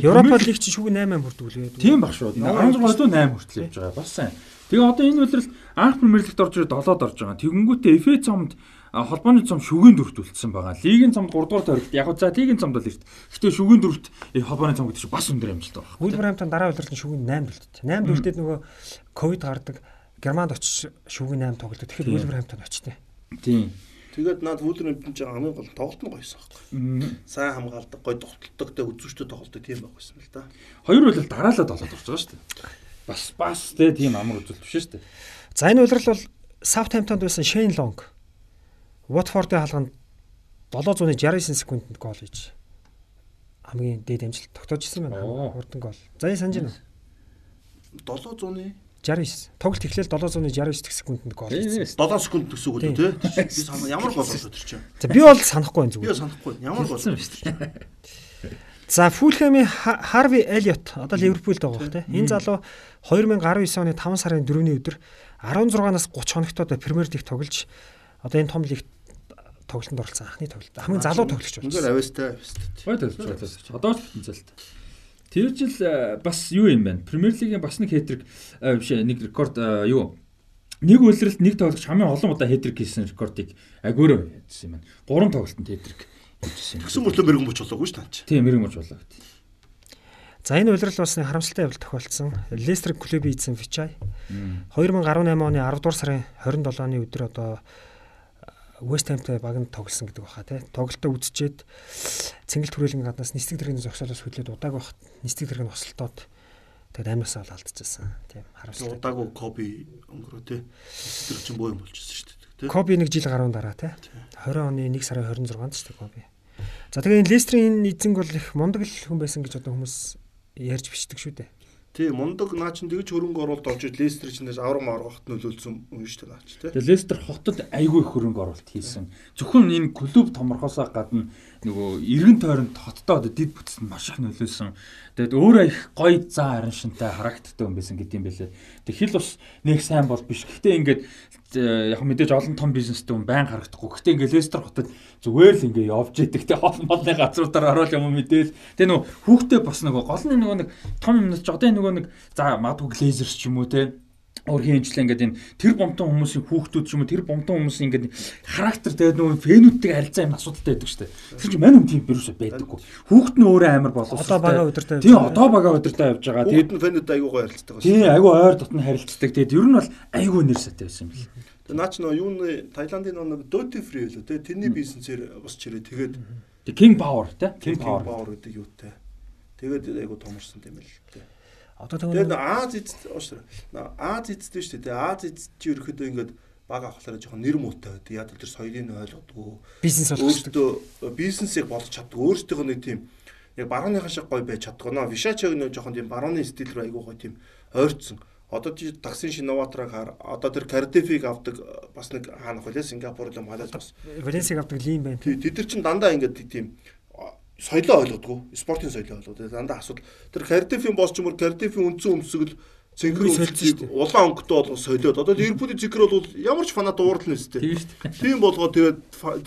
Европа лиг чи шүүг 8 хүрдэг лээ. Тийм баг шүү. 16-аас 8 хүртэл явж байгаа. Бас сайн. Тэгээ одоо энэ үлрэл анх Премьер лигт орж ирээд 7-д орж байгаа. Тэгэнгүүтээ FA цомд холбооны цом шүгээн дөрөвт үлдсэн байгаа. Лигийн цомд 3 дугаар тойрогт яг за лигийн цомд бол эрт. Гэтэ шүгээн дөрөвт холбооны цом гэдэг чинь бас өндөр амжилт байгаа. Wolverhampton дараа үлрэлт шүгээн 8 үлдсэн. 8 үлдээд нөгөө ковид гардаг Германд очиж шүгээн 8 тоглолт. Тэгэхээр Wolverhampton очтээ. Тийм. Тэгээд наад Вулверхэмптон ч хамгийн гол тоглолт нь гоёсон байхгүй. Сайн хамгаалдаг, гоё тогтолтогтой үзүүчтэй тоглолтог тийм байх байсан л да. Хоёр бол дараалал болоод орж байгаа шүү дээ. Бас бас тэ тийм амар үзүүлэлт биш шүү дээ. За энэ улирал бол Саутгемптонд байсан Шейн Лонг Watford-ын хаалганд 769 секундэд гол хийж хамгийн дээд амжилт тогтоож ирсэн байна. Хурдан гол. За энэ санаж байна. 700-ы 69. Тоглолт эхлээл 769 секундэд гол. 7 секунд төсөв үү те. Би санаа ямар гол болоо тэр чинь. За би бол санахгүй байна зүгээр. Би санахгүй. Ямар гол юм бэ? <laughs> За Фулхэмийн Харви Элиот одоо Ливерпулд байгаа бох те. Энэ залуу 2019 оны 5 сарын 4-ний өдөр 16-наас 30 хоногтод Премьер лиг тоглож одоо энэ том лигт тоглолтод оролцсон анхны тоглолт. Хамгийн залуу тоглогч болсон. Үнээр авьяастай. Байгаа. Одоо ч потенциалтай. Тэр жил э, бас юу юм бэ? Премьер лигийн бас нэг хэтрик э, биш нэг рекорд э, юу? Нэг үйлрэлт нэг тоглогч хамгийн олон удаа хэтрик хийсэн рекордыг агуураа хийсэн юм байна. Гурван тоглолтод хэтрик хийсэн. Тэгсэн мөртлөө мэрэгэн боч болоогүй шүү дээ. Тийм мэрэгэн боч болоо гэдэг. За энэ үйлрэл бас харамсалтай явдал тохиолдсон. Лестер клубын эзэн Фичай 2018 оны 10 дугаар сарын 27-ны өдөр одоо West Ham-тай багт тоглосон гэдэг баха тий. Тоглолтоо үзчихэд цэнгэл түрээлийн гаднаас нисдэг дэргэний зогсоолоос хөдлөөд удааг бахт нисдэг дэрэг нь хосолтоод тэгээд амнасаа бол алдчихсан. Тийм харамсалтай. Удаагүй Коби өнгөрөө тий. Дэрэг чинь боо юм болчихсон шүү дээ тий. Коби нэг жил гаруун дараа тий. 20 оны 1 сарын 26-нд ч тий Коби. За тэгээд Лестрийн эзэнг бол их мундаг л хүн байсан гэж одоо хүмүүс ярьж бичдэг шүү дээ. Тий, мундаг наа чин тэгж хөрөнгө оруулалт ир Лестер чинь аврам маргахт нөлөөлсөн юм шүү дээ наач тий. Тэгээ Лестер хотод айгүй хөрөнгө оруулалт хийсэн. Зөвхөн энэ клуб томорхосоо гадна нөгөө эргэн тойронд хоттой одоо дид бүтцэнд маш их нөлөөлсөн. Тэгээд өөрөө их гоё зан харин шинтэй харагддаг юм байсан гэдэг юм байлээ. Тэг хэл ус нэг сайн бол биш. Гэхдээ ингээд яг мэдээж олон том бизнестэй хүн байн харагдахгүй. Гэхдээ ингээд Лестер хотод зүгээр л ингээд явж идэг. Тэг хоол молны газруудаар орол юм мэдээл. Тэг нөгөө хүүхдээ бас нөгөө гол нь нөгөө нэг том юмнаас ч одоо нөгөө нэг за магадгүй глейзерс ч юм уу те өөрхийн хэмжлээ ингээд энэ тэр бомтон хүмүүсийн хүүхдүүд ч юм уу тэр бомтон хүмүүсийн ингээд характер тэгээд нөгөө фэнүүдтэй харилцаа юм асуудалтай байдаг шүү дээ. Тэр чинь мань юм тийм вирус байдаггүй. Хүүхд нь өөрөө амар боловсрол. Одоо бага өдөртэй. Тийм одоо бага өдөртэй явж байгаа. Тэгээд фэнүүд айгуугаа харилцдаг байна. Тийм айгуу ойр дотн харилцдаг. Тэгээд ер нь бол айгуу нэр сатай байсан юм бэл. Тэгээд наач нөгөө юуны Таиландын нөгөө Duty Free лөө тэ тэрний бизнесээр босч ирээ. Тэгээд King Power тэ King Power гэдэг юутай. Тэгээд айгуу томорсон юм л Одоо тэгээд Аз эцэд ууш. Аз эцэд шүү дээ. Аз эцэд чи ерөөхдөө ингээд баг авахлаараа жоохон нэр муутай байдаг. Яг л тэр соёлыг ойлгодгүй. Бизнес өөртөө бизнесийг болж чаддаг. Өөртөөх нь тийм яг барууныхаа шиг гоё байж чаддаг. Наа Вишачаг нөө жоохон тийм барууны стил рүү айгуу гоё тийм ойрцсон. Одоо чи таксын шиноватраг хаар одоо тэр Кардифиг авдаг бас нэг хаанах вэ? Сингапур л малайз бас. Валенсиг авдаг лим байна. Тэд нар чинь дандаа ингээд тийм соёлоо ойлгодгоо спортын соёлоо ойлгоод дандаа асуудал тэр Кардифийн босч юмор Кардифийн үндсэн өмсгөл цэнхэр өмсөлтийг улаан өнгөтэй болгоо солиод одоо Ливерпулийн цэнхэр бол ямар ч фанат уурлна өстэй. Тийм болгоо тэгээд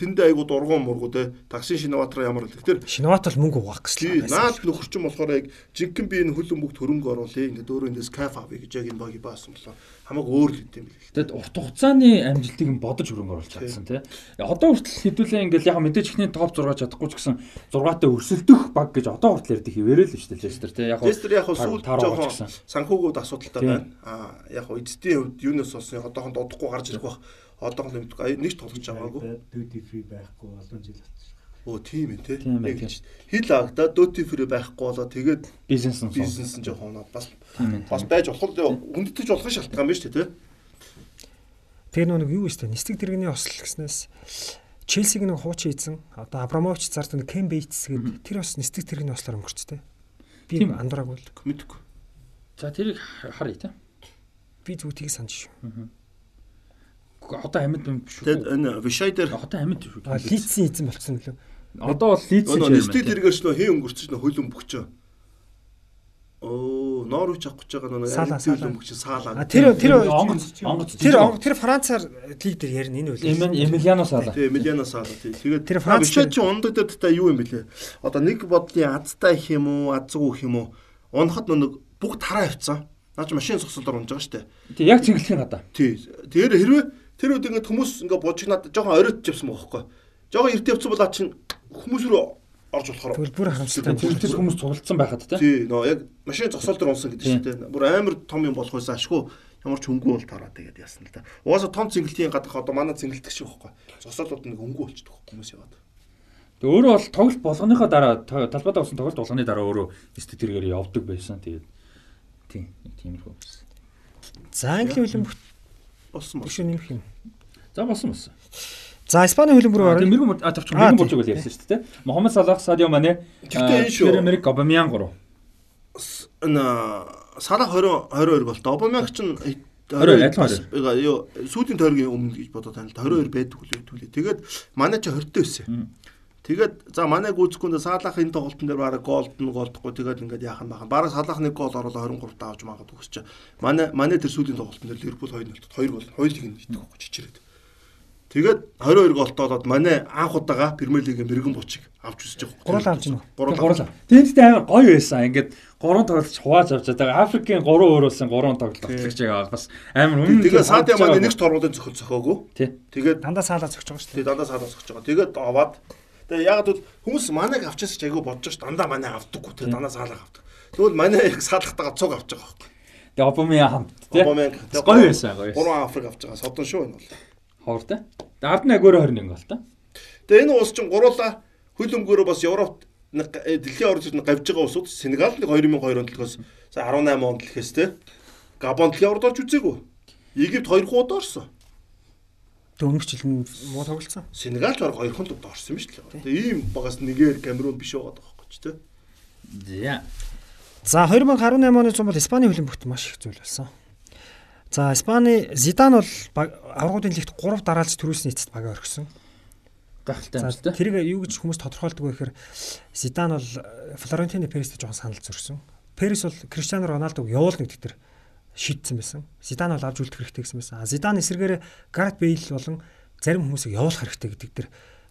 тэндээ айгуу дургуун мургуу те таксын шиноватра ямар л. Тэгэхээр шиноват бол мөнгө угаах гэсэн. Наад нөхөрчин болохоор яг жинхэнэ би энэ хөлөн бүгд хөрөнгө оруулъя. Ингээд өөрөө эндээс кайф авъя гэж яг энэ багийг баасан болоо хамаагүй өөр л гэдэм билээ. Тэгэд урт хугацааны амжилтыг нь бодож хөрөнгө оруулж чадсан тий. Одоо хүртэл хэдүүлээ ингээл яг мэдээж ихний топ 6 чадахгүй ч гэсэн 6-аатай өрсөлдөх баг гэж одоо хүртэл ярьдаг хിവэрэл л шүү дээ Лестер тий. Яг Лестер яг сүүл жоохон санхүүгүүд асуудалтай байна. Аа яг эцдийн хувьд юунаас болсон одоохон додохгүй гарч ирэх бах. Одоохон нэг ч тоглож байгаагүй. Duty free байхгүй олон жил. Оо тийм ээ тий. Хил агда duty free байхгүй болоо тэгээд бизнес нь бизнес нь жоохон бас бас байж болох үндэтгэж болох шалтгаан байна шүү дээ тий. Тэгээ нэг юу вэ? Нисдэг дэргэний ослол гэснээс Челсиг нэг хуучин ийдсэн. Одоо Абрамович зард нэг Кен Бейтс гэдэг тэр бас нисдэг дэргэний ослоор өнгөрчтэй. Би андуураагүй л мэдгүй. За тэрийг харъя тий. Би зүгтийг санаж шүү. Одоо амьд юм шүү. Тэгээд энэ Вишай дээр одоо амьд шүү. Лицийн эзэн болцсон лөө. Одоо бол Лицийн чинь нисдэг дэргэрч нөө хэн өнгөрч нөө хөл өмгчөө. Оо, Норвич авах гэж байгаа нөө Англи өмгч Саала. Тэр тэр тэр тэр Францаар лиг дээр ярина энэ үл. Эмилиано Саала. Тийм, Эмилиано Саала тийм. Тэгээд тэр Францад чи ундагдаад та юу юм бэлээ? Одоо нэг бодлын азтай их юм уу, азгүй их юм уу? Унахад нэг бүгд тараа явцсан. Наач машин зогсолоор унж байгаа штэ. Тий, яг цэнгэлхийн гадаа. Тий. Тэгэхээр хэрвээ тэр үед ингээд хүмүүс ингээд бужигнаад жоохон оройтж явсан байхгүй. Жогоо эрт явцсан бол аа чин хүмүүс рүү орж болохоор бүр харамсалтай тэр хүмүүс цуглдсан байхад тий. Тий, нөө яг машин зогсоол дээр унсан гэдэг шүү дээ. Бүр амар том юм болох байсан ашгүй ямар ч хөнгөө бол тараад тэгээд яасан л да. Угаасаа том цэнгэлтийн гадах одоо манай цэнгэлдэг шиг байхгүй. Зогсоолууд нэг хөнгөө болчихдог хүмүүс яваад. Тэг өөрөө бол тоглолт болгоныхоо дараа талбайдаа усан тоглолт болгоны дараа өөрөө нэстэ тэргээр явдаг байсан. Тэгээд тийм тиймэрхүү байсан. За англи хөлбөмбөг болсон ба. Биш нэмэх юм. За болсон болсон. За Испани хөлбөмбөр орно. Мэргэн а тавч мэргэн болж байгаа ярьсан шүү дээ. Мохаммед Салах, Садио Мане, Pierre-Emerick Aubameyang гурав. На Салах 20 22 болтой. Aubameyang чинь 20 адилхан юу сүүлийн тойргийн өмнө гэж бодоод тань л 22 байдаг хүлээ. Тэгээд манай ч 20 тэй байсан. Тэгээд за манайг үзэхгүй Салах энэ тоглолтын дээр бараг голдно голдохгүй тэгээд ингээд яахан бахан. Бараг Салах нэг гол оруулаад 23 таа авч магадгүй гэж. Манай манай тэр сүүлийн тоглолтын дээр Ливерпул 2-0 2 гол хоёулыг нь байхгүй чичрээд. Тэгээд 22 голтой болоод манай анх удаага Премьер лигийн мэрэгэн бучиг авч үзэж байгаа. Гурал авч гинөө. Гурал. Тэнд амар гоё байсан. Ингээд гурван тоглолт хувааж авч байгаа. Африкийн гурван өөрөөсөн гурван тоглолт тоглож байгаа бас амар өмнө. Тэгээд Садиа манай нэг ч торгуулын зөхөл зөхөөгүй. Тэгээд дандаа саалаа зөхөж байгаа шүү дээ. Дандаа саалаа зөхөж байгаа. Тэгээд аваад тэгээд яг бол хүмүүс манайг авчаас ч айгүй бодож ш дандаа манай авдаггүй. Тэгээд дандаа саалаа авдаг. Тэгвэл манай яг саалахтайгаа цуг авч байгаа байхгүй. Тэгээд Обамян хамт тий. Обамян гоё байсан гоё. Гурван Африк авч байгаа. Содон шүү энэ бол. Ховор те. Ард нь агөөрө 21 гол та. Тэгээ энэ улс чинь гуруула хөл өмгөөрөө бас Европт э, дэлхийн орчинд гавж байгаа улсууд Сенегал нэг 2002 онд л гос 18 онд л гэхээс те. Габон дэлхийн орд орж үзээгүй. Египт 2 хуудаа орсон. Тэг өмнөх жил муу тоглолцсон. Сенегалч баг 2 хонд орсон юм шүү дээ. Тэгээ ийм багаас нэгээр Камерун биш байгаа байхгүй ч те. За. За 2018 оны зам бол Испани хөлбөмбөгт маш их зүйл болсон. За Испани Зидан бол аврагуудын лигт 3 дараалж төрүүлсэн эцэст бага орхисон. Гахалтай юм шүү дээ. Тэрийг юу гэж хүмүүс тодорхойлдог вэ гэхээр Зидан бол Флорентино Перестэй жоохон санал зөрсөн. Перес бол Криштиано Роналдог явуулна гэдэг тэр шийдсэн байсан. Зидан бол авч үлдэх хэрэгтэй гэсэн байсан. Зидан эсрэгээр Гарет Бейл болон зарим хүмүүсийг явуулах хэрэгтэй гэдэг тэр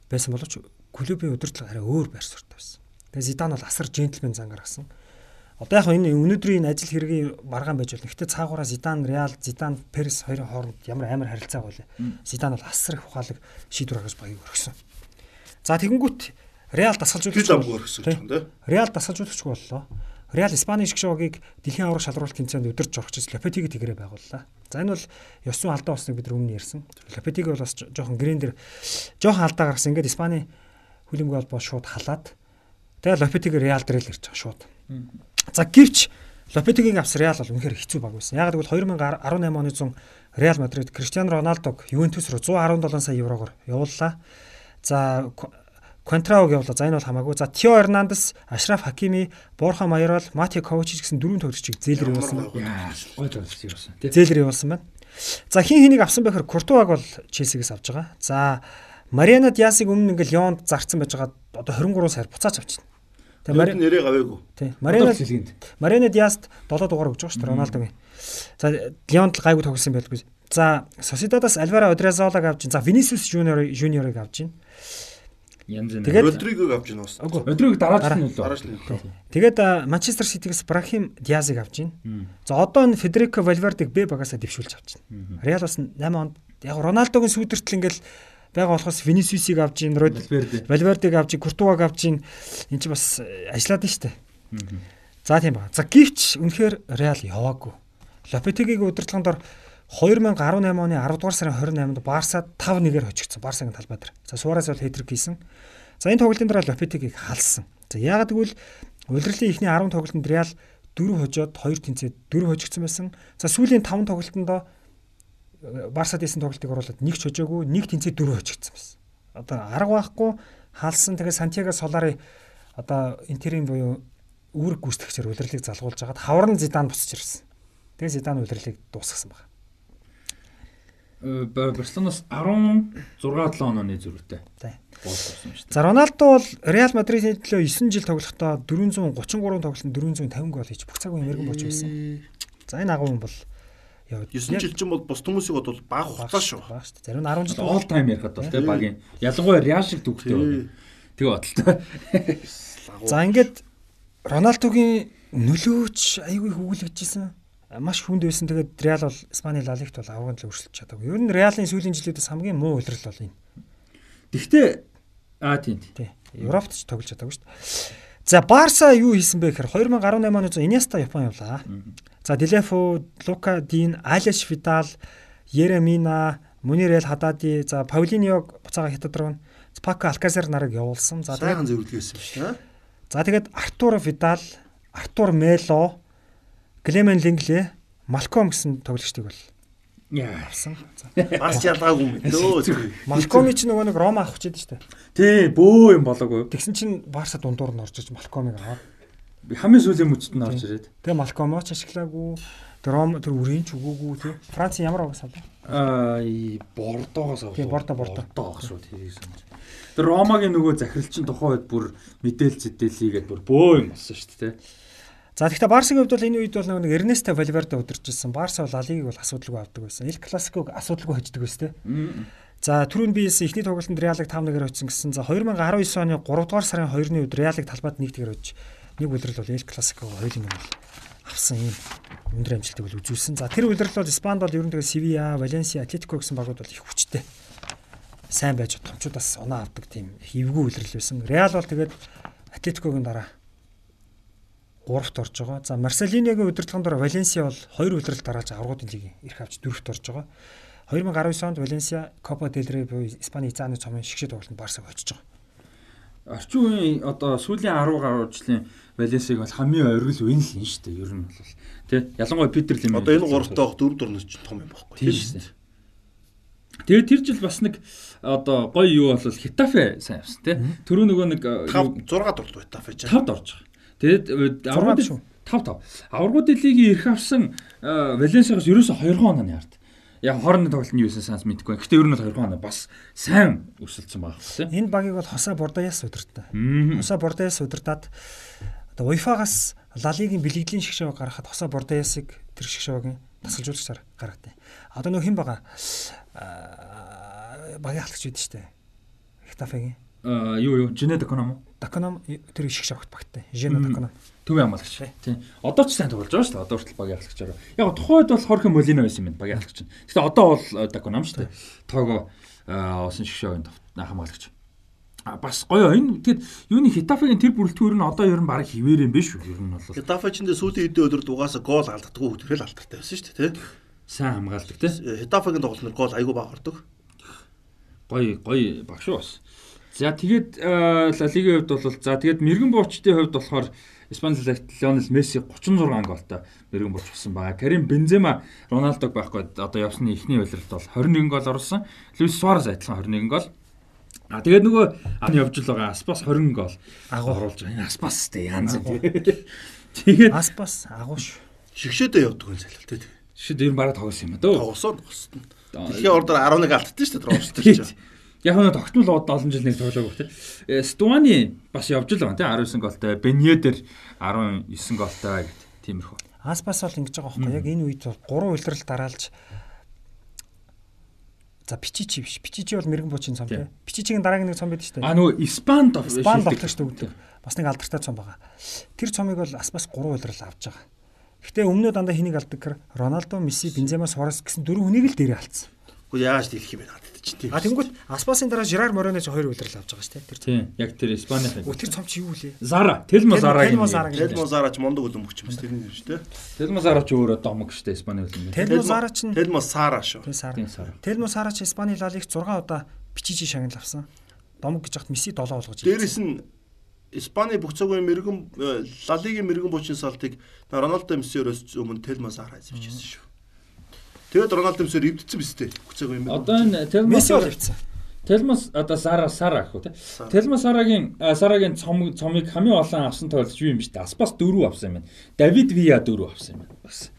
байсан боловч клубын удирдлага арай өөр байр суурьтай байсан. Тэгээ Зидан бол асар джентльмен зан гаргасан. Одоо яг энэ өнөөдрийн ажил хэргийн маргаан байж болно. Гэхдээ цаагаараа Зидан, Реал, Зидан, Перес хоёрын хооронд ямар амар харилцаа байлаа. Зидан бол асар их ухаалаг шийдвэр гаргаж багийг өргөсөн. За тэгэнгүүт Реал дасгалжуулагч амгүй өргөсөн юм тийм. Реал дасгалжуулагч боллоо. Реал Испаний шиг шогийг дэлхийн аврах шалралт тэмцээнд өдөрж орох гэж Лопетиги тэгэрээ байгууллаа. За энэ бол ёс зүйн алдаа болсныг бид өмнө ярьсан. Лопетиги бол бас жоохон грин дээр жоохон алдаа гаргасан. Ингээд Испани хүлэмжийн холбоо шууд халаад тэгээ Лопетиги Реал дээр л ирж байгаа шууд. За гэвч Лопетигийн авс Реал бол үнэхээр хэцүү баг байсан. Яг гэвэл 2018 оны 100 Реал Мадрид Криштиану Роналдог Ювентус руу 117 сая еврогоор явууллаа. За Контрауг явуулаа. За энэ бол хамаагүй. За Тио Эрнандес, Ашраф Хакими, Борха Майрол, Матио Ковачич гэсэн дөрвөн тоглогчийг зээлэр явуулсан байна. Зээлэр явуулсан байна. За хин хэнийг авсан байхаар Куртуаг бол Челсигээс авж байгаа. За Мариана Диасыг өмнө ингээл Лионд зарцсан байж байгаа одоо 23 сар буцааж авчихна. Тэгээ Мари нэрээ гавээгүй. Тий. Мариана Мариана Диаст 7 дугаар өгж байгаа шүү дээ Роналдогийн. За Лионд л гайгүй тоглосон байлгүй. За Сосидадаас Альваро Одрезолаг авч, за Винисиус Жуниор Жуниорыг авч байна. Янз янз. Тэгээд- Родригог авч байна бас. Өдрийг дараач нь нь. Тэгээд Манчестер Ситигээс Брахим Диазыг авч байна. За одоо энэ Федерико Вальвердег Б багасаа дэвшүүлж авч байна. Реал бас 8 онд яг Роналдогийн сүйдэртэл ингээл байгаа болохоос Винисиусыг авч байна, Род Вальверде. Вальвердег авч, Куртуаг авч байна. Энд чи бас э, ажиллаад нь штэ. За тийм ба. За гівч үнэхээр Реал яваагүй. Лопетегийн удирдлагын дор 2018 оны 10 дугаар сарын 28-нд Барсад 5-1-ээр хожигдсон. Барсагийн талбай дээр. За Суарес бол хэтрик хийсэн. За энэ тоглолтын дараа Лопетегийг халсан. За яагаад гэвэл удирдлагын ихний 10 тоглолтод Реал 4 хожоод 2 тэнцээд 4 хожигдсон байсан. За сүүлийн 5 тоглолтонд Барсад хийсэн тоглолтыг оруулаад нэг ч хожоогүй, нэг тэнцээд 4 хожигдсон байсан. Одоо арга байхгүй халсан. Тэгээд Сантьяго Солари одоо интерийн буюу үүрэг гүйцэтгэгчээр удирдлагыг залгуулж хагаад хаврын Зидан босч ирсэн. Тэгээд Зидан удирдлагыг дуусгасан байна. Э, Барселоноос 16 7 онооны зөрүүтэй. За. Роналдо бол Реал Мадридийн төлөө 9 жил тоглохдоо 433 тоглолтод 450 гол хийж бүх цаг үеийн мэрэгэн болж байсан. За энэ агуу юм бол яа 9 жил чинь бол бус хүмүүсийг бодвол баг хугацаа шүү. Баг шүү. Зарим нь 10 жил All time ярихад бол тий багийн ялангуяа Реал шиг төвхтэй байна. Тэгээ бодлоо. За ингээд Роналдогийн нөлөөч айгүй хөвгөлөгжсэн. Маш хүнд байсан. Тэгээд Реал бол Испани Ла Лигт бол аврагын төлөө өрсөлдөж чадаагүй. Ер нь Реалын сүүлийн жилүүдээс хамгийн муу удирдал бол энэ. Тэгтээ аа тийм тийм. Тий. Европт ч тоглож чадаагүй шүү дээ. За Барса юу хийсэн бэ гэхээр 2018 оны Инеста Япон явлаа. За Делефо, Лука Дин, Алеш Видал, Еремина, Мунирел Хадади, за Паулиньог буцаага хятад руу, Пако Алкасер нарыг явуулсан. За Сайхан зөвлөгөө байсан шүү дээ. за тэгээд Артур Видал, Артур Мело, Клемен Лингле, Малком гэсэн тоглогчдыг бол Яа. авсан. За. Бас ялгаагүй юм лөө. Малкоми ч нөгөө нэг Рома авах чийдэ штэ. Тий, бөө юм болоогүй. Тэгсэн чинь Барса дундуур нь орж иж Малкомыг аваад хамгийн сүүлийн мөчтөнд орж ирээд. Тэгээ Малкомо ч ашиглаагүй. Тэр Ром тэр үрийн ч өгөөгүй тий. Франц ямар авах салаа? Аа, и Бордогоос авах. Тийм, Бордо, Бордо. Бордо шүү тэрийг санаж. Тэр Ромагийн нөгөө захиралчин тухайн үед бүр мэдээл зэдэлийгээд бүр бөө юм болсон шүү дээ. За тэгэхээр Барсагийн хувьд бол энэ үед бол нэг Эрнесто Вальверде удирж ирсэн. Барса бол Лалигийг бол асуудалгүй авдаг байсан. Эл Классиког асуудалгүй хождог байсан тий. За түрүүн биес эхний тоглолтод Реалыг 5-1-ээр хоцсон гэсэн. За 2019 оны 3 дугаар сарын 2-ны үед Реалыг талбайд 1-1-ээр хожиж нэг үлрэл бол Эл Классиког хоёулын бол авсан юм өндөр амжилтыг бол үзүүлсэн. За тэр үлрэл бол Испанд бол ерөн тэгээ Севиа, Валенсиа, Атлетико гэсэн багууд бол их хүчтэй. Сайн байж томчуудаас оноо авдаг тийм эвгүй үлрэл байсан. Реал бол тэгээд Атлетикогийн дараа 3-т орж байгаа. За Марселиногийн удирдлагын дараа Валенсиа бол 2 үлрэл дарааж аврагуудын лигийн эрх авч 4-т орж байгаа. 2019 онд Валенсиа Copa del Rey буюу Испани эзааны цомын шигшээд тоглолтод Барсаг очиж байгаа. Орчин үеийн одоо сүүлийн 10 гаруй жилийн Валенсиг бол хамгийн оргил үн л юм шүү дээ. Ер нь бол тий. Ялангуяа Питер Лим. Одоо энэ гуравтаа дөрөв дөрнөж том юм баггүй. тийм шүү дээ. Тэгээ тэр жил бас нэг одоо гоё юу бол Хитафе сайн явсан тий. Төрөө нөгөө нэг 5 6 дурлал байтаа фэж. 5-д орж байгаа. Тэгээд аврагууд шүү. 5 5. Аврагуудын лигийн эрх авсан Валенсиагаас ерөөсө 2 хононы ард. Яг хоорондын тоглолт нь юу байсан санаас мэдэхгүй. Гэхдээ ер нь бол 2 хоноо бас сайн өсөлдсөн баг тийм. Энэ багийг бол Хоса Бордаяс удирддаг. Мм. Хоса Бордаяс удирдаад одоо УЕФА-гаас Лалигийн бэлгэдлийн шгшээг гаргахад Хоса Бордаясыг тэр шгшээгийн тасалжуулагчаар гаргадаг. Одоо нөх хэн байгаа? Аа, багийн халагч үүд штэ. Хитафегийн. Аа юу юу Жинэ Даконом? Даконом тэр ишг шавхт багтай. Жена Даконом. Төвийн хамгаалагч. Тийм. Одоо ч сайн тоглож байгаа шүү дээ. Одоо хүртэл багийн хамгаалагчаар. Яг тухайд бол Хорхе Молино байсан юм байна багийн хамгаалагч. Гэхдээ одоо бол Даконом шүү дээ. Тоого осон шгшөөгийн хамгаалагч. А бас гоё энэ тэгэд юуны Хитафегийн тэр бүрэлдэхүүр нь одоо ер нь баг хിവэр юм биш үү? Ер нь бол Хитафе ч энэ сүүлийн хэдэн өдрөд угаасаа гол алддаггүй тэрхэл алдартай байсан шүү дээ, тий. сайн хамгаалдаг тий. Хитафегийн тоглолтнор гол айгүй баг ордог. Гоё гоё багш уу бас. За тэгээд Ла Лигийн хувьд бол за тэгээд мэрэгэн буучдын хувьд болохоор Испани Лионел Месси 36 голтой мэрэгэн бууч болсон байгаа. Карим Бензема Роналдог байхгүй одоо явсны эхний улиралд бол 21 гол оруулсан. Луис Суарес адилхан 21 гол. А тэгээд нөгөө аны явж л байгаа Аспас 20 гол Агуу. оруулж байгаа. Энэ Аспас тэ янз юм. <laughs> Тэгээд Аспас агууш. Шигшээдээ явдаг хүн зайлал тий. шид ер нь бараг тоглосон юм а дөө. Тоглосоо тоглосон. Дэлхийн ордоор 11 алдсан шүү дээ тэр оролцолт чинь. Яг нь тогтмол бод олон жил нэг тоглоог тий. Э, Стуани бас явж л байгаа тий 19 голтой. Беньедер 19 голтой гэт тиймэрхүү. Аспас бол ингэж байгаа байхгүй яг энэ үед бол гурван улирал дараалж За Пичичи биш. Пичичи бол мэрэгэн буучийн цом Тийм. тий. Пичичигийн дараагийн нэг цом байдаг шүү дээ. А нөгөө Испанд Спан тоглогч төгдөг. Бас нэг алдартай цом байгаа. Тэр цомыг бол Аспас 3 удирал авч байгаа. Гэхдээ өмнөө дандаа хэнийг алдаг гэхээр Роналдо, Месси, Бензема, Суарес гэсэн дөрвөн хүнийг л дээрээ алдсан. Гэхдээ яаж дийлэх юм бэ надад чинь тийм. А тэнгуут Аспасын дараа Жирар Мороноч 2 удирал авч байгаа шүү дээ. Тэр. Тийм, яг тэр Испанийн. Өө тэр цом чи юу вэ? Зара, Телмо Зара Телмо гэх Зара. Телмо Зарач мундаг үлэмбэгч юм шүү тэрний нэр шүү дээ. Телмо Зара ч өөрөө домог штэ Испани хэл юм. Телмо Зара ч Телмо Сара шүү. Тийм сар. Телмо Сара ч Испани Ла Лиг 6 удаа Пичичи шагнал авсан. Домог гэж хат Месси 7 болгож ирсэн. Дээрээс нь Испани бүх цагийн мэрэгэн э, Ла Лигийн мэрэгэн буучийн салтыг на Роналдо Месси-өрөөс өмнө Телмо Сара эзэмшижсэн шүү. Тэгээд Роналдо Месси эвдсэн биз дээ. Бүх цагийн мэрэгэн. Одоо энэ бол ивцсэн. Телмос одоо Сара Сара гэх үү те. Телмо Сарагийн Сарагийн цом цомыг хамгийн олон авсан тойлч юу юм бэ? Аспас 4 авсан юм байна. Давид Вия 4 авсан юм байна. Бас.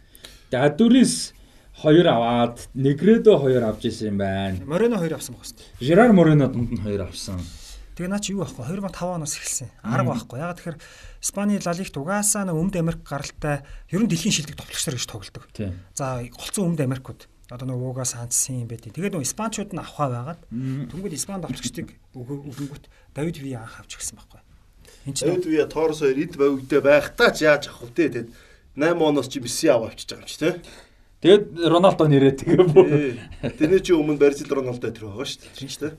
Тэгээд Адурис 2 аваад Негредо 2 авч исэн юм байна. Морено 2 авсан байх хэвээр. Жерар Морено дунд нь 2 авсан. Тэгээ наа чи юу байхгүй 2005 оноос эхэлсэн. Арга байхгүй. Ягаад тэгэхээр Испани Ла Лигт угаасаа нэг Өмнөд Америк гаралтай ер нь дэлхийн шилдэг товтлогчдор гэж тоглодог. За голцсон Өмнөд Америкууд одоо нэг уугаа санцсан юм байдیں۔ Тэгээд нөгөө Испанчууд нь авахаа байгаад түнгэд Испани товтлогчдыг өгөнгөт Давид Ви анх авч ирсэн байхгүй. Энд чинь Давид Вия Торос хоёр эд бавигдээ байхдаа ч яаж авах вэ тэгээд 8 оноос чи Месси аваа авчиж байгаа юм чи тий. Тэгээд Роналдо нэрээ тэгээ бүр. Тэрний чи өмнө Барзил Роналдо тэр байгаа шүү дээ. Тийм ч тий.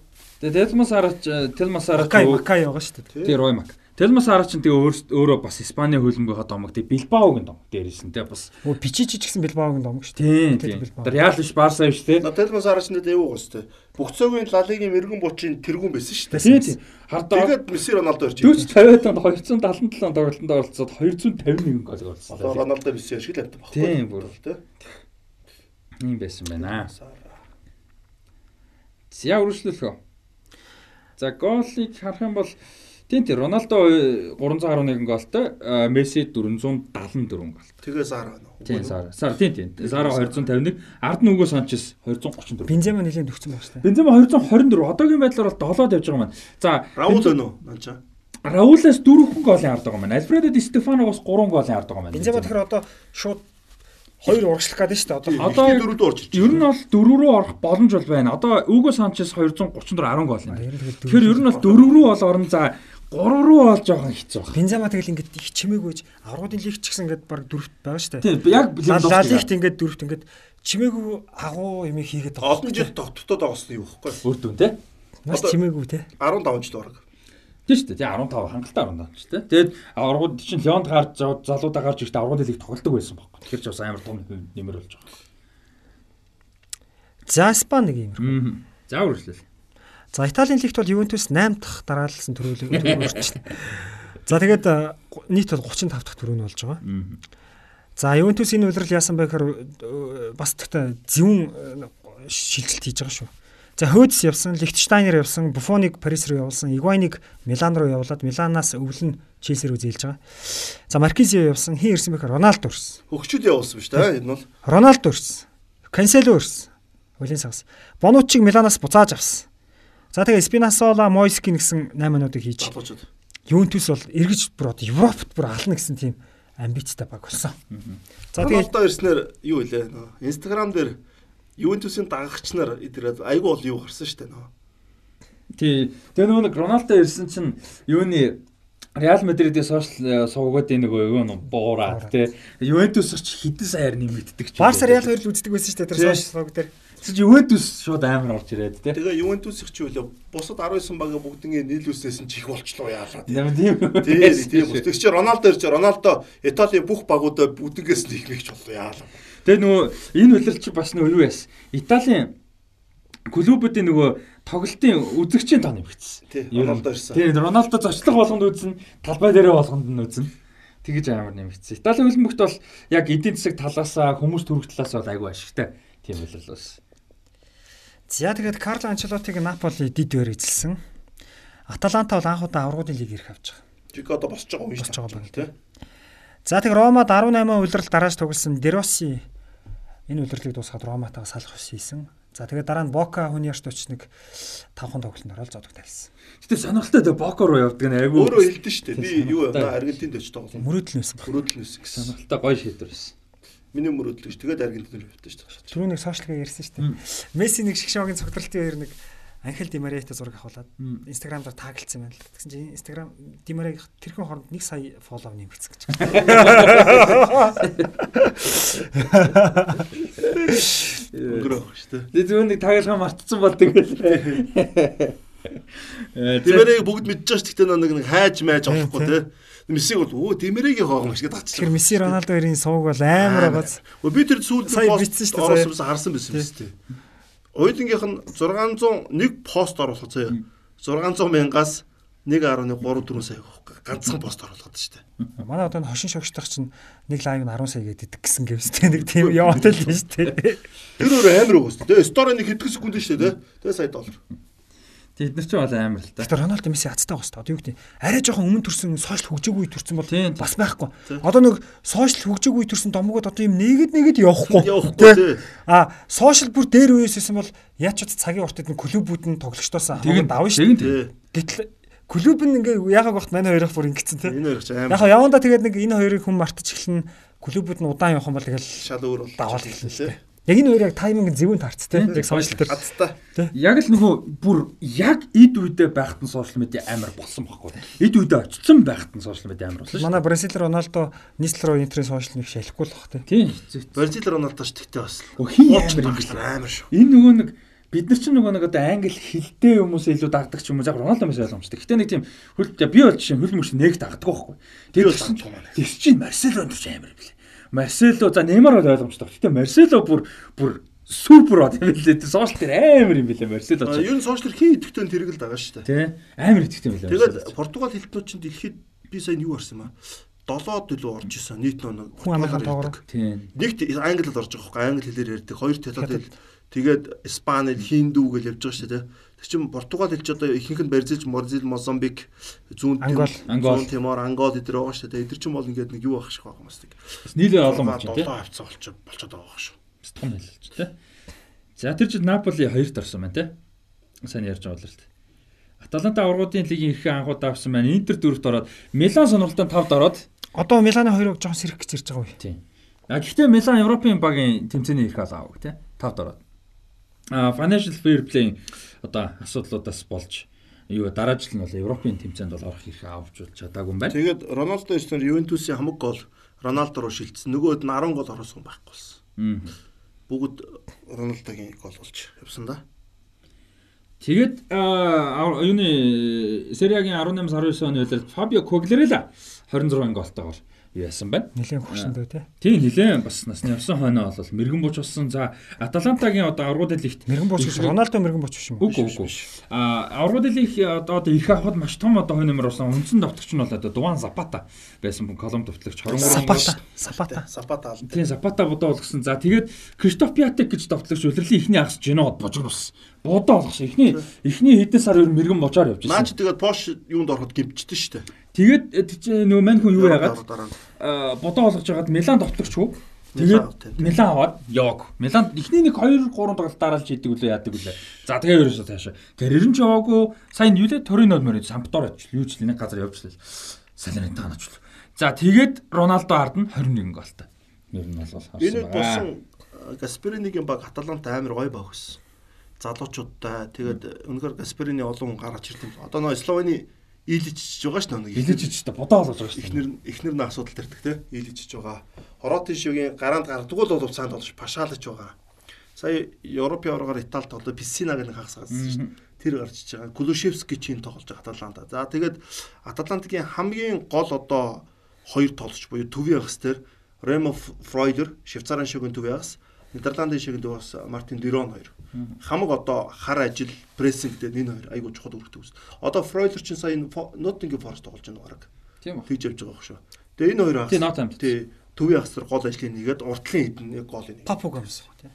Тэгээд Телмо Сарач Телмо Сарач Макай Макай байгаа шүү дээ. Тэр Роймак. Телмо Сарач нь тэгээ өөр- өөрөө бас Испани хөлбөмбөгийн домог. Тэгээ Билбаогийн домог дээрээс нь тэгээ бас Өө Пичичи ч гэсэн Билбаогийн домог шүү Тийм Атлетико тийм. Реал биш Барса биш те. На Телмо Сарач нэт эвгүй гоос тий. Бүх цагийн Ла Лигийн мэрэгэн буучийн тэргүүн байсан шүү дээ. Тийм. Хардаа Тэгээд Месси Роналдо орж 450 онд 277 тоглолтонд оролцоод 251 гол Одоо оруулсан. Роналдо Месси шиг л амт баггүй. Тийм, бүр. тий. Ийм байсан байна. За үргэлжлүүлэх. За голыг харах юм бол тийм тийм Роналдо 311 голтой, Месси 474 гол. Тэгээ Сара байна. Тийм Сара. Сара тийм тийм. Сара 251, ард нь Уго Санчес 234. Бензема нэлээд өгсөн байна шүү дээ. Бензема 224. Одоогийн байдлаар бол 7-д явж байгаа маань. За Раул байна уу? Нанча. Раулаас 4 голын ард байгаа маань. Альфредо Ди Стефаногоос 3 голын ард байгаа маань. Бензема тэгэхээр одоо шууд хоёр урагшлах гэдэг шүү дээ. Одоо Одоо Одоо дөрөвд орж ирж Ер нь бол 4 рүү орох боломж бол байна. Одоо Уго Санчес 234 10 гол юм. Нь Тэгэхээр ер нь бол 4 рүү бол орно. За 3 рүү бол жоохон хэцүү байна. Бензема тэгэл ингээд их чимээгүйж аврагуудын лигт ч гэсэн ингээд баг дөрөвт байгаа шүү дээ. Тийм яг Ла лигт ингээд дөрөвт ингээд чимээгүй агуу юм хийгээд байгаа. Олон жил байгаас нь юу вэ? Өөр дүн те. Маш чимээгүй те. 15 жил бараг. Тийм шүү дээ. Тийм 15 хангалттай 15 ч те. Тэгээд аврагууд чинь Леонд гарч залуудаа гарч ирэхдээ аврагууд лиг тоглолдог байсан байхгүй. Тэгэхээр ч бас амар том нэмэр болж байгаа. За Испани нэг юм. Аа. За үргэлжлэв. За Италийн лигт бол Ювентус 8 дахь дараалсан төрөлөг төрүүлж байна. За тэгээд э, нийт бол 35 дахь төрөө нь болж байгаа. Аа. За Ювентус энэ удирал яасан бэ гэхээр э, бас тэгтээ зөвүүн э, шилжилт хийж байгаа шүү. За Хөөдс явсан, Лихтенштайнер явсан, Буфоныг Парис руу явуулсан, Игуайныг Милан руу явуулаад Миланаас өвлөн Челси рүү зээлж байгаа. За Маркизио явсан, хин ирсэн бэ гэхээр Роналдо ирсэн. Хөгчүүд явуулсан биз дээ. Энэ бол Роналдо ирсэн. Кансело ирсэн. Улийн сагс. Бонучиг Миланаас буцааж авсан. За тэгээ Спинасола, Мойски гэсэн 8 минутыг хийж. Ювентус бол эргэж бүр одоо Европт бүр ална гэсэн тийм амбицтай баг болсон. За тэгээ Роналдо ирснээр юу вэ? Инстаграм дээр Ювентусын дагагч нар эдгээр айгүй бол юу гарсан дээ нөө. Тий. Тэгээ нөгөө нэг Роналдо ирсэн чинь юуны Реал Мадридийн сошиал суугаад нэг нөгөө юу буураад тий. Ювентус ч хідэн саяар нэмэгддэг ч. Барса Реал хоёр л үздэг байсан шүү дээ тэр сошиал сууг дээр. Тэгэж Ювентус шууд амар орж ирээд тий. Тэгээ Ювентусих ч үлээ бусад 19 багийн бүгднийг нийлүүлснээс нь чих болчлоо яалаа. Тийм тийм. Тийм. Тэгэж чи Роналдо ирж Роналдо Италийн бүх багуудаа бүгднгээс нийхмэгч боллоо яалаа. Тэгээ нөгөө энэ үлрэл чи бас нөгөө юу яас. Италийн клубүүдийн нөгөө тоглолтын үзэгчийн тоо нэмэгдсэн. Тий. Роналдо ирсэн. Тий, Роналдо зочлох болгонд үзнэ, талбай дээрээ болгонд нь үзнэ. Тэгэж амар нэмэгдсэн. Италийн хөлбөмбөгт бол яг эдийн засаг талаасаа хүмүүс төрөх талаас бол айгүй ашигтай тийм үлрэл бас. За тэгээд Карло Анчелотиг Наполи дид эзэлсэн. Аталанта бол анх удаа аврагын лиг ирэх авч байгаа. Жиг одоо босч байгаа байгаа шүү дээ. За тэг Ромад 18 улирал дарааж тоглосон Дероси энэ улирлыг дуусгаад Роматайгаа салах ус хийсэн. За тэгээд дараа нь Бока хүний ярт очиж нэг 5 хон тоглолтод ороод зодог тайлсан. Гэтэ сонирхолтой дээ Боко руу явдаг нь айгүй. Өөрөө хэлдэн шүү дээ. Би юу Аргентинд очиж тоглосон. Мөрөөдөл нэсэн. Мөрөөдөл нэсэн гэсэн. сонирхолтой гоё шийдвэр байсан. Миний мөрөөдөл гэж тэгээд Аргентинд явдаг шүү дээ. Түрүү нэг сошиалгаа ярьсан шүү дээ. Месси нэг шгшогийн цогцолтын хоёр нэг Анхел Димариатай зураг авахулаад Instagram дээр тагилцсан байна л. Тэгсэн чинь Instagram Димариаг тэрхэн хооронд 1 сая фоллоу нэмэгдсэн гэж. Өнгөрөөх шүү дээ. Тэгээ зөвхөн нэг тагалгаа мартцсан бол тэгэл. Э, Димэрийг бүгд мэдж байгаа шүү дээ. Нэг нэг хайж майж авахгүй те. Мессиг бол өө Димэригийн хоогом шиг Тэгэхээр татчихсан. Месси Роналдо хоёрын сувг бол амар. Өө би тэр сүүлд Сая бичсэн шүү дээ, сая. харсан байсан юм шүү дээ. Ойлингийнх нь 601 пост оруулах заяа. 600 мянгаас 1.3 4 сая ганцхан пост оруулаад дээ. Манай одоо энэ хошин шогчдох чинь нэг лайв нь 10 сая гэдэг гэсэн гэвстэй нэг тийм яваатай л дээ. Тэр өөр амар уус. Тэгээ стори нэг хэдхэн секунд шүү дээ. Тэгээ сая доллар. Тэд нар ч бол амар л та. Тэгэхээр Роналдо Месси хацтай байгаа шүү дээ. Одоо юу гэдэг арай жоохон өмнө төрсэн сошиал хөгжөөгүй төрсэн бол бас байхгүй. Одоо нэг сошиал хөгжөөгүй төрсэн домгууд одоо юм нэгэд нэгэд явахгүй. Явахгүй. А сошиал бүр дээр үеэс исэн бол яач ч цагийн уртад нэг клубүүд нь тоглогчдоос хамгаалж давна шүү. Тий. Гэтэл клуб нь ингээ яагаад багт манай хоёрыг бүр ингэсэн те. Энэ хоёр ч Яг амар хаа яванда тэгээд нэг энэ хоёрыг хүн мартаж эхлэн клубүүд нь удаан явах юм бол тэгэл шал өөр бол даваал эхэлнэ дээ. Яг энэ хоёр яг тайминг зөвөн таарц те. Яг сошиал дээр. Хацтай. Яг л нөгөө бүр яг эд үедээ байхад нь сошиал медиа амар болсон байхгүй. Эд үедээ очсон байхад нь сошиал медиа амар болсон шүү. Манай Бразил Роналдо Нислро Интерийн сошиал нэг шалахгүй л бах те. Тийм. Бразил Роналдош тэгтээ бас. Хин амар юм бэ? амар шүү. Энэ нөгөө нэг бид нар ч нөгөө нэг одоо англи хэлтэй хүмүүсээ илүү дагдаг ч юм уу. Яг Роналдо мэс ойлгомжтой. Гэтэ нэг тийм хөл би бол жишээ хөл мөш нэг дагдаг байхгүй. Би бол тэгсэн дагдаг маань. Тэгс чинь Марсело энэ ч амар юм билээ. Марсело за Неймар бол ойлгомжтой. Гэтэ Марсело бүр бүр супер бод юм билээ. Сошиал дээр амар юм билээ Марсело. Ер нь сошиал хин идэвхтэй тэрэг л байгаа шүү дээ. Тий. Амар итгэдэг юм билээ. Тэгээд Португал хэлтнүүд чинь дэлхийд би сайн юу харсан юм аа. Долоод илүү орж исэн нийт амынхан тоогоор. Тийм. Нэгт англид орж байгаа хөөе англи хэлээр ярьдаг. Хоёр талаад тэгээд Испанил, Хиндүү гэж явж байгаа шүү дээ. Тэр чинь Португал хэлч одоо ихэнх нь Бразил, Морзил, Мозамбик, Зүүн. Зүүн Тимор, Ангол эдэр байгаа шүү дээ. Эдэр чинь бол ингээд нэг юу ах шиг байгаа юм байна. Нийлээ олон болж байна тий. Долоо авцаа болчих болчиход байгаа шүү. Том хэлж тий. За тэр жил Наполи хоёрт орсон байна тий. Сайн ярьж байгаа л л. Аталанта аврагуудын лигийн эрхээ анхудаа авсан байна. Интер дөрөвт ороод Милан сонирхолтой тавд ороод Одоо Миланы хоёрыг жоохон сэрэх гэж ирж байгаа үе. Тийм. А гэхдээ Милан Европын багийн тэмцээний эрх аваагүй тий. Тавд ороод. А financial fair play одоо асуудлуудаас болж юу дараа жил нь бол Европын тэмцээнд бол орох эрх авч болж чадаагүй юм байна. Тэгээд Роналдо ирсэн Ювентусын хамаг гол Роналдо руу шилжсэн. Нөгөөд нь 10 гол оруулсан байхгүй болсон. Бүгд Роналдогийн гол болж явсан да. Тэгээд юуны Сериагийн 18-19 оны үеэр Фабио Коглерела 26 голтойгоор яасан байна. Нилээн хөвшөндөө те. Тийм нилээн бас насны явсан хойноо бол мэрэгэн буч болсон. За Аталантагийн одоо аврагууд лигт Мэргэн бууч гэж Роналдо мэргэн бууч биш юм уу? Үгүй үгүй. А аврагууд лиг одоо одоо ирэх авахд маш том одоо хой нэмэр болсон. Үндсэн давтагч нь бол одоо Дуан Запата байсан Колумб давтлагч 23 Сапата. Сапата. Сапата аль. Тийм Запата бодоо болгосон. За тэгээд Кристоф Пиатек гэж давтлагч улирлын ихний агс Женод божигнус. Бодоо болгосон. Эхний эхний хэдэн сар ер мэрэгэн божоор явж байсан. чи тэгээд Пош юунд ороход гимчдэн шүү дээ. Тэгээд э, чинь нөгөө мань хүн юу яагаад а, бодоо болгож хагаад Милан. Милан Тэгээд. Милан аваад яваг. Милан эхний нэг 2 3 тоглолт дараалж хийдэг үлээ яадаг үлээ. За тэгээ ерөөсөө цаашаа. Карьер нь ч яваагүй. Сайн юу лээ Торино мөрөө Сампдор очил. Юу ч л нэг газар явж лээ. Салернитано ч л. За тэгээд Роналдо ард нь 21 голтой. Ер нь бол харсан Энэ болсон Гасперинигийн баг Аталанта амар гоё баг гэсэн. залуучуудтай тэгээд өнөхөр Гаспарины олон хүн гаргаж ирсэн. Одоо нөө Словени Ч байгаа ш нь нэг ч та бодоо болгож байгаа шүү. эхнэр эхнэр нь асуудал төрдөг те ч байгаа. Хороотын шигийн гараанд гардггүй л бол цаанд болж пашаалж байгаа. Сая Европын оргоор Италид одоо Писсинаг нэг хагас гарсан дээ. Тэр гарч иж байгаа. Кулушевски чинь тоглож байгаа Аталанта. За тэгээд Аталантагийн хамгийн гол одоо хоёр тоглогч буюу төвийн хагас дээр Ремо Фройдер, Швейцарын шигийн төвийн хагас, Нидерландын шигийн төвийн хагас Мартин Дирон хоёр. Хамаг одоо хар ажил, прессинг дээр энэ хоёр айгуу чухал үүрэгтэй үс. Одоо Фройдер чинь сая Ноттингийн Форест тоглож байгаа баг. Тийм үү. Тэгж явж байгаа шүү. Тэгээ энэ хоёр хагас. Тийм, Nottingham. Тий, төвийн дээр гол ажлыг нэгээд уртлын хідэн нэг гол нэг. Папу гомс тий.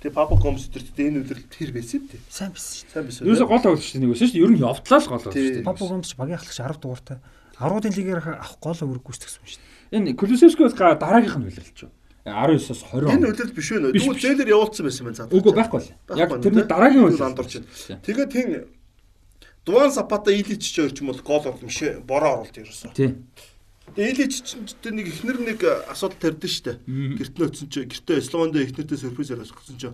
Тэгээ Папа Гомс тэ энэ үдирэлт тэр байсан юм тий. Сайн биш шүү. Сайн байсан. Юусе гол тоглогч нэг байсан шүү. Ер нь явтлаа л гол тоглогч шүү. Папу гомс багийн ахлагч 10 дугаартай. Аруудын лигээр авах гол үүрэг гүйцэтгэсэн юм шүү. Энэ Кулусевски бас дараагийнх нь үлрэлч юу? 19-оос 20 Энэ үдирэлт биш үү? Биш, Тэгвэл биш. зээлэр явуулсан байсан байна заа. Үгүй байхгүй л. Яг тэрний дараагийн үлрэлт андуурч байна. Тэгээд тэн Дуан Сапата Илич ч юм бол гол оруулмш бороо оруулалт ерөөсөө. Тий. Тэгээ Илич ч нэг ихнэр нэг асуудал тарьдсан шүү дээ. Гэрт нөөцсөн чи гэртээ Словонд ихнэртэй сюрприз яриасгсан чи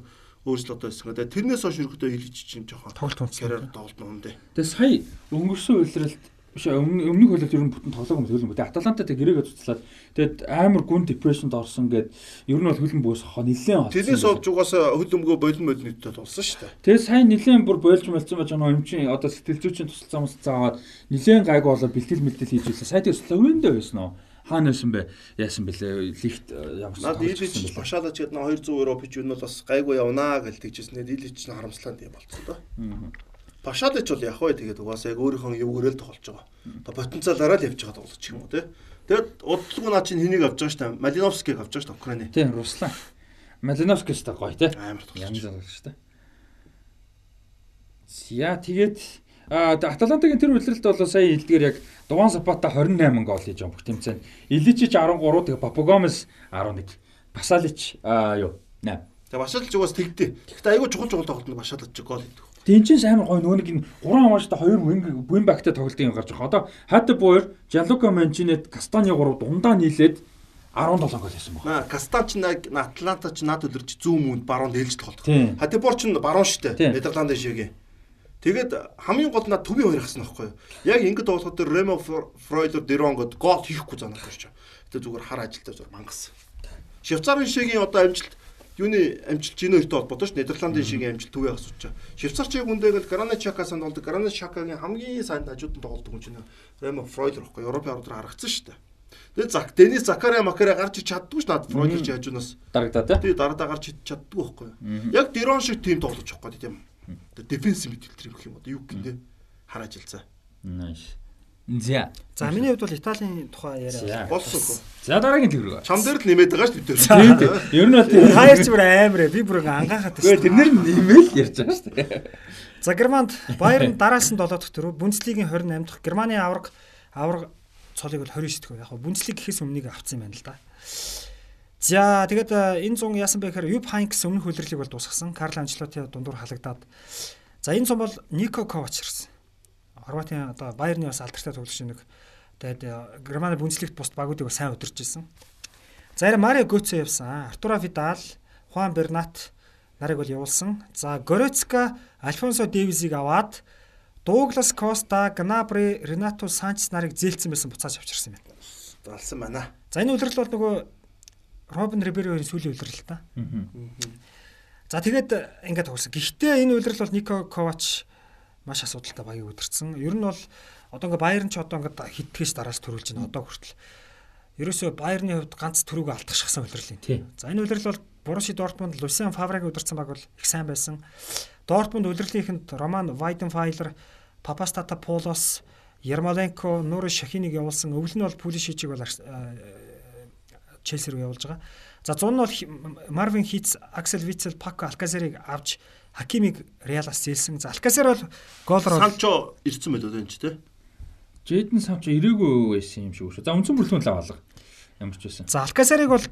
өөрчлөлт одоо байсан. Тэгээ тэрнээс хойш ерөөдөө Илич чинь жоохон Тоглолт унтсан. карьер тоглолт юм дээ. Тэгээ сая өнгөрсөн үлрэлт биш өмнө өмнөх үлрэлт ер нь бүтэн тоглоог юм хөлн. Тэгээ Аталанта тэг гэрээгээ цуцлаад тэгээд амар гүн депрешнд орсон гэд ер нь бол хөлн бөөс хоо нилээн Тэрнээс болж угаасаа хөл өмгөө болон мод нийтэд болсон шүү дээ. Тэгээ сайн нилээн бүр бойлж молцсон байж байгаа юм чинь одоо сэтгэлзүүчийн тусалцаа мусалцаа аваад нилээн гайг болоо бэлтгэл мэлтгэл хийж ирсэн. Сая тэгээ Словендээ байсан уу? Хаана байсан бэ? Яасан бэлээ? Лигт э, ямар ч тоглож башаалаач гэдэг нь 200 евро пич юу нь бол бас гайгүй явнаа гэж тэгжсэн. Илич нь харамслаа юм болцсон доо. Башаалаач бол яг вэ тэгээд угаасаа яг өөрийнхөө юугээрэл тоглож байгаа. Одоо потенциалаараа л явж байгаа тоглож юм уу те. Тэгээд удалгүй наа чинь хэнийг авч байгаа шүү дээ. Малиновскиг авч байгаа дээ Украины. Тийм Руслан. Малиновскис та гоё те. Амар тоглож. Янз тоглож те. Яа тэгээд Аталантагийн тэр үлрэлт бол сая хэлдгээр яг Дуан Сапата 28 гол хийж байгаа бүх тэмцээнд. Иличич 13, тэгээ Папагомес 11. Басалич а юу 8. Тэгээд башаалч угаас тэгдэ. Гэхдээ айгүй чухал чухал тоглолтод башаалч гол хийдэг. Тэнчэнс амар гоё нөгөө нэг энэ гурван хамааштай хоёр wing wing back-тай тоглолтын юм гарч байгаа. Одоо Хата Боер, Жалука Манчинет, Кастани 3 дундаа нийлээд 17 гол хийсэн баг. Наа Кастан ч нэг Атланта ч над үлэрч зүүн мөнд баруун дээлж тоглох. Тийм. Хатибор ч баруун штэ. Нидерландын шигээ. Тэгээд хамгийн гол нь төвийн хоёр хасна байхгүй юу? Яг ингэ тоглоход Ремо Фройдер Дерон гэд гол хийхгүй занаад ирч. Гэтэ зүгээр хар ажилтаа зүгээр мангас. Швейцарын шигийн одоо амжилт юуны амжилт жин хоёртой холбоотой ш Нидерландын шигийн амжилт төвөө асууч. Швейцарчиг хүндээ Гранат Чака санд болдог. Гранат Чакагийн хамгийн сайн хажууд нь тоглодог хүн чинь Ремо Фройдер байхгүй? Европын ордоор харагдсан штэ. Тэгээд Зак Денис Закаря Макаря гарч ич чаддгүй ш над Фройдер чи хажуунаас Дарагдаа те. тий дараа дараа гарч чаддгүй байхгүй? Яг Дерон шиг тим тоглож байгаа гэдэг юм. Дефенсив мэдээлэл юм гэх юм одоо юу гэх юм хар ажилцаа. Nice. За. За миний хувьд бол Италийн тухай яриа. Болсон хөө. За дараагийн төгрөг. Чам дээр л нэмээд байгаа ш бид Тийм тийм. Ер нь бол тийм. Хайр ч бүр амар ээ. Би бүр ангаахад Гэхдээ тэрнэр нэмэл ярьж байгаа шүү дээ. За Германд Баерн дараас нь 7 дахь төрөв, Бундслигийн 28 дахь, Германы авраг авраг цолыг бол 29 дахь. Яг Бундслиг гэхээс өмнөнийг авцсан юм байна л да. За тэгээд э, энэ 100 яасан бэ гэхээр Юп Хайнкс өмнөх хөлрлийг бол дуусгасан. Карл Анчлоти дундуур халагдаад. За энэ 100 бол Нико Ковач ирсэн. Хорватын одоо Баерны бас алдартай тоглогч нэг. Тэгээд Германы Бундслигт бус багуудыг сайн удирж ирсэн. За арай Марио Götze явсан. Артура Видал, Хуан Бернат нарыг бол явуулсан. За Горецка, Альфонсо Дэвизийг аваад Дуглас Коста, Гнабри, Ренато Санчес нарыг зээлцсэн байсан буцааж авчирсан юм байна. Далсан байна. За энэ үлрэл бол нөгөө Робин Риберогийн сүүлийн үлрэл та. За тэгээд ингээд тоглосон. Гэхдээ энэ үлрэл бол Нико Ковач маш асуудалтай багийг өдөрцөн. Ер нь бол одоо ингээд Баерн ч одоо ингээд хитгэж дараас төрүүлж байна одоо хүртэл. Ерөөсөө Баерны хувьд ганц төрөг алдчихсан үлрэл юм. За энэ үлрэл бол Боруси Дортмунд Лусиан Фаврагийн удирдсан баг бол их сайн байсан. Дортмунд үлрэлийнхэнд Роман Вайденфайлер, Папастата Полос, Ярмоленко, Нур Шахиныг явуулсан. Өвөл нь бол Пулишичиг бол Арс- э, Челси рүү явуулж байгаа. За 100 нь бол Марвин Хитц, Аксел Вицел, Пако Алказерыг авч Хакимиг Реалаас зээлсэн. За Алказер бол гоолор бол Санчо ирсэн байл одоо энэ ч тий. Жэдэн Санчо ирээгүй байсан юм шиг шүү. За үндсэн бүрэлдэхүүн л аваалга. Ямар ч байсан. За Алказерыг бол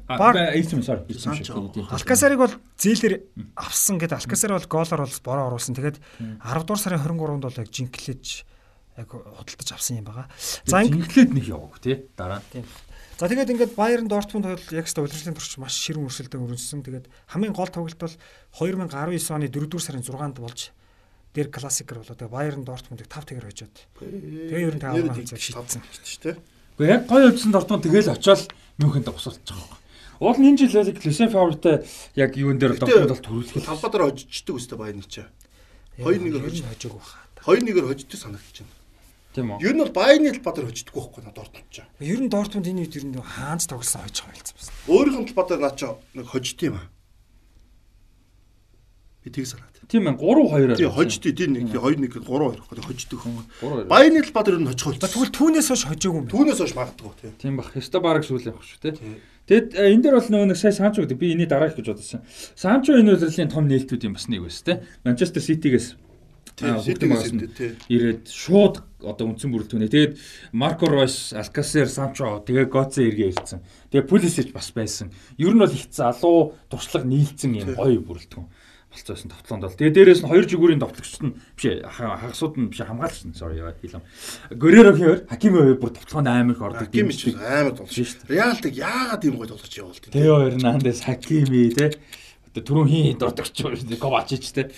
ирсэн юм sorry. Ирсэн тийм. Алказарыг бол зээлэр авсан гэдэг Алказар бол гоолоор бол бороо оруулсан. Тэгээд 10 дугаар сарын 23-нд бол яг жинклэж яг худалдаж авсан юм байгаа. За ин- Жинхлээд нэг яваагүй тий. Дараа. Тийм. За тэгээд ингээд Bayern Dortmund бол яг ста удирдлагын турш маш ширүүн өрсөлдөөн өрнөсөн. Тэгээд хамгийн гол тоглолт бол 2019 оны 4-р сарын 6-нд болж дээр классикер болоо. Тэгээд Bayern Dortmund-ыг 5 тэгэр хожоод. Тэгээ ер нь таван хэмжээ шийдсэн. шүү дээ. Гэхдээ яг гоё явжсан Дортмунд тэгэл очиод Мюнхенд байгаа юм. Уул нь энэ жил яг Лесен Фавортай яг юун дээр Дортмунд бол төрүүлэх. Талбадаар хожиждаг үстэй Bayern ч. 2-1-ээр хожиж хожоогүй хаа. 2-1-ээр хожиждаг санагдаж байна. Тийм үү. Ер нь бол Bayern л бадар хожидгүй байхгүй на Дортмунд ч. Ер нь Dortmund энэ үед ер нь хаанч тоглосон хожиж байгаа юм байна. Өөрийнх нь талбадаар наа чи нэг хожид юм аа. Би тийг санаад. Тийм ээ 3-2-аар. Тий хожид тий нэг 2-1 3-2 гэх хожиддаг. 3-2. Bayern л бадар ер нь хожих За болчихсон. тэгвэл түүнээс хойш хожоогүй юм. Түүнээс хойш магадгүй тий. Тийм бах. Хэвста бараг сүүл явах шүү те. Тэгэд э, энэ дээр бол нөгөө нэг сая Санчо гэдэг би энийг дараах гэж бодсон. Санчо энэ удирлын том нээлтүүд юм бас нэг байсан те. Манчестер Ситигээс Ирдэ, тий. ирээд шууд одоо үндсэн бүрэлдэхүүнээ. Тэгээд Марко Ройс, Алкасер, Санчо тэгээд Гоце эргээ ирсэн. Тэгээд Пулисич бас байсан. Ер нь бол их залуу туршлага нийлцэн юм гоё бүрэлдэхүүн болцоосон товтлоонд бол. Тэгээд дээрээс нь хоёр жигүүрийн товтлогчд нь биш хагасууд нь биш хамгаалагч нь sorry хэлэм. Хоёр, Хакими хоёр бүр товтлоонд амар их ордог. Ч дэмждэг. амар тоглож Шүү дээ. Реалдаг яагаад ийм гоё тоглож явуулт юм. Тэгээ хоёр наандас Хакими те. Одоо түрүүн хин дурдагч. Ковачич те.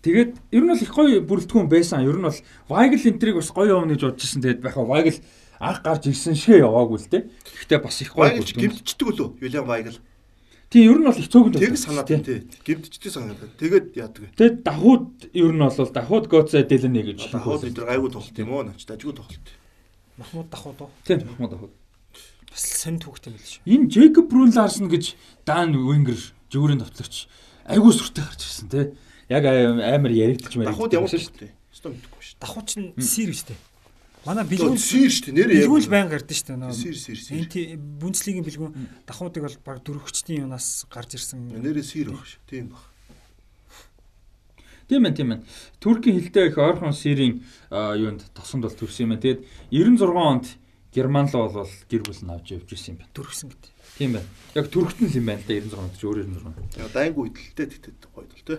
Тэгээд ер нь бол их гоё бүрэлдэхүүн байсан. Ер нь бол Weigl энтриг бас гоё явна гэж бодож ирсэн. Тэгээд байхаа Weigl анх гарч ирсэн шээ яваагүй л те. Гэхдээ бас их гоё бүрэлдэхүүн. гимтчдэг үлээ. Юлиан Вайгл. Тийм ер нь бол их цөөхөн Тэг санаад байна тий. Гимтчдэг санаад. Тэгээд яадаг вэ? Тэгээд давхууд ер нь бол давхууд Гоце Дэлэнэ гэж Хаад бид нар гайгүй тоглолт юм уу? Нач дажгүй тоглолт. Махмуд давхуу доо. Тийм Махмуд давхууд. Бас сонь түүхтэй мэл шүү. Энэ Джейкоб Брун Ларсон гэж Дан Вингер жигүүрийн товтлогч айгүй сүртэй гарч ирсэн те. Яг амар яригдчих мэрэг. Дахууд ямар шүү дээ. Өстө мэдгүй шүү Давхуу чинь сир шүү дээ. Манай бэлгүүн Сир шүү дээ. Нэрээ яг. бэлгүүн л байнга гардаг шүү дээ. Сир сир сир. Энти Бундслигийн бэлгүүн давхуудыг бол баг дөрөвчтийн юунаас гарч ирсэн. Нэрээ сир баг шүү. Тийм баг. Тийм ээ, тийм ээ. Туркийн хилтэй их ойрхон сирийн а, юунд тосонд бол төрсөн юм байна. Тэгээд 96 онд Герман руу бол гэр бүл нь авч явж ирсэн юм байна. Дөрөвсөн гэдэг. Тийм байна. Яг нь л юм байна л да 96 онд ч өөр 96. Яг дайнгу идэлтэй тэгтээ гоё тол тий.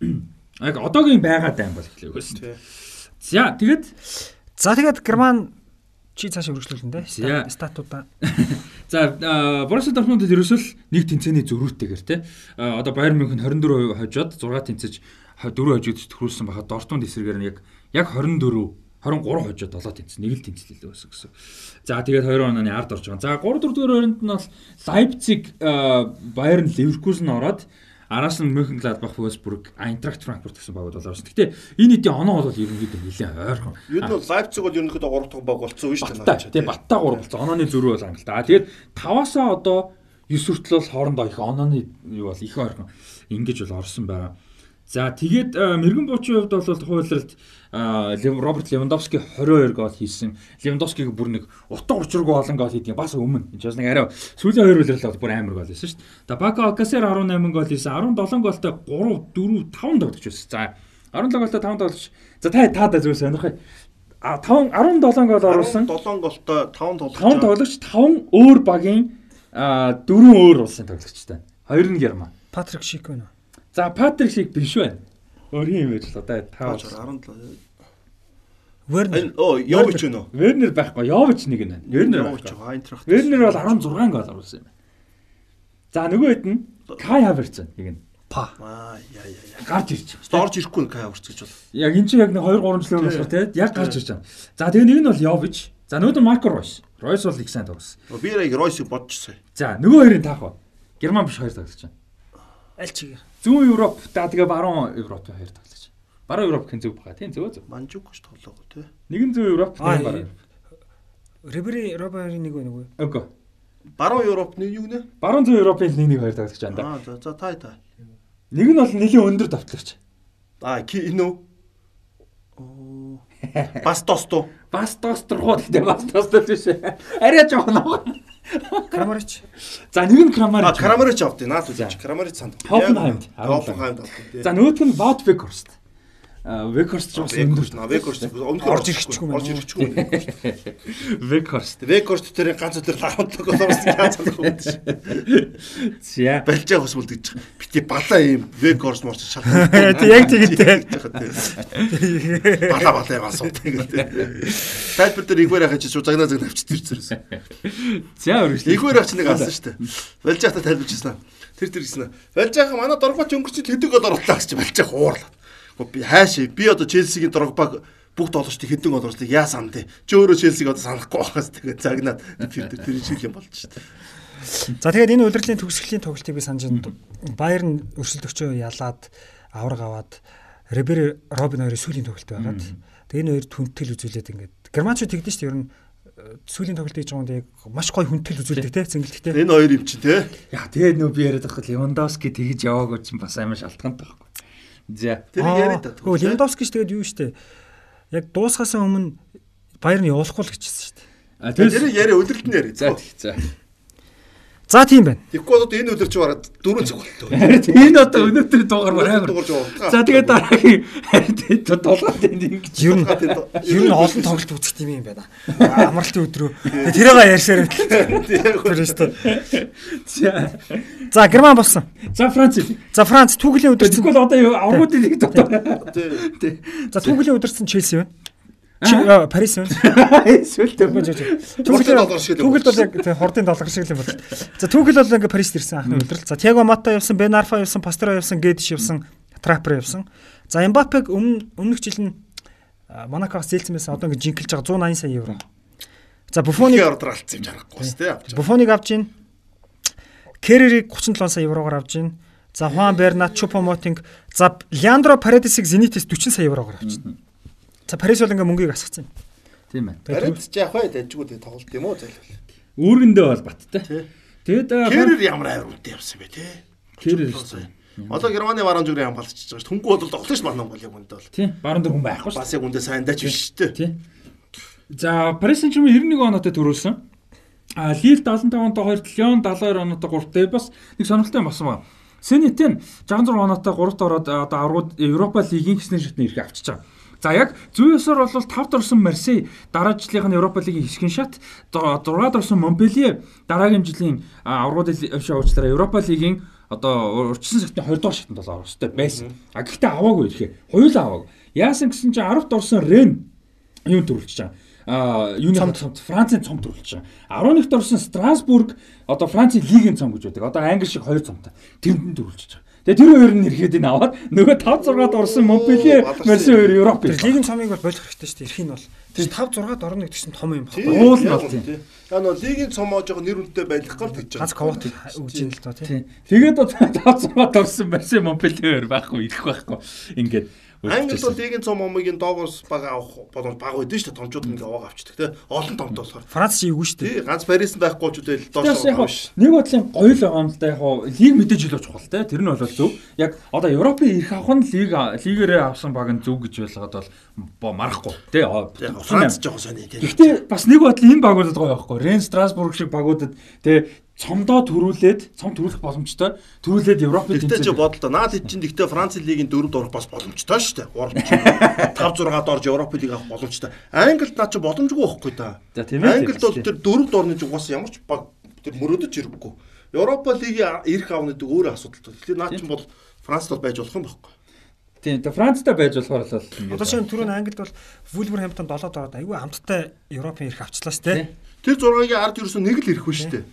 Яг одоогийн байгаа дайм бол байсан. Тий. За тэгээд За тэгээд Герман чи цаашаа үргэлжлүүлэн дээ. Статуудаа. за Борусsia Dortmund-д ерөөсөө л нэг тэнцээний зөрүүтэйгэр те. А, Одоо Bayern München 24% хожоод 6 тэнцэж 4 хожоод төхрүүлсэн байхад Dortmund эсрэгээр нь яг яг 24 23 хожоод 7 тэнцсэн. Нэг л тэнцлээ байсан гэсэн. За тэгээд 2 онооны ард орж байгаа. За 3 4 дугаар хооронд нь бол Leipzig, Bayern Leverkusen ороод араас нь Mönchengladbach, Wolfsburg, Eintracht Frankfurt гэсэн багууд бол орсон. Гэтэ энэ хэдийн оноо бол ерөнхийдөө нэлээд ойрхон. Юу нь бол Лайпциг бол ерөнхийдөө 3 дахь баг болцсон үү шүү дээ. Тэгээ баттай 3 болцсон. Онооны зөрүү бол ангал та. Тэгээд 5-аас одоо 9 хүртэл бол хоорондоо их онооны юу бол их ойрхон ингэж бол орсон байгаа. За тэгээд э, мэрэгэн буучийн хувьд бол хуулиралд э, Роберт Левандовски 22 гол хийсэн. Левандовскиг бүр нэг утга учиргүй олон гол хийдэг бас өмнө. Энд ч бас нэг арай сүүлийн хоёр хуулирал бол бүр амар гол хийсэн шүү дээ. За Бака Алкасер 18 гол хийсэн. 17 голтой 3 4 5 тоглож байсан. За 17 голтой 5 тоглож. За та таадаа зөв сонирхоо. А 5 17 гол оруулсан. 7 голтой 5 тоглож. 5 тоглогч 5 өөр багийн а 4 өөр улсын тоглогчтой. Хоёр нь Герман. Патрик Шик байна. За Патрик шиг биш байна. Өөр юм байж л одоо 5. 17. Вернер. Энэ оо Йович вэ нөө? Вернер байхгүй. Йович нэг нь. Вернер Йович байхгүй. Айнтрахт. Вернер бол 16 гол оруулсан юм байна. За нөгөө хэд нь Кай Хаверц нэг нь Па. Аа яа яа яа. гарч ирж байгаа. Дорж ирэхгүй кай урц гэж бол. Яг эн чинь яг нэг 2 3 жилийн өмнөөс те яг гарч ирж байгаа. За тэгээ нэг нь бол Йович. За нөгөө нь Марко Ройс. Ройс бол их сайн тоглосон. Би яг Ройсыг бодчихсон. За нөгөө хоёрын таах ба. Герман биш хоёр тоглож байна. Аль чигээр. Зүүн Европ та тэгээ баруун Европ хоёр тоглож. Баруун Европ хэн зөв баха тийм зөв зөв. Манжук гэж тоглоагүй те. Нэг нь зүүн Европ, Аа, нэг баруун. Рибери Роберийн нэг байна уу? Үгүй. Баруун Европны юу нэ? Баруун зүүн Европын нэг нэг хоёр тоглож байна да. Аа за за тай тай. Нэг нь бол нэлийн өндөр давтлагч. Аа ки энэ үү? Оо. Бас тостоо. Бас достргууд гэдэг бас достол биш. Арай жоохон аваа. Крамарич. За нэг нь Крамар. А Крамарич авт наад үзэж Крамарич санд. Hoffenheim-д. Хофенхаймд авт. За нөгөөх нь Вотбекхорст. Векхорст ч бас Векорст өндөр. наа Векорст өмнөхөр Орж ирэхгүй юм орж юм. Векхорст. Векорст тэр ганц өдөр лавтдаг болоос ганц л үүдэж. За. Балжаа хус үлдэж. Бити балаа юм Векорст морч шалтгаан. <laughs> Тэг яг тэгэнтэй. Балаа балаа сууд гэдэг. Тайлбар дээр игвэр хачиж шууд загнаа загнаа авчиж ирчихсэн. За үргэлжлэе. Игвэр хач нэг алсан шүү дээ. Балжаахта тайлбарчсан. Тэр тэр гэсэн. Балжаах манай доргоч өнгөрч хэдэг гол оруулаа гэж балжаах уурлаа. Хаашаа би одоо Челсигийн доргобаг бүх тоглолтыг хэдэн гол оруулах яа сан тий. Чи өөрөө Челсиг одоо санахгүй байхаас тэгээд загнаад тэр тэр шиг юм болж шүү дээ. За тэгээд энэ удирдлагын төгсгөлийн тоглолтыг би санаж байна. Байерн өрсөлдөгчөө ялаад авраг аваад Рибери Робин хоёрын сүүлийн тоглолт байгаад тэгээд энэ хоёр хүнтэл үзүүлээд ингээд германчууд тэгдэж шүү дээ ер нь э, сүүлийн тоглолт хийж байгаа яг маш гоё хүнтэл үзүүлдэг те зингэлтгтэй. Энэ хоёр юм чи тий. Яа тэгээд нөө би яриад байгаа Левандовски тэгж яваагүй чинь бас амар шалтгаантай байхгүй. За. Тэр яриад та. Хөө Левандовски ч тэгээд юу штэ. Яг дуусгаас өмнө Байерн явуулахгүй л гэж хэлсэн шүү дээ. А Тэр яриа яриа. За за. За тийм байна. Тэгэхгүй одоо энэ өдөр чи бараад 4 цаг. Харин энэ одоо өнөөдөр дугаар амар. За тэгээд дараагийн толгойд ингэж Ер нь ер нь олон тоглолт үзэх юм юм байна. <laughs> Амралтын өдрөө. Тэрээгээ ярьсаар байна шүү дээ. За. За Герман болсон. За Франц. За Франц түүхлийн өдөрцөн. Тэгвэл одоо аврагуудын нэг дотор. Тий. За түүхлийн өдөрцөн Челси байна. Чи Парис байна. <laughs> Эсвэл Түүхэл Хурдын доллар шиг л юм Түүхэл бол яг хурдын доллар шиг л юм байна. За түүхэл бол ингээ Парист ирсэн анхны удирдал. За Тиаго Мата явсан, Бен Арфа явсан, Пастера явсан, Гэдиш явсан, Трапер явсан. За Эмбапег өмнө өмнөх жил нь Монакоос зээлсэн байсан. Одоо ингээ жинкэлж байгаа 180 сая евро. За Буфоныг ордер алдсан юм жарахгүй бас тий. авч. Буфоныг авч ийн. Керерийг 37 сая евроор авч ийн. За Хуан Бернат, Чупомотинг, за Леандро Парадисыг Зенитээс 40 сая евроор авч ийн. За Парис бол ингээ мөнгийг асгацсан. Тийм байна. Барайд ч яах вэ? Дажгүй тий тоглолт юм уу зайлвал. Үүрэндээ бол баттай. А, Керэр ямар авир үнэтэй явсан бэ тий. Керэр Одоо Германы баруун зүгрийн хамгаалч байгаа ш. Түнгүй бол тоглож ш манай Монголыг үндэ бол. тий баруун дээр хүн байхгүй шүү. Бас яг үндэ сайн даач биш шүү дээ. Тий. За Paris Saint-Germain 91 оноотой төрүүлсэн. А Lille 75 оноотой 2, Lyon 72 оноотой 3. Тэгээ бас нэг сонирхолтой юм болсон байна. Сенетен 66 оноотой 3-т ороод одоо аргууд Европа лигийн хэсний шатны ирэх авчиж байгаа. За яг зүүн ёсоор бол 5-т орсон Марсей дараа жилийнх нь Европа лигийн хэсгийн шат 6-т орсон Монпелье дараагийн жилийн а, аргуудын шоучлаараа Европа лигийн одоо урьдчилан сартын 20 дугаар шатанд бол орох хэрэгтэй байсан. А гэхдээ аваагүй ирэхээ. Хоёулаа аваагүй. Яасан гэсэн чинь 10-т орсон Рен юу төрүүлж байгаа. А юуны цомт Францын цомт төрүүлж байгаа. 11-т орсон Страсбург одоо Францын лигийн цом гэж байдаг. Одоо Англи шиг хоёр цомтой. Тэрэнд нь төрүүлж байгаа. Тэгээ тэр хоёр нь ирэхэд энэ аваад нөгөө 5 6-ад орсон Монпелье, Марсе хоёр Европ Тэр ирсэн. лигийн цомыг бол болох хэрэгтэй шүү дээ. Эрх нь бол. Тэр 5 6-ад орно гэдэг чинь том юм байна. Уул нь бол үнэ, тий. Яг нөө лигийн цомоо жоо нэр үнэтэй байх гал гэж Ганц ковот үгүй юм л тий. Тийм. Тэгээд одоо <laughs> 5 6-ад орсон Марсе Монпелье хоёр байхгүй ирэх байхгүй. Ингээд Англи бол лигийн цом омгийн доогоос бага авах боломж бага байдэн шүү дээ. Томчууд ингээ аваа авчдаг тий. Олон томтой болохоор. Франц чи юу шүү дээ. Ганц Парисан байхгүй ч үдэл доош авах. нэг бодлын гоё л байгаа юм л да яг хоо лиг мэдээж илүү чухал те тэр нь бол зөв. Яг одоо Европын ирэх авах нь лиг лигээрээ авсан баг нь зөв гэж байлгаад бол бо марахгүй те. Франц жоохон сони тий. Гэхдээ бас нэг бодлын энэ багуудад гоё байхгүй. Рен Страсбург шиг багуудад те цомдоо төрүүлээд цом төрүүлэх боломжтой. Төрүүлээд Европын Тэгтээ ч бодлоо. Наад хэд чинь тэгтээ Франц лигийн дөрөвд орох бас боломжтой шүү дээ. 3 5 6-ад орж Европ лиг авах боломжтой. Англид наа чи боломжгүй байхгүй да. За, тийм ээ, Англид бол тэр дөрөвд орны жугаас ямар ч баг тэр мөрөөдөж ирэхгүй. Европа лигийн ирэх аавны дэг өөрөө асуудалтай. Тэгэхээр наа чинь бол Францд бол байж болох юм байхгүй. Тийм тэ Францтай байж болохоор л бол Одоо чинь түрүүн Англид бол Wolverhampton 7-д ороод аюу хамттай Европын ирэх авчлаа шүү дээ. Тэр 6-гийн ард ерөөсөө нэг л ирэхгүй шүү дээ.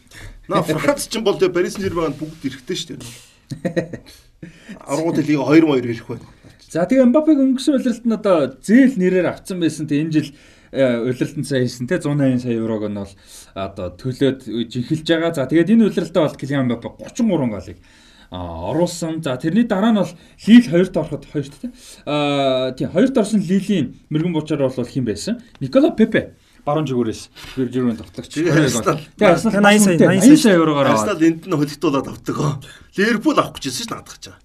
Наа <laughs> Франц ч бол тэр Парис Сен-Жермен бүгд ирэхтэй шүү дээ. Аргууд лиг 2-2 ирэх байна. За тэгээ Мбаппег өнгөрсөн удирдалт нь одоо зээл нэрээр авцсан байсан. Тэг энэ жил удирдалтанд сая хийсэн те 180 сая еврог нь бол одоо төлөөд жинхэлж байгаа. За тэгээд энэ удирдалтаа бол Килиан Мбаппе 33 голыг оруулсан. За тэрний дараа нь бол Лил 2-т ороход 2-т те. А тийм 2-т орсон Лилийн мэрэгэн буучаар бол хэн байсан? Никола Пепе баруун зүгээрээс Биржирүүн тоглогч. Тэгээ Арсенал. Тэгээ Арсенал 80 сая, 80 80 сая еврогоор аваад. Арсенал энд нь хөлтүүлээд авдаг. Ливерпул авах гэж ирсэн шүү дээ надад ч. <laughs>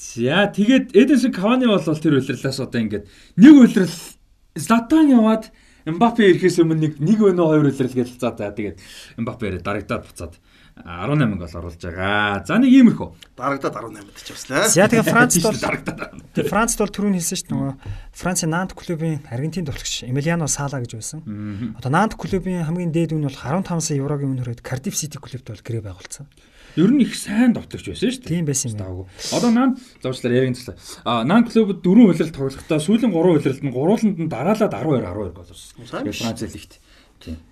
За тэгээд Эденсон Кавани бол тэр улирлаас одоо ингээд нэг улирал Златан яваад Мбаппе ирэхээс өмнө нэг нэг өнөө хоёр гэж за за тэгээд Мбаппе дарагдаад буцаад 18 гол оруулж байгаа. За нэг иймэрхүү. Дарагдаад 18-д ч явслаа. За тэгээ <laughs> Францд бол дарагдаад. тэгээ Францд бол түрүүн хэлсэн шүү дээ нөгөө Францын Нант клубын Аргентин тоглогч Эмилиано Сала гэж байсан. Одоо Нант клубын хамгийн дээд үн бол 15 сая еврогийн үн хүрээд Cardiff City клубт бол гэрээ байгуулсан. Ер нь их сайн довтлогч байсан шүү дээ. Тийм байсан юм. Одоо наан зурчлаар яриг туслаа. А наан клубд дөрвөн улиралд тоглохдоо сүүлийн гурван улиралд нь гурвууланд нь дараалаад 12 12 гол орсон. Франц лигт. Тийм.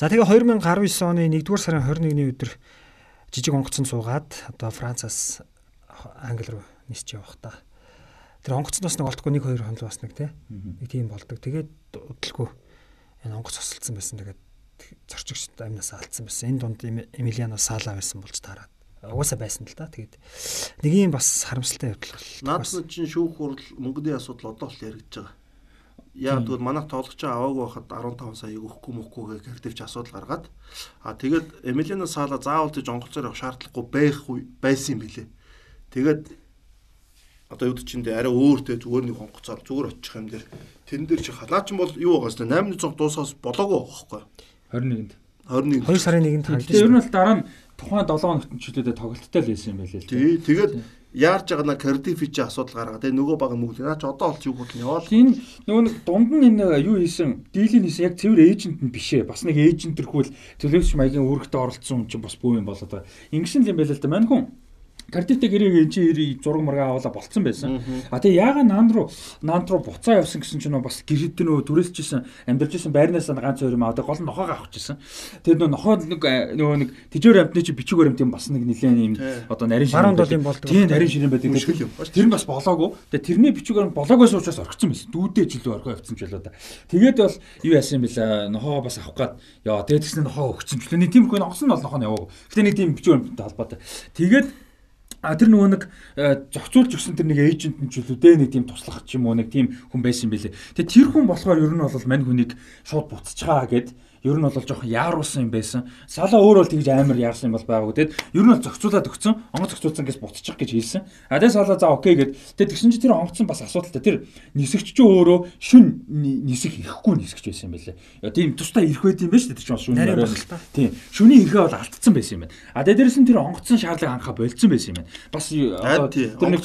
За тэгээ 2019 оны 1-р сарын 21-ний өдөр жижиг онгоцон суугаад одоо Францаас Англи руу нисч явах та. Тэр онгоцноос нэг олдохгүй 1 2 хоног бас нэг тий. Нэг тийм болдог. Тэгээд удалгүй энэ онгоц хосолцсон байсан. Тэгээд зорчигчд амнаас алдсан байсан. Энэ дунд Эмилиано Сала байсан болж таарад. Угаасаа байсан л да. Тэгээд нэг юм бас харамсалтай явдал бол. Наадмын чинь шүүх хурал мөнгөний асуудал одоо л яригдж байгаа. Яг тэгвэл манайх тоглож байгаа аваагүй байхад 15 сая өгөхгүй мөхгүй гэх картивч асуудал гаргаад а тэгээд Эмилиано Сала заавал тийж онголцоор явах шаардлагагүй байх байсан юм билэ. Тэгээд одоо юу ч юм дэ арай өөртөө зүгээр нэг онгоцоор зүгээр очих юм дээр тэн дээр чи халаа ч бол юу байгаас тэ 800 дуусаас болоогүй байхгүй 21-нд. 21 2 сарын 1-нд Тэгээ ер нь бол дараа нь тухайн 7 хоногт нь чөлөөдөө тоглолттой л байсан юм байл л. тий тэгээд яарж байгаа на кардифич асуудал гаргаа тэгээ нөгөө баг мөнгө наа ч одоо олч юу бол яваал Тийм нөгөө нэг дунд нь энэ юу хийсэн? Дийлийг хийсэн. Яг цэвэр эйжент нь биш ээ. Бас нэг эйжент төрхүүл төлөөлөгч маягийн үүрэгтээ оролцсон хүн чинь бас бүү юм болоод байгаа. Ингэсэн юм байл л да. Мань хүн Кардитэ гэрээ энэ чинь зураг маргаа аваалаа болцсон байсан. А тэгээ яага наан руу наан руу буцаа явсан гэсэн чинь бас гэрээд нөө түрээсчсэн амьдарч исэн байрнаас ганц хоёр юм аа тэгээ гол нь нохоогоо авах гэсэн. Тэгээд нөө нохоо нэг нөгөө нэг тижээр амтны чи бичиг баримт юм бас нэг нилээн юм одоо нарийн Баруун дол юм болдог. Тийм нарийн ширэн байдаг. Мөшгөл юм. Тэр нь бас болоогүй. Тэгээ тэрний бичиг баримт болоогоос учраас орчихсон байсан. Дүүдээ жилүү орхоо явцсан ч болоо да. Тэгээд бол юу яасан юм бэлээ нохоо бас авах гад яа тэгээд тэгснэ нохоо өгсөн ч лээ. Нэг тийм хүн огсон нь бол нохоо нь яваагүй. Гэтэ нэг тийм бичиг баримттай холбоотой. Тэгээд А тэр нөгөө нэг э, зохицуулж өгсөн тэр нэг эйжент нь ч үлээ нэг тийм туслах ч юм уу нэг тийм хүн байсан юм бэлээ. Тэгээ тэр хүн болохоор ер нь бол мань хүнийг шууд буцчихаа гэд ер нь бол жоохон яаруулсан юм байсан. Сала өөр бол тэгж амар яарсан юм бол байгаагүй. Тэгэд ер нь бол зохицуулаад өгсөн. Онгоц зохицуулсан гэж буцчих гэж хэлсэн. А тэгээ сала за окей гэд. Тэгээ тэгсэн чинь тэр онгоцсон бас асуудалтай. Тэр нисэгч чинь өөрөө шүн нисэх ирэхгүй нисгэж байсан юм байлээ. Тийм тусдаа ирэх байт юм байна шүү дээ. Тэр чинь шүн л та. Тийм. Шүний ирэхээ бол алдсан байсан юм байна. А тэгээ дээрэс нь тэр онгоцсон шаарлаг анхаа болцсон байсан юм байна. Бас тэр нэг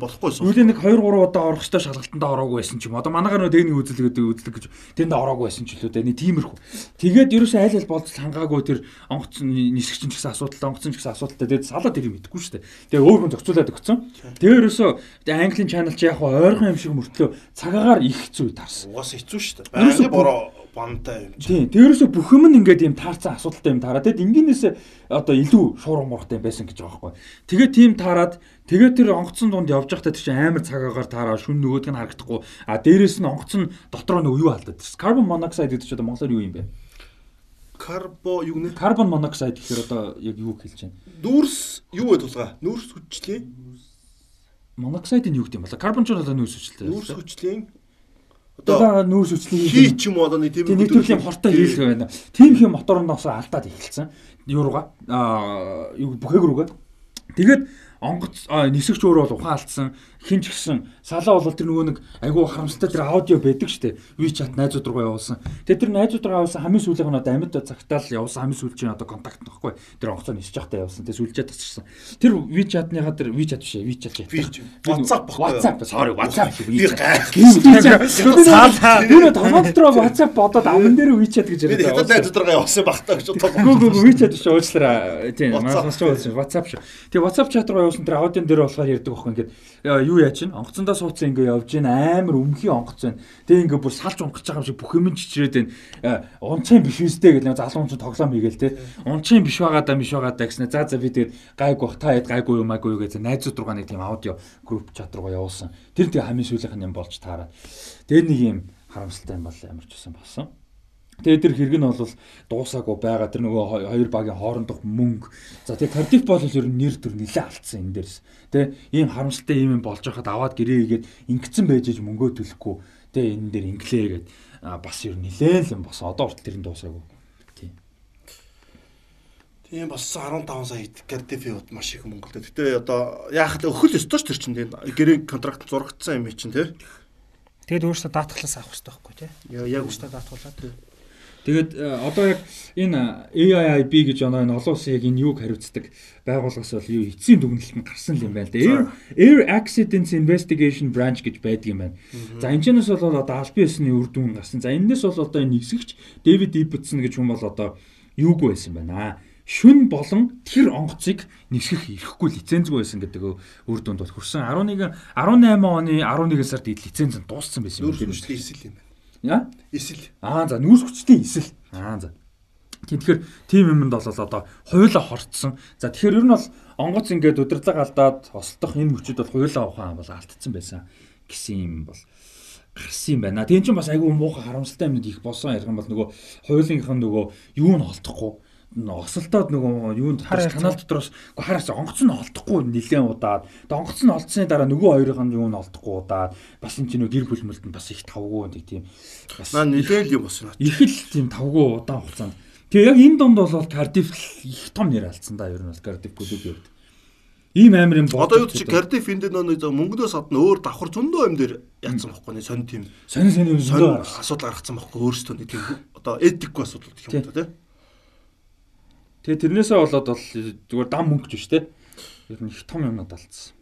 болохгүйсэн Юулээ нэг 2 3 удаа орох хөстөө шалгалтанд ороогүй байсан ч юм. Одоо манайгаар нөө дэгний үзэл гэдэг үзлэг гэж тэнд ороогүй байсан ч үлээ дээ. Нэг тиймэрхүү. Тэгээд ерөөсөө айл айл болцол хангаагүй тэр онгоцсон нисгчин ч гэсэн асуудалтай, онгоцсон ч гэсэн асуудалтай. Тэгээд салаа тэрийг мэдэхгүй шүү дээ. Тэгээд өөр хүн зохицуулаад өгсөн. Тэгээд ерөөсөө Английн чанал чи яг ойрхон юм шиг мөртлөө цагаагаар их зүй тарсан. угаас хэцүү шүү дээ. Байнгын бороо бантай юм чи. Тийм. Тэрөөсөө бүх юм нь ингээд юм таарсан асуудалтай юм таараа. Тэгэд ингийнээс одоо илүү шуурга муургатай байсан гэж байгаа байхгүй. Тэгээд тийм таарад тэгээд тэр онгоцсон дунд явж байхдаа тэр чинь амар цагаагаар таараа шүн нөгөөдг нь харагдахгүй. А дээрэс нь онгоцсон дотроо нөгөө юу алдаад тэрс. Carbon monoxide гэдэг чинь одоо монголоор юу юм бэ? Карбо юу нэ? Carbon monoxide гэхээр одоо яг юу хэлж байна? Нүүрс юу вэ тулгаа? Нүүрс хүчлийн Monoxide нь юу гэдэг юм бол carbon ч бол нүүрс хүчтэй. нүүрс хүчлийн одоо нүүрс хүчлийн хий ч юм уу одоо нэг тийм нэг төрлийн хортой хийлгэх байна. Тим хэм мотороноос алдаад эхэлсэн. Юурууга аа юу бүхээг рүүгээ. Тэгээд онгоц нисэгч өөрөө бол ухаан алдсан. Хин ч гэсэн салаа бол тэр нөгөө нэг айгүй харамсалтай тэр аудио байдаг штэ. WeChat найзууд руу явуулсан. Тэгээд тэр найзууд руу явуулсан хамгийн сүүлийнх нь одоо амьд цагтаал явуулсан хамгийн сүүлчийн одоо контакт нөхгүй. Тэр онгоцоо нисэж байхдаа явуулсан. Тэгээд сүлжээ тасчихсан. Тэр WeChat-ныхаа тэр WeChat биш ээ. WeChat ч WhatsApp баггүй юу? WhatsApp sorry WhatsApp би гайх. Саалаа. Тэр толгой дотроо WhatsApp бодоод аман дээр WeChat гэж Би яриад хятад найзууд руугаа явсан багтаа гэж Гү бодлоо. гү гү WeChat шүү уучлаарай. Тийм WhatsApp. манаас ч уучлаарай. WhatsApp шүү. Тэгээ WhatsApp чат руу явуулсан тэр аудион дээр болохоор ярьдаг байхгүй ингээд яа, юу яаж чинь онгоцондоо суудсан ингээ явж гин амар өмхий онгоц байна. Тэгээ ингээ бүр салж унгаж байгаа юм шиг бүх юм чичрээд байна. Унцын биш үстэй гэл залуу хүн чинь тоглоом хийгээл те. Унцын биш байгаа даа биш байгаа даа гэснэ. За за би тэгээд гайг бах та хэд гайгүй юм аагүй гэж найзууд руугаа нэг тийм аудио групп чат руугаа явуулсан. Тэр тэгээ хамгийн сүүлийнх нь юм болж таараад. Тэр нэг юм харамсалтай юм бол ямар ч байсан болсон. Тэгээ тэр хэрэг нь бол дуусаагүй байгаа тэр нөгөө хо- хоёр багийн хоорондох мөнгө. За тэгээ Кардиф бол ер нь нэр төр нилээ алдсан энэ дээрс. Тэ ийм харамсалтай юм болж байхад аваад гэрээ игээд ингэсэн байж иж мөнгөө төлөхгүй. Тэ энэ дээр инглээ гээд бас ер нь нилээн л юм бос. Одоо урт тэр нь дуусаагүй. Тийм. Тийм бас 15 сая Кардиф яваад маш их Монголд. Гэтэ одоо яах вэ? Өхөл өстой ч тэр чинь тийм гэрээ контракт зурагдсан юм чинь тийм. Тэгэд өөрөөсөө даатгалаас авах хэрэгтэй байхгүй тий. Яг яг Өөрөөсөө даатгуулаад. Тэгээд э, одоо яг энэ AIIB гэж оноо энэ олон улсын яг энэ юуг хариуцдаг байгууллагаас бол юу эцсийн дүгнэлт нь гарсан юм байна л да. Air, Air Accidents Investigation Branch гэж байдаг юм байна. За энэ ч нэс бол одоо албан ёсны үр дүн гарсан. За энэс бол одоо энэ нисгэгч Дэвид Ибэтсон гэж хүн бол одоо юуг байсан байна шүн болон тэр онгоцыг нисгэх ирэхгүй лицензгүй байсан гэдэг үр дүнд бол хүрсэн 11 18 оны 11 сард лиценз нь дууссан байсан юм. Нүүрс хүчтэй эсэл юм байна. Яа? Эсэл. Аа за нүүрс хүчтэй эсэл. Аа за. Тэгэхээр тим юмд бол одоо хуйлаа хорцсон. За тэгэхээр ер нь бол онгоц ингээд удирдлага алдаад ослдох энэ мөчөд бол хуйлаа ухаан бол алдсан байсан гэсэн юм бол гарсан юм байна. Тийм ч бас айгүй муухай харамсалтай юмнууд их болсон ярих юм бол нөгөө хуулийнхын нөгөө юу нь олдохгүй осолтоод нөгөө юунд канал дотроос хараас онгоц нь олдохгүй нилээн удаад. Онгоц нь олдсны дараа нөгөө хоёрын юу нь олдохгүй удаад. Бас энэ чинь гэр бүл мөлтөнд бас их тавгүй нэг тийм бас наа нилээл юм болсон их л тийм тавгүй удаан хугацаанд тэгээ яг энэ донд бол Кардиф их том нэр алдсан да. Ер нь бол Кардиф клубийн хувьд ийм амар юм одоо юу чи Кардиф энд нэг мөнгнөөс гадна өөр давхар зөндөө юм дээр яатсан байхгүй нэг сонь тийм. Сонь сонь юм зөндөө асуудал гаргацсан байхгүй өөрсдөө нэг тийм одоо этикгүй асуудал гэх юм да тийм Тэгээ тэрнээсээ болоод бол зүгээр дам мөнгөж биш те. Ер нь их том юмнууд алдсан.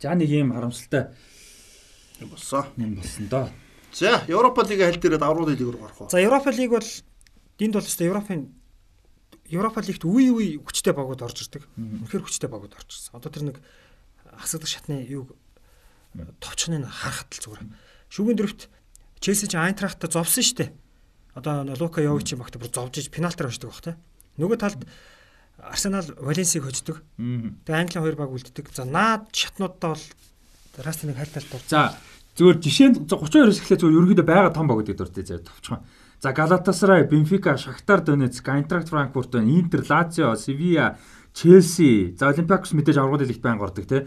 За нэг юм харамсалтай юм болсон. Юм болсон доо. За, Европа лигийн хэл дээрээ давруу лиг рүү гарах уу? За, Европа лиг бол энд бол өстой Европын Европа лигт үе үе хүчтэй багууд орж ирдэг. Үнэхээр хүчтэй багууд орж ирсэн. Одоо тэр нэг хасагдах шатны юу товчныг харахад л зүгээр. Шүүгийн дөрөвт Челси ч Айнтрахтаа зовсон шүү дээ одоо Лука Йовичийн багт бүр зовж иж пенальтаар очдог баг те. Нөгөө талд Арсенал Валенсиг хождог. Тэгээ Английн хоёр баг үлддэг. За наад шатнуудаа бол Растиныг хайлталт дур. За зөвөр жишээ нь 32-оос эхлээ зөвөр ерөөдөө байгаа том баг гэдэг дуртай зав товчхон. За Галатасарай, Бенфика, Шахтар Донецк, Айнтракт Франкфурт, Интер, Лацио, Севиа, Челси, за Олимпиакос мэдээж аврагын лигт байнга ордог те.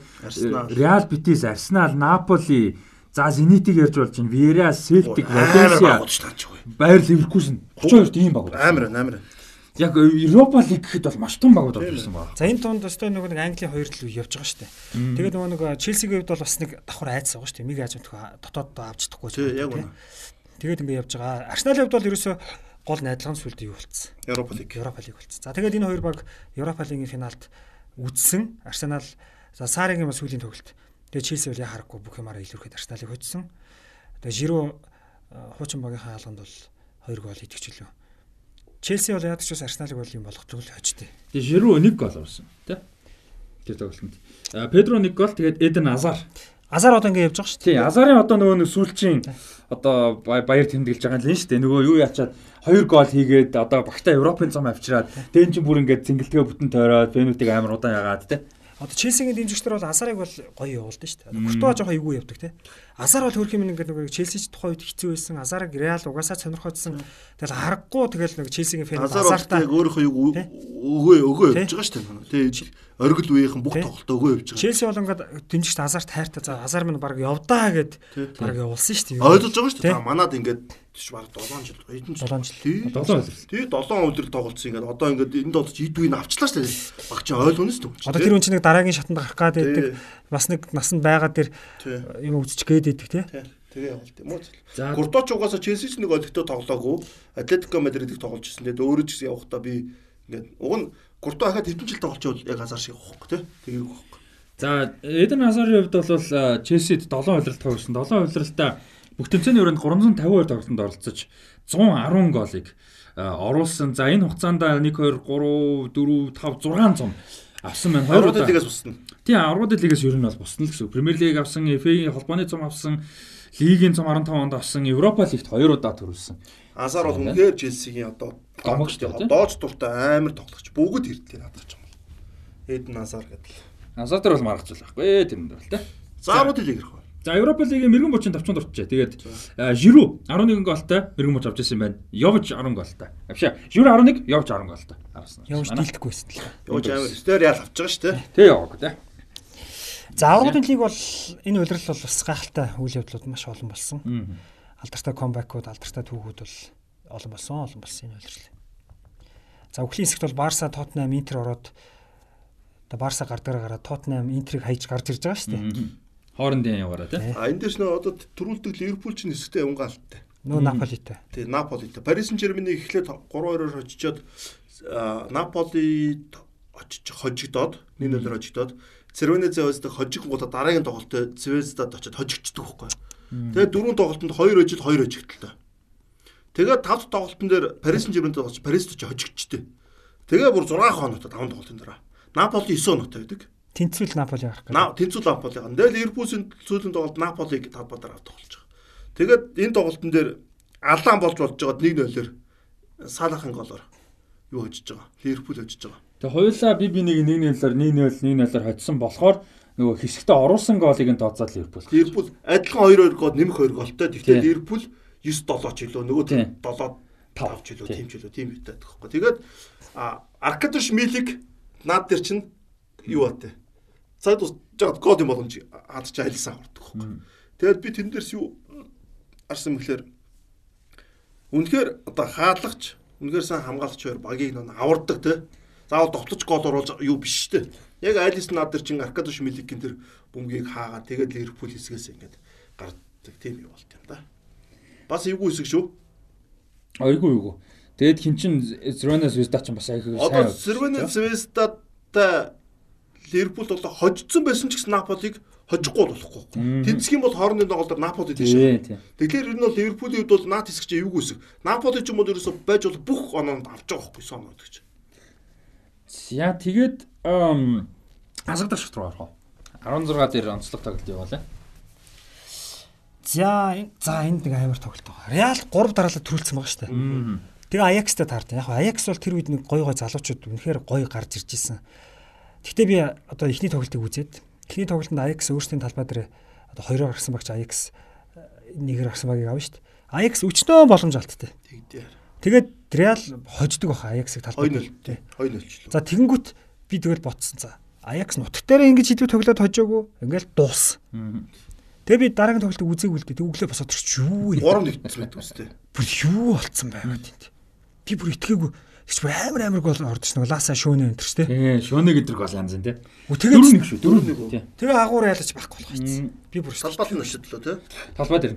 Реал Битис, Арсенал, Наполи, За Зенитиг ярьж болж байна. Виера, Селтик, Валенсиа. Байер Ливеркузен 32 тийм баг. Амар амар. Яг Европа лиг гэхэд бол маш том багууд болсон байна. За энэ тунд өстой нөгөө нэг Английн хоёр л явж байгаа шүү дээ. Тэгээд нөгөө нэг Челсигийн хувьд бол бас нэг давхар айц байгаа шүү дээ. Миг аажмтх дотоод авч чадахгүй. Тийм яг үнэ. Тэгээд ингэ явж байгаа. Арсеналын хувьд бол ерөөсөө гол найдлагын сүлд юу болцсон. Европа лиг. Европа лиг болцсон. За тэгээд энэ хоёр баг Европа лигийн финалд үдсэн. Арсенал за Саригийн бас сүүлийн тоглолт Тэгээ Челси бол яхахгүй бүх юмараа илүүрхэд Арсеналыг хоцсон. Тэгээ Жиру хуучин багийнхаа хаалганд бол 2 гол идэвчлээ. Челси бол яадаг ч бас Арсеналыг бол юм болгодог л хожтой. Тэгээ Жиру 1 гол орсон тий. Тэр тоглолтод. Педро 1 гол тэгээд Эден Азар. Азар одоо ингэ явж байгаа шүү дээ. Тий, Азарын одоо нөгөө нэг сүүлчийн одоо баяр тэмдэглэж байгаа юм л шүү дээ. Нөгөө юу яачаад 2 гол хийгээд одоо багтаа Европын зам авчираад тэн чин бүр ингээд цэнгэлтгээ бүтэн тойроод Бенутиг амар удаан ягаад тий. Одоо Челсигийн дэмжигчдэр бол Азарыг бол гоё явуулдаг шүү дээ. Куртуа жоохон эвгүй явдаг те. Азар бол хөрх юм ингээд нэг Челсич тухайн үед хэцүү байсан. Азарыг Реал угаасаа сонирхоодсон. Тэгэл харахгүй тэгэл нэг Челсигийн фэн Азартаа өөрийнхөө өгөө өгөө явж байгаа шүү дээ. Тэгээ оргил үеийнхэн бүх тоглолтоо өгөө явж байгаа. Челси бол ингээд дэмжигчд Азарт хайртай. За Азар минь баг явдаа гэд баг явуулсан шүү дээ. Ойлгож байгаа шүү дээ. Манад ингээд тийш баг 7 жил эдэн 7 жил. 7 жил. Тий 7 өдөр тоглолцсон ингээд одоо ингээд энд бол идвийг авчлаа шүү дээ. Баг чи ойлгоно шүү дээ. Одоо тэр хүн чинь нэг дараагийн шатанд гарах гад байдаг. Бас нэг насанд байгаа тэр юм үзчих байдаг тий. Тэгээ явал тийм үү. Курдоч угаасаа Челси ч нэг олигтой тоглоогүй. Атлетико Мадридыг тоглож ирсэн. Тэгээд өөрөө ч гэсэн явахдаа би ингээд уг нь Курдо хахад хэдэн жил тоглож байвал яг азар шиг явахгүй тий. Тэгээ явахгүй. За Эден Азарын хувьд бол Челсид 7 удиралт тоглосон. 7 удиралтаа бүх тэмцээний өрөөнд 352 тоглолтод оролцож 110 голыг оруулсан. За энэ хугацаанд 1 2 3 4 5 600 авсан байна. Хоёр удаа лигээс бусна. Тийм, аврагууд лигээс ер нь бол бусна л гэсэн. Премьер лиг авсан, FA-ийн холбооны цом авсан, лигийн цом 15 онд авсан, Европа лигт хоёр удаа төрүүлсэн. Азар бол үнэхээр Челсигийн одоо гомогч дооч дуртай амар тоглогч. Бүгд хэрдлээ надад ч юм бол. Эден Азар гэдэг. Азар дээр бол маргач байхгүй тэрэн дээр л те. За аврагууд лиг ирэх За Европа лигийн мэрэгэн бочинд тавчсан дурчжээ. Тэгээд Жиру 11 голтой мэрэгэн боч авч ирсэн байна. Йовч 10 голтой. Авшаа. Жиру 11, Йовч 10 голтой. Авсан. Йовч дийлдэхгүйсэн л. Йовч амар стер ял авч байгаа шүү дээ. Тэ яваагүй те. За аврагын лиг бол энэ удирдал бол бас гайхалтай үйл явдлууд маш олон болсон. Алдартай комбайкууд, алдартай түүхүүд бол олон болсон, олон болсон энэ удирдал. За өвлийн хэсэгт бол Барса, Тоттенхам, Интер ороод одоо Барса гардаг гараад Тоттенхам, Интерийг хайж гарч ирж байгаа шүү дээ хоорондын яваараа тий. А энэ дэс нөө одоо төрүүлдэг Ливерпул ч нэсгтэй унгаалттай. Нөө Наполитэй. Тий, Наполитэй. Парис Сен-Жерменийг эхлээд 3-2-оор хожижоод а, Наполид очиж хожигдоод 1-0-оор хожигдоод Цервенезе ойсдаг хожиггуудаа дараагийн тоглолтод Цвездад очиж хожигддаг байхгүй. Тэгээд дөрөв тоглолтод 2 хожид 2 хожигдталтай. Тэгээд тав тоглолтын дээр Парис Сен-Жерменд очиж Парист очиж хожигдчихдээ. Тэгээ бүр 6 хоногтой 5 тоглолтын дараа. Наполи 9 хоногтой байдаг. Тэнцвэл Наполи гарах гэж. Наа тэнцүү Наполи. Тэгэл Ливерпулийн сүүлийн тоглолт Наполиг талбайдаар авах тоглож байгаа. Тэгээд энэ тоглолтын дээр алаан болж болж байгаад 1-0-оор Салахын голоор юу хожиж байгаа. Ливерпул хожиж байгаа. Тэгээ хоёулаа би би нэг 1-0-оор 1-0 1-0-оор хоцсон болохоор нөгөө хэсэгтээ оруулсан голыг нь тооцоод Ливерпул. Ливерпул адилхан 2-2 гол нэмэх 2 голтой. Тэгвэл. Ливерпул 9-7 ч илүү нөгөө Тийм. 7 5 ч илүү Тийм. ч илүү тийм битэй байхгүй. Тэгээд а, Аркадиш Милик наад дээр чинь юу батай. Цаад ус жаад код юм боломж хад ч айлсан авардаг байхгүй. Тэгээд би тэн дээрс юу арсан мэхлээр үнэхээр одоо хаалгач үнэхээр сайн хамгаалагч хоёр багийг нөө авардаг те. Заавал довтлож гол оруулж юу биш те. Яг айлс наад дээр чинь Аркадиш Миликийн тэр бөмбөгийг хаагаад тэгээд Ливерпул хэсгээс ингээд гардаг тийм юу болт юм да. Бас эвгүй хэсэг шүү. Ойгүй юу. Тэгээд хин чин Зронас Виста ч бас айгүй сайн. Одоо Сэрвэнэ Звездадтай Ливерпул бол хожсон байсан ч гэсэн Наполиг хожихгүй бол болохгүй. Тэнцэх юм бол хоорондын тоглолтоор Наполи тийш. Тий, тий. Тэгэхээр ер нь бол Ливерпулийн хувьд бол наад хэсэг чинь эвгүй хэсэг. Наполи ч юм бол ерөөсө байж бол бүх оноонд авч байгаа байхгүй сон оноо гэж. За тэгээд ам асагдах шат руу орох. 16 дээр онцлог тоглолт явуулаа. За энэ- за энд нэг амар тоглолт байгаа. Реал 3 дараалал төрүүлсэн байгаа шүү дээ. Тэгээ Аякстай таард. Яг Аякс бол тэр үед нэг гой гой залуучууд үнэхээр гой гарч ирж исэн. Гэхдээ би одоо эхний тоглолтыг үзээд эхний тоглолтод Аякс өөрсдийн талбай дээр одоо хоёроор гарсан багч э, нэгээр гарсан багийг авна шүү дээ. Аякс өчнөө боломж алдтай. Тэгээд Реал хождог баха Аяксыг талбай 2-0. дээр. 2-0 ч л. За тэгэнгүүт би тэгэл ботсон. За Аякс нутагтаараа ингэж хідүү тоглоод хожоогүй. Ингээл дуус. Тэгээ би дараагийн тоглолтыг үзээгүй л дээ. Тэг өглөө босоод ирч юу юм. 3 нэгдсэн байдаг үстэй. бүр юу болцсон байгаад энд. Би бүр итгээгүй. Тэгч бүр амар амар гол ордож нэг лааса шөөнө энэ ч тий. Тий, шөнө гэдэг гол янз энэ тий. Үу Дөрөв тэгээд нэг шүү, дөрөв нэг. Тэгээ агуур ялаж байхгүй болох юм. Би бүр Талбайд нь өшөдлөө те. Талбай дээр.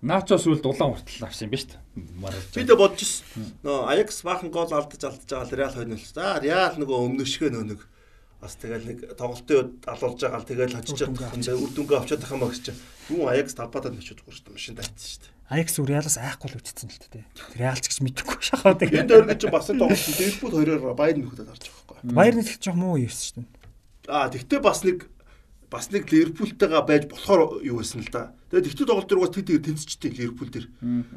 Начо сүлд улаан хүртэл авсан юм ба шүү. Би дэ бодож нөө Аякс баахан гол алдаж алдаж байгаа Реал 2-0. За Реал нөгөө өмнөшгөө нөө нэг бас тэгэл нэг тоглолтын үед алуулж байгаа л тэгэл Үр дүнгээ энэ үр дүнгээ авчаад тахаа маа гэж чинь. Юу Аякс нөчөд гоо шүү дээ. Машин тайцсан шүү дээ. Аякс үр ялаас айхгүй л үтцсэн л дээ. Реалч гэж мэдэхгүй шахаад Энэ тэгээ. дээр гэж бас тоглолт Ливерпул 2-оор Байерн нөхөдөд харж байгаа байхгүй. Баяр нэг жоох муу юусэн шүү дээ. Аа тэгтээ бас нэг бас нэг Ливерпултэйгээ байж болохоор юу байсан л да. Тэгээд тэгтээ тоглолт дээр бас тэг тэг тэнцчихдээ Ливерпул дээр.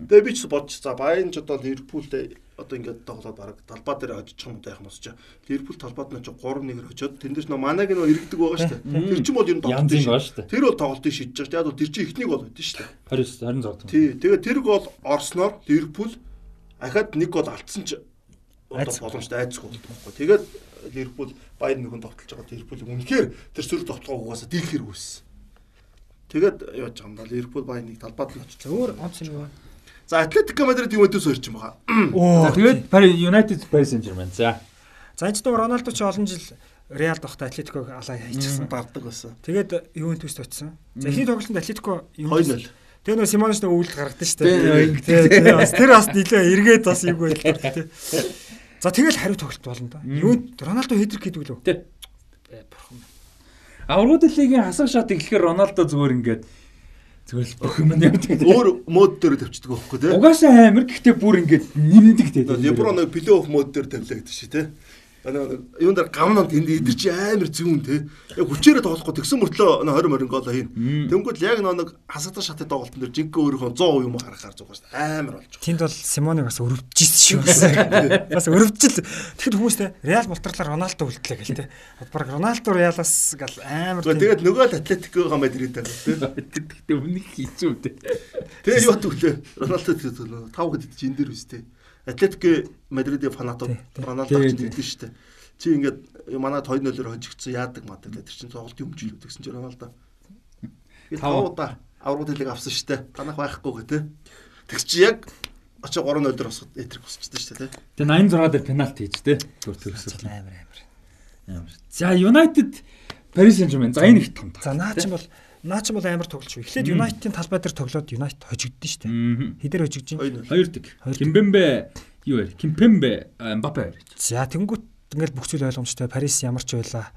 Тэгээд би ч бодож за Байерн ч одоо Ливерпултэй одоо ингээд тоглоод бараг талбай дээр очиж юм даа юм усч. Ливерпул талбайд нь ч 3-1-ээр очиод тэн дээр ч манаг нь иргэдэг байгаа шүү дээ. Тэр чинь бол ер нь Янз тоглолт юм шүү. Тэр бол тоглолтыг шийдэж байгаа шүү. Яг бол тэр чинь ихний гол байдсан шүү дээ. 29 26. Тий. Тэгээд тэр гол орсноор Ливерпул ахаад нэг гол алдсан ч одоо боломжтой айцгүй. Тэгээд Ливерпул Байерн нөхөн тоглож байгаа Ливерпул үнэхээр тэр сөрөг угаасаа дийлхэр үүссэн. Тэгээд яаж байгаа юм да Ливерпул Байерныг талбайд нь очиж. Өөр онц юм байна. За Атлетико Мадрид Ювентус хоёр ч юм байгаа. Оо За тэгээд Paris United Paris Saint-Germain. За. За энэ ч нэг Роналдо ч олон жил Реал дохтой Атлетиког алаа хийчихсэн. Дарддаг байсан. Тэгээд Ювентуст очсон. За эхний тоглолтод Атлетико 2-0. Тэгээ нөө Симоныч нэг өвөлд гаргадсан шүү дээ. Тэр бас нилээ эргээд бас юу байлаа тий. <laughs> За тэгэл хариу тоглолт болно да. Юу Роналдо хэдрэг хийдэг лөө. Тий. Бай, бурхан минь. Аврагууд лигийн хасах шат эхлэхээр Роналдо зүгээр ингээд зүгээр л бүх юм нь явдаг. Өөр мод дээр тавьчихдаг байхгүй тий. Угаасаа амир гэхдээ бүр ингээд нэмдэг тий. Лебро нэг плей-офф мод дээр тавилаа гэдэг чи тий. Нэг юун дээр гамнанд энд идэр чи амар зүүн тий. Яг хүчээрээ тоглохгүй тэгсэн мөртлөө 20 20 гол хийн. Тэнгүүд яг нэг хасагдсан шатны тоглолтын дээр жинхэнэ өөрийнхөө 100% юм гаргахаар зүгээр шүү. Амар болж байгаа. Тэнд бол Симоныг бас өрөвжчихсэн шүү. Бас өрөвжил. Тэгэхэд хүмүүстэй Реал мултралаар Роналдо үлдлээ гэл тий. Баг Роналдо Реалаас гал амар Тэгээд нөгөө л Атлетикогийн Мадрид тий. Гэхдээ өмнөх хэцүү дээ. Тэгээ юу төвлөө. Роналдо төлөө 5 хэд чи энэ дээр үстэй. Атлетико Мадридын фанатууд. Роналдо ч тий. тэгдэж штэ. Чи ингээд манад 2-0-оор хожигдсон яадаг маа тэр чинь тоглолтын өмчлөө тэгсэн чи Роналдо. Би Тав. 5 удаа аврагд хэлэг авсан штэ. Танах байхгүй гэ тэ. Тэгс чи яг очоо 3-0 дээр босгод этрик босчихдээ штэ тэ. Тэгээ 86 дээр пенальти хийж тий. Түр төрсөн. амар амар. За United Paris Saint-Germain. За энэ их том. За наа чинь бол наа ч бол амар тоглож шүү. Эхлээд United-ийн талбай дээр тоглоод United хожигдсон шүү дээ. Мгм. Хідэр хожигдж байна. Хоёр дэг. Кимбембе юу вэ? Кимпембе Мбаппе. За тэнгуут ингээл бүх зүйл ойлгомжтой. Парис ямар ч байла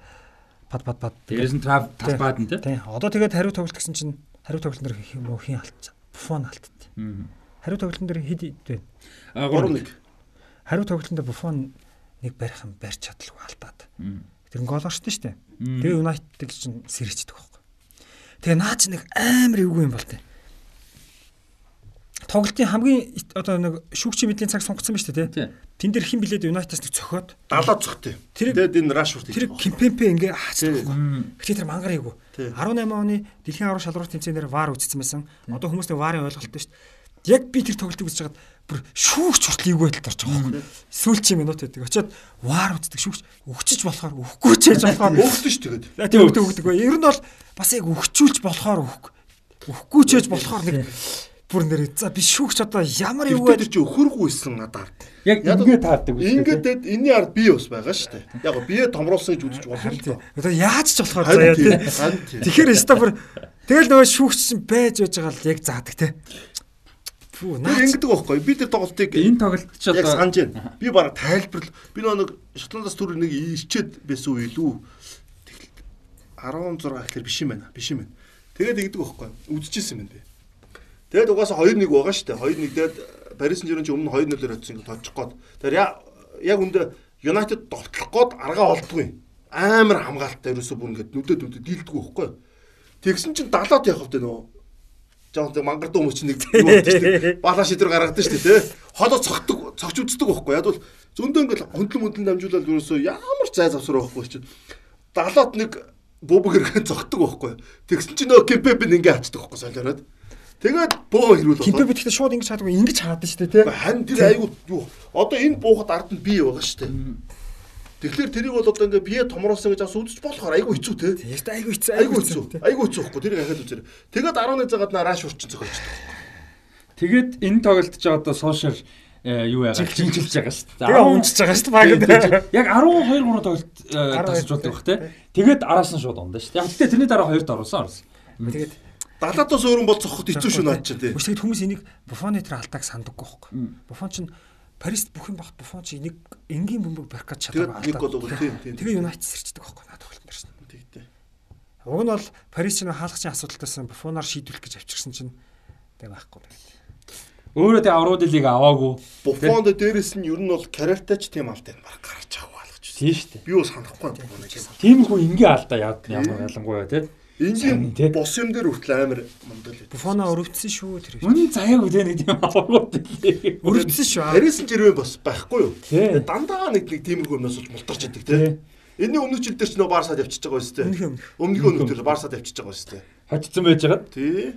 пад пад пад. Дээрээс нь талбайд нь тий. Одоо тэгээд хариу тоглолт гэсэн чинь хариу тоглолтын дээр хин муу хин алдсан. Буфон. Мгм. Хариу тоглолтын дээр хэд вэ? А 3-1. Хариу тоглолтын дээр Буфон нэг барих юм барьж чадлагүй алдаад. Тэр гол оршдоо шүү дээ. Тэгээ United чинь сэрэгчдэг байхгүй. Тэгээ наач нэг амар эвгүй юм бол тээ. Тоглолтын хамгийн одоо нэг шүүгчийн мэдлийн цаг сунгацсан ба дээ тий. Тэн дээр хэн блээд United-аас нэг цохоод 70 цогтой. Тэгээд энэ Rashford тэр Кимпемпе ингээ. Мгм. Гэтэ тэр мангар эйгүү. Тий. 18 оны дэлхийн аврал шалралт тэмцээнээр VAR үзсэн байсан. Одоо хүмүүс нэг VAR-ын ойлголттой дээ. Яг би тэр тоглолтыг үзэж хагаад бүр шүүгч хүртэл эйгүй байдалд орж байгаа байхгүй. Сүүлчийн минут байдаг. Очоод VAR үздэг шүүгч өгчөж болохоор өгөхгүй ч яаж болохоор Өөхдөж ш тэгээд. Тэг өгдөг өгдөг. Ер нь бол бас яг өгчүүлж болохоор өгөхгүй. Өгөхгүй ч яаж болохоор нэг бүр нэр за би шүүгч одоо ямар юу Эвгүй тэр чи өхөргүйсэн надаар. Яг ингэ таардаг үү? Ингээд энэний ард би бас байгаа шүү дээ. Яг бие томруулсан гэж үзэж болно л доо. Одоо яаж ч болохоор заяа тий. Тэгэхээр стопер тэгэл нөгөө шүүгч чинь байж байж байгаа л яг заадаг тий. Фүү Тэр наач ингэдэг байхгүй. Би тэр тоглолтыг Энэ тоглолт ч яг одоо санаж байна. Би баг тайлбарлал. Би нэг Шотландаас түр нэг ичээд байсан үе илүү. Тэгэл 16 гэхэлэр биш юм байна. Биш юм байна. Тэгээд ингэдэг байхгүй. Үдчихсэн юм байна би. Тэгээд угаасаа 2-1 байгаа шүү дээ. 2-1 тэгээд Парис Сен-Жермен ч өмнө 2-0-оор хоцсон ингэ точих гээд. Я- яг үндэ Юнайтед довтлох гээд аргаа олдгүй. Амар хамгаалалттай ерөөсөө бүр ингэ нүдэд нүдэд дийлдэггүй байхгүй. Тэгсэн чинь 70-аад явах хэвдэ нөгөө Жон тэг мангар дуу мөч нэг. <laughs> Балаа шидрэг гаргадаг шүү дээ, тэ. Ходоо цогтөг, цогч үздэг байхгүй. Яг бол зөндөө ингээл хөндлөн мөндлөн дамжуулаад ерөөсөө ямар зай завсар байхгүй чинь. 70-аад нэг бубаг хэрэгэн цогтөг байхгүй. Тэгсэн чинь нөгөө кемпепен ингээ хачдаг байхгүй солиороод. Тэгээд бөө хэрүүл Кимпе би тэгтээ шууд ингэж хаадаг ингэж шүү дээ тий. Хан тэр айгуу юу. Одоо энэ буухад ард нь бие байгаа шүү дээ. Тэгэхээр тэрийг бол одоо ингээ бие томруулсан гэж бас үзэж болохоор айгуу хэцүү те. Яста айгу хэцүү Айгуу хэцүү. Айгуу хэцүү байхгүй тэрийг ахаад үзэр. Тэгээд 11 цагаад нараш урчин зохиолчтой. тэгээд энэ тоглолт ч одоо сошиал э, юу яагаад жинжилж байгаа шүү дээ. Тэгээ унжиж байгаа шүү дээ. Яг 12 3 тоглолт э, 12 тасч болдог бах те. Тэгээд араас нь шууд ундаа шүү дээ. Яг гэхдээ тэрний дараа хоёрт оруулсан оруулсан. Тэгээд Далаатаас өөрөн бол цохоход хэцүү шүү наад чинь те. Үгүй тэгээд хүмүүс энийг Буфоны тэр алдааг сандаггүй байхгүй. Буфон чинь Парист бүх юм багт Буфон чинь нэг энгийн бөмбөг барих гэж Тэгээд чадаагүй нэг гол өгөл тийм тийм. Тэгээ Юнайтед сэрчдэг байхгүй наад тоглолт дээр шин. Тэгтээ. Уг нь бол Парис чинь хаалгачийн асуудалтайсан Буфоноор шийдвэрлэх гэж авчирсан чинь тэг байхгүй. Өөрөө тэг аврууд лиг аваагүй. Буфонд дээрэс нь ер нь бол карьертач тийм алтай баг гарч авах байна. Тийм шүү дээ. Би бас санахгүй байна. Тийм хүү ингээ алдаа яад ямар ялангуяа те. Энгийн бос юм дээр хүртэл амар мундаг л. Буфоноо өрөвдсөн шүү тэр. Үнэн заяагүй те нэг тийм аврууд лиг. Өрөвдсөн шүү. Харис жирвэн бас байхгүй юу? Дандаа нэг нэг тиймэрхүү юмнаас болж мултарч идэг Тий. тий. Энэний өмнө жил дээр ч нөө Барсад явчихж байгаа тий. Өмнөх өмнөх. Дээр Барсад явчихж байгаа байсан тий. Хочцсон байжгаад. Тий.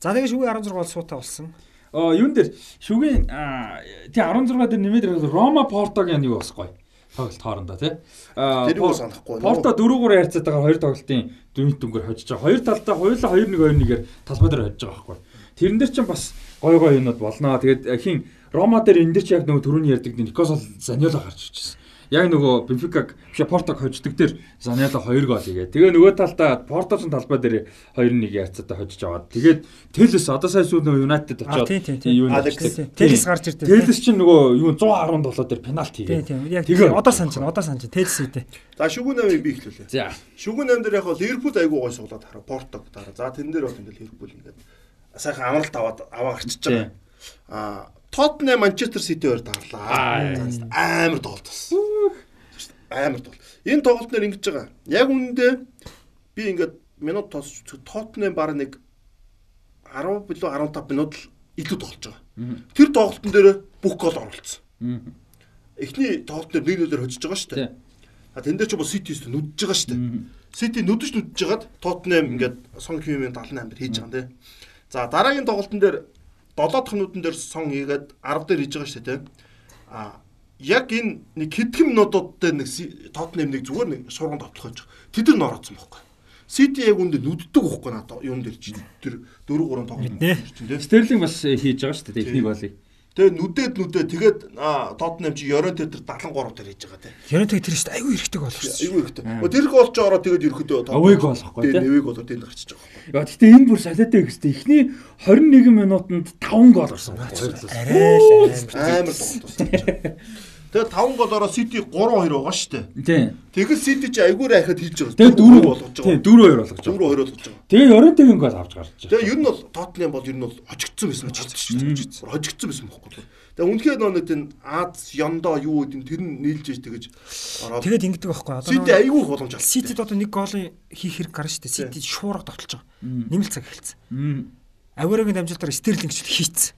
За тэгээ шүүгээ 16 бол суута болсон. Оо юун дээр шүгийн аа, тий 16 дээр нэмээд Рома Портогийн юу бас гоё. Тоглолт хоорондоо тий. Аа. Порто 4-3 харьцаад байгаа хоёр тоглолтын дүнт дүнгээр хожиж байгаа. Хоёр талдаа хоёулаа 2-1 2-1-ээр талбай дээр хожиж байгаа байхгүй. Тэрэн дээр ч бас гой гой юмнууд болно. Тэгээд хин Рома дээр энэ дээр ч яг нөгөө түрүүний ярьдаг Никосол Заньоло гарч ирчихсэн. Яг нөгөө Бенфикаг биш Портог хождог дээр Заньоло 2 гол игээ. Тэгээ нөгөө талдаа Портогийн талбай дээр 2-1 яцаатай хожиж аваад. Тэгээд Телес одоо сайн сүүл нөгөө Юнайтед А очоод тийм тийм тийм. юу нэгтэй. Телес гарч ирдэ. Телес чинь нөгөө юу 117 дээр пенальти хийгээ. тийм. Яг Тэгээ- одоо санаж байна. Одоо санаж байна. Телес үдэ. За шүгэн 8-ыг би ихлүүлээ. За. Шүгэн 8 дээр яг бол Ливерпул айгуу гой суглаад хараа. Портог дараа. За тэн дээр бол ингээл Ливерпул ингээд сайхан амралт аваад аваа гарчиж байгаа. Аа Тоттенхэм Манчестер Сити хоёр Аа. тарлаа. Амар тоглолт болсон. Амар тоглолт. Энэ тоглолт нэр ингэж байгаа. Яг үнэндээ би ингээд минут тоос Тоттенхэм баг нэг 10 билүү 15 минут л илүү тоглож байгаа. Тэр тоглолтын дээр бүх гол. Мгм. Эхний тоглолт дээр 1-0-ээр хожиж байгаа шүү дээ. А тэн дээр ч бас Сити өстө нүдж байгаа шүү дээ. Сити нүдж нүдж жагаад Тоттенхэм ингээд сон химийн 78 дээр хийж байгаа тий. За дараагийн тоглолтын дээр 7 дахь минутын дээр сон хийгээд 10 дээр хийж байгаа шүү дээ. А яг энэ нэг хэдхэн минутууд дээр нэг Тоттенхэм нэг зүгээр нэг шурган тоглох гэж. Тэд нар нороодсон байхгүй. Сити яг үндэ нүддэг байхгүй надад юм дээр чинь тэр 4 3 тоглолт чинь тий. Стерлинг бас э, хийж байгаа шүү дээ. Техник болыг. Тэгээ нүдээд нүдээ тэгээд Тоттенхэм чи Юрентед тэр 73 дээр хийж байгаа те. Юрентед тэр шүү дээ айгүй хэрэгтэй шүү. Айгүй ихтэй. Тэр гол ч ороо тэгээд ерөөдөө Авээг болохгүй те. Нэвэг болоо тэнд гарчиж байгаа. Яа гэхдээ энэ бүр солиотой гэжтэй. Эхний 21 минутанд 5 гол орсон. Арай л Амар тоглолт. <laughs> Тэгээд 5 голоороо Сити 3-2 байгаа шүү дээ. Тийм. Тэгэл Сити чи айгүй райхад хийж байгаа. Тэгээ 4 болгож Тийм байгаа. 4-2 болгож байгаа. 4-2 болгож байгаа. Тэгээ Юрентигийн гол авч гарч байгаа. Тэгээ ер нь бол Тоттенхэм бол ер нь бол хожигдсон байсан гэж байна. Хожигдсон байсан байхгүй. Тэгээ үнэхээр нөө нэг энэ Аз Яндо юу гэдэг нь тэр нь нийлж иж тэгэж ороод Тэгээд ингэдэг байхгүй одоо Сити айгүй их боломж авсан. Ситид одоо нэг гол хийх хэрэг гарна шүү дээ. Сити шуурга тогтолж байгаа. Нэмэлт цаг эхэлсэн. Мм. Авирагийн дамжуулалтаар Стерлинг ч хийцэн.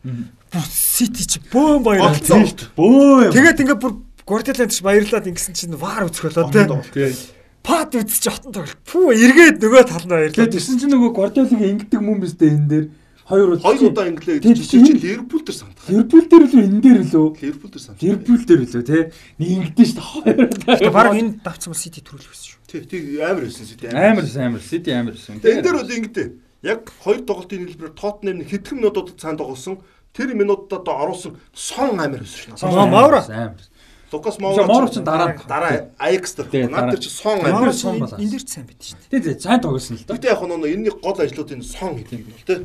Сити ч бөөн баярлаа. Олцсон шүү дээ. Бөө. Тэгээд ингээ бүр Гвардиоланд ч баярлаад ингэсэн чинь вар үзэхөлөө те. Тийм. Пат үзчих хотон тоглолт. Пүү эргээд нөгөө тал нь баярлаа. Тэгээ тэгсэн чинь нөгөө Гвардиолыг ингэдэг юм бистэй энэ дээр хоёр удаа Хоёр удаа инглээ. Тийм, Чи чи тийм. Ливерпул дээр сандах. Ливерпул дээр л энэ дээр лөө. Ливерпул дээр сандах. Ливерпул дээр лөө те. Нэг ингэдэж шүү дээ. Тэгээ баг энэ давцсан бол Сити төрүүлэх байсан шүү. Тий, тий амар байсан Сити. Амар амар Сити амар байсан. Энэ дээр бол ингэдэй. Яг хоёр тоглолтын хэлбэрээр Тоттенхэм нэг хэдхэн минутууд цаанд тоглосон. Тэр минутад одоо оруулсан сон амар байсан шнэ. Сон Маура. Амар. Лукас Маура Маура ч дараа- дараа Аякс дээр. Тий, Наад дараа. дээр чи сон ч сон балаас. энэ дээр ч сайн байд шүү дээ. Тэгээ тэгээ сайн тоглосон л доо. Гэтэ яг нөгөө энэний гол ажлуудын сон гэдэг юм бол тий.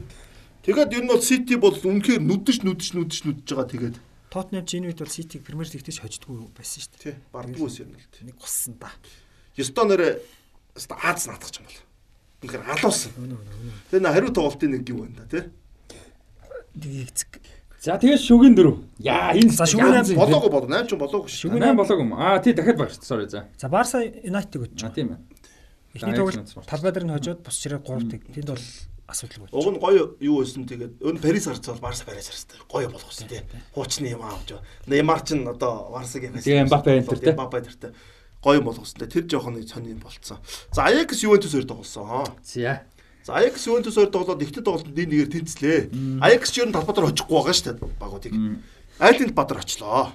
Тэгээд ер нь бол Сити бол үнэхээр нүдэж нүдэж нүдэж нүдэж байгаа тэгээд Тоттенхэм ч энэ үед бол Ситиг Премьер Лигтээс хождгүй байсан шүү дээ. тий бардггүй юм л тий. Нэг гуссан да. Ёстой нэрэ ёстой Аз наатах юм бол. Үнэхээр алуусан. Тэгээ на хариу тоглолтын нэг юм байна да тий. Эцэг. За тэгээ шүгэн дөрөв. Яа энэ За, шүгэн янз юм. Болоого болоо 8 ч болоогүй шүү. Шүгэн 8 болоог юм. Аа тий дахиад баг шүү. Sorry за. За Барса Юнайтед гэж А байна. тийм ээ. Эхний тоглолт талбай дээр нь хожоод бус чирээ 3-ыг. Тэнд бол асуудалгүй. Уг нь гоё юу байсан тэгээд өн Парис харцвал Барса Парис харцтай гоё болгосон тий. Хуучны юм аавж. Неймар ч н одоо Барсагийн Тэгээ Мбаппе энэ төр, тий. Мбаппе тэртэй гоё болгосон тий. Тэр жоохон нэг сони болцсон. За Аякс Ювентус хоёр тоглосон. За. За Аякс Ювентус хоёр тоглоод ихтэй тоглолтод нэг нэгээр тэнцлээ. Аякс ч ер нь талбай дээр очихгүй байгаа шүү дээ багуудыг. Айлинд Бадар очлоо.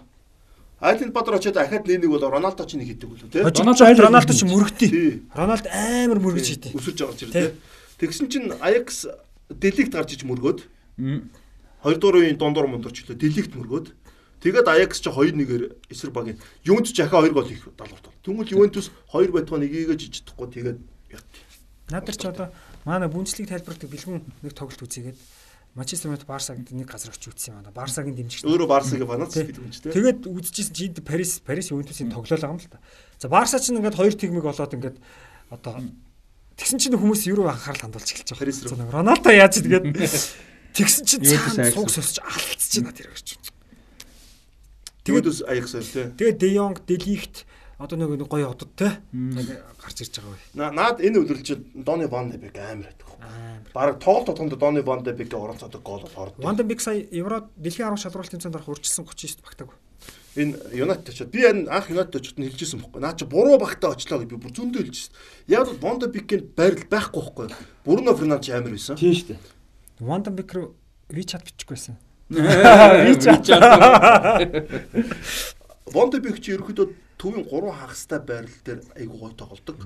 Айлинд Бадар очоод дахиад нэг нэг бол Роналдо ч нэг хийдэг үлээ тий. Хожигдож айл Роналдо ч мөрөгтэй. Тий. Рональд амар мөргөж хийдэг. Өсөрж байгаа ч Тий. тий. Тэгсэн чинь Аякс деликт гарч иж мөргөөд Мм. 2 дугаар үеийн дундуур мундурч лөө деликт мөргөөд тэгээд Аякс ч 2-1-ээр эсрэг баг юм. Ювентус ч ахаа 2 гол их далуурт. Тэнгүүл Ювентус 2 байтугай нэгийг ч ичдэхгүй тэгээд ят. Надар ч одоо манай бүнцлэг тайлбардаг бэлгүн нэг тоглолт үзээгээд Манчестер Юнайтед Барсаг нэг газар очиж үзсэн юм байна. Барсагийн дэмжигч. Өөрөө Барсагийн фанат Тий. гэдэг юм чи тий. Тэгээд үзчихсэн чи Парис Парис Ювентусын тоглоал байгаа юм л та. За Барса ч ингээд хоёр тэгмиг болоод ингээд одоо тэгсэн чинь хүмүүс юу анхаарал хандуулж эхэлж байгаа. Парис руу. Роналдо яаж тэгээд тэгсэн чинь сууг сосч алдчихж байна тэр гэж. Ювентус Аякс хоёр тий. Тэгээд Де Йонг, Делихт одоо нэг гоё одод те. Гарч ирж байгаа бай. На- Наад энэ үлрэлч Дони Ван де Бек амар байдаг. Бараг тоглолт тотонд Дони Ван де Бек оролцоодог гол ордог. Ванден Бик сая Евро дэлхийн 10 шалралтын цаанд орох урьдчилсан 39-т багтааг. Энэ Юнайтед очоод би анх Юнайтед очоод нь хэлжсэн бохгүй. Наа чи буруу багтаа очлоо гэж би бүр зөндөө хэлжсэн. Яг бол Ван де Бекийн байрал байхгүй байхгүй. Бруно Фернандеш амар байсан. Тийм шүү дээ. Ванден Бик руу WeChat бичихгүйсэн. Би чад. Ван де Бек чи ерөөхдөө төвийн 3 хагастай байрал дээр айгуу гой тоглолдог.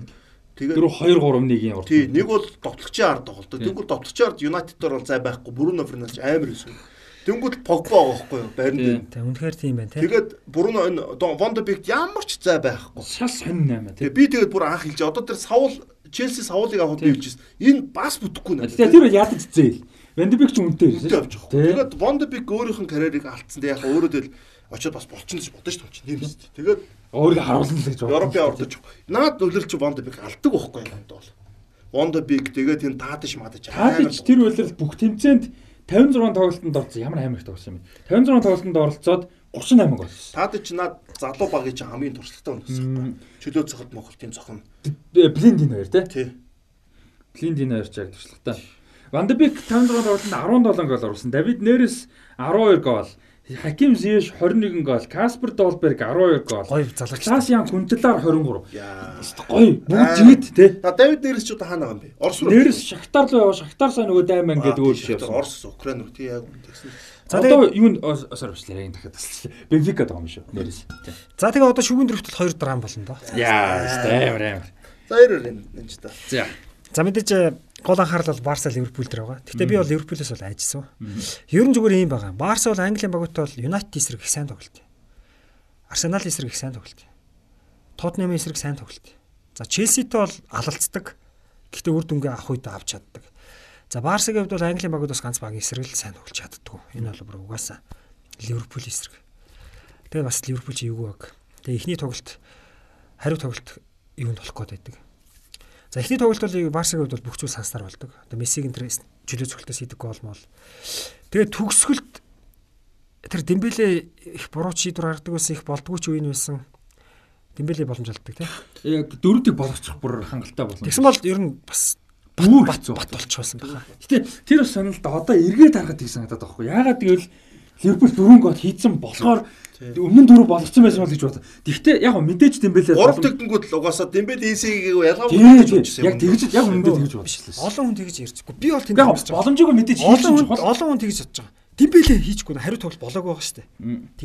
Тэгээд Дөрөв 2 3 1-ийн урд. Тий, нэг бол довтлогчийн ард тоглолдог. Тэнгүүд довтлогчийн ард дээр бол зай байхгүй. Бруно Фернандеш амар байсан. Тэнгүүд Погба байгаа байхгүй юу? Байран дээр. Тэг үнэхээр тийм байна те. Тэгээд энэ Ван де Бек ямар ч зай байхгүй. Шал сонь наймаа Тэгээ тий. би тэгээд бүр анх хэлж одоо тэр савл Челси савлыг авах би хэлжсэн. Энэ бас бүтэхгүй надад. Тэгээ тэр ядаж зээл. Вендбек ч үнэтэй Үнтэй авч байгаа. Тий. Тэгээд Ван де Бек өөрийнх нь карьерийг алдсан. Тэгээ яг өөрөө тэл очиод бас болчихно гэж бодож дээ. Тийм шүү. Тэгээд Өөрийгөө харуулсан л гэж Европын ордож. Наад Ван де Бек алдаг байхгүй юм бол. Ван де Бек тэгээд энэ таадаж мадаж Таадич тэр үйлрэл бүх тэмцээнд 56 тоглолтод орсон. Ямар амар их тоглосон юм бэ? 56 тоглолтод оролцоод 38 гол. таадаж наад залуу багийн чи хамгийн туршлагатай хүн байсан. Чөлөө цохот Монголын цохон. Блиндин хоёр тий. Блиндин хоёр ч яг туршлагатай. Вандебек 56 тоглолтод 17 гол оруулсан. Давид Нерес 12 гол. Хаким Зiyech 21 гол. Каспер Долберг 12 гол. Гоё залгаж. Класс Ян Хүнтэлар 23. Яа. Гоё. Бүгд жигд. На Давид Нэрс ч одоо хаана байгаа юм бэ? Орос руу. Нерес Шахтар руу яваа. Шахтар сайн нөгөө дайман гэдэг өөр шиг. Орос, Украин руу тий яг үн тэгсэн. За Одоо юу sorry болчихлоо яг дахиад тасчлаа. Бенфика байгаа юм шүү. Тий. За тэгээ одоо шүгэн дөрөвтөл 2 драм болно доо. Яа, амар амар. За ярээр энэ энэ ч та. За. За мэдээж гол анхаарал бол Барса Ливерпул дээр байгаа. Гэхдээ би бол Ливерпулээс бол айжсан. Ер нь зүгээр юм байгаа. Барса бол Английн багуудтай бол Юнайтед эсрэг их сайн тоглолт. Арсенал эсрэг их сайн тоглолт. Тоттенхэм эсрэг сайн тоглолт. За Челситэй бол алалцдаг. Гэхдээ үр дүнгээ авах үед авч чаддаг. За Барсагийн хувьд бол Английн багуудаас ганц баг эсрэг л сайн тоглож чаддгүй. Энэ бол бүр угаасаа Ливерпул эсрэг. Тэгээ бас Ливерпул чи юу баг. Тэгээ эхний тоглолт хариу тоглолт юунд болох гээд байдаг. За эхний тоглолт бол Барсагийн хувьд бол бүх зүйл санснаар болдог. Одоо Мессиг энэ чөлөө цогтоос идэг гол мол. Тэгээд төгсгөлт тэр Дембеле их буруу шийдвэр гаргадаг байсан их болдгоо ч үеийн байсан. Дембеле боломжолдог тийм. Яг дөрөвдийг болгочих бүр хангалттай болно. Тэгсэн бол ер нь бас Бүр бат бат болчихсон байна. Гэтэ тэр бас сонирхолтой. Одоо эргээд харахад их санагдаад байгаа хгүй. Яагаад гэвэл Ливерпул дөрөв гол хийцэн болохоор өмнө нь дөрөв болгоцсон байсан бол гэж бодлоо. Тэгвэл яг мэдээж Дембеле Гурав тэгдэнгүүд л угаасаа Дембеле EC-ийг ялгаагүй гэж тийм. үзсэн Яг тэгж яг өмнөдөө тэгж бодчихлээ. Олон хүн тэгж ярьчихгүй. Би бол тэнд харж байгаа. боломжгүй мэдээж Олон хүн олон хүн тэгж бодож байгаа. Дембеле хийчихгүй хариу тоглол болоогүй шүү дээ.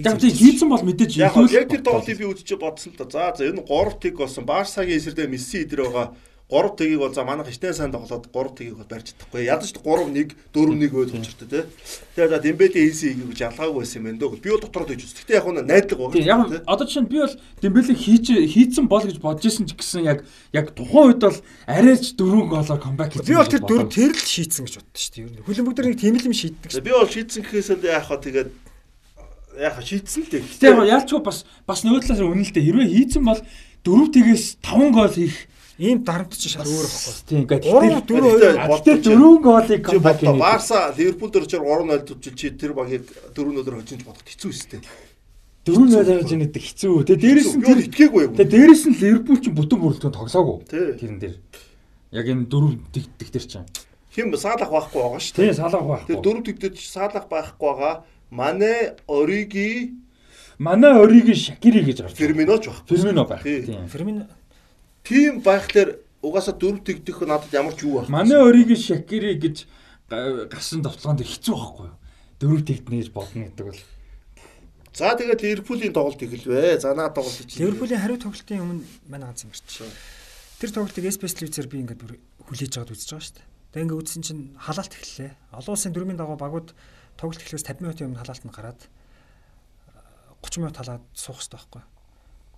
Яг тийм хийцэн бол мэдээж Яг илүү л яг тэр тоглолтыг би үзчихээ бодсон л да. За за энэ 3 тэг болсон. Барсагийн эсрэг Месси идэр байгаа. 3 тэгийг бол за манайх хичнээн сайн тоглоод 3 тэгийг бол барьж чадахгүй. Ядаж 3 1 4 1 өөр толчтой тий. Тэгээ за Дембеле EC гэж ялгаагүй байсан юм байна дөө. Би бол дотроо тэгж үзсэн. Гэтэ яг нь найдлага Тийм яг одоо жишээ нь би бол Дембеле хийж хийцэн бол гэж бодож исэн ч гэсэн яг яг тухайн үед бол арайч дөрөв голоор камбэк Би бол тэр дөрөв тэр л шийдсэн гэж боддоо шүү дээ. Ер нь хөлбөмбөг дээр нэг тийм л юм шийддэг шүү. Би бол шийдсэн гэхээсээ яг хаа тэгээд яг хаа шийдсэн л дээ. Гэтэ яг яалчгүй бас бас нөгөө талаас үнэлдэ хэрвээ хийцэн бол дөрөв тгээс 5 гол хийх Ийм дарамт чи шал өөр байхгүй. тийм ингээд Гурав дөрөв Гэхдээ хоёр Гэтэ дөрөв голыг камбэк бодлоо Барса Ливерпул дээр чир 3-0 төвчил чи тэр багийг 4-0-оор хожиж бодох хэцүү өстэй. дөрөв нөл авч яадаг хэцүү. Тэгээ дээрэс нь бол итгээгүй юм. Тэгээ дээрэс нь Ливерпул ч бүтэн бүрэлдэхүүн тоглоогүй. Тий. Тэрэн дээр. Яг энэ дөрөв тэгдэг тэр чинь. Хим саалах байхгүй байгаа шүү Тийм дээ. салах Тэр байхгүй. дөрөв тэгдэд саалах байхгүй байгаа. Мане, Ориги, Манай Оригийн Шакири гэж гарч. Фермино ч байхгүй. Фермино байх. Тий. Тийм. Фермин Тим байхлаар угаасаа дөрөв тэгдэх надад ямар ч юу байх. Манай Оригийн Шакири гэж га- гарсан товтлогоон дээр хэцүү байхгүй юу? Дөрөв тэгднэ гэж бодно гэдэг бол. За тэгээд Ливерпулийн тоглолт эхэлвэ. За наа тоглолт чинь. Ливерпулийн хариу тоглолтын өмнө манай ганц юм барч. Тэр тоглолтыг SPS телевизээр би ингээд бүр хүлээж аваад үзэж байгаа шүү дээ. Тэгээ ингээд үзсэн чинь халаалт эхэллээ. Олон улсын дөрмийн дагуу багууд тоглолт эхлэхээс 50 минутын өмнө халаалт нь гараад 30 минут халаад суух хэрэгтэй байхгүй.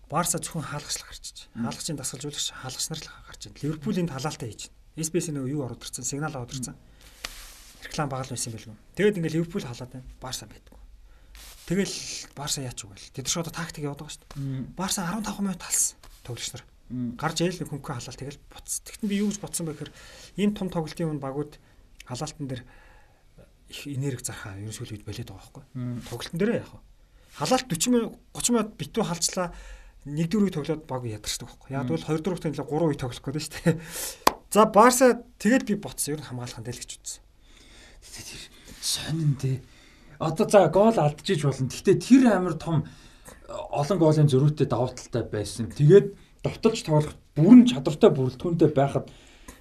Барса зөвхөн хаалгачлах гарчиж. Хаалгачийн дасгалжуулагч хаалгачнаар л гарч байна. Ливерпулийн халаалтаа хийж байна. SPS нөгөө юу ороод ирсэн, сигнал ороод ирсэн. Реклам багал байсан байлгүй. Тэгээд ингээд Ливерпул халаад байна. Барса байдгүй. Тэгэл Барса яач үгүй л. Тэд нар шууд тактик яваад байгаа шүү дээ. Барса 15 минут талсан тоглогч нар. Гарч ээл нэг хөнгөн халаал тэгэл буцсан. Тэгтэн би юу гэж бодсон бэ гэхээр ийм том тоглолтын өмнө багууд халаалтан дээр их энерги зархаа ерөнхийдөө үед болоод байгаа байхгүй. Тоглолтын дээр яах вэ? Халаалт 40 минут 30 минут битүү халцлаа нэг дөрөв тоглоод баг ядарчдаг байхгүй. Яг бол 2 дөрөвт нэлээ 3 үе тоглох гэдэг шүү дээ. За Барса тэгэл би ботсон ер нь хамгаалах нь гэж үзсэн. Сонин дээ. Одоо за гол алдчихж болно. Гэхдээ тэр амар том э, олон голын зөрүүтэй давуу талтай байсан. Тэгээд довтолж тоглох бүрэн чадвартай бүрэлдэхүүнтэй байхад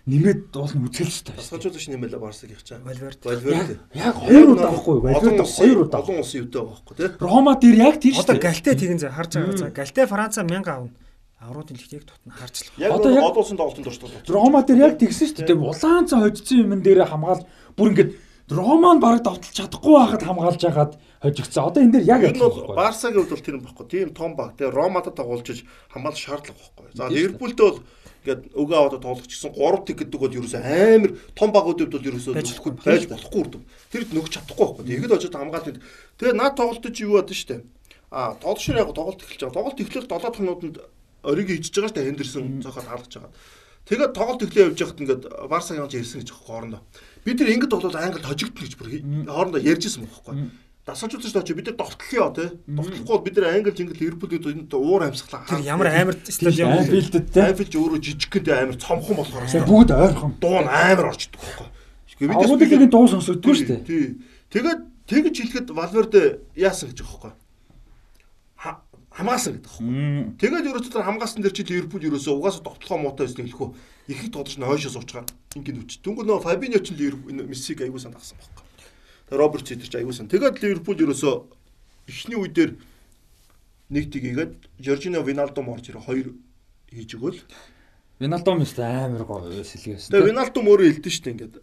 нэмээд уулын үзэлцтэй байсан. Тасгалжуулагч нэмэлээ Барсаг их чаа. Вальверде. Вальверде. Яг хоёр удаа байхгүй юу? Вальверде хоёр удаа. Олон улсын байгаа байхгүй тий. Рома дээр яг тийм шүү Одоо дээ. галтэй тэгэн зэ харж байгаа. За галтэй Франца 1000 авна. Авруудын лигт яг тутна харчлах. Яг Одоо яг- олон улсын тоглолтын дуртай. Рома дээр яг тэгсэн шүү дээ. Улаан цаа хожицсан юм дээр хамгаал бүр ингээд Роман бараг давталж чадахгүй байхад хамгаалж ягаад хожигдсан. Одоо энэ дээр яг нь бол. Барсагийн хувьд бол тэр юм байхгүй. Тийм том баг. Тэгээ Ромадад тоглолж хамгаалах шаардлага байхгүй. За. Ливерпултэй бол ингээд өгөө аваад тоглох гэсэн 3 тэг гэдэг бол ерөөсөө амар том багуудад бол ерөөсөө зөвхөн байж болохгүй үрдэв. Тэр нөгч чадахгүй байхгүй. Тэгэхэд очиод хамгаалт. Тэгээ наад тоглолтод чи юу бод штэ. А тоглолшир яг тоглолт эхэлж байгаа. Тоглолт эхлэх 7 хоногнуудад ориг хийж байгаа штэ Хендерсон цохол хаалгаж байгаа. Тэгээд тоглолт эхлэе явж байхад ингээд Барсагийн онж ирсэн гэж байгаа хоорондоо. Бид тэр ингэж тоглоод Англид хожигдно гэж бүр хоорондоо ярьжсэн байхгүй. Дасгалжуулж очиж бид нар довтлохё тий. Довтлохгүй бол бид нар Англи жингэл Ливерпулд энэ уур амьсгалаа. Тэр ямар амар стадиум вэ? Анфилдэд те. Анфилд өөрөө жижигхэн тий амар цомхон болохоор Тэгээ бүгд ойрхон. дуун амар орчдөг байхгүй. Гэхдээ Агуулгын дуу сонсогдгүй шүү дээ. Тий. Тэгээд тэгэж хэлэхэд Валверде яасан гэж байхгүй. Ха- Хамгаалсан гэдэг байхгүй. Тэгээд ерөөсөө тэр хамгаалсан дээр чи Ливерпул ерөөсөө угаасаа довтлохоо муутай байсан гэлэхөө их их тодорч нь хойшоо суучгаар ингээд үч. Дүнгээр нөө Фабиньо ч Ливерпул Мессиг аягүй сан тагсан байхгүй. Тэгээд Роберт Цитер ч аягүй сан. Тэгээд Ливерпул ерөөсөө эхний үе дээр нэг тгийгээд Жоржино Виналдом орж ирээ хоёр хийж өгөөл. Виналдом өст амар гоё сэлгээс. Тэгээ Виналдум өөрөө хэлдэж штэ ингээд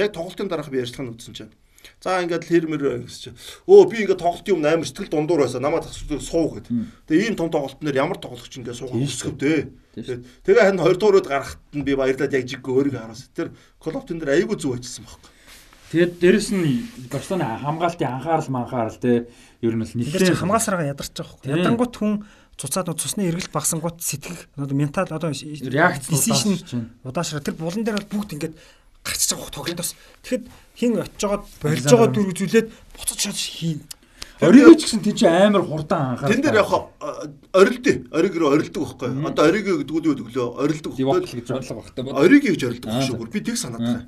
яг тоглолтын дараах би ярьцлага үзсэн чинь. За ингээд хэрмэр гэсэн чинь өө би ингээд тоглолтын өмнө амар сэтгэл дундуур байсан. Намайг тасчлыг суу гэд. Тэгээ ийм том тоглолтноор ямар тоглогч ингээд суугаад өсгөвдөө. Тэгээд тэгээ харин 2 дуурайд гарахт нь би баярлаад яг жиг өөрийгөө харуулсан. Тэр Клоптын дээр айгүй зүг ажилласан байхгүй. Тэгээд дээрэс нь Барселона хамгаалтын анхаарал манхаарал те ер нь л нэлээд хамгаалсараа ядарч байгаа Тийм. хөө. Ядангууд хүн цуцаад цусны эргэлт багсангууд сэтгэх одоо ментал одоо реакц decision удаашраа тэр булан дээр бол бүгд ингээд гарчиж байгаа хөө тоглолтоос. Тэгэхэд хин очиж байгаа болж байгаа дүр үзүүлээд буцаж шууд хийн. Ориг гэсэн тийч амар хурдан анхаарал. Тэн дээр яг орилдөө. Ориг руу орилдог байхгүй. Одоо ориг гэдэг нь юу гэвэл орилдог. Дивокл гэж бодлого багтай бод. Ориг гэж орилдог Аа, шүү. Би тэг санаад байна.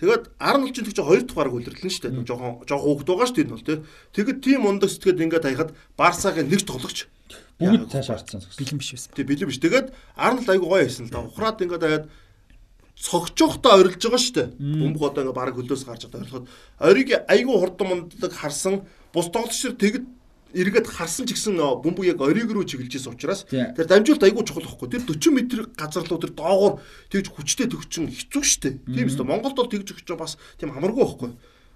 Тэгээд Арнольд ч тэгж хоёр дахь бараг үлдэрлэн шүү дээ. Жохон жохон хөөгд байгаа шүү дээ энэ бол тий. Тэгэд тийм ундаг сэтгэхэд ингээд хаяхад Барсагийн нэг тоглогч бүгд цааш харцсан. Бэлэн биш байсан. тий бэлэн биш. Тэгээд Арнольд айгу гоё хийсэн л да. Ухраад ингээд хаяад цогцохтой орилж байгаа шүү дээ. Бөмбөг одоо ингээд бараг хөлөөс гарч одоо орилоход ориг айгу хурдан мундаг харсан бус тоглогч тэр тэгэд эргээд харсан ч гэсэн бөмбөг яг ориг руу чиглэж исэн учраас тэр дамжуулт айгу чухал байхгүй. Тэр 40 м газар руу тэр доогоор тэгж хүчтэй төгчин хэцүү дээ. Тийм үстэ Монголд бол тэгж өгч бас тийм хамаргүй байхгүй.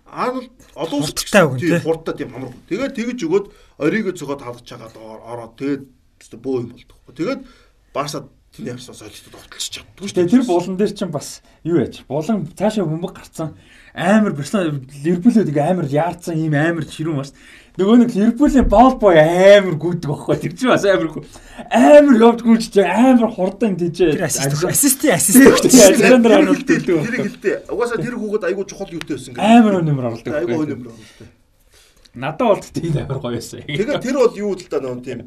Арнольд олон улсад тийм тий. хурдтай тийм хамаргүй. Тэгээд тэгж өгөөд ориг зөгөөд халдж байгаа доор ороод тэгээд бөө юм болдог. Тэгээд Барса тэний харсаа солилцоод огтлж чаддгүй шүү Тэгээ тэр булан дээр чинь бас юу яач? Булан цаашаа бөмбөг гарцсан амар Барселона Ливерпулүүд ингээ амар яарсан ийм амар ширүүн бас. Нөгөө нэг Ливерпулийн бол бой амар гүйдэг байхгүй. Тэр чинь бас амар амар явж гүйж амар хурдан. Тэр ассист ассист. Александр Арнольд төлөв. тэр гэлтэй. Угаасаа тэр хүүхэд айгүй чухал юутай байсан гэдэг. Амар өнөмөр оруулдаг. айгүй байхгүй. өнөмөр оруулдаг. Надад бол тийм амар гоё байсан. Тэгээд тэр бол юу л да нөө тийм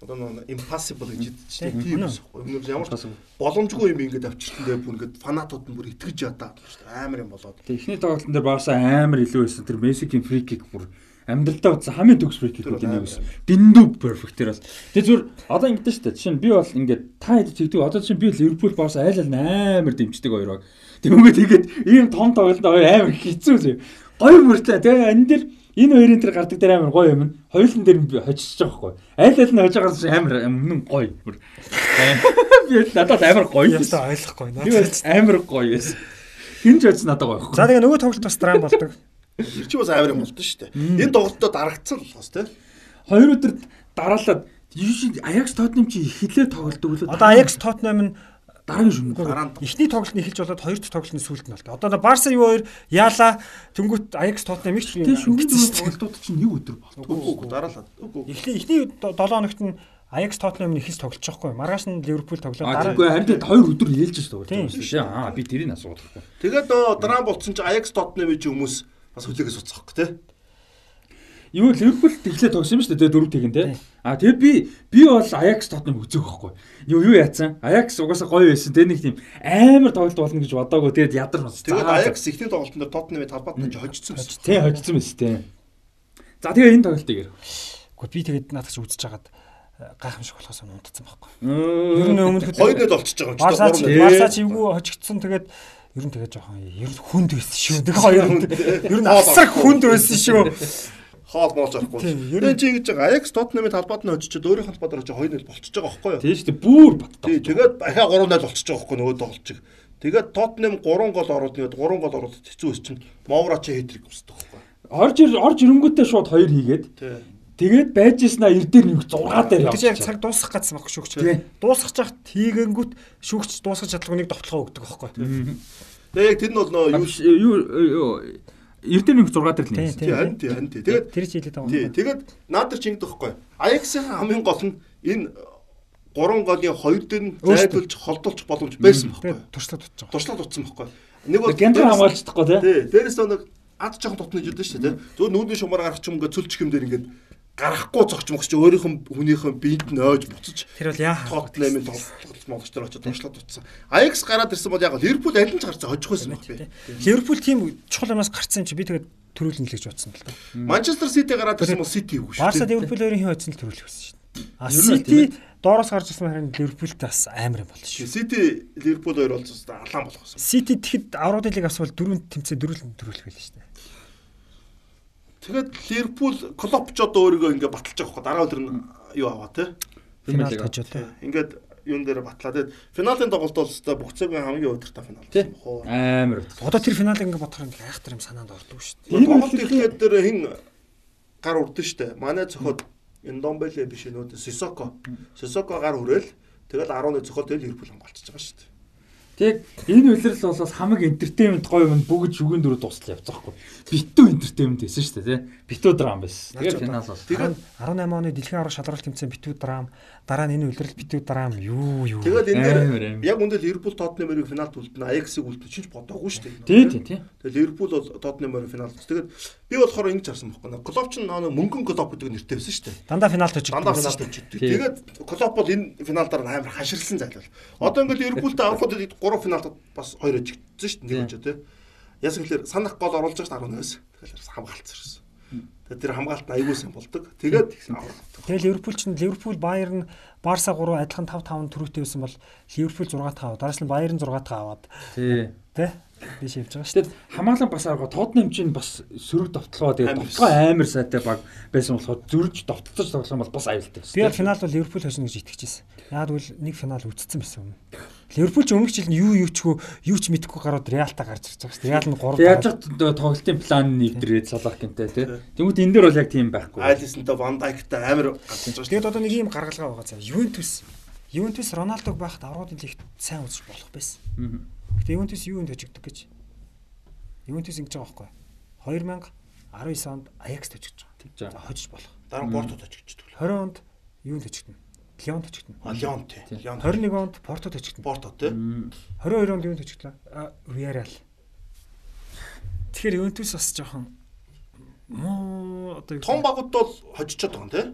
одоо нөө impossible гэж хэлдэг Тийм, тийм байсан. Өмнө ямар ч боломжгүй юм ингээд авчирсан дээр бүр ингээд фанатууд нь бүр итгэж ядаад шүү дээ. Амар юм болоод. Тэг ихний тоглолтын дээр Барса амар илүү байсан. Тэр Мессигийн фри кик бүр амьдралдаа утсан хамгийн төгс фри кик гэдэг нэг байсан. Дэндүү перфект тэр бас. Тэг зүгээр одоо ингэдэж штэ. Жишээ нь би бол ингээд та хэд тэгдэг. Одоо чинь би Ливерпул Барса айл айл амар дэмждэг хоёр баг. Тэгмээ тэгээд ийм том тоглолтод хоёр амар хэцүү зөө. Гоё мөртэй. Тэгээ энэ дэр энэ хоёрын тэр гардаг дээр амар гоё юм. Хоёулын дээр би хожиж байгаа байхгүй. Айл айл нь хожиж байгаа амар өмнө нь гоё. Би л надад амар гоё. Ястаа ойлгохгүй Би нөө. бас амар гоё байсан. Хинж бодсон надад гоё байхгүй. За тэгээ нөгөө тоглолт бас драм болдог. Тэр <laughs> чи бас амар юм болдсон шүү дээ. Энэ тоглолтод дарагдсан л бас тийм. Хоёр өдөр дараалаад Аякс Тотнем чи хилээ тоглолдог үлээ. Одоо Аякс Тоттенхэм нь дараагийн. Гараанд эхний тоглолт нь эхэлж болоод хоёр дахь тоглолт нь сүүлд нь болдог. Одоо Барса юу хоёр яала тэнгуут Аякс Тоттенхэм их шүү дээ. тоглолтууд чинь нэг өдөр үгүй дараалаад. Эхний эхний 7 хоногт нь Аякс Тоттенхэм нь ихэлж тоглож байгаа хгүй. Маргааш нь Ливерпул тоглоод дараа тэггүй харин тэгээд хоёр өдөр ээлж шүү Тийм. дээ. Биш аа би тэрийг асуудаггүй. Тэгээд драм болцсон чи Ajax Tottenham чи хүмүүс бас хүлээгээс уцахгүй тийм. Юу Ливерпул тэглээ тогсон юм шүү дээ дөрөв тэгэн те. Тийм. А тэгээ би би бол Аякс Тотнем үзег байхгүй. Юу юу яатсан? Аякс угаасаа гоё байсан. Тэгээ нэг тийм амар тоглолт болно гэж бодоагүй. Тэгээд ядар бас. Тэгээд Ajax ихний тоглолтын дээр Tottenham-ийн талбайд нь хожигдсон байсан. тий хожсон байсан тий. За тэгээ энэ тоглолтыг ярь. Гэхдээ би тэгээд наадах чи үзэж хагаад э, гайхамшиг болохоос унтцсан байхгүй. Ер нь өмнө Хоёр нэт болчихж байгаа юм чи. Барсаач гурван нэт. Тий. Барсаач эвгүй хожигдсон тэгээд ер нь тэгээд жоохон ер хүнд байсан шүү. Тэг хоёр ер нь асар хүнд байсан шүү. Хоол моол зарахгүй. Тийм, ер нь- чи ингэж байгаа Ajax Tottenham-ийн талбайд нь очичод өөрийнх нь талбайд очиж хоёр нэт болчихж байгаа байхгүй юу? тий шүү дээ бүр баттаа. Тий, тэгээд ахаа 3 0 болчихж байгаа байхгүй нөгөө тоглолт чиг. Тэгээд Tottenham 3 гол оруулаад тэгээд 3 гол оруулаад хэцүү өс чинь Mowra чи хэтрик өсдөг байхгүй. Орж ир орж ирэнгүүтээ шууд хоёр хийгээд Тий. Тэгээд байж ирсэн а ир дээр нэг 6 дээр яг явчихсан. цаг дуусах гэсэн багш шүүгч. Дуусгах чахт хийгэнгүүт шүүгч дуусгах чадлагыг нэг довтлогоо өгдөг байхгүй. Тэгээд яг тэр нь бол нөө юу Юу дээр нэг 6 дээр л нээсэн. тий харин тий харин тий. Тэгээд Тэр чи хэлээд байгаа тий юм. тэгээд наад тэр чингдэг байхгүй. Ajax-ийн хамгийн гол нь энэ гурван голын хоёр дээр нь зайлуулж холдуулчих боломж байсан байхгүй. Тэгээд туршлаад утж байгаа. Туршлаад утсан байхгүй. Нэг бол Гентер хамгаалцдаггүй тий. Тий, дээрээс нь нэг ад жоохон тутнаж идэв шүү дээ. Зөв нүүдний шумаар гарах ч юм ингээ цөлч хэмдэр ингээд гарахгүй зогч мөгч чи өөрийнх нь хүнийхэн биед нь ойж буцаж Тэр бол яа. Тоттенхэмийн тоглолт монголчдор очиж туршлаад утсан. Аякс гараад ирсэн бол яг Ливерпул аль нь ч гарцаа хожих байсан байх би. Ливерпул тийм чухал юмас гарцсан чи би тэгээд төрүүлнэ л гэж бодсон л та. Манчестер Сити гараад ирсэн бол Сити юу шүү Барса дээ. Ливерпул хоёрын хин хоцсон л төрүүлэх байсан шүү дээ. А Сити доороос гарч ирсэн харин Ливерпултэй бас амар юм болно шүү. Сити Ливерпул хоёр бол зөв алаан болох байсан. Сити тэгэхэд аврагын лиг асвал дөрөв тэмцээ дөрөв төрүүлэх байлаа шүү. Тэгээд Ливерпул Клоп ч одоо өөрийгөө ингээ баталж байгаа хөө дараа өдөр нь юу аваа те. Финалд Лига. хожоо те. Ингээд юун дээр батлаа. Тэгээд финалийн тоглолт бол өстой бүх цагийн хамгийн удиртай финал Тий. байсан бохоо. Амар. Одоо тэр финалыг ингээ бодохоор ингээ айхтар юм санаанд ордог шүү дээ. Тоглолт ирэхэд дээр хин гар урдсан штэ. Манай цохоод Индомбеле биш нүүд Сисоко. Сисоко гар хүрээл тэгэл 11 цохол тэгэл Ливерпул хамгаалчихж байгаа штэ. Тэг энэ үлрэл бол хамаг entertainment гоё юм бүгд шүгэн дөрөв дуустал явцсан хгүй. Битүү entertainment байсан шүү дээ тий. Битүү драм байсан. Тэгээд финал бол. Тэгээд 18 оны дэлхийн аврах шалралт тэмцээн битүү драм дараа нь энэ үлрэл битүү драм юу юу. тэгэл энэ дээр яг үндэ Ливерпул Тоттенхэмыг финалд үлдэнэ. Аяксыг үлдэнэ. Чинч бодоогүй штэ. Тий, тий, тий. Тэгээд Ливерпул бол Тоттенхэмээр финалд. Тэгээд би болохоор ингэж харсан байхгүй. Клоп ч нөө мөнгөн клоп гэдэг нэртэй байсан штэ. Дандаа финалд очиж. Дандаа финалд очиж. Тэгээд клоп бол энэ финалдаар амар хаширлсан зайлвал. Одоо ингээд Ливерпултэй аврахад 3 финалд бас 2 очигдсон шүү дээ. Нэг ч тий. Яс гэхэлэр санах гол оруулж байгаа 18-өөс. Тэгэхээр хамгаалцсан ирсэн. Тэгээд тэр хамгаалт нь аягүй сайн болдог. Тэгээд Тэгээ Ливерпул ч Ливерпул Баерн Барса 3 адилхан 5 5 төрүүтэй байсан бол Ливерпул 6 5 дараас нь Баерн 6 5 аваад Тий. тий биш явж байгаа шүү дээ. Тэгэд хамаалан бас арга Тотнем чинь бас сөрөг довтлоо тэгээд довтлоо амар сайтай баг байсан болохоор зөрж довтлож тоглох юм бол бас аюултай бол финал бол Ливерпул хожно гэж итгэж байсан. Яг бол нэг финал үтцсэн байсан юм. Ливерпул ч өмнөх жил нь юу юу ч хөө юу ч мэдэхгүй гараад Реалта гарч ирж байгаа шүү дээ. Реал нь 3 Яаж ч тоглолтын план нэвтрээд салах гэнтэй тий. Тэгмэд энэ дээр бол яг тийм байхгүй. Айлисэнтэй Ван Дайктай амар галзаж байгаа шүү. Тэгээд одоо нэг ийм гаргалгаа байгаа цаа. Ювентус Ювентус Роналдог байхад аврагын лигт сайн үзэж болох байсан. Гэтэ Ювентус юунд төжигдөг гэж. Ювентус ингэж байгаа байхгүй. 2019 онд Аякс төжигдөж байгаа. Тэгж За байгаа. хожиж болох. Дараа нь Портод очигдчихв. 20 онд юунд төжигдөнө? Леон төжигдөнө. А Леон тий. Леон 21 онд Порто төжигдөнө. Порто тий. 22 онд юунд төжигдлээ? Villarreal. Тэгэхээр Ювентус бас жоохон муу одоо юу Том багууд бол хожичод байгаа юм тий.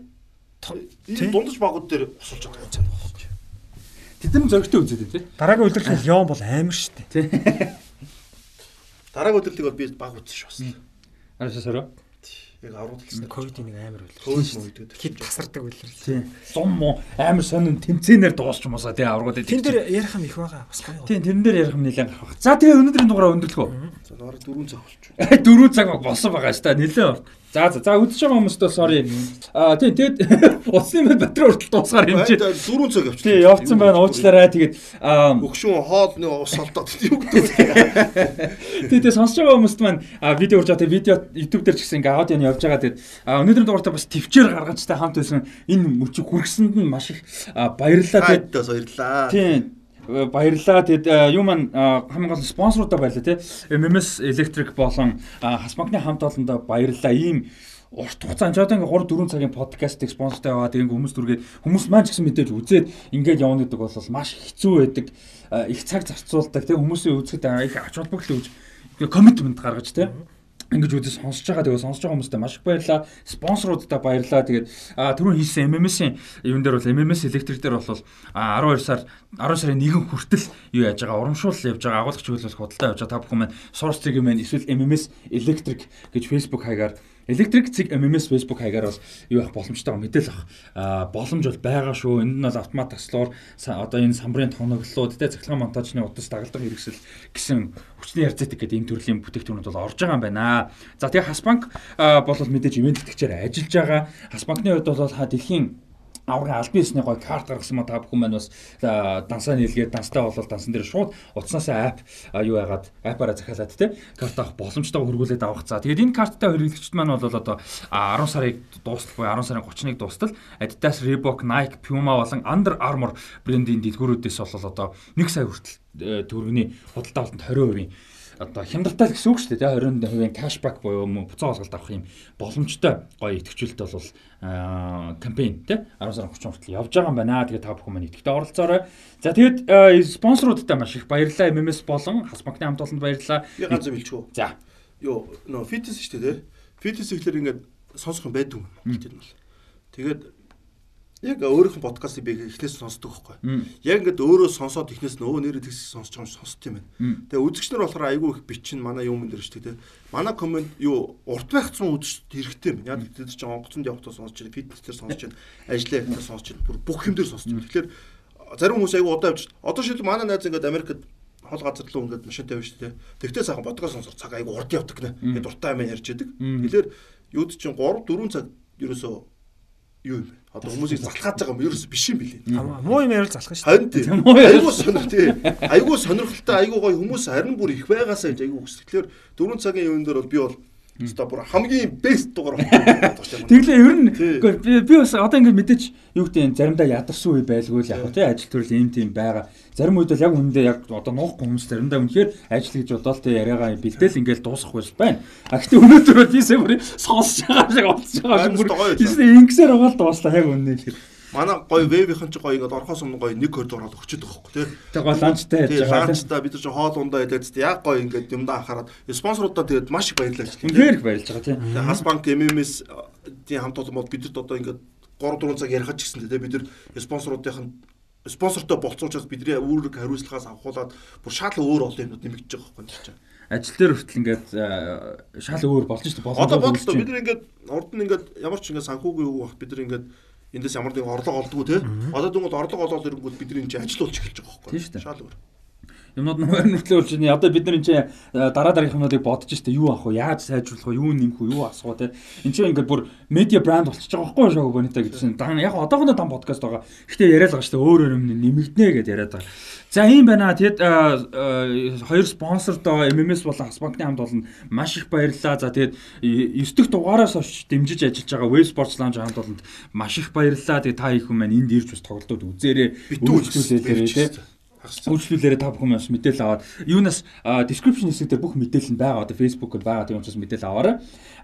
тий. Энэ дундаж багууд дээр усалж байгаа юм. Тэд нар зөрөгтэй үзээд тий. дараагийн үйлдвэрлэл Леон бол амар шүү дээ. Дараагийн өдрөлтийг бол би баг үзсэн шүү бас. Арашаа сороо. Яг аврал талсан. Ковидын нэг амар мөн гэдэг. Хит тасардаг үйлдвэрлэл. Тий. Зум муу амар сонин тэмцээнээр дуусч юм уусаа тий аврагууд. Тэн дээр ярих юм их байгаа. Бас гоё. тий тэрэн дээр ярих юм нэлээд гарах. За тэгээ өнөөдрийн дугаараа өндөрлөхөө. За 4 цаг болчих. Дөрөв цаг болсон байгаа ш та нэлээд. За за за үдчихэж байгаа хүмүүстээ sorry. Аа тий тэгэд утасны мэд батрын хүртэл дуусгаар юм чи. 4 цаг явчих. Тий явцсан байна уучлаарай. Тэгээд аа Өгшүүн хоол нэг ус солдоод юу гэдэг вэ? тий тэгээ сонсож байгаа хүмүүст маань аа, видео урж байгаа тий видео YouTube дээр ч гэсэн ингээ аудио нь явж байгаа. Тэгээд аа, өнөөдрийн дугаартаа бас төвчээр гаргаж та хамт байсан энэ мөчөг хүргэсэнд нь маш их аа, баярлалаа. Тэгээд Хайдаас баярлаа. Баярлалаа. Тэгэд э, юу маань э, хамгийн гол спонсорудаа баярлалаа тий. MMS Electric болон э, Хас банкны хамт олондоо баярлалаа. Ийм урт хугацаанд ч одоо ингээ 3 4 цагийн подкастыг спонсортай яваад ингээ хүмүүс дүргээд хүмүүс маань ч гэсэн мэдээж үзээд ингээд явна гэдэг бол маш хэцүү байдаг. Их цаг зарцуулдаг тий хүмүүсийн үзэхэд их ач холбогдол өгж коммитмент гаргаж тий ингэж үзэж сонсож байгаа тэгээ сонсож байгаа хүмүүстээ маш их баярлалаа. Спонсоруудаа баярлалаа. Тэгээд а, түрүүн хийсэн MMS-ийн юун дээр бол MMS электрик дээр бол а, 12 сар 10 сарын 1 хүртэл юу яаж байгаа урамшуул явж байгаа агуулгач хөлөөлөх худалдаа явж байгаа та бүхэн маань source цэгийн маань эсвэл MMS electric гэж Facebook хаягаар Электрик цэг MMS Facebook хаягаар бол юу авах боломжтой байгаа мэдээл авах. Боломж бол байгаа шүү. Энд нь бол автомат таслуур одоо энэ самбарын тоноглолууд тэ цахилгаан монтажны удас дагалдаг хэрэгсэл гэсэн хүчний ярцэтик гэдэг энэ төрлийн бүтээгдэхүүнүүд бол орж байгаа юм байна. За тэгээ Хасбанк бол мэдээж ивент тэтгэгчээр ажиллаж байгаа. Хасбанкны хувьд бол ха дэлхийн аврагын аль биесний гой карт гаргасан маа та бүхэн маань бас. Дансаа нийлгээд данстай болол дансан дээр шууд утаснасаа ап юу яагаад апаараа захиалаад те карт авах боломжтой хөргүүлээд авах. За тэгээд энэ карттай хэрэглэгчд маань бол одоо а, 10 сарыг дуустал буюу 10 сарын 30-ныг дуустал Adidas, Reebok, Nike, Puma болон Under Armour брендийн дэлгүүрүүдээс бол одоо 1 сая хүртэл э, төгрөгийн худалдаа авалтанд 20% одоо хямдалтай л гэсэн үг шүү дээ. 20% кэшбэк буюу буцаа олголт авах юм боломжтой гоё идэвхжүүлэлт бол кампайн тий 10 сарын 30 хүртэл явж байгаа юм байна. Тэгээд та бүхэн маань идэвхтэй оролцоорой. За тэгээд спонсоруудтай маш их баярлалаа. MMS болон Хас банкны хамт олонд баярлалаа. Ганц хэлчихв. За. Йоо, нөө фитнес шүү дээ. Фитнес ихлээр ингээд сонсох юм. Гэтэл бол. Тэгээд яг өөрийнх нь подкастыг би эхнээс сонсдог байхгүй. Яг ингээд өөрөө сонсоод эхнээс нөө нэрээ тэгс сонсож байгаа юм сонсд юм байна. Тэгээ үзэгчнэр болохоор айгүй их бичин манай юм дээр шүү дээ. Манай комент юу урт байх зам үзэж хэрэгтэй юм. Яг тэд чинь онгоцонд явахдаа сонсож байна, фитнес дээр сонсож байна, ажиллаа явахдаа сонсож байна. Бүр бүх юм дээр сонсож байна. Тэгэхээр зарим хүмүүс айгүй удаа явж. Одоо шил манай найз ингээд Америкт хол газар руу ингээд машин тавьж шүү дээ. Тэгтээ сайхан подкаст сонсох цаг айгүй урд явдаг гэнэ. Ингээд дуртай юм ярьж. Мм. Тэгэхээр юуд чинь 3 4 цаг ерөөсөө юу юм бэ? Одоо хүмүүсийг залхаад байгаа юм ерөөс биш юм билээ. Муу юм ярил залах шүү. Харин тийм. Айгуу сонир тий. Айгуу сонирхолтой айгуу гоё хүмүүс харин бүр их байгаасаа гэж айгуу хүсэлтээр 4 цагийн юун дээр бол би бол Өста бүр хамгийн бест дугаар байна. Тэглээ ер нь би би бас одоо ингээд мэдээч юу гэдэг заримдаа ядарсан үе байлгүй л яг тий ажил төрөл ийм тийм байгаа. Зарим үед бол яг үнэндээ яг одоо нуухгүй хүмүүс заримдаа үнэхээр ажил гэж бодоод тий яриагаа бэлдээл ингээд дуусах байж байна. А гэтээ өнөөдөр би сая бүр сонсож байгаа шиг олж байгаа шиг бүр ингэсээр байгаа л дууслаа яг үнэ хэлэхэд манай гоё вебийнхэн чи гоё ингээд орхоос өмнө гоё нэг коридор ороод өчөд хөөхгүй тий. Тэг гоё ланчтай яаж байгаа. Ланчтай бид нар чи хоол ундаа идээд тий яг гоё ингээд юмдаа анхаарад спонсорудаа тэгээд маш их баярлалаа чи. Үнээр их баярлж байгаа тий. Хас банк MMS тий хамт олон бол бидэд одоо ингээд 3 4 цаг ярих ч гэсэн тий бид нар спонсоруудын спонсортой болцоочоод бидний үүрэг хариуцлагаас авахуулаад бүр шал өөр олон юмнууд нэмэгдэж байгаа хөөхгүй тий ажил дээр хүртэл ингээд шал өөр болж шүү дээ. Одоо бодлоо бид нар ингээд урд нь ингээд ямар ч ингээд санхүүгийн юу бах бид нар ингээд эндээс ямар нэгэн орлого олдгоо те. Одоо дүнгээд орлого олоод ирэнгүүт бидний энэ ажил болж эхэлж байгаа байхгүй. Тийм шүү дээ. Шал өөр. Юмнууд нь хоёр нүртлээ болж байна. Одоо бид нар энэ чинь дараа дараагийнх юмнуудыг бодож штэ юу авах вэ? Яаж сайжруулах вэ? Юу нэмэх вэ? Юу асах вэ? Энэ чинь ингээд бүр медиа брэнд болчихж байгаа байхгүй шоу бонита гэдэг чинь. Яг одоохондоо дан подкаст байгаа. Гэхдээ яриад байгаа штэ өөр өөр юм нэмэгдэнэ гэдээ яриад байгаа. За ийм байна. Тэгэд хоёр спонсордоо MMS болон Хасбанкны хамт олон маш их баярлалаа. За тэгэд 9 дэх дугаараас хойш дэмжиж ажиллаж байгаа Web Sports Lounge хамт олонд маш их баярлалаа. Тэгээд та их хүмүүс энд ирж бас тоглолтууд үзээрэй. Үйлчлүүлээрэй тий. Үйлчлүүлээрэй та бүхэн бас мэдээлэл аваад юунаас description хэсэг дээр бүх мэдээлэл нь байгаа. Одоо Facebook-д байгаа тийм учраас мэдээлэл аваарай.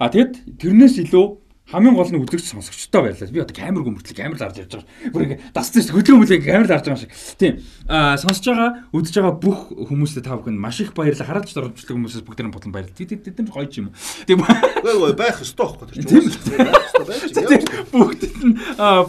А тэгэд тэрнээс илүү хамгийн гол нь үзэгч сонсогчтой байлаа. Би одоо камер гүмөртлөг камер л авч явж байгаа. Бүр ингэ дассан шүү. Хөдөлгөөн мөлий камер л авч байгаа шиг. Тийм. Аа сонсож байгаа, үзэж байгаа бүх хүмүүстээ та бүхэнд маш их баярлалаа. Хараад ч дөрвчлэг хүмүүсээс бүгд бодлон баярлалаа. Тэд тэд гоё юм. Тийм. Ой ой байх ёстой байхгүй тийм. Бүгд нь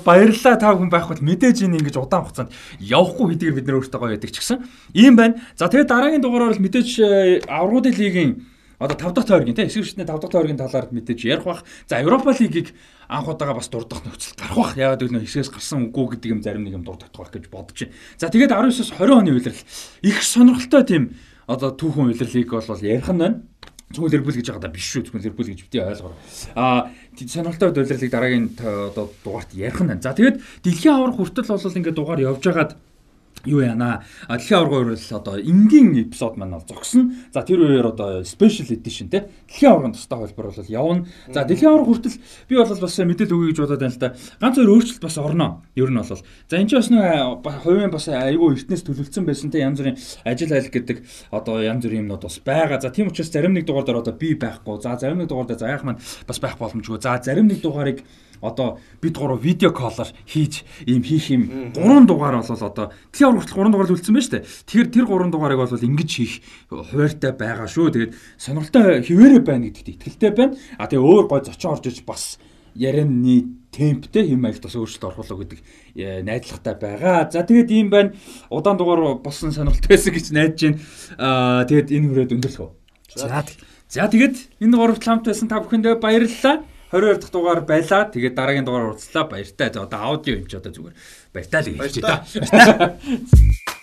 баярлалаа та бүхэн байх бол мэдээж энэ ингэж удаан хугацаанд явахгүй хэдийгээр бид нөр өөртөө гоё яадаг ч гэсэн. Ийм байна. За тэгээд дараагийн дугаараар мэдээж аврагуудын лигийн Одоо 5 дахь тойргийн тийм эсвэр шитний 5 дахь тойргийн талаар мэдээж ярих бах. За Европа лигийг анх удаага бас дурдах нөхцөл гарах бах. Яагаад гэвэл хэсгээс гарсан үгүй гэдэг юм зарим нэг юм дурдах бах гэж бодож байна. За тэгээд 19-с 20 оны үеэрл их сонирхолтой тийм одоо түүхэн үеэрлийг бол ярих нь байна. Зөвхөн Ливерпул гэж байгаа биш шүү. Зөвхөн Ливерпул гэж бити ойлгоо. Аа сонирхолтой удирлыг дараагийн одоо дугаарт ярих нь байна. За тэгээд дэлхийн аврах хүртэл бол ингээд дугаар явж байгаад юу яана. Дэлхийн аварга бол одоо энгийн эпизод маань бол зогсно. За тэр үеэр одоо special edition те. Дэлхийн аваргын тустай хөлбөр бол явна. За дэлхийн аварга хүртэл би бол бас мэдээлэл өгье гэж бодоод байна л да. Ганц өөр өөрчлөлт бас орно. Ер нь бол. За энэ ч бас нэг хувийн бас айгүй эртнээс төлөвлөсөн байсан те. Янз бүрийн ажил айл гэдэг одоо янз бүрийн юмнууд бас байгаа. За тийм учраас зарим нэг дугаар дээр одоо би байхгүй. За зарим нэг дугаар дээр заяах маань бас байх боломжгүй. За зарим нэг дугаарыг одоо бид гурав видео коллоор хийж ийм хийх юм гурван дугаар бол одоо дэлхийн аврал хүртэл гурван дугаар л үлдсэн байна шүү дээ. Тэгэхээр тэр гурван дугаарыг бол ингэж хийх хуваартай байгаа шүү. Тэгээд сонирхолтой хിവэрэ байна гэдэгт итгэлтэй байна. А тэгээ өөр гой зочин орж иж бас ярианы темптэй хэм маягт бас өөрчлөлт оруулах гэдэг э, найдвартай байгаа. За тэгээд ийм байна. Удаан дугаар болсон сонирхолтой байсан гэж найдаж байна. Аа тэгээд энэ хүрээд өндөрлөх За тэгээд энэ гуравт хамт байсан та бүхэндээ баярлалаа. 22 дахь дугаар байлаа. Тэгээд дараагийн дугаар уулзлаа. Баяртай. Одоо аудио юм чи одоо зүгээр баяртай л гэж байна. <laughs>